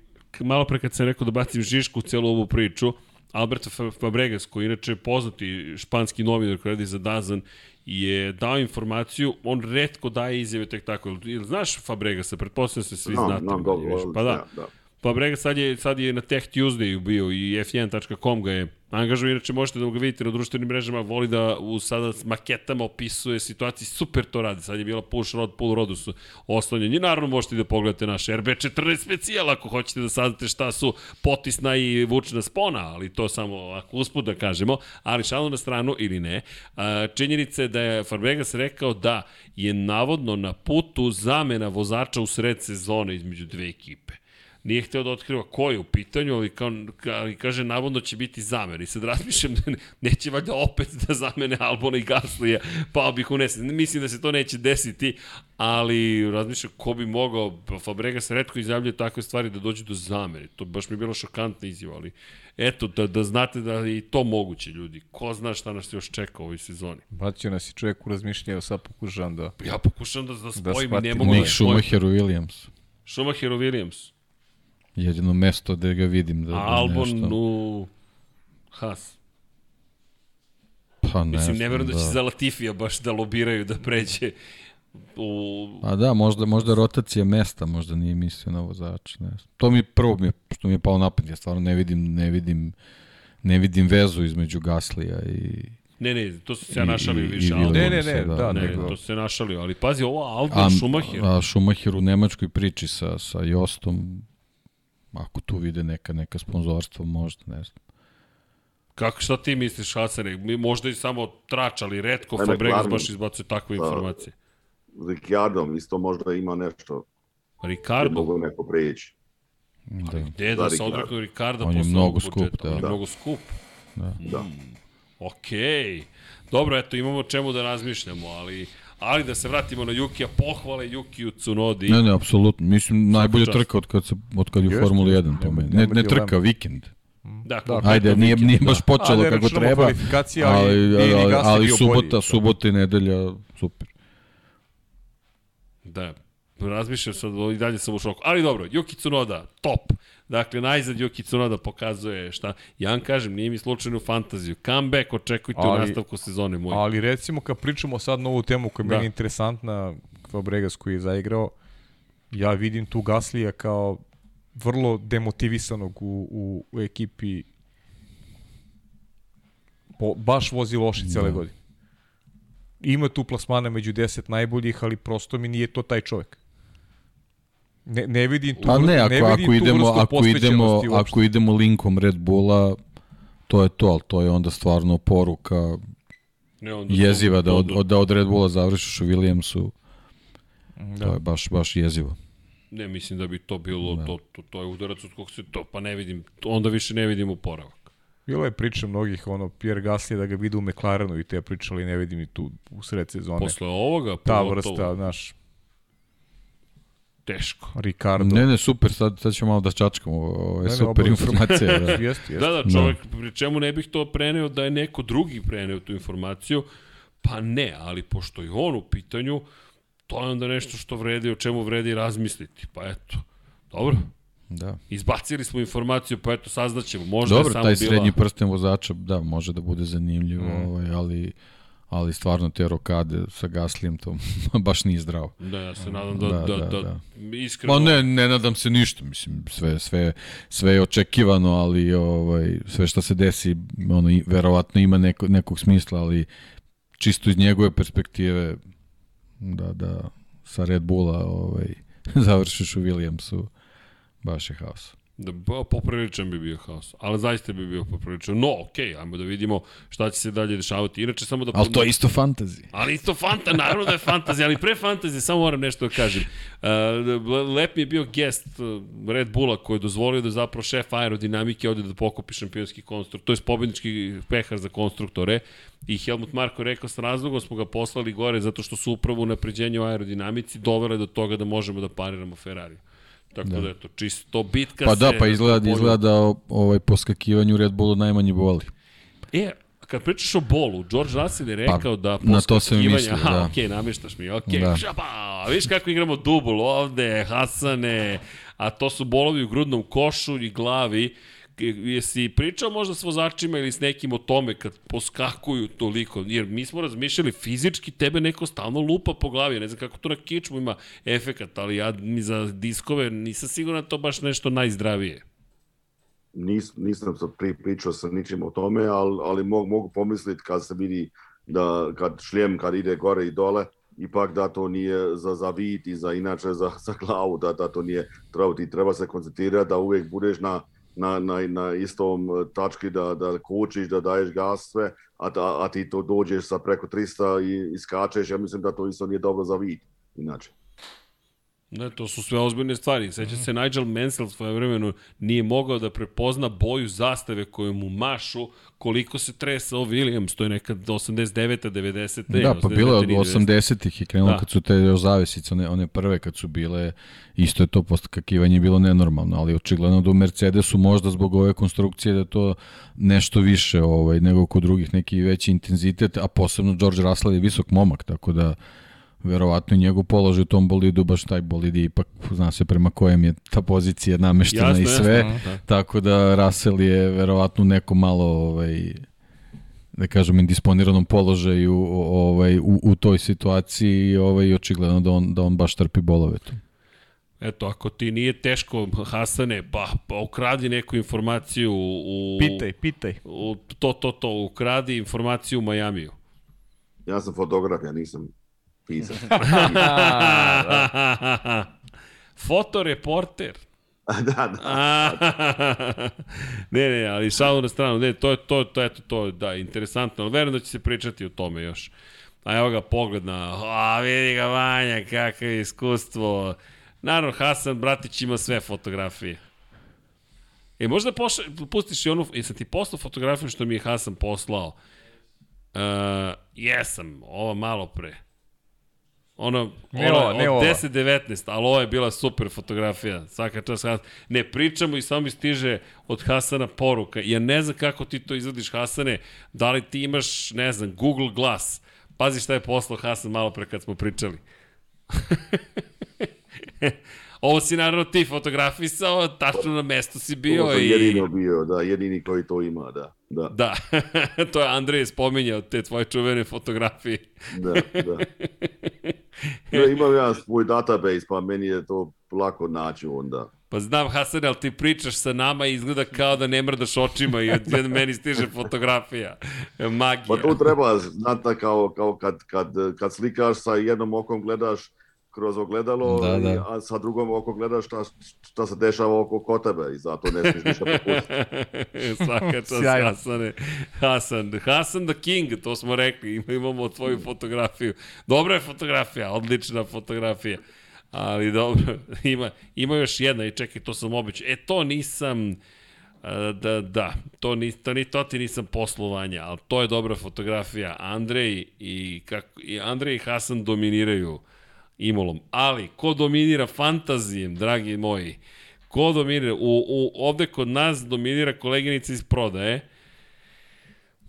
malo pre kad sam rekao da bacim žišku u celu ovu priču, Alberto Fa- Fabregas, koji je inače poznati španski novinar koji radi za Dazan, je dao informaciju, on redko daje izjave tek tako. Znaš Fabregasa? Pretpostavljam se svi Znam, znate. dobro, više. Pa da. da, da. Fabrega sad je, sad je na Tech Tuesday bio i f1.com ga je angažao, inače možete da ga vidite na društvenim mrežama, voli da u sada s maketama opisuje situacije, super to radi, sad je bila push rod, pull rodu su oslonjeni, naravno možete da pogledate naš RB14 specijal ako hoćete da saznate šta su potisna i vučna spona, ali to samo ako usput da kažemo, ali šalu na stranu ili ne, činjenica je da je Fabregas rekao da je navodno na putu zamena vozača u sred sezone između dve ekipe nije hteo da otkriva ko je u pitanju, ali, kao, ali kaže, navodno će biti zamer. I sad razmišljam da neće valjda opet da zamene Albona i Gaslija, pa bih unesen. Mislim da se to neće desiti, ali razmišljam ko bi mogao, Fabrega se redko izjavljuje takve stvari da dođe do zamere. To baš mi je bilo šokantna izjava, ali eto, da, da znate da je i to moguće, ljudi. Ko zna šta nas još čeka u ovoj sezoni. Vraćao nas i čovjek u razmišljaju, sad pokušavam da... Ja pokušam da, da spojim da ne mogu da... Nik Schumacher u Williams. Schumacher u Williams. Jedino mesto gde ga vidim. Da, da Albon nešto... u Haas. Pa ne Mislim, ne verujem da. da će za Latifija baš da lobiraju da pređe u... A da, možda, možda rotacija mesta, možda nije mislio na vozača. Ne znam. To mi je prvo mi je, što mi je pao napad, ja stvarno ne vidim, ne vidim, ne vidim vezu između Gaslija i... Ne, ne, to su se ja našalio i- više. i Ne, ne, ne, da. da, Ne, nego... to se našalio, ali pazi, ovo A, Albon Schumacher. a Schumacher u Nemačkoj priči sa, sa Jostom, ako tu vide neka, neka sponzorstva, možda, ne znam. Kako, šta ti misliš, Hasane? Mi možda i samo trač, ali redko Ne, Fabregas baš izbacuje takve Da. informacije. Ricciardom isto možda ima nešto, Ricardo? mogu neko preći. Da. Gde da Da, se Ricardo. odreknu Ricarda On je posle mnogo skup, budžeta? da. On je Da. mnogo skup. Da. Okej. Dobro, eto, imamo čemu da razmišljamo, ali ali da se vratimo na Jukija, pohvale Jukiju Tsunodi. Ne, ne, apsolutno. Mislim, najbolja čast. trka od kad, se, od kad je u Formuli 1 po meni. Ne, ne trka, vikend. Da, Da, Ajde, nije, nije baš A počelo ne kako treba, ali, ali, ali, ali subota, bolji. subota i nedelja, super. Da, razmišljam sad, i dalje sam u šoku. Ali dobro, Yuki Tsunoda, top. Dakle, najzad Yuki Tsunoda pokazuje šta. Ja vam kažem, nije mi slučajno u fantaziju. Comeback očekujte u Ali- nastavku sezone moj. Ali recimo kad pričamo sad na ovu temu koja je Da. meni interesantna, Fabregas koji je zaigrao, ja vidim tu Gaslija kao vrlo demotivisanog u, u, u ekipi po, baš vozi loše cele Da. godine. Ima tu plasmana među 10 najboljih, ali prosto mi nije to taj čovek. Ne, ne vidim tu, Pa ne, ako, vidim ako tu idemo, ako idemo, uopšte. ako idemo linkom Red Bulla, to je to, ali to je onda stvarno poruka ne, onda jeziva da od, od, da od Red Bulla završiš u Williamsu, Da. to je baš, baš jezivo. Ne, mislim da bi to bilo, Da. to, to, to je udarac od kog se to, pa ne vidim, onda više ne vidim oporavak. Bilo je priča mnogih, ono, Pierre Gasly da ga vide u McLarenu i te pričali, ne vidim i tu u sred sezone. Posle ovoga, Ta vrsta, znaš, teško. Ricardo. Ne, ne, super, sad, sad ćemo malo da čačkamo, ovo je Ne, ne, super obavezno. informacija. Da. jeste, jeste. Da, da, čovjek, pri čemu ne bih to preneo da je neko drugi preneo tu informaciju, pa ne, ali pošto je on u pitanju, to je onda nešto što vredi, o čemu vredi razmisliti. Pa eto, dobro, da. izbacili smo informaciju, pa eto, saznaćemo. Možda Dobro, je samo taj bila... srednji prsten vozača, da, može da bude zanimljiv, mm. ovaj, ali ali stvarno te rokade sa Gaslijem to baš nije zdravo. Da, ja se nadam da, Da, da, da, da, da, da. iskreno... Ma ne, ne nadam se ništa, mislim, sve, sve, sve je očekivano, ali ovaj, sve što se desi, ono, verovatno ima neko, nekog smisla, ali čisto iz njegove perspektive, da, da sa Red Bulla ovaj, završiš u Williamsu, baš je haos. Da, ba, popriličan bi bio haos, ali zaista bi bio popriličan. No, okej, okay, ajmo da vidimo šta će se dalje dešavati. Inače, samo da... Ali to je isto fantazi. Ali isto fanta, naravno da je fantazija, ali pre fantazije samo moram nešto da kažem. Uh, lep mi je bio gest uh, Red Bulla koji je dozvolio da zapravo šef aerodinamike ode da pokupi šampionski konstruktor, to je pobednički pehar za konstruktore i Helmut Marko je rekao s razlogom smo ga poslali gore zato što su upravo u napređenju aerodinamici dovele do toga da možemo da pariramo Ferrari. Tako da, da eto, čisto bitka Pa se... da, pa izgleda, polju- izgleda da ovaj, po skakivanju Red Bullu najmanje boli. E, kad pričaš o bolu, George Russell je rekao da na to sam mislio, Aha, da. okej, namještaš mi, okej, Da. šapa, viš kako igramo dubul ovde, Hasane, a to su bolovi u grudnom košu i glavi jesi pričao možda s vozačima ili s nekim o tome kad poskakuju toliko, jer mi smo razmišljali fizički tebe neko stalno lupa po glavi, ne znam kako to na kičmu ima efekat, ali ja mi za diskove nisam siguran da to baš nešto najzdravije. Nis, nisam sad pri, pričao sa ničim o tome, ali, ali mogu, mogu pomisliti kad se vidi da kad šljem kad ide gore i dole, ipak da to nije za, za vid i za inače za, za glavu, da, da to nije treba, ti treba se koncentrirati da uvijek budeš na, na, na, na istom tački da, da kočiš, da daješ gas sve, a, da, a ti to dođeš sa preko 300 i, i skačeš, ja mislim da to isto nije dobro za vid, inače. Ne, to su sve ozbiljne stvari. Seća se Nigel Mansell svoje vremenu nije mogao da prepozna boju zastave koju mu mašu koliko se tresao Williams, to je nekad 89. 90. Da, pa bilo je od 80-ih i krenulo da. kad su te još zavesice, one, one prve kad su bile, isto je to postakakivanje bilo nenormalno, ali očigledno da u Mercedesu možda zbog ove konstrukcije da to nešto više ovaj, nego kod drugih neki veći intenzitet, a posebno George Russell je visok momak, tako da verovatno i njegov položaj u tom bolidu, baš taj bolid je ipak, zna se prema kojem je ta pozicija nameštena jasno, i sve, jasno, da. tako da Russell je verovatno neko malo ovaj, da kažem indisponiranom položaju ovaj u, u toj situaciji ovaj očigledno da on da on baš trpi bolove tu. Eto, ako ti nije teško, Hasane, pa, pa ukradi neku informaciju u... Pitaj, pitaj. U, to, to, to, ukradi informaciju u Majamiju. Ja sam fotograf, ja nisam Pisa. Fotoreporter. da, da. ne, ne, ali šalu na stranu, ne, to je to, to, eto, to, da, interesantno, ali verujem da će se pričati o tome još. A evo ga pogled na, a vidi ga Vanja, kakav je iskustvo. Naravno, Hasan Bratić ima sve fotografije. E, možda poša, pustiš i onu, jesam ti poslao fotografiju što mi je Hasan poslao? Uh, jesam, ovo malo pre. Ono, ne ono, ne od 10-19, ali ovo je bila super fotografija. Svaka čast. Ne pričamo i samo mi stiže od Hasana poruka. Ja ne znam kako ti to izvadiš Hasane, da li ti imaš, ne znam, Google Glass. Pazi šta je poslao Hasan malo pre kad smo pričali. Ovo si naravno ti fotografisao, tačno na mestu si bio. Ovo sam i... jedino bio, da, jedini koji to ima, da. Da, da. to je Andrej spominjao, te tvoje čuvene fotografije. da, da. Ja, imam ja svoj database, pa meni je to lako naći onda. Pa znam, Hasan, ali ti pričaš sa nama i izgleda kao da ne mrdaš očima i od meni stiže fotografija. Magija. Pa to treba, znate, kao, kao kad, kad, kad slikaš sa jednom okom gledaš kroz ogledalo, da, da. I, a sa drugom oko gledaš šta, šta se dešava oko kod tebe i zato ne smiješ ništa propustiti. Svaka čast Hasane. Hasan, Hasan the King, to smo rekli, imamo tvoju fotografiju. Dobra je fotografija, odlična fotografija. Ali dobro, ima, ima još jedna i čekaj, to sam običao. E, to nisam... Da, da, to, ni, to, ni, to ti nisam poslovanja, ali to je dobra fotografija. Andrej i, kako, i Andrej i Hasan dominiraju Imolom. Ali, ko dominira fantazijem, dragi moji? Ko dominira? U, u, ovde kod nas dominira koleginica iz prodaje.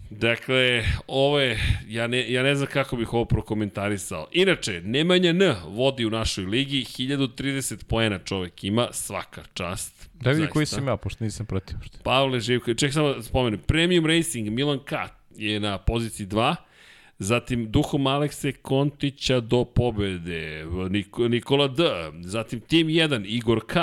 Dakle, ovo je, ja ne, ja ne znam kako bih ovo prokomentarisao. Inače, Nemanja N vodi u našoj ligi, 1030 poena čovek ima, svaka čast. Da vidi koji sam ja, pošto nisam protiv. Pavle Živković, ček samo da spomenem, Premium Racing, Milan K je na poziciji 2, zatim Duhom Alekse Kontića do pobede, Nikola D, zatim Tim 1, Igor K,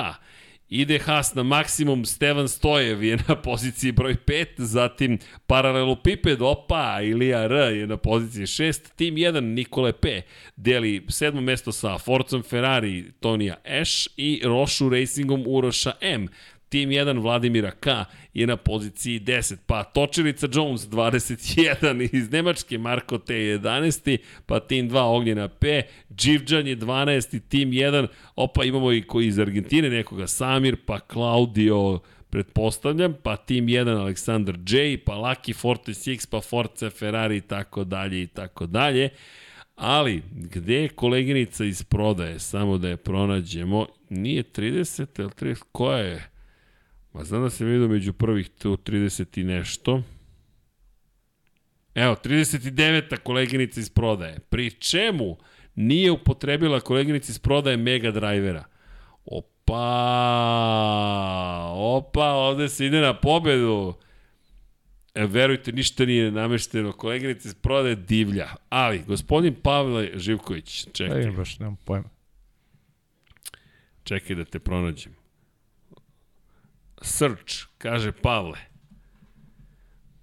ide Haas na maksimum, Stevan Stojev je na poziciji broj 5, zatim Paralelopiped, opa, Ilija R je na poziciji 6, Tim 1, Nikole P. Deli sedmo mesto sa Forzom Ferrari, Tonija Eš i Rošu Racingom Uroša M. Tim 1 Vladimira K je na poziciji 10, pa Točilica Jones 21 iz Nemačke, Marko T 11, pa Tim 2 Ognjena P, Dživđan je 12, Tim 1, opa imamo i koji iz Argentine nekoga Samir, pa Claudio pretpostavljam, pa Tim 1 Aleksandar J, pa Lucky Forte 6, pa Forza Ferrari i tako dalje i tako dalje. Ali, gde je koleginica iz prodaje? Samo da je pronađemo. Nije 30, ali 30, koja je? Ma znam da se vidio među prvih tu 30 i nešto. Evo, 39. koleginica iz prodaje. Pri čemu nije upotrebila koleginica iz prodaje Mega Drivera. O, opa, ovde se ide na pobedu. E, verujte, ništa nije namešteno. Koleginice iz prodaje divlja. Ali, gospodin Pavle Živković, Da čekaj, im baš, nemam pojma. čekaj da te pronađem. Search, kaže Pavle.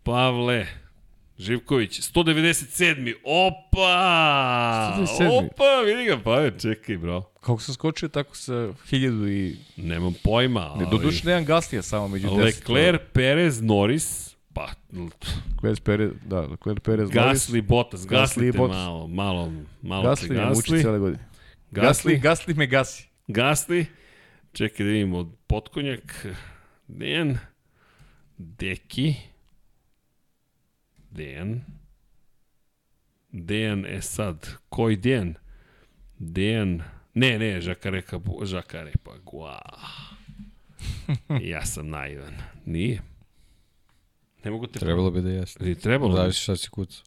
Pavle Živković, 197. Opa! 197.. Opa, vidi ga, Pavle, čekaj, bro. Kako sam skočio tako sa hiljadu i... Nemam pojma, ali... Ne, doduš nemam Gaslija samo među deset. Leclerc, Perez, Norris, pa Leclerc Perez, da, Leclerc Perez, Norris. Gasly, Bottas, Gasly i gaslite Bottas. malo, malo, malo Gasly te muči gasli. cijele godine. Gasli, Gasly me gasi. gasli, čekaj da vidimo, potkonjak, Dejan, Deki, Dejan, Dejan, e sad, koji Dejan? Dejan, ne, ne, Žakare, Kabu, Žakare, pa gua. Ja sam naivan. Nije. Ne mogu te... Trebalo bi da jeste. Ili trebalo? bi? Zavisi šta si kucao.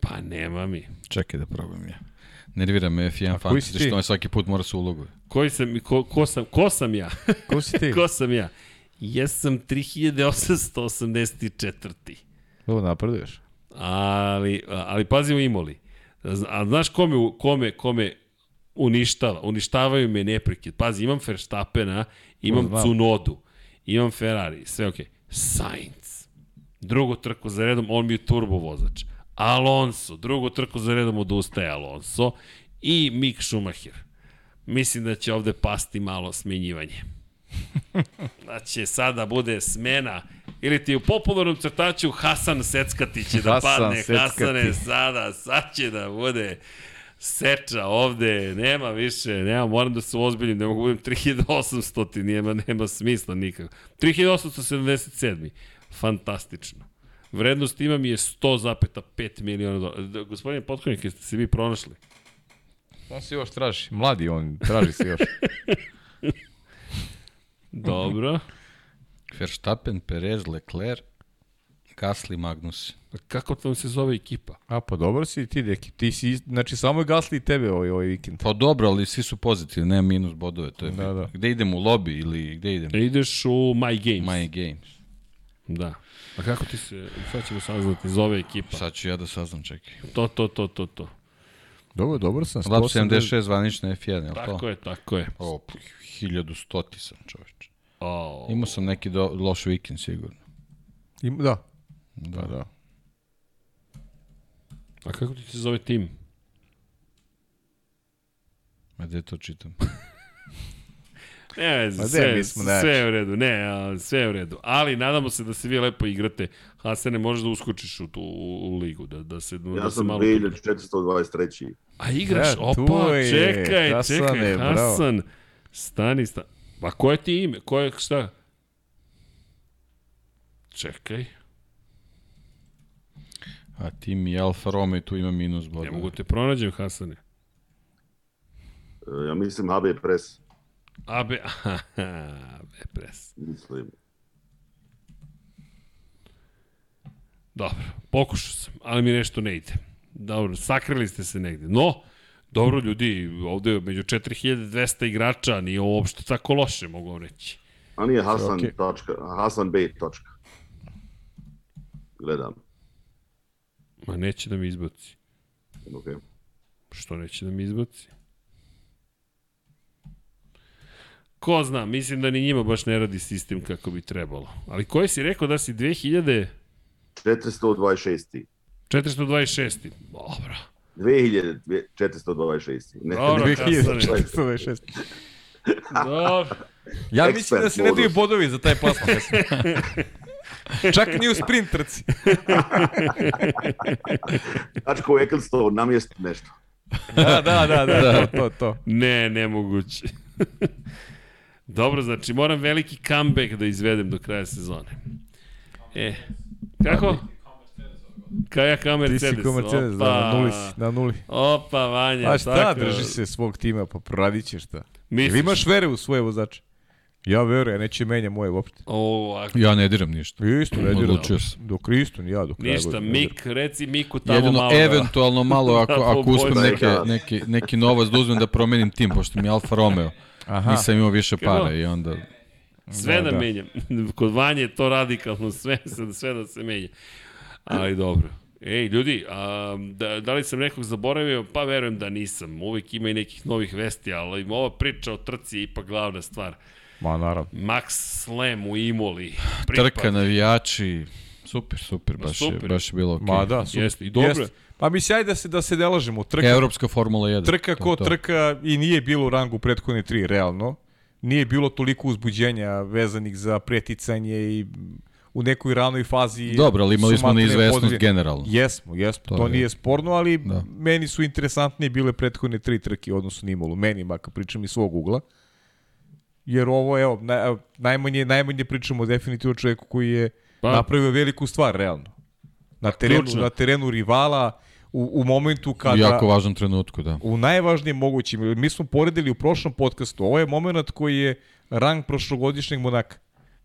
Pa nema mi. Čekaj da probam ja. Nervira me F1 koji si Fantasy, što me svaki put mora se uloguje. Koji sam, ko, ko sam, ko sam ja? Ko si ti? ko sam ja? Jesam 3884. Ovo napreduješ. Ali, ali pazi u Imoli. A znaš kome, kome, kome uništava? Uništavaju me neprekid. Pazi, imam Verstappena, imam znam. Cunodu, imam Ferrari, sve okej. Okay. Sainz. Drugu trku za redom, on mi je turbo vozač. Alonso, drugu trku za redom odustaje Alonso i Mick Schumacher. Mislim da će ovde pasti malo smenjivanje. Da će sada bude smena ili ti u popularnom crtaču Hasan Seckati će da Hasan padne. Seckati. Hasane sada, sad će da bude seča ovde, nema više, nema, moram da se ozbiljim, ne mogu budem 3800, nema, nema smisla nikako. 3877. Fantastično. Vrednost ima mi je 100,5 miliona dolara. Da, Gospodine Potkonjak, jeste se vi pronašli? On se još traži. Mladi on, traži se još. Dobro. Verstappen, Perez, Leclerc, Gasly, Magnus. A Kako vam se zove ekipa? A pa dobro si ti, deki. Ti si, znači samo je Gasli i tebe ovaj, ovaj vikend. Pa dobro, ali svi su pozitivni, nema minus bodove. To je Da, da, da. da. Gde idem u lobby ili gde idem? Ideš u My Games. My Games. Da. A kako ti se, sad ćemo saznati, zove ekipa? Sad ću ja da saznam, čekaj. To, to, to, to, to. Dobro, dobro sam. Lab 180. 76 zvanična F1, je li Tako to? je, tako je. O, 1100 ti sam čoveč. O, Imao sam neki do, loš vikend sigurno. Ima, da. Da, da. a kako ti se zove tim? A gde to čitam? Ne, de, sve, mi smo sve najjači. je u redu, ne, a, sve je u redu. Ali nadamo se da se vi lepo igrate. Hasane, možeš da uskočiš u tu u, u ligu, da, da se, da Ja se sam malo... 2423. A igraš, tu opa, je, čekaj, Hasane, čekaj, bravo. Hasan, stani, stani. Pa koje ti ime, koje, šta? Čekaj, A tim i Alfa Romeo i tu ima minus ne bodove. mogu te pronađem, Hasane. E, Ja mislim HB Press. AB, AB pres. Mislim. Dobro, pokušao sam, ali mi nešto ne ide. Dobro, sakrili ste se negde. No, dobro ljudi, ovde je među 4200 igrača, nije uopšte tako loše, mogu vam reći. A nije Hasan, okej. točka, Hasan B. Točka. Gledam. Ma neće da mi izbaci. Okay. Što neće da mi izbaci? Ko zna, mislim da ni njima baš ne radi sistem kako bi trebalo. Ali koji si rekao da si 2000... 426. 426. Dobro. 2426. Ne, Dobro, ne, Hasane. 2426. Dobro. Ja Expert mislim da se ne daju bodovi za taj plasman. Čak ni u sprint trci. Tačko Ecclestone namjesti nešto. Da, da, da, da, to, to, to. Ne, nemoguće. Dobro, znači moram veliki comeback da izvedem do kraja sezone. E, kako? Kao ja kao Ti Mercedes. si ko Mercedes, da, na nuli si, na nuli. Opa, Vanja. A šta, tako. drži se svog tima, pa proradit ćeš šta. Misliš? Ili imaš vere u svoje vozače? Ja verujem, neće menja moje uopšte. O, a, Ja ne diram ništa. Isto, ne diram. Odlučio sam. Dok Isto, ni ja dok kraja ništa, godine. Mik, reci Miku tamo Jedino malo. da- eventualno malo ako, Da, ako uspem pobojte. neke, neki, neki novac da uzmem da promenim tim, pošto mi je Alfa Romeo. Aha. Nisam imao više Kako? para i onda... Sve da, Da, da, menjam. Kod Vanje je to radikalno, sve, sve da se menja. Ali dobro. Ej, ljudi, a, da, da li sam nekog zaboravio? Pa verujem da nisam. Uvijek ima i nekih novih vesti, ali ova priča o trci je ipak glavna stvar. Ma, naravno. Max Slam u Imoli. Trka, navijači, super, super, baš, super. Je, baš je bilo okej. Ma da, super. Jeste, i dobro je. Jeste. Pa mi sjaj da se, da se ne lažemo. Trka, Evropska Formula 1. trka ko to. trka i nije bilo u rangu prethodne tri, realno. Nije bilo toliko uzbuđenja vezanih za preticanje i u nekoj ranoj fazi. Dobro, ali imali smo neizvesnost generalno. Jesmo, jesmo, to, To je- nije sporno, ali Da. meni su interesantnije bile prethodne tri trke u odnosu na Imolu. Meni, makar pričam iz svog ugla. Jer ovo, evo, na, evo, najmanje, najmanje pričamo definitivno o čovjeku koji je Pa. pa. napravio veliku stvar, realno. Na terenu, Ključno. na terenu rivala, u, u momentu U kada... jako važnom trenutku, da. U najvažnijem mogućim. Mi smo poredili u prošlom podcastu. Ovo je moment koji je rang prošlogodišnjeg Monaka.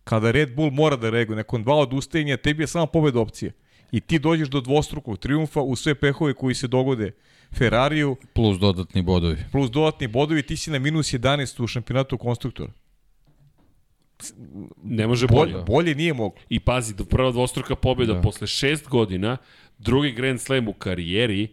Kada Red Bull mora da reaguje nakon dva odustajanja, tebi je samo pobeda opcije. I ti dođeš do dvostrukog triumfa u sve pehove koji se dogode Ferrariju, Plus dodatni bodovi. plus dodatni bodovi, ti si na minus 11 u šampionatu konstruktora. Ne može Bolje, bolje. bolje nije moglo. I pazi, do prva dvostruka pobjeda Da. posle šest godina, drugi Grand Slam u karijeri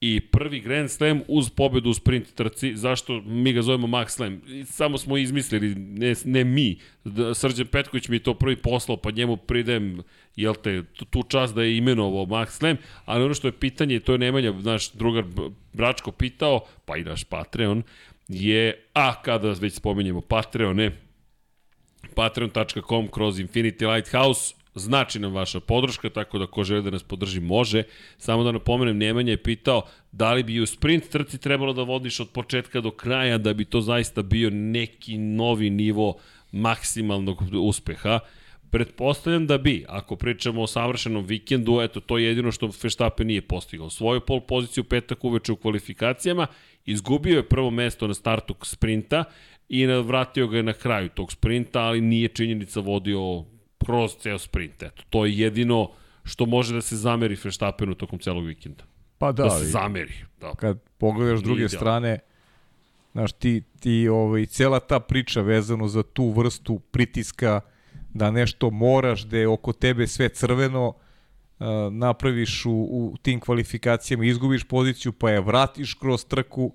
i prvi Grand Slam uz pobedu u sprint trci. Zašto mi ga zovemo Max Slam? Samo smo izmislili, ne, ne mi. Da, Srđan Petković mi je to prvi poslao, pa njemu pridajem jel te, tu, čast da je imenovao Max Slam, ali ono što je pitanje, to je Nemanja, naš drugar Bračko pitao, pa i naš Patreon, je, a kada već spominjemo Patreone, patreon.com kroz Infinity Lighthouse znači nam vaša podrška, tako da ko želi da nas podrži može. Samo da napomenem, Nemanja je pitao da li bi u sprint trci trebalo da vodiš od početka do kraja da bi to zaista bio neki novi nivo maksimalnog uspeha. Pretpostavljam da bi, ako pričamo o savršenom vikendu, eto, to je jedino što Verstappen nije postigao. Svoju pol poziciju petak uveče u kvalifikacijama, izgubio je prvo mesto na startu sprinta i vratio ga je na kraju tog sprinta, ali nije činjenica vodio kroz ceo sprint. Eto, to je jedino što može da se zameri Verstappenu tokom celog vikenda. Pa Da, da, se zameri. Da. kad pogledaš druge Nije strane, znaš, ti, ti ovaj, cela ta priča vezano za tu vrstu pritiska, da nešto moraš, da je oko tebe sve crveno, uh, napraviš u, u tim kvalifikacijama, izgubiš poziciju, pa je vratiš kroz trku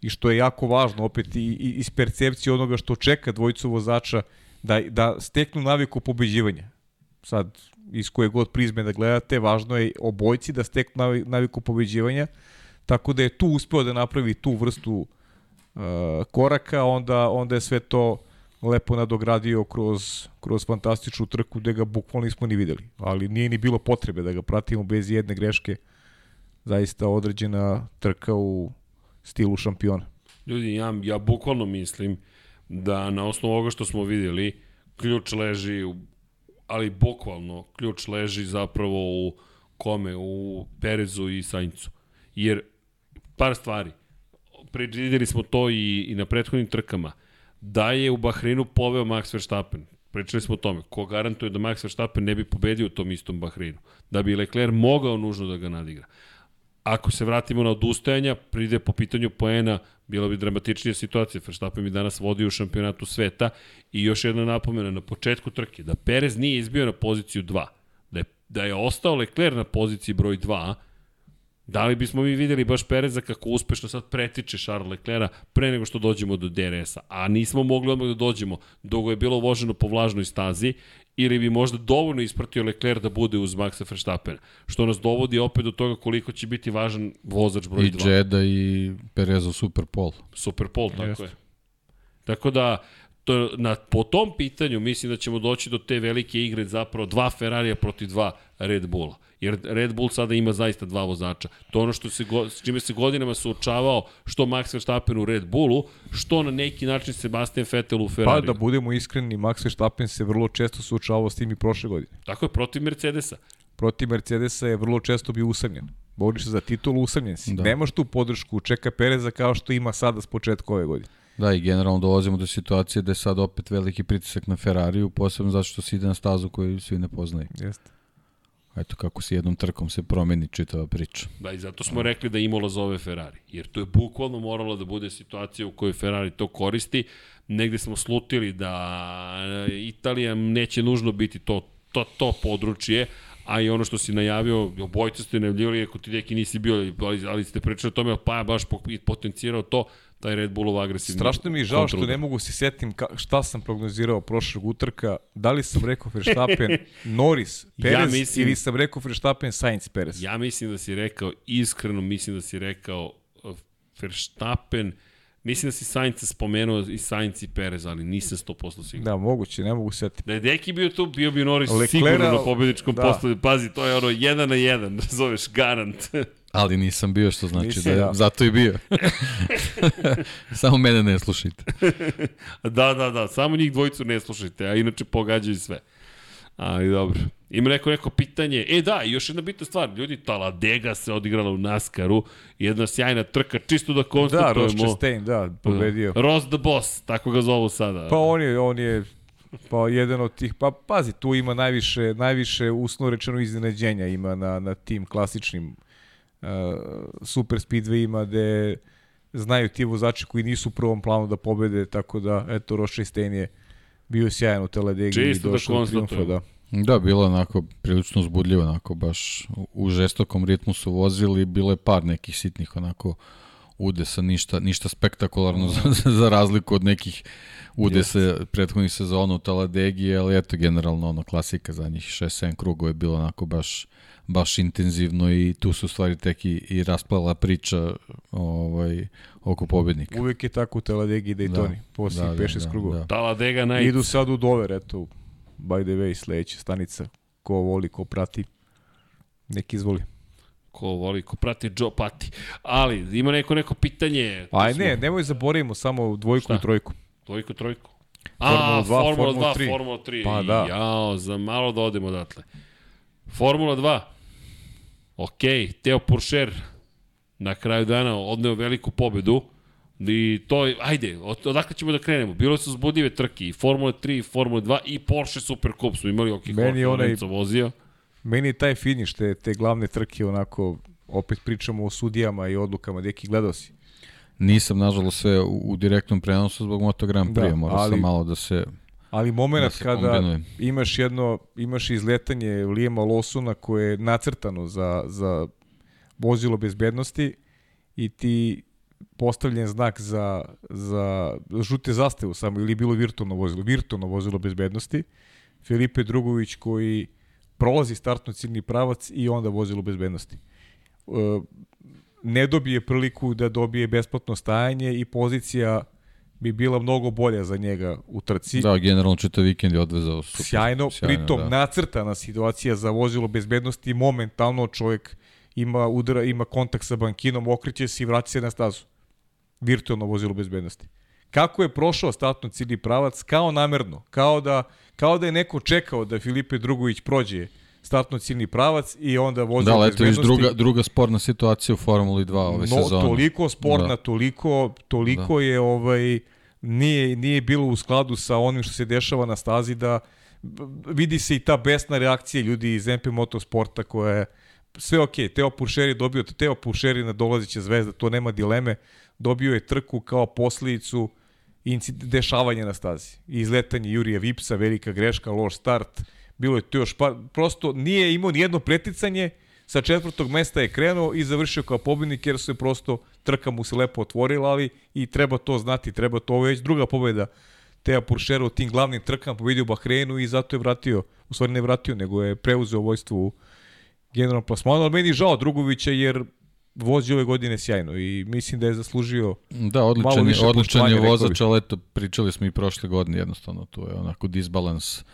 i što je jako važno, opet i, i iz percepcije onoga što čeka dvojicu vozača, da, da steknu naviku pobeđivanja. Sad, iz koje god prizme da gledate, važno je obojci da steknu navi- naviku pobeđivanja, tako da je tu uspeo da napravi tu vrstu uh, koraka, onda, onda je sve to lepo nadogradio kroz, kroz fantastičnu trku gde ga bukvalno nismo ni videli. Ali nije ni bilo potrebe da ga pratimo bez jedne greške. Zaista određena trka u stilu šampiona. Ljudi, ja, ja bukvalno mislim da na osnovu ovoga što smo videli, ključ leži, u, ali bukvalno ključ leži zapravo u kome? U Perezu i Saincu. Jer par stvari, predvideli smo to i, i na prethodnim trkama, da je u Bahreinu poveo Max Verstappen. Pričali smo o tome. Ko garantuje da Max Verstappen ne bi pobedio u tom istom Bahreinu? Da bi Leclerc mogao nužno da ga nadigra. Ako se vratimo na odustajanja, pride po pitanju poena, bila bi dramatičnija situacija. Verstappen bi danas vodio u šampionatu sveta i još jedna napomena na početku trke, da Perez nije izbio na poziciju 2, da je, da je ostao Leclerc na poziciji broj 2, Da li bismo mi videli baš Pereza kako uspešno sad pretiče Charles Leclerca pre nego što dođemo do DRS-a, a nismo mogli odmah da dođemo, dugo je bilo voženo po vlažnoj stazi, ili bi možda dovoljno ispratio Leclerc da bude uz Maxa Verstappena, što nas dovodi opet do toga koliko će biti važan vozač broj I 2. Jedda i Perezov Super Pol. Super Pol, tako Jeste. je. Tako da, to, na, po tom pitanju mislim da ćemo doći do te velike igre zapravo dva Ferrarija protiv dva Red Bulla. Jer Red Bull sada ima zaista dva vozača. To je ono što se, s čime se godinama suočavao što Max Verstappen u Red Bullu, što na neki način Sebastian Vettel u Pa Ferrariju. da budemo iskreni, Max Verstappen se vrlo često suočavao s tim i prošle godine. Tako je, protiv Mercedesa. Protiv Mercedesa je vrlo često bio usamljen. Boriš se za titulu, usamljen si. Da. Nemaš tu podršku, čeka Pereza kao što ima sada s početka ove godine. Da, i generalno dolazimo do situacije da je sad opet veliki pritisak na Ferrariju, posebno zato što se ide na stazu koju svi ne poznaju. Jeste. Eto kako se jednom trkom se promeni čitava priča. Da, i zato smo rekli da Imola zove Ferrari. Jer to je bukvalno moralo da bude situacija u kojoj Ferrari to koristi. Negde smo slutili da Italija neće nužno biti to, to, to područje, a i ono što si najavio, obojte ste najavljivali, ako ti neki nisi bio, ali, ali ste pričali o tome, pa baš potencirao to, taj Red Bullov agresivni Strašno mi je žao što ne mogu se setim ka, šta sam prognozirao prošlog utrka. Da li sam rekao Verstappen, Norris, Perez ja mislim, ili sam rekao Verstappen, Sainz, Perez? Ja mislim da si rekao, iskreno mislim da si rekao uh, Verstappen, Mislim da si Sainz spomenuo i Sainz i Perez, ali nisam 100% siguran. Da, moguće, ne mogu setiti. Da je Deki bio tu, bio bi Norris Leclerc, sigurno na pobjedičkom da. postoju. Pazi, to je ono jedan na jedan, zoveš garant. Ali nisam bio, što znači Nisi, da je, ja. zato i bio. samo mene ne slušajte. da, da, da, samo njih dvojicu ne slušajte, a inače pogađaju sve. Ali dobro. Ima neko neko pitanje. E da, još jedna bitna stvar. Ljudi, Taladega se odigrala u Naskaru. Jedna sjajna trka, čisto da konstatujemo. Da, Ross Chastain, da, pobedio. Ross the Boss, tako ga zovu sada. Pa on je, on je pa jedan od tih, pa pazi, tu ima najviše, najviše usno rečeno iznenađenja ima na, na tim klasičnim super speedwayima gde znaju ti vozači koji nisu u prvom planu da pobede, tako da, eto, Ross Chastain je bio sjajan u Teledegi i da došao da do triumfa, da. Da, bilo onako prilično uzbudljivo, onako baš u žestokom ritmu su vozili, bilo je par nekih sitnih onako udesa, ništa, ništa spektakularno za, za razliku od nekih udesa yes. prethodnih sezona u Taladegi, ali eto generalno ono klasika za njih 6-7 krugova je bilo onako baš baš intenzivno i tu su stvari tek i, i rasplala priča ovaj, oko pobednika. Uvijek je tako u Taladegi i Daytoni, da, poslije da, 5-6 da, krugova. Da. Taladega najc. Idu sad u dover, eto, by the way, sledeća stanica, ko voli, ko prati, nek izvoli. Ko voli, ko prati Joe Pati. Ali, ima neko neko pitanje. Aj ne, nemoj zaboravimo samo dvojku Šta? i trojku. Dvojku i trojku. Formula A, 2, Formula 2, 3. Formula 3. Pa da. Jao, za malo da odemo odatle. Formula 2. Ok, Teo Puršer na kraju dana odneo veliku pobedu. I to je, ajde, od, odakle ćemo da krenemo? Bilo su zbudive trke i Formula 3, i Formula 2 i Porsche Super Cup su imali, ok, Meni onaj, vozio. Meni je taj finiš, te, te glavne trke, onako, opet pričamo o sudijama i odlukama, deki gledao si. Nisam, nažalost, sve u, u direktnom prenosu zbog Moto Grand Prix, da, morao ali, sam malo da se Ali moment da kada kombinujem. imaš jedno, imaš izletanje Lijema Losuna koje je nacrtano za, za vozilo bezbednosti i ti postavljen znak za, za žute zastavu samo ili bilo virtualno vozilo, virtualno vozilo bezbednosti. Filipe Drugović koji prolazi startno ciljni pravac i onda vozilo bezbednosti. E, ne dobije priliku da dobije besplatno stajanje i pozicija bi bila mnogo bolja za njega u trci. Da, generalno čitav vikend je odvezao super. Sjajno, sjajno pritom da. nacrtana situacija za vozilo bezbednosti, momentalno čovjek ima udara, ima kontakt sa bankinom, okreće se i vraća se na stazu. Virtualno vozilo bezbednosti. Kako je prošao statno ciljni pravac, kao namerno, kao da, kao da je neko čekao da Filipe Drugović prođe startno ciljni pravac i onda vozilo da, bezbednosti. Da, druga, druga sporna situacija u Formuli 2 ove no, sezone. Toliko sporna, da. toliko, toliko da. je ovaj nije, nije bilo u skladu sa onim što se dešava na stazi da vidi se i ta besna reakcija ljudi iz MP Motorsporta koja je sve ok, Teo Pušer je dobio, Teo Pušer je na dolazeća zvezda, to nema dileme, dobio je trku kao posljedicu dešavanja na stazi. Izletanje Jurija Vipsa, velika greška, loš start, bilo je to još par, prosto nije imao nijedno preticanje, sa četvrtog mesta je krenuo i završio kao pobednik jer se prosto trka mu se lepo otvorila, ali i treba to znati, treba to, ovo je već druga pobeda Teja Puršera u tim glavnim trkama, pobedio u Bahreinu i zato je vratio, u stvari ne vratio, nego je preuzeo vojstvo u generalnom plasmanu, ali meni žao Drugovića jer vozi ove godine sjajno i mislim da je zaslužio da, odličan malo više odličan je vozač, ali eto, pričali smo i prošle godine, jednostavno, tu je onako disbalans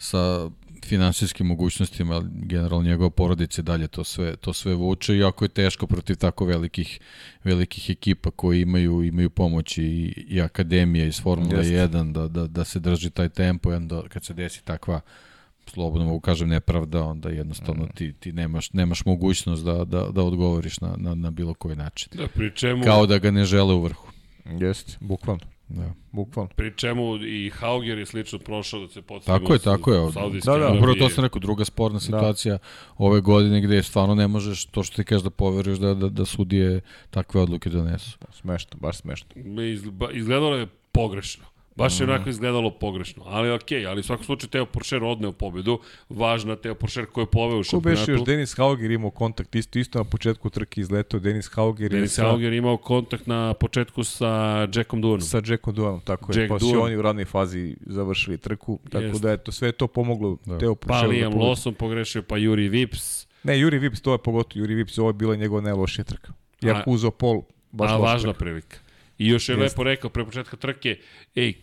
sa finansijskim mogućnostima, ali generalno njegova porodica dalje to sve, to sve vuče, iako je teško protiv tako velikih, velikih ekipa koji imaju imaju pomoć i, i akademija iz Formule Jeste. 1 da, da, da se drži taj tempo i onda kad se desi takva slobodno mogu kažem nepravda, onda jednostavno mm. ti, ti nemaš, nemaš mogućnost da, da, da odgovoriš na, na, na bilo koji način. Da pričemu... Kao da ga ne žele u vrhu. Jeste, bukvalno. Da. Bukvalno. Pri čemu i Hauger je slično prošao da se postavimo. Tako je, tako je. Da, da. Upravo to sam rekao, druga sporna situacija ove godine gde stvarno ne možeš to što ti kažeš da poveruješ da, da, da sudije takve odluke donesu. Smešno, baš smešno. Izgledalo je pogrešno. Baš je onako izgledalo pogrešno. Ali okej, ali u svakom slučaju Teo Porcher odneo pobedu. Važna Teo Porcher ko je poveo u Ko beše još šampionatu. Denis Hauger imao kontakt, isto, isto na početku trke izletao Denis Hauger Denis sa, Hauger imao kontakt na početku sa Jackom Doonom. sa Jackom Duanom, tako je. Jack pa su Doohan. oni u radnoj fazi završili trku, tako Jeste. da je to sve je to pomoglo da. Teo Pa Porcheru da Liam pobedi. Lawson pogrešio, pa Juri Vips. Ne, Juri Vips, to je pogotovo Juri Vips, ovo je bila njegova najlošija trka. A- Jako uzeo pol, baš a važna trka. prilika. I još je Jeste. lepo rekao pre početka trke, ej,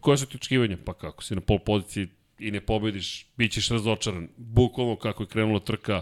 koje su ti očekivanja? Pa kako, si na pol poziciji i ne pobediš, bit ćeš razočaran. Bukvalno kako je krenula trka,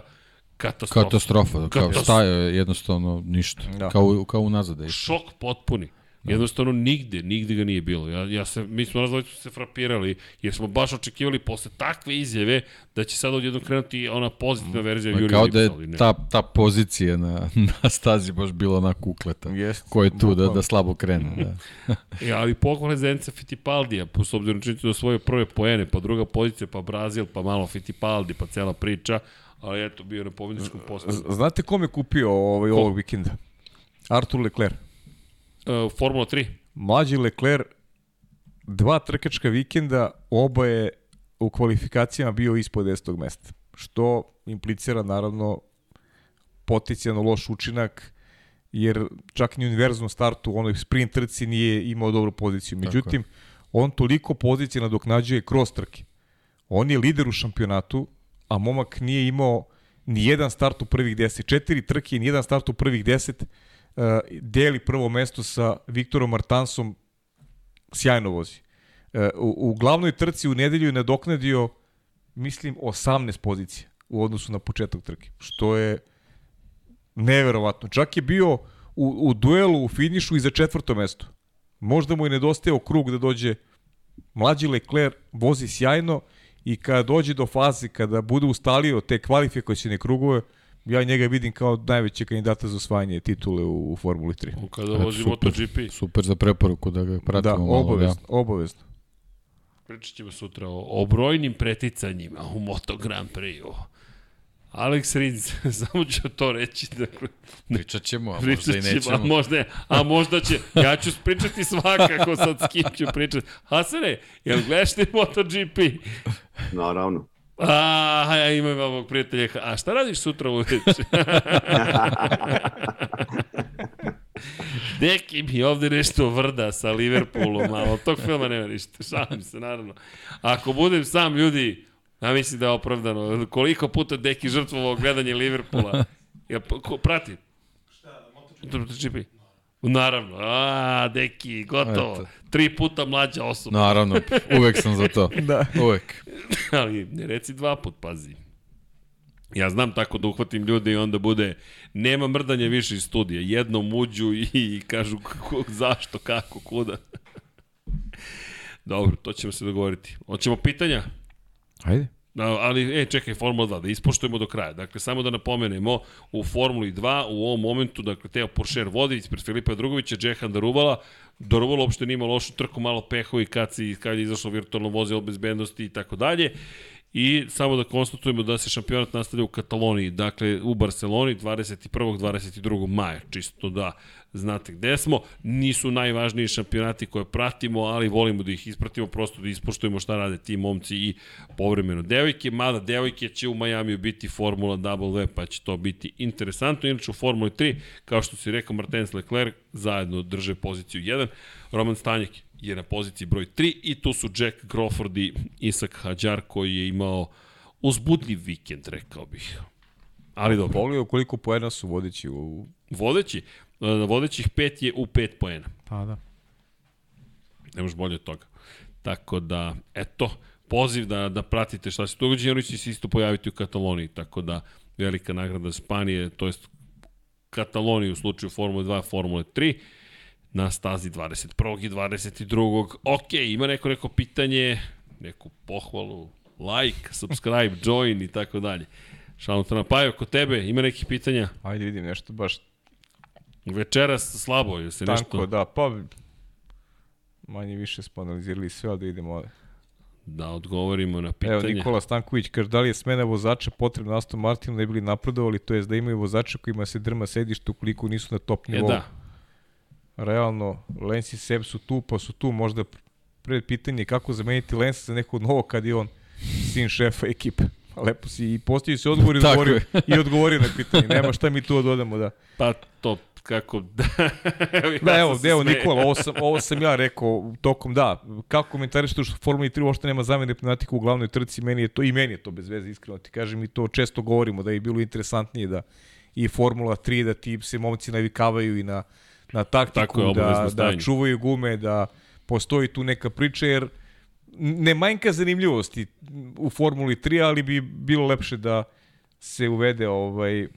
katastrofa. Katastrofa, kao Katas- staje jednostavno ništa. Da. Kao, kao unazad. je. Šok potpuni. Jednostavno nigde, nigde ga nije bilo. Ja, ja se, mi smo različno se frapirali, jer smo baš očekivali posle takve izjave da će sad odjednom krenuti ona pozitivna verzija Ma, Juri Kao da je ta, ta pozicija na, na stazi baš bila onako ukleta. Jest, Ko je tu da, da slabo krene. Da. E, ali pohvale za Enca Fittipaldija, po s obzirom činiti da svoje prve poene, pa druga pozicija, pa Brazil, pa malo Fittipaldi, pa cela priča, ali eto, bio je na pobedničkom postavu. Znate kom je kupio ovaj, ovog vikenda? Artur Leclerc. Uh, Formula 3. Mlađi Leclerc, dva trkačka vikenda, oba je u kvalifikacijama bio ispod 10. mesta. Što implicira naravno potencijalno loš učinak, jer čak ni u univerzum startu u onoj sprint trci nije imao dobru poziciju. Međutim, on toliko pozicije nadoknađuje kroz trke. On je lider u šampionatu, a momak nije imao ni jedan start u prvih 10. Četiri trke i ni jedan start u prvih 10 uh, deli prvo mesto sa Viktorom Martansom, sjajno vozi. Uh, u, u glavnoj trci u nedelju je nadoknadio, mislim, 18 pozicija u odnosu na početak trke, što je neverovatno. Čak je bio u, u duelu u finišu i za četvrto mesto. Možda mu je nedostajao krug da dođe mlađi Leclerc, vozi sjajno i kada dođe do faze, kada bude ustalio te kvalifikacijne krugove, ja njega vidim kao najveće kandidata za osvajanje titule u, u Formuli 3. On kada vozi super. MotoGP. Super za preporuku da ga pratimo. Da, malo, obavezno, obavezno. Pričat ćemo sutra o, o brojnim preticanjima u Moto Grand Prix-u. Alex Rins, samo ću to reći. Dakle, Pričat ćemo, a možda i pričat ćemo, a nećemo. možda, a možda će, ja ću pričati svakako sad s kim ću pričati. Hasane, jel gledaš ti MotoGP? Naravno. A, ja imam ovog prijatelja. A šta radiš sutra uveče? Neki mi ovde nešto vrda sa Liverpoolom, ali od tog filma nema ništa. Šalim se, naravno. Ako budem sam, ljudi, ja mislim da je opravdano. Koliko puta Deki žrtvovao gledanje Liverpoola? Ja, ko, prati? Šta, MotoGP? Naravno. A, Deki, gotovo. Eto. Tri puta mlađa osoba. Naravno, uvek sam za to. Da. Uvek. Ali ne reci dva put, pazi. Ja znam tako da uhvatim ljude i onda bude, nema mrdanja više iz studija. Jednom uđu i, i kažu kako, zašto, kako, kuda. Dobro, to ćemo se dogovoriti. Hoćemo pitanja? Ajde. Ali, e, čekaj, Formula 2, da ispoštujemo do kraja. Dakle, samo da napomenemo, u Formuli 2, u ovom momentu, dakle, Teo Porcher vodi ispred Filipa Drugovića, Džehan Daruvala, Daruvala uopšte nima lošu trku, malo pehovi kad, si, kad je izašlo virtualno vozilo bezbednosti i tako dalje. I samo da konstatujemo da se šampionat nastavlja u Kataloniji, dakle u Barceloni 21. 22. maja, čisto da znate gde smo. Nisu najvažniji šampionati koje pratimo, ali volimo da ih ispratimo, prosto da ispoštujemo šta rade ti momci i povremeno devojke, mada devojke će u Majamiju biti Formula W, pa će to biti interesantno. Inače u Formuli 3, kao što si rekao, Martens Leclerc zajedno drže poziciju 1, Roman Stanjek je na poziciji broj 3 i tu su Jack Crawford i Isak Hadjar koji je imao uzbudljiv vikend, rekao bih. Ali dobro. Pogledaj koliko poena su vodeći u... Vodeći, e, vodećih pet je u pet poena. Pa da. Ne može bolje od toga. Tako da, eto, poziv da, da pratite šta se događa, oni će se isto pojaviti u Kataloniji, tako da velika nagrada Španije, to jest Kataloniji u slučaju Formule 2, Formule 3, na stazi 21. i 22. Ok, ima neko neko pitanje, neku pohvalu, like, subscribe, join i tako dalje. Šalno to napajo, kod tebe ima nekih pitanja? Ajde vidim nešto baš Večeras slabo, je se Tanko, nešto... da, pa manje više smo analizirali sve, ali da idemo ovde. Da odgovorimo na pitanje. Evo, Nikola Stanković kaže, da li je smena vozača potrebna Aston Martinu ne bili napredovali, to jest da imaju vozača kojima se drma sedište ukoliko nisu na top E, nivou. da. Realno, Lens i Seb su tu, pa su tu možda pred pitanje kako zameniti Lensa za nekog novog kad je on sin šefa ekipe. Lepo si i postavio se odgovor i odgovorio, i odgovorio na pitanje. Nema šta mi tu dodamo da. Pa to kako... Da, evo, sam se evo smejao. Nikola, ovo sam, ovo sam ja rekao tokom, da, kako komentariš to što u Formuli 3 uopšte nema zamene pneumatika u glavnoj trci, meni je to, i meni je to bez veze, iskreno ti kažem, i to često govorimo da je bilo interesantnije da i Formula 3, da ti se momci navikavaju i na, na taktiku, Tako je, da, da čuvaju gume, da postoji tu neka priča, jer ne manjka zanimljivosti u Formuli 3, ali bi bilo lepše da se uvede ovaj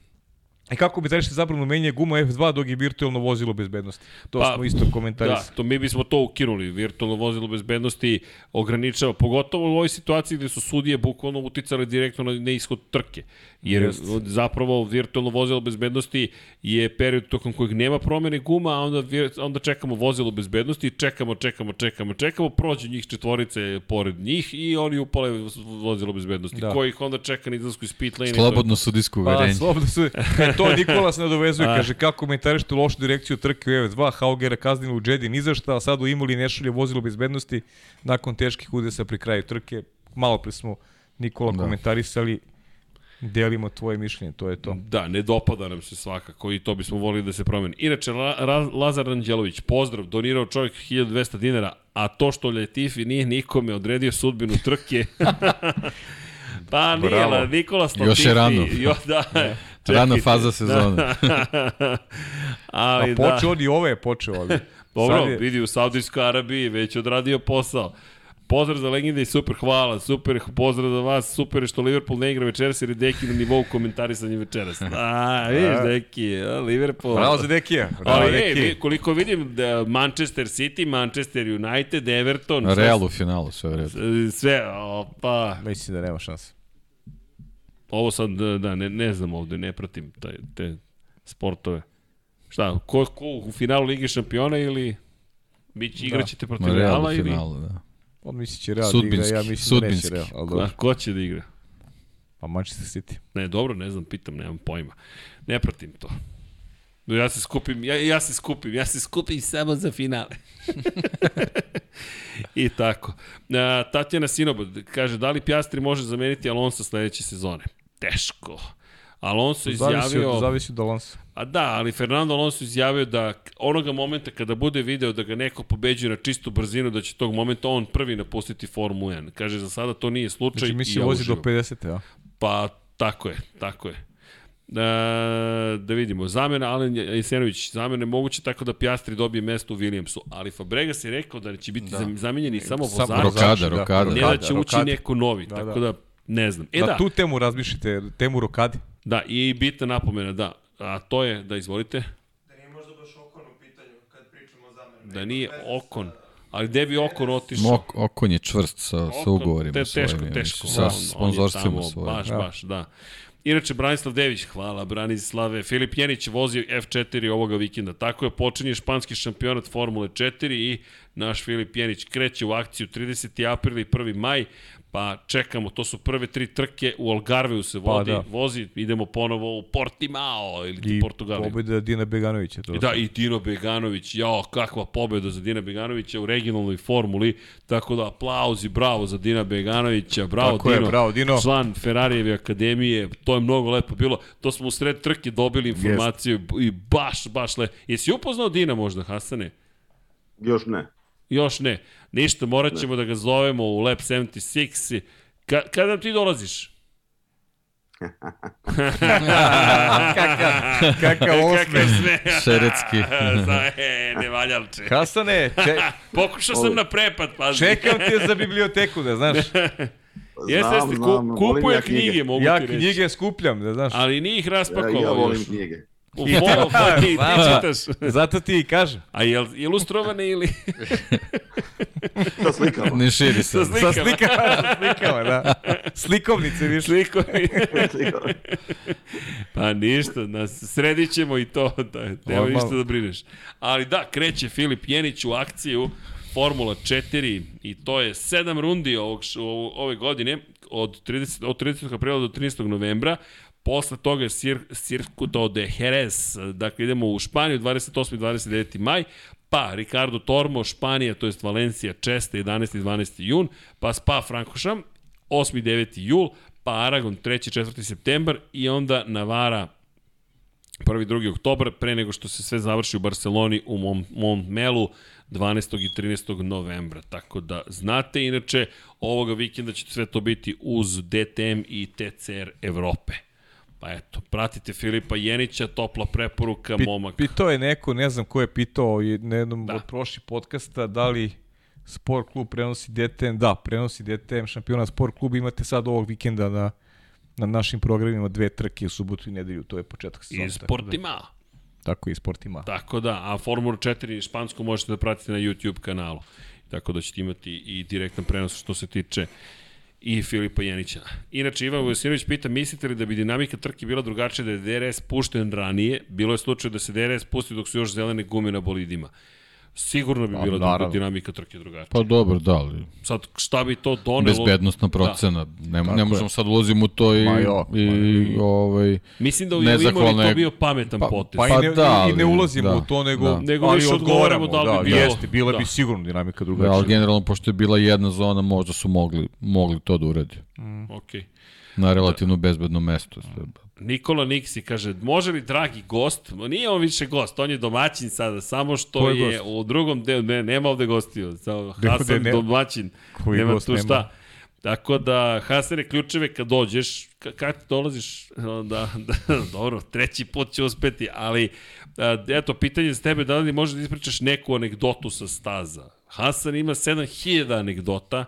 I kako bi treći zabranu menja guma F2 dok je virtualno vozilo bezbednosti? To Pa, smo isto komentarisali. Da, to mi bismo to ukinuli. Virtualno vozilo bezbednosti ograničava, pogotovo u ovoj situaciji gde su sudije bukvalno uticale direktno na, na ishod trke. Jer Jest. zapravo virtualno vozilo bezbednosti je period tokom kojeg nema promene guma, a onda, onda čekamo vozilo bezbednosti, čekamo, čekamo, čekamo, čekamo, prođe njih četvorice pored njih i oni upale vozilo bezbednosti, Da. koji ih onda čeka na izlasku iz pit lane. Slobodno sudijsko Pa, uverenje. slobodno su. E, to Nikola se nadovezuje, A. kaže kako komentarište lošu direkciju trke u F2, Haugera kaznili u Jedi ni za šta, a sad u Imoli ne šalje vozilo bezbednosti nakon teških udesa pri kraju trke. Malo pre smo Nikola Da. komentarisali, delimo tvoje mišljenje, to je to. Da, ne dopada nam se svakako i to bismo volili da se promeni. Inače, La, Ra, Lazar Anđelović, pozdrav, donirao čovjek 1200 dinara, a to što Latifi nije nikome odredio sudbinu trke... pa nije, Bravo. la, Nikola Latifi... Još je rano. Jo, da, Rana čekajte. faza sezone. A ali da, počeo on i ove je počeo, ali... dobro, sad je- vidi u Saudijskoj Arabiji već odradio posao. Pozdrav za legende i super, hvala, super, pozdrav za vas, super što Liverpool ne igra večeras jer je Deki na nivou komentarisanja večeras. A, vidiš Deki, a, Liverpool. Bravo za Dekija. Bravo, Ali, Deki. koliko vidim, da Manchester City, Manchester United, Everton, Real u finalu, sve u redu. sve, opa, Mislim da nema šanse. ovo sad, da, da, ne, ne znam ovde, ne pratim taj, te sportove. Šta, ko, ko u finalu Lige šampiona ili biće, igraćete protiv Real Reala u ili finalu, da. On misli će Real da igra, ja mislim da neće. Real. Ali ko, će da igra? Pa Manchester City. Ne, dobro, ne znam, pitam, nemam pojma. Ne pratim to. Ja se skupim, ja, ja se skupim, ja se skupim samo za finale. I tako. A, Tatjana Sinoba kaže, da li Pjastri može zameniti Alonso sledeće sezone? Teško. Alonso Zavisi izjavio... od, zavisi od Alonso. A da, ali Fernando Alonso izjavio da onoga momenta kada bude video da ga neko pobeđuje na čistu brzinu, da će tog momenta on prvi napustiti Formu 1. Kaže, za sada to nije slučaj Znači, misli ja vozi do uživam. 50. Ja. Pa, tako je, tako je. Da, da vidimo, zamena Alen Jesenović, zamena je moguće tako da Pjastri dobije mesto u Williamsu, ali Fabregas je rekao da će biti da. zamenjeni samo Samo vozač, Rokada, vozači, da. rokada. ne da će ući Rokada. neko novi, Da, tako da. da ne znam. E Na da, tu temu razmišljate, temu Rokadi. Da, i bitna napomena, da, a to je, da izvolite, Da nije možda baš Okon u pitanju kad pričamo o zamenu. da nije Okon, ali gde bi Okon otišao? Mok, Okon je čvrst sa, sa Okon, ugovorima te, svojim. teško, ja teško. mislim, Sa On- sponzorstvima svojim. Baš, Da. baš, da. Inače, Branislav Dević, hvala Branislave. Filip Jenić vozi F4 ovoga vikenda. Tako je, počinje španski šampionat Formule 4 i naš Filip Jenić kreće u akciju 30. april i 1. maj. Pa čekamo, to su prve tri trke, u Algarveu se vodi, da. vozi, idemo ponovo u Portimao ili ti I Portugaliju. pobjeda Dina Beganovića. To. Da, i Dino Beganović, jao, kakva pobeda za Dina Beganovića u regionalnoj formuli, tako da aplauz i bravo za Dina Beganovića, bravo Tako je, Dino, bravo, Dino. član Ferrarijeve akademije, to je mnogo lepo bilo, to smo u sred trke dobili informaciju i baš, baš lepo. Jesi upoznao Dina možda, Hasane? Još ne. Još ne. Ništa, morat ćemo da ga zovemo u Lab 76. Ka, kada ti dolaziš? Kakav Kakav osmeh. sme. Šeretski. Za, e, ne valjalče. Hasane, če, Pokušao sam na prepad, pazi. čekam te za biblioteku, da znaš. Jeste, jeste, kupuje ja knjige, knjige. mogu Ja ti reći. knjige skupljam, da znaš. Ali nije ih Ja, raspakovao ja volim još. knjige. U foru, pa ti, ti čitaš. Zato ti i kažem. A jel ilustrovane ili Sa slikama. Ne širi se. sa Sa slikama? slikama, sa slikama, da. Slikovnice više. Slikovi. Slikama. Pa ništa, nas sredit ćemo i to, da, nema Normalno. ništa da brineš. Ali da, kreće Filip Jenić u akciju Formula 4 i to je sedam rundi ovog, ove godine od 30, od 30. aprila do 13. novembra. Posle toga je Cir, Circuito de Jerez, dakle idemo u Španiju 28. i 29. maj, pa Ricardo Tormo, Španija, to jest Valencija, Česte, 11. i 12. jun, pa Spa Frankošam, 8. i 9. jul, pa Aragon 3. i 4. septembar i onda Navara 1. i 2. oktobar, pre nego što se sve završi u Barceloni u Mont Montmelu 12. i 13. novembra. Tako da znate, inače, ovoga vikenda će sve to biti uz DTM i TCR Evrope. Pa eto, pratite Filipa Jenića, topla preporuka, Pi- momak. Pitao je neko, ne znam ko je pitao na jednom Da. od prošlih podcasta, da li sport klub prenosi DTM, da, prenosi DTM šampiona sport klub, imate sad ovog vikenda na, na našim programima dve trke u subotu i nedelju, to je početak sezona. I tako Sportima. Da, tako i Sportima. Tako da, a Formulu 4 špansku možete da pratite na YouTube kanalu. Tako da ćete imati i direktan prenos što se tiče i Filipa Jenića. Inače, Ivan Vojsinović pita, mislite li da bi dinamika trke bila drugačija da je DRS pušten ranije? Bilo je slučaj da se DRS pusti dok su još zelene gume na bolidima. Sigurno bi Pa, bila druga dinamika trke drugačija. Pa dobro, da, ali Sad, šta bi to donelo? bezbednostna procena. Ne, ne je. možemo sad ulazimo u to i, Ma jo, i, ma ovaj, Mislim da u Nezahvalno Imoli to je- bio pametan Pa- potez. Pa, Pa i, ne, da, i ali- ne ulazimo da, u to, nego, da. Nego ali više odgovaramo da li bi da, bilo- Jeste, bila da. bi sigurno dinamika da, drugačija. ali generalno, pošto je bila jedna zona, možda su mogli, mogli to da urede. Okej. Na relativno bezbedno mesto. Nikola Niksi kaže, može li dragi gost, nije on više gost, on je domaćin sada, samo što Ko je je, u drugom delu, ne, nema ovde gostio, samo Hasan ne- domaćin, Koji nema gost tu nema? šta. Tako da, Hasane, ključeve kad dođeš, ka- kad dolaziš, da, da, dobro, treći put će uspeti, ali, eto, pitanje za tebe, da li možeš da ispričaš neku anegdotu sa staza? Hasan ima 7000 anegdota,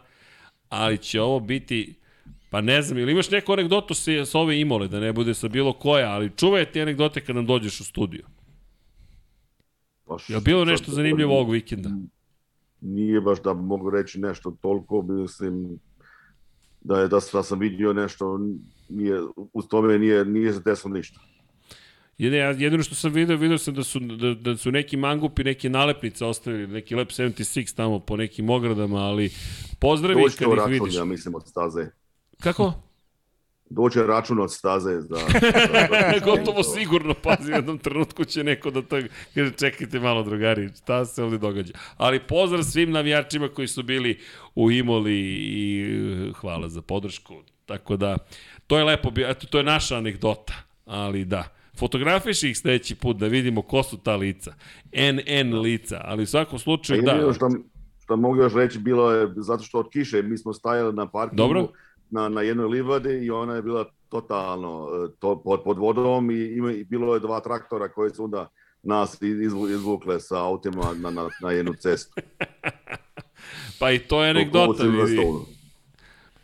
ali će ovo biti Pa ne znam, ili imaš neku anegdotu sa, sa ove imole, da ne bude sa bilo koja, ali čuvaj te anegdote kad nam dođeš u studiju. Pa Je li bilo nešto zanimljivo ovog vikenda? Nije baš da mogu reći nešto toliko, mislim da je da, da sam vidio nešto, nije, uz tome nije, nije se desilo ništa. Jedino, jedino što sam video, video sam da su, da, da su neki mangupi, neke nalepnice ostavili, neki Lab 76 tamo po nekim ogradama, ali pozdravi kad ih račun, vidiš. ja mislim, od staze. Kako? Doće račun od staze za... Gotovo sigurno, pazi, u jednom trenutku će neko da to kaže, čekajte malo drugari, šta se ovde događa. Ali pozdrav svim navijačima koji su bili u Imoli i eh, hvala za podršku. Tako da, to je lepo, eto, to je naša anegdota, ali da. Fotografiši ih sledeći put da vidimo ko su ta lica. NN lica, ali u svakom slučaju da. da. Šta, šta mogu još reći, bilo je, zato što od kiše, mi smo stajali na parkingu Dobro. Na, na jednoj livadi i ona je bila totalno e, to, pod, pod vodom i, ima, i bilo je dva traktora koji su onda nas izvu, izvukle sa autima na, na, na jednu cestu. Pa i to je anegdota. vidi. Silverstonu.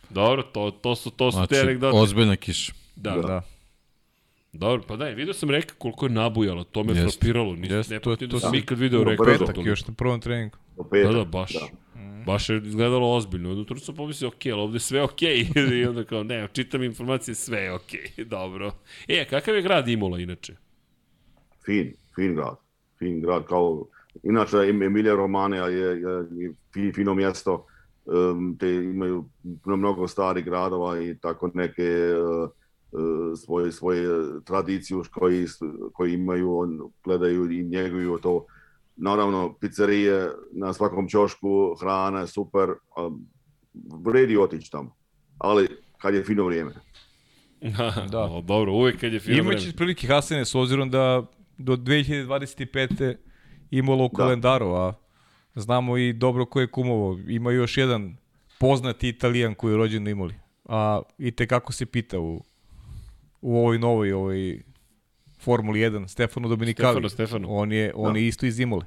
Dobro, to, to su, to su te Znači, anegdote. ozbiljna kiša. Da, Da. Da. Dobro, pa daj, vidio sam reka koliko je nabujalo, to me Jeste. frapiralo. Nis, Jeste, ne to pamtim to da sam sam- ikad video reka. Petak još na prvom treningu. Petka. Da, da, baš. Da. Baš je izgledalo ozbiljno. Jedno trenutku sam pomislio, ok, ali ovde sve ok. I onda kao, ne, čitam informacije, sve je ok. Dobro. E, kakav je grad Imola inače? Fin, fin grad. Fin grad kao... Inače, Em- Emilia Romana je, je, je fi- fino mjesto. Um, te imaju mnogo starih gradova i tako neke uh, svoje, svoje tradiciju koji, koji imaju, on, gledaju i njeguju to. Naravno, pizzerije na svakom čošku, hrana je super. Vredi otići tamo. Ali kad je fino vrijeme. Da. O, dobro, uvek kad je film Imaće vreme. prilike Hasane s obzirom da do 2025. imalo u Da. kalendaru, a znamo i dobro ko je kumovo. Ima još jedan poznati italijan koji je rođen na Imoli. A i te kako se pita u, u ovoj novoj ovoj Formuli 1, Stefano Domenicali. Stefano, Stefano. On je, on Da. je isto iz Imole.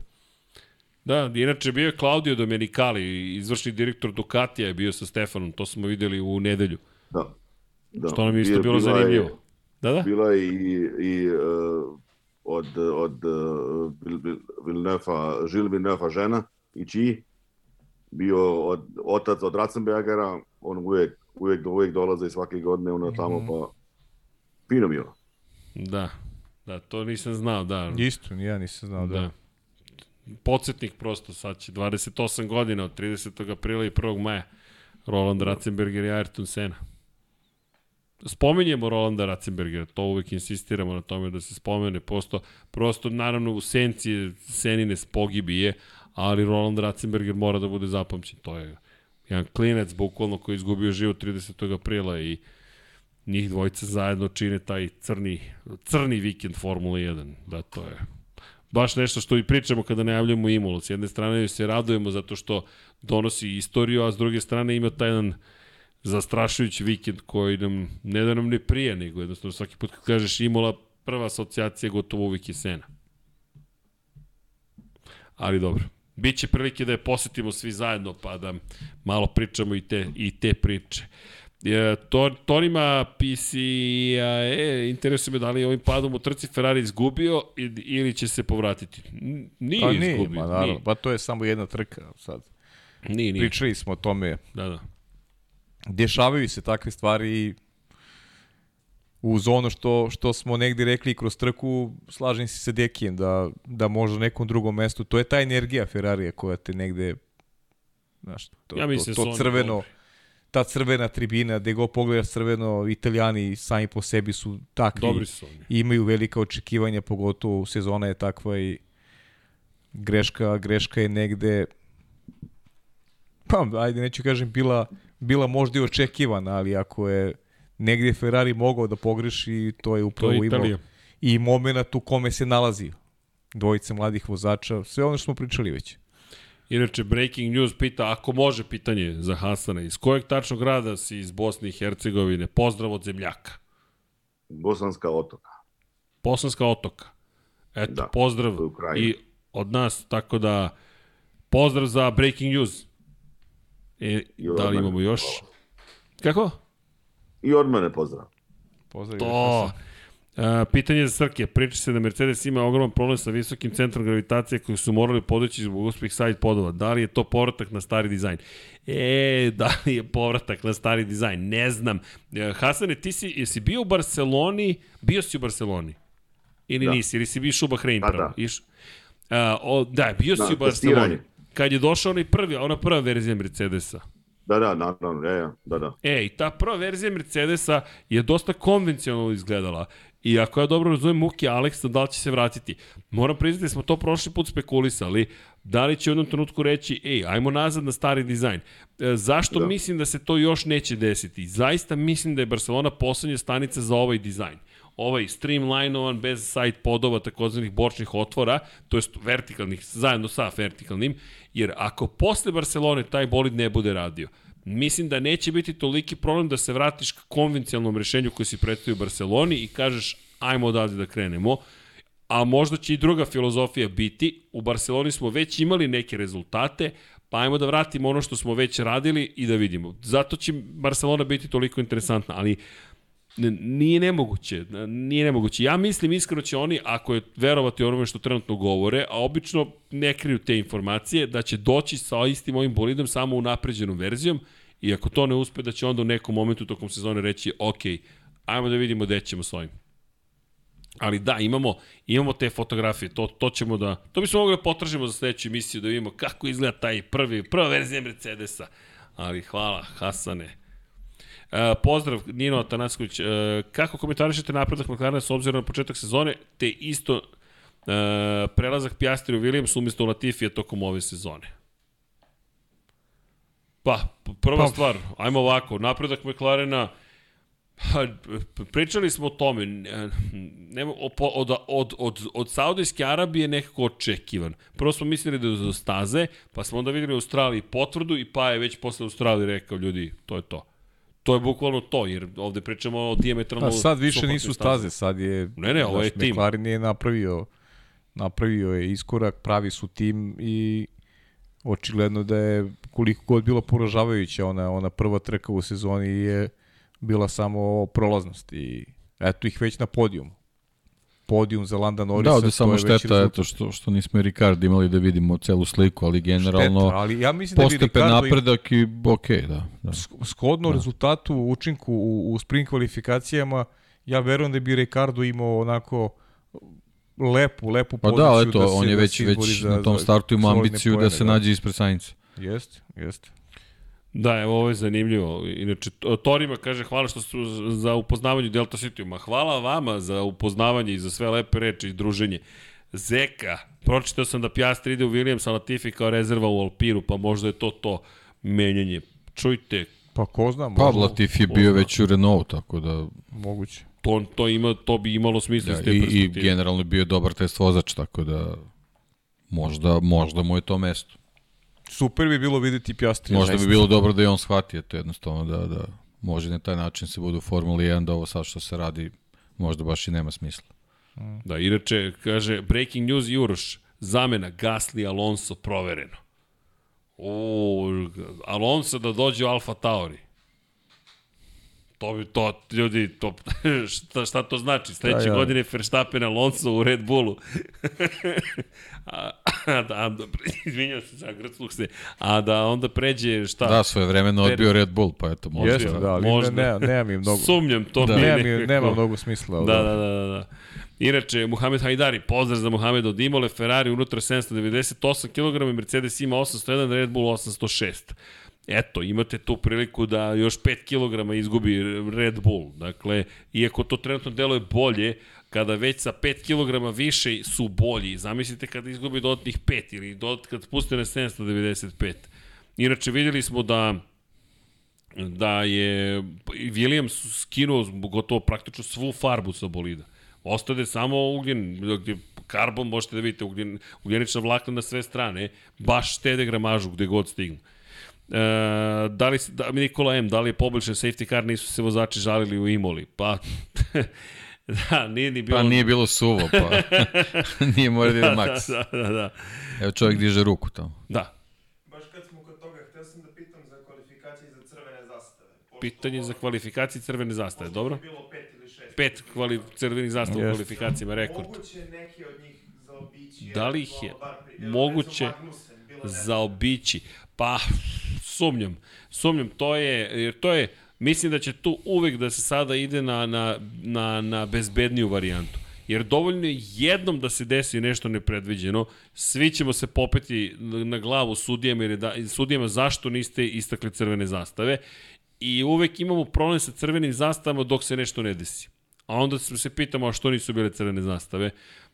Da, inače bio je Claudio Domenicali, izvršni direktor Ducatija je bio sa Stefanom, to smo videli u nedelju. Da. da. Što nam je isto Bio- bilo bila je- zanimljivo. Da, da? Bila je i, i uh, od, od uh, Villeneuve, Žil Villeneuve žena i čiji bio od, otac od Ratzenbergera, on uvijek, uvijek, uvijek dolaze svake godine ono tamo, pa fino bilo. Da, da, to nisam znao, da. Isto, ja nisam znao da. Da. Podsjetnik prosto, sad će 28 godina od 30. aprila i 1. maja. Roland Ratzenberger i Ayrton Senna. Spominjemo Rolanda Ratzenbergera, to uvek insistiramo na tome da se spomene, prosto, prosto naravno u senci Senine spogibije, ali Roland Ratzenberger mora da bude zapamćen. To je jedan klinac, bukvalno, koji je izgubio život 30. aprila i njih dvojica zajedno čine taj crni, crni vikend Formule 1. Da, to je baš nešto što i pričamo kada najavljamo Imolu. S jedne strane se radujemo zato što donosi istoriju, a s druge strane ima taj jedan zastrašujući vikend koji nam, ne da nam ne prije, nego jednostavno svaki put kad kažeš Imola, prva asocijacija gotovo uvijek je Sena. Ali dobro. Biće prilike da je posetimo svi zajedno, pa da malo pričamo i te, i te priče. E, to, Tonima PCAE, interesuje me da li je ovim padom u trci Ferrari izgubio ili će se povratiti. Nije Pa izgubio. nije, ma naravno, nije. pa to je samo jedna trka sad. Nije, nije. Pričali smo o tome, Da, da. dešavaju se takve stvari uz ono što, što smo negde rekli kroz trku, slažem se sa Dekijem da, da možda na nekom drugom mestu, to je ta energija Ferrarija koja te negde znaš, to, Ja mislim to, da to crveno, dobri. Ta crvena tribina, gde go pogledaš crveno, italijani sami po sebi su takvi Dobri su oni. imaju velika očekivanja, pogotovo sezona je takva i greška, greška je negde pa ajde neću kažem bila, bila možda i očekivana, ali ako je negde Ferrari mogao da pogreši, to je To upravo je imao i moment u kome se nalazi dvojice mladih vozača, sve ono što smo pričali već. Inače, Breaking News pita, ako može pitanje za Hasana, iz kojeg tačno grada si iz Bosne i Hercegovine? Pozdrav od zemljaka. Bosanska otoka. Bosanska otoka. Eto, Da, pozdrav i od nas, tako da pozdrav za Breaking News. E, da li imamo još? Kako? I od mene pozdrav. Pozdrav. To. Pitanje za Srke. Priča se da Mercedes ima ogroman problem sa visokim centrom gravitacije koji su morali podići zbog uspeh side podova. Da li je to povratak na stari dizajn? E, da li je povratak na stari dizajn? Ne znam. E, Hasane, ti si, jesi bio u Barceloni? Bio si u Barceloni? Ili Da. nisi? Ili si bio u Bahrein Pa prvo? da. Iš, a, o, da, bio si Da, u Barceloni. testiranje. Kad je došao onaj prvi, ona prva verzija Mercedesa. Da, da, naravno, ja, da, da. E, i ta prva verzija Mercedesa je dosta konvencionalno izgledala. I ako ja dobro razumem muke Aleksa, da li će se vratiti? Moram priznati da smo to prošli put spekulisali. Da li će u jednom trenutku reći, ej, ajmo nazad na stari dizajn. E, zašto da. Mislim da se to još neće desiti? Zaista mislim da je Barcelona poslednja stanica za ovaj dizajn ovaj streamlinovan bez side podova takozvanih bočnih otvora, to jest vertikalnih, zajedno sa vertikalnim, jer ako posle Barcelone taj bolid ne bude radio, mislim da neće biti toliki problem da se vratiš ka konvencionalnom rešenju koje si predstavio u Barceloni i kažeš ajmo odavde da krenemo, a možda će i druga filozofija biti, u Barceloni smo već imali neke rezultate, pa ajmo da vratimo ono što smo već radili i da vidimo. Zato će Barcelona biti toliko interesantna, ali N- nije nemoguće, nije nemoguće. Ja mislim iskreno će oni, ako je verovati onome što trenutno govore, a obično ne kriju te informacije, da će doći sa istim ovim bolidom samo u napređenom verzijom i ako to ne uspe, da će onda u nekom momentu tokom sezone reći, ok, ajmo da vidimo gde ćemo s ovim. Ali da, imamo, imamo te fotografije, to, to ćemo da, to bismo mogli da potražimo za sledeću emisiju, da vidimo kako izgleda taj prvi, prva verzija Mercedesa. Ali hvala, Hasane. Uh, pozdrav Nino Atanasković. Uh, kako komentarišete napredak McLarena s obzirom na početak sezone, te isto uh, prelazak Piastri u Williams umjesto Latifija tokom ove sezone? Pa, prva pa, stvar, ajmo ovako, napredak McLarena, Ha, pričali smo o tome, ne- nema, od, od, od, od, od Saudijske Arabije nekako očekivan. Prvo smo mislili da je do staze, pa smo onda videli u Australiji potvrdu i pa je već posle Australije rekao, ljudi, to je to. To je bukvalno to, jer ovde pričamo o diametralno... Pa sad više nisu staze, sad je... Ne, ne, ovo je znaš, tim. McLaren je napravio, napravio je iskorak, pravi su tim i očigledno da je koliko god bilo poražavajuća ona, ona prva trka u sezoni je bila samo prolaznost i eto ih već na podijumu. Podijum za Landa Norrisa. Da, ovde samo šteta eto što, što nismo i Ricardo imali da vidimo celu sliku, ali generalno Šteta, ali ja mislim da bi Ricardo napredak i okej, da. da. sk- shodno rezultatu, učinku u, u sprint kvalifikacijama, ja verujem da bi Ricardo imao onako lepu, lepu Pa poziciju da, ali eto, se- on je da već, se već za- na tom startu ima ambiciju da poene, se nađe ispred Sainca. Jeste, jeste. Da, evo ovo je zanimljivo. Inače, Torima kaže hvala što su za upoznavanje Delta City. Ma hvala vama za upoznavanje i za sve lepe reči i druženje. Zeka, pročitao sam da Piastri ide u Williams, a Latifi kao rezerva u Alpiru, pa možda je to to menjanje. Čujte, Pa ko zna, Pa možda, Latif je bio već u Renault, tako da moguće. to, to, ima, to bi imalo smisla da, iz te i, i perspektive. generalno je bio dobar test vozač, tako da možda, možda mu je to mesto. Super bi bilo videti Piastri. Možda bi bilo dobro da je on shvatio to jednostavno da, da može na taj način se bude u Formuli 1, da ovo sad što se radi možda baš i nema smisla. Da, inače, kaže, breaking news Juroš, zamena Gasly Alonso provereno. O, Alonso da dođe u Alfa Tauri. To bi to, ljudi, to, šta, šta to znači? Sledeće Da, ja. godine Verstappen Alonso u Red Bullu. a, a, da, a, izvinjam se, zagrcluh se. A da onda pređe, šta? Da, svoje vremeno odbio Red Bull, pa eto, možda. Jeste, da, ali Možda. ne, ne, nema mi mnogo. Sumnjam, to Da. mi nema, nekako- nema mnogo smisla. ali Da, da, da, da, da. Inače, Muhamed Hajdari, pozdrav za Muhameda od Imole, Ferrari unutra 798 kg, Mercedes ima 801, Red Bull 806. Eto, imate tu priliku da još 5 kg izgubi Red Bull. Dakle, iako to trenutno deluje bolje, kada već sa 5 kg više su bolji. Zamislite kada izgubi dodatnih 5 ili dot, kad spuste na 795. Inače, vidjeli smo da da je Williams skinuo gotovo praktično svu farbu sa bolida. Ostade samo ugljen, gdje karbon možete da vidite, ugljen, ugljenična vlakna na sve strane, baš štede gramažu gde god stignu. E, da li, se- da, Nikola M, da li je poboljšan safety car, nisu se vozači žalili u Imoli? Pa, da, nije ni bilo... Pa nije bilo suvo, pa nije mora da ide maks. Da, da, da, da. Evo čovjek diže ruku tamo. da. Baš kad smo kod toga, htio sam da pitam za kvalifikacije za crvene zastave. Pošto Pitanje za kvalifikaciju crvene zastave, dobro? je bilo pet ili šest. Pet kvali, crvenih zastava u Jeste. kvalifikacijama, rekord. Moguće neki od njih zaobići. Da li ih je moguće zaobići. Pa, sumnjam. Sumnjam, to je, jer to je, mislim da će tu uvek da se sada ide na, na, na, na bezbedniju varijantu. Jer dovoljno je jednom da se desi nešto nepredviđeno, svi ćemo se popeti na glavu sudijama, jer je da, sudijama zašto niste istakli crvene zastave i uvek imamo problem sa crvenim zastavama dok se nešto ne desi. A onda se pitamo a što nisu bile crvene zastave.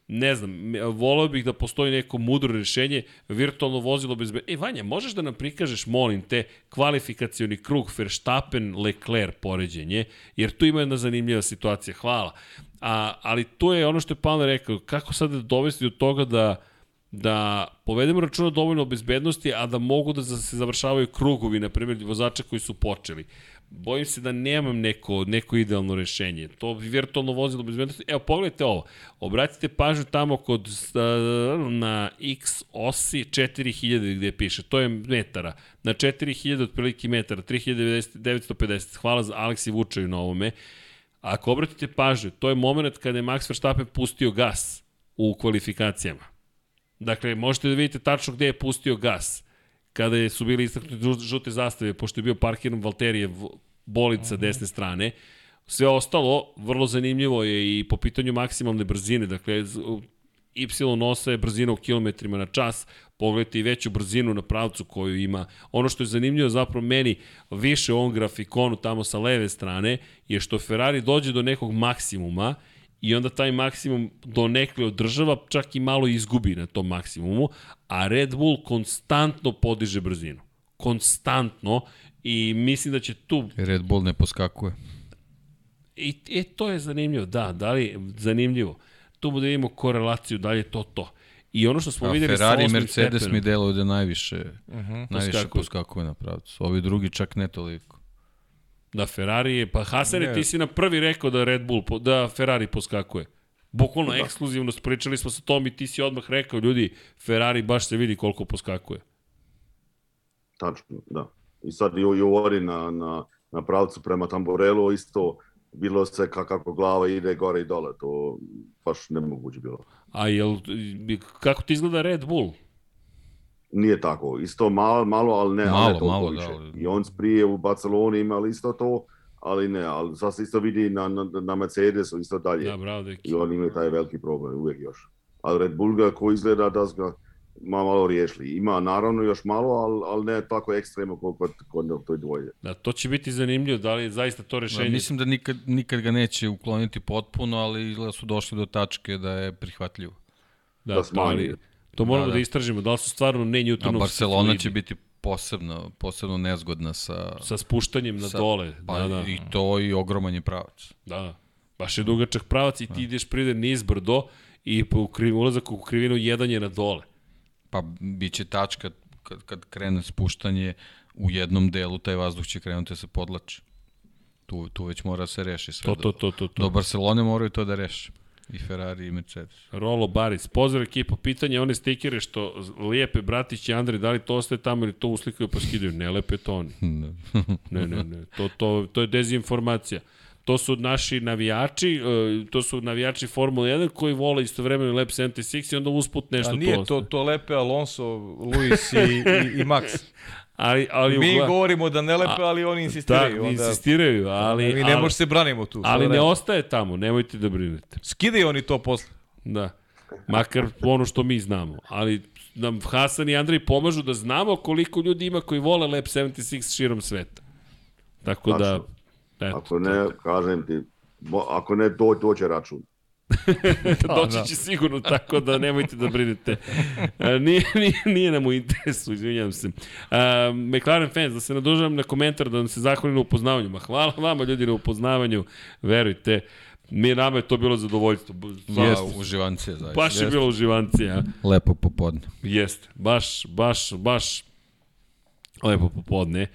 Ne znam, voleo bih da postoji neko mudro rešenje, virtualno vozilo bez... E, Vanja, možeš da nam prikažeš, molim te, kvalifikacioni krug Verstappen-Leclerc poređenje, jer tu ima jedna zanimljiva situacija. Hvala. A, ali to je ono što je Palmer rekao, kako sad da dovesti do toga da da povedemo računa dovoljno o bezbednosti, a da mogu da se završavaju krugovi, na primjer, vozača koji su počeli. Bojim se da nemam neko, neko idealno rešenje. To virtualno vozilo bezbednosti. Evo, pogledajte ovo. Obratite pažnju tamo kod, na x osi 4000 gde piše. To je metara. Na 4000 otprilike metara. 3950. Hvala za Aleksi Vučaju na ovome. Ako obratite pažnju, to je moment kada je Max Verstappen pustio gas u kvalifikacijama. Dakle, možete da vidite tačno gde je pustio gas kada je, su bili istaknuti žu- žute zastave, pošto je bio parkiran Valterijev bolid sa desne strane. Sve ostalo, vrlo zanimljivo je i po pitanju maksimalne brzine, dakle, Y nosa je brzina u kilometrima na čas, pogledajte i veću brzinu na pravcu koju ima. Ono što je zanimljivo zapravo meni više u ovom grafikonu tamo sa leve strane je što Ferrari dođe do nekog maksimuma i onda taj maksimum donekle održava, čak i malo izgubi na tom maksimumu, a Red Bull konstantno podiže brzinu. Konstantno i mislim da će tu Red Bull ne poskakuje. I e, to je zanimljivo, da, da li, zanimljivo. Tu bude vidimo korelaciju, da li je to to. I ono što smo A videli Ferrari i sa Mercedes stepenom, mi deluju da najviše, uh -huh, najviše poskakuje na pravcu. Ovi drugi čak ne toliko. Da, Ferrari je, pa Hasane, Ne. ti si na prvi rekao da Red Bull, da Ferrari poskakuje. Bukvalno da. ekskluzivno pričali smo sa tom i ti si odmah rekao, ljudi, Ferrari baš se vidi koliko poskakuje. Tačno, da. I sad i, i ovori na, na, na pravcu prema Tamborelu isto bilo se ka- kako glava ide gore i dole, to baš nemoguće bilo. A jel, kako ti izgleda Red Bull? Nije tako, isto malo, malo ali ne, ali Malo, ne toliko malo, više. da, ali- I on prije u Barceloni imali isto to, ali ne, ali sad se isto vidi na, na, na Mercedesu isto dalje. Da, bravo, deki. I oni imaju taj veliki problem uvijek još. Ali Red Bull ga ko izgleda da ga ma malo riješili. Ima naravno još malo, ali, ali ne tako ekstremno koliko kod, kod toj dvoje. Da, to će biti zanimljivo, da li je zaista to rešenje. mislim da nikad, nikad ga neće ukloniti potpuno, ali izgleda su došli do tačke da je prihvatljivo. da, da to, ali, to moramo da, Da, da. da. istražimo, da li su stvarno ne A Newtonovski Barcelona fluidi će biti posebno, posebno nezgodna sa... sa spuštanjem na sa- dole. Pa da, da. i to i ogroman je pravac. Da, baš je dugačak pravac i ti ideš pride niz brdo i po kriv, ulazak u krivinu jedan je na dole. Pa bit će tačka kad, kad krene spuštanje u jednom delu, taj vazduh će krenuti da se podlači. Tu, tu već mora da se reši sve. To, to, to, to, to. Do Barcelone moraju to da reše. I Ferrari i Mercedes. Rolo Baris, pozdrav ekipo, pitanje one stikere što lijepe bratić i Andrej, da li to ostaje tamo ili to uslikaju pa skidaju? Ne lepe to oni. Ne, ne, ne, to, to, to je dezinformacija. To su naši navijači, e, to su navijači Formule 1 koji vole istovremeno Lab 76 i onda usput nešto A tu nije to, ostaje. to lepe Alonso, Luis i, i, i Max. Ali, ali, Mi ugla- govorimo da ne lepe, ali oni Da, insistiraju. onda, insistiraju, ali, mi ne ali, možemo se branimo tu. ali sve ne ostaje tamo, nemojte da brinete. Skidaju oni to posle. Da. Makar ono što mi znamo. Ali nam Hasan i Andrej pomažu da znamo koliko ljudi ima koji vole Lab 76 širom sveta. Tako da, eto, Ako ne, kažem ti, ako ne, do, doće račun. doći će sigurno, tako da nemojte da brinete. Nije, nije, nije nam u interesu, izvinjam se. A, McLaren fans, da se nadužavam na komentar, da nam se zahvalim na upoznavanju. Ma hvala vama ljudi na upoznavanju, verujte. Mi nama je to bilo zadovoljstvo. Pa, Jeste. uživancije, zaista. Baš je bilo uživancija. Lepo popodne. Jeste, baš, baš, baš lepo popodne.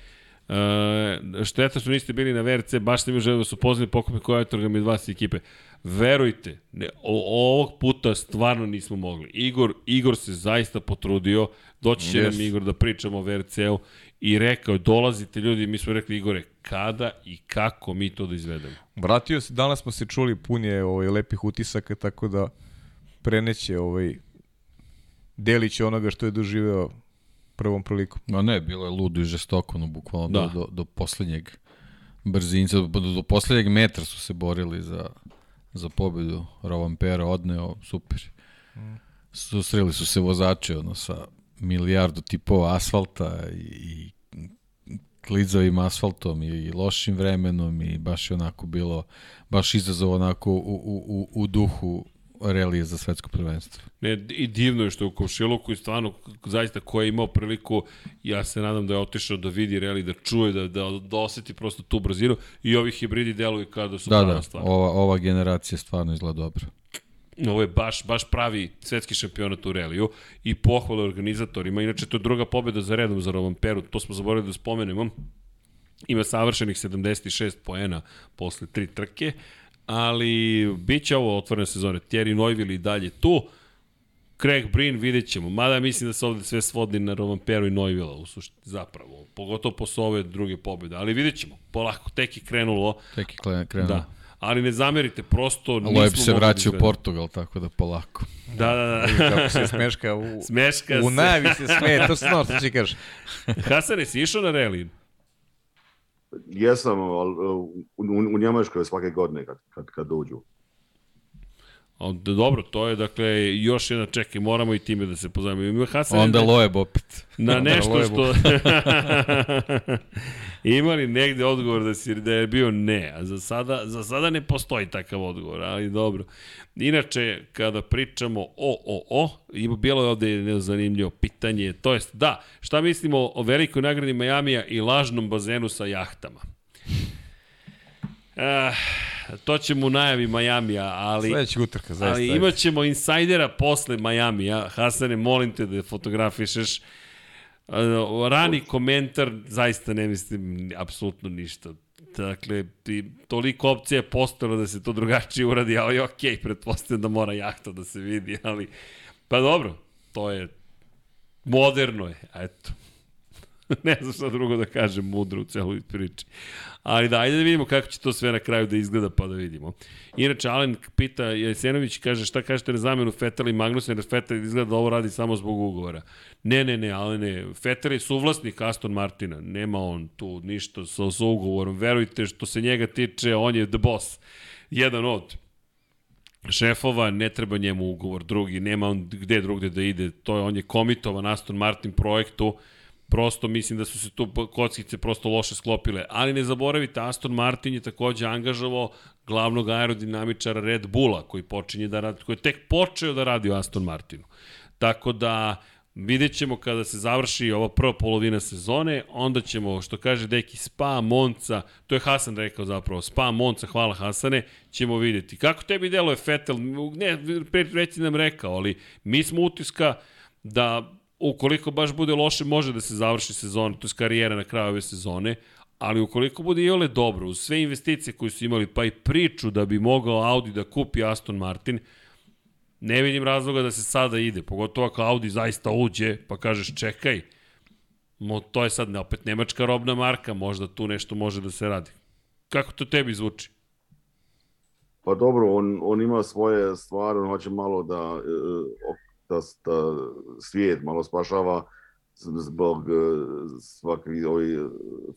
E, šteta što niste bili na VRC, baš ste mi želeli da su poznali pokupe koja je mi od vas i ekipe. Verujte, ne, o, ovog puta stvarno nismo mogli. Igor, Igor se zaista potrudio, doći će Yes. nam Igor da pričamo o VRC-u i rekao, dolazite ljudi, mi smo rekli Igore, kada i kako mi to da izvedemo. Vratio se, danas smo se čuli, pun je ovaj, lepih utisaka, tako da preneće ovaj, delić onoga što je doživeo prvom prilikom. Ma ne, bilo je ludo i žestoko, no bukvalno Da. do, do, do poslednjeg brzinca, do, do poslednjeg metra su se borili za, za pobedu. Rovampera odneo, super. Susreli su se vozači ono, sa milijardu tipova asfalta i, i klizavim asfaltom i, i lošim vremenom i baš je onako bilo, baš izazov onako u, u, u, u duhu relije za svetsko prvenstvo. Ne, i divno je što je u Komšiluku i stvarno zaista ko je imao priliku, ja se nadam da je otišao da vidi reli, da čuje, da, da, da oseti prosto tu brzinu i ovi hibridi deluju kada su Da, da, stvar. ova, ova generacija stvarno izgleda dobro. Ovo je baš, baš pravi svetski šampionat u reliju i pohvale organizatorima. Inače, to je druga pobjeda za redom za Romamperu, to smo zaboravili da spomenemo. Ima savršenih 76 poena posle tri trke, ali bit će ovo otvorene sezone. Thierry Neuville i dalje tu. Craig Breen vidjet ćemo, mada mislim da se ovde sve svodi na Romamperu i Neuville u sušti, zapravo, pogotovo posle ove druge pobjede, ali vidjet ćemo, polako, tek je krenulo, Tek je krenuo. da. Ali ne zamerite, prosto nismo Loeb se mogli da vraća u. Portugal, tako da polako. Da, da, da. Kako se smeška u, Smeška u se. najavi se smeje, to snor, što će kažeš. Hasane, si išao na reli? Jesam, ali u, u, u Njemačkoj svake godine kad, kad, kad dođu. Dobro, to je dakle još jedna čekaj, moramo i time da se pozajemo. Ima Hasane Onda da- Loeb opet. na Onda nešto što... Ima li negde odgovor da, si, da je bio ne, a za sada, za sada ne postoji takav odgovor, ali dobro. Inače, kada pričamo o, o, o, ima bilo je ovde zanimljivo pitanje, to jest, da, šta mislimo o velikoj nagradi Majamija i lažnom bazenu sa jahtama? Eh, to ćemo u najavi Majamija, ali... Sledećeg utrka, zaista. Ali imat ćemo insajdera posle Majamija. Hasane, molim te da fotografišeš. Uh, Rani komentar, zaista ne mislim apsolutno ništa. Dakle, ti, toliko opcija je postojalo da se to drugačije uradi, ali okej, okay, pretpostavljam da mora jahta da se vidi, ali pa dobro, to je moderno je, eto. ne znam šta drugo da kažem mudro u celoj priči. Ali da, ajde da vidimo kako će to sve na kraju da izgleda, pa da vidimo. Inače, Alen pita, Jesenović kaže šta kažete na zamenu Fetel i Magnussen, jer Fetel izgleda da ovo radi samo zbog ugovora. Ne, ne, ne, ali ne. Fetel je suvlasnik Aston Martina, nema on tu ništa sa, sa ugovorom. Verujte, što se njega tiče, on je the boss. Jedan od šefova, ne treba njemu ugovor drugi, nema on gde drugde da ide, to je, on je komitovan Aston Martin projektu, prosto mislim da su se tu kockice prosto loše sklopile. Ali ne zaboravite, Aston Martin je takođe angažovao glavnog aerodinamičara Red Bulla, koji počinje da radi, koji je tek počeo da radi u Aston Martinu. Tako da, Vidjet ćemo kada se završi ova prva polovina sezone, onda ćemo, što kaže Deki, Spa, Monca, to je Hasan rekao zapravo, Spa, Monca, hvala Hasane, ćemo vidjeti. Kako tebi deluje Fetel? Ne, reći nam rekao, ali mi smo utiska da ukoliko baš bude loše, može da se završi sezona, to je karijera na kraju ove sezone, ali ukoliko bude i ole dobro, uz sve investicije koje su imali, pa i priču da bi mogao Audi da kupi Aston Martin, ne vidim razloga da se sada ide, pogotovo ako Audi zaista uđe, pa kažeš čekaj, mo, to je sad opet nemačka robna marka, možda tu nešto može da se radi. Kako to tebi zvuči? Pa dobro, on, on ima svoje stvari, on hoće malo da, da, da svijet malo spašava zbog svakih ovih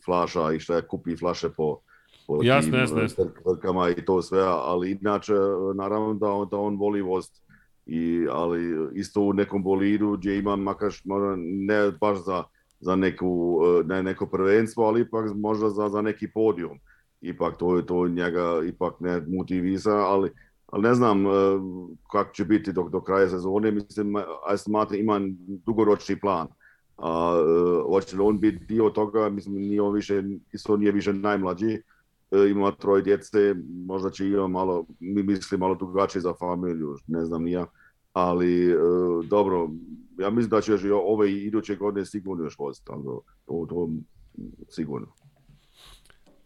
flaša i šta je kupi flaše po, po jasne, tim jasne, jasne. i to sve, ali inače naravno da on, da on voli vozt i, ali isto u nekom bolidu gdje ima makar ne baš za, za neku, ne neko prvenstvo, ali ipak možda za, za neki podijum. Ipak to je to njega ipak ne motivisa, ali, ali ne znam kako će biti do, do kraja sezone. Mislim, Aston Martin ima dugoročni plan. A, hoće li on biti dio toga, mislim, nije on više, isto nije više najmlađi, ima troje djece, možda će ima malo, mi misli malo drugačije za familiju, ne znam nija, ali e, dobro, ja mislim da će još ove iduće godine sigurno još voziti, to, to sigurno.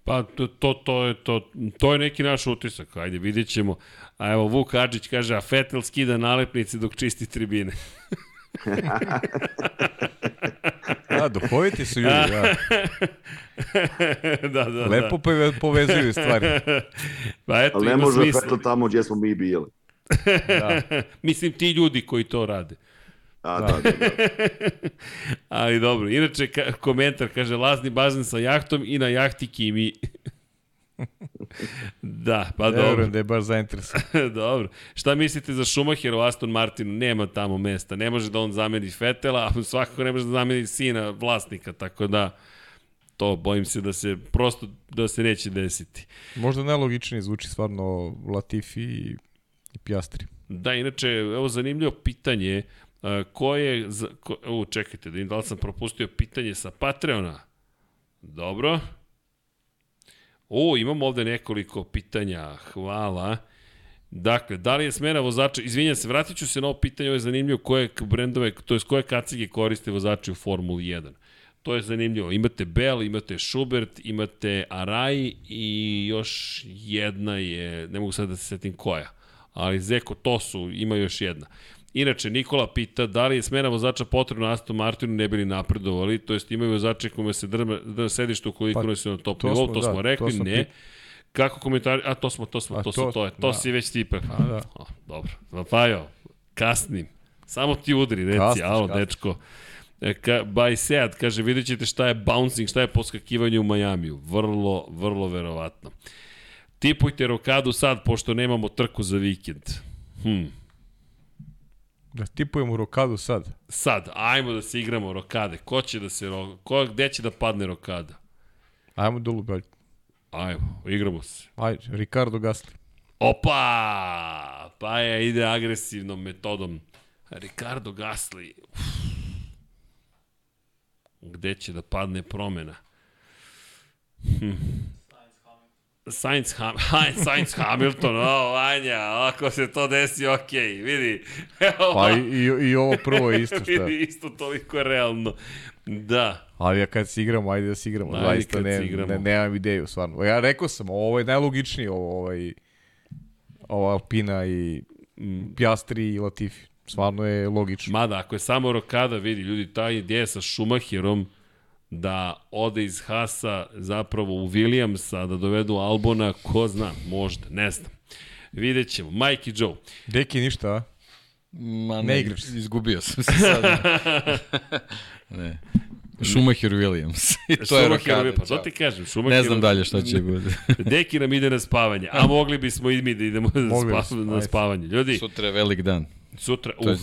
Pa to, to, to, je, to, to je neki naš utisak, ajde vidjet ćemo. A evo Vuk Adžić kaže, a Fetel skida nalepnice dok čisti tribine. Da, duhoviti su ljudi, da. da, da, Lepo da. povezuju stvari. Pa eto, Ali ne može Fetel tamo gdje smo mi bili. da. Mislim, ti ljudi koji to rade. A, da, da, da. Ali dobro, inače ka komentar kaže lazni bazen sa jahtom i na jahti Kimi. da, pa ne dobro. Verujem da je baš zainteresovan. dobro. Šta mislite za Schumacher u Aston Martinu? Nema tamo mesta. Ne može da on zameni Fetela, a svakako ne može da zameni sina vlasnika, tako da to bojim se da se prosto da se neće desiti. Možda najlogičnije zvuči stvarno Latifi i, i Piastri. Da, inače, evo zanimljivo pitanje, ko je, ko, evo čekajte, da da li sam propustio pitanje sa Patreona. Dobro. O, imamo ovde nekoliko pitanja, hvala. Dakle, da li je smena vozača, izvinjam se, vratit ću se na ovo pitanje, ovo je zanimljivo koje brendove, to je koje kacige koriste vozači u Formuli 1. To je zanimljivo. Imate Bell, imate Schubert, imate Arai i još jedna je, ne mogu sad da se setim koja, ali Zeko, to su, ima još jedna. Inače, Nikola pita da li je smena vozača potrebna Aston Martinu ne bili napredovali, to jest imaju vozače kome se drma, drma sedište ukoliko pa, se na top nivou, to, to smo da, rekli, to ne. Pit. Kako komentari, a to smo, to smo, to, to, to, to je, to da. si već tipak. A, da. O, dobro, Vapajo, kasnim, samo ti udri, reci, Kasniš, alo, kasniš. dečko. E, ka, by Sead, kaže, vidjet ćete šta je bouncing, šta je poskakivanje u Majamiju. Vrlo, vrlo verovatno. Tipujte rokadu sad, pošto nemamo trku za vikend. Hm. Da tipujemo rokadu sad. Sad, ajmo da se igramo rokade. Ko će da se, ko, gde će da padne rokada? Ajmo do Lugalj. Ajmo, igramo se. Ajde, Ricardo Gasly. Opa! Pa je, ide agresivnom metodom. Ricardo Gasly. Uf. Gde će da padne promena? Hm. Sainz, Ham, Sainz Hamilton, o, Vanja, ako se to desi, ok, vidi. Evo, pa i, i, i ovo prvo je isto šta. vidi, isto toliko je realno. Da. Ali ja kad se igramo, ajde da se igramo. Ajde Zaista ne, igramo. ne, nemam ideju, stvarno. Ja rekao sam, ovo je najlogičnije, ovo, ovaj, ovo Alpina i mm. Piastri i Latifi. Stvarno je logično. Mada, ako je samo Rokada, vidi, ljudi, ta ideja sa Schumacherom, da ode iz Hasa zapravo u Williamsa, da dovedu Albona, ko zna, možda, ne znam. Vidjet ćemo. Mike i Joe. Deki ništa, a? Ma, Ne igraš. Izgubio sam se sad. ne. Schumacher Williams. I to je rokada. Pa to ti kažem, Schumacher. Ne znam dalje šta će bude. Deki nam ide na spavanje, a mogli bismo i mi da idemo na, Mogli spa, bismo, na spavanje. Ljudi, Sutra je velik dan. sutra, uf,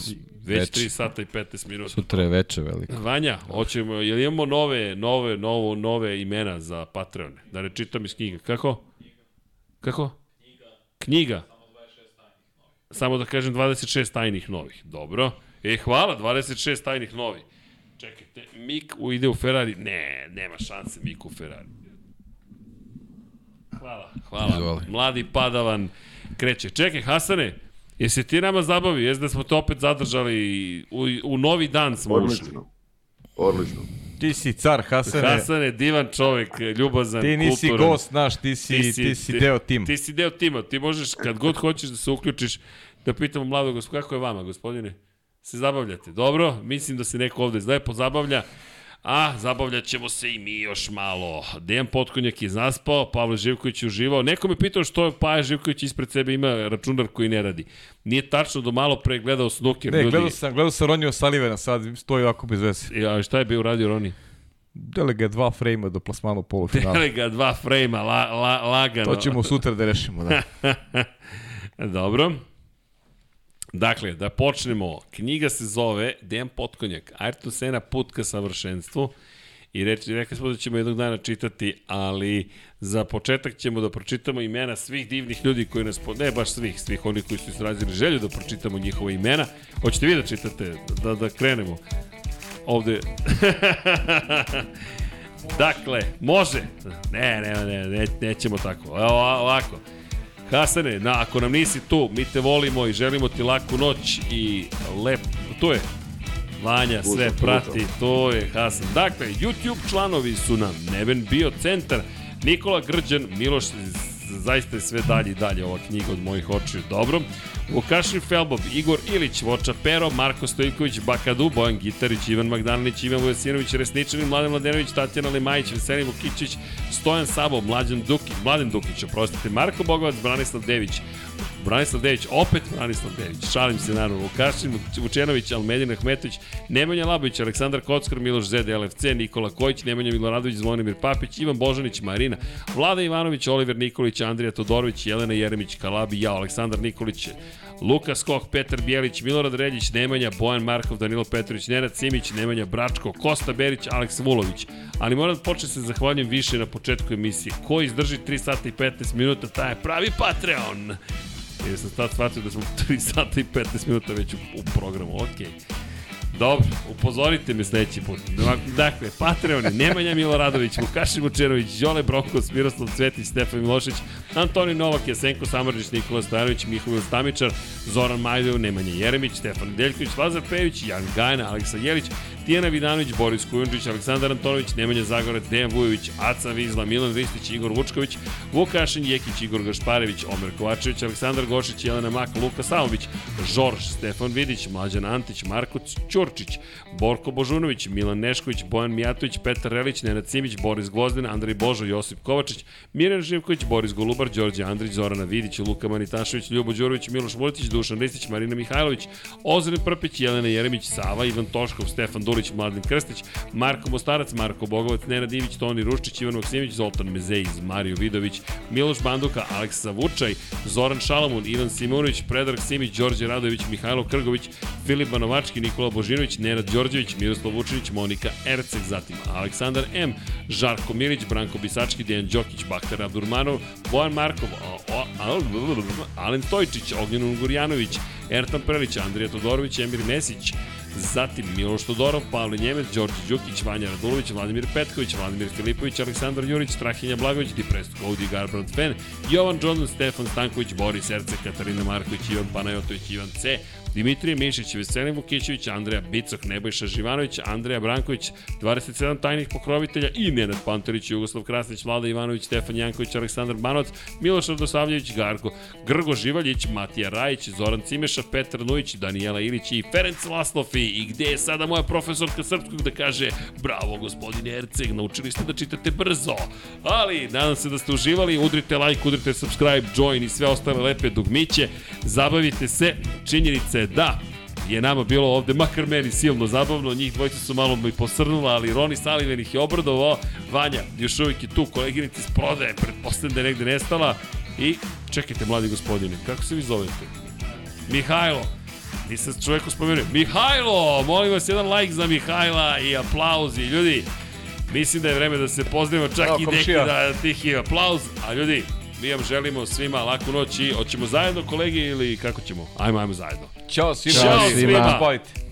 već veče. 3 sata i 15 minuta. Sutra je veče veliko. Vanja, hoćemo, jel imamo nove, nove, novo, nove imena za Patreone? Da ne čitam iz knjiga. Kako? Kako? Knjiga. Samo da kažem 26 tajnih novih. Dobro. E, hvala, 26 tajnih novih. Čekajte, Mik u ide u Ferrari? Ne, nema šanse Mik u Ferrari. Hvala, hvala. Izvoli. Mladi padavan kreće. Čekaj, Hasane, jesi ti nama zabavi? Jesi da smo te opet zadržali u, u novi dan smo ušli. Odlično. Odlično. Ti si car, Hasane. Hasan je divan čovek, ljubazan, Ti nisi kulturan. gost naš, ti si, ti si, deo tima. Ti si deo tima, ti možeš kad god hoćeš da se uključiš, da pitamo mladog gospodina, kako je vama, gospodine? Se zabavljate? Dobro, mislim da se neko ovde lepo zabavlja. A, zabavljat ćemo se i mi još malo. Dejan Potkonjak je zaspao, Pavle Živković je uživao. Neko me pitao što je Paja Živković ispred sebe ima računar koji ne radi. Nije tačno do malo pre gledao snuker. Ne, ljudi. gledao sam, gledao sam Ronio Salivena, sad stoji ovako bez veze. Ja, šta je bio uradio Roni? Dele ga dva frejma do plasmana u polufinala. Dele ga dva frejma, la, la, lagano. To ćemo sutra da rešimo, da. Dobro. Dakle, da počnemo. Knjiga se zove Dejan Potkonjak, Ayrton Sena put ka savršenstvu. I reći, rekli smo da ćemo jednog dana čitati, ali za početak ćemo da pročitamo imena svih divnih ljudi koji nas, po... ne baš svih, svih oni koji su izrazili želju da pročitamo njihova imena. Hoćete vi da čitate, da, da krenemo? Ovde. dakle, može. Ne, ne, ne, ne nećemo tako. Evo, ovako. Hasane, na, ako nam nisi tu, mi te volimo i želimo ti laku noć i lep... Tu je. Vanja sve Slušam, prati, to je Hasan. Dakle, YouTube članovi su nam Neven Bio Centar, Nikola Grđan, Miloš, zaista je sve dalje i dalje ova knjiga od mojih očiju. Dobro. Vukašin Felbov, Igor Ilić, Voča Pero, Marko Stojković, Bakadu, Bojan Gitarić, Ivan Magdalinić, Ivan Vujasinović, Resničanin, Mladen Mladenović, Tatjana Lemajić, Veselin Vukićić, Stojan Sabo, Mlađan Duki, Mladen Dukić, oprostite, Marko Bogovac, Branislav Dević, Branislav Dević, opet Branislav Dević, šalim se naravno, Vukašin Vučenović, Almedin Ahmetović, Nemanja Labović, Aleksandar Kockar, Miloš Zed, LFC, Nikola Kojić, Nemanja Miloradović, Zvonimir Papić, Ivan Božanić, Marina, Vlada Ivanović, Oliver Nikolić, Andrija Todorović, Jelena Jeremić, Kalabi, ja, Aleksandar Nikolić, Lukas Koh, Petar Bijelić, Milorad Reljić, Nemanja, Bojan Markov, Danilo Petrović, Nenad Simić, Nemanja Bračko, Kosta Berić, Aleks Vulović. Ali moram da počnem se zahvaljujem više na početku emisije. Ko izdrži 3 sata i 15 minuta, taj je pravi Patreon. Jer sam tad shvatio da smo 3 sata i 15 minuta već u, u programu. Okej. Dobro, upozorite me sledeći put. Dakle, Patreoni, Nemanja Miloradović, Vukašin Vučerović, Đole Brokos, Miroslav Cvetić, Stefan Milošić, Antoni Novak, Jesenko Samrđić, Nikola Stojanović, Mihovil Stamičar, Zoran Majdev, Nemanja Jeremić, Stefan Deljković, Lazar Pević, Jan Gajna, Aleksa Jelić, Tijana Vidanović, Boris Kujundžić, Aleksandar Antonović, Nemanja Zagorec, Dejan Vujović, Aca Vizla, Milan Ristić, Igor Vučković, Vukašin Jekić, Igor Gašparević, Omer Kovačević, Aleksandar Gošić, Jelena Mak, Luka Savović, Žorž, Stefan Vidić, Mlađan Antić, Marko Ćurčić, Borko Božunović, Milan Nešković, Bojan Mijatović, Petar Relić, Nenad Simić, Boris Gvozdin, Andrej Božo, Josip Kovačić, Mirjan Živković, Boris Golubar, Đorđe Andrić, Zorana Vidić, Luka Manitašević, Ljubo Đurović, Miloš Vuletić, Dušan Ristić, Marina Mihajlović, Ozren Prpić, Jelena Jeremić, Sava, Ivan Toškov, Stefan Dulić, Mladen Krstić, Marko Mostarac, Marko Bogovac, Nenad Ivić, Toni Ruščić, Ivan Maksimović, Zoltan Mezejiz, Mario Vidović, Miloš Banduka, Aleksa Vučaj, Zoran Šalamun, Ivan Simonović, Predrag Simić, Đorđe Radović, Mihajlo Krgović, Filip Banovački, Nikola Božinović, Nenad Đorđević, Miroslav Vučinić, Monika Erceg, zatim Aleksandar M, Žarko Milić, Branko Bisački, Dejan Đokić, Bakar Abdurmanov, Bojan Markov, Alen Stojčić, Ognjen Ungurjanović, Ertan Prelić, Andrija Todorović, Emir Mesić, Zatim Miloš Todorov, Pavle Njemec, Đorđe Đukić, Vanja Radulović, Vladimir Petković, Vladimir Filipović, Aleksandar Jurić, Strahinja Blagović, Depressed Cody, Garbrand Fan, Jovan Jordan, Stefan Stanković, Boris Erce, Katarina Marković, Ivan Panajotović, Ivan C, Dimitrije Mišić, Veselin Vukićević, Andreja Bicok, Nebojša Živanović, Andreja Branković, 27 tajnih pokrovitelja i Nenad Pantorić, Jugoslav Krasnić, Vlada Ivanović, Stefan Janković, Aleksandar Banovac, Miloš Radosavljević, Garko, Grgo Živaljić, Matija Rajić, Zoran Cimeša, Petar Nujić, Danijela Ilić i Ferenc Laslofi. I gde je sada moja profesorka srpskog da kaže bravo gospodine Erceg, naučili ste da čitate brzo. Ali, nadam se da ste uživali, udrite like, udrite subscribe, join i sve ostale lepe dugmiće, zabavite se, činjenica je da je nama bilo ovde, makar meni silno zabavno, njih dvojica su malo mi posrnula, ali Roni Saliven ih je obradovao, Vanja još uvijek je tu, koleginica iz prodaje, pretpostavljam da je negde nestala i čekajte mladi gospodine, kako se vi zovete? Mihajlo, nisam čoveku spomenuo, Mihajlo, molim vas jedan like za Mihajla i aplauzi, ljudi, mislim da je vreme da se pozdravimo, čak Evo, i neki da tihi aplauz, a ljudi, mi vam želimo svima laku noć i hoćemo zajedno kolege ili kako ćemo? Ajmo, ajmo zajedno. Ćao svima. Ćao svima. Spavajte.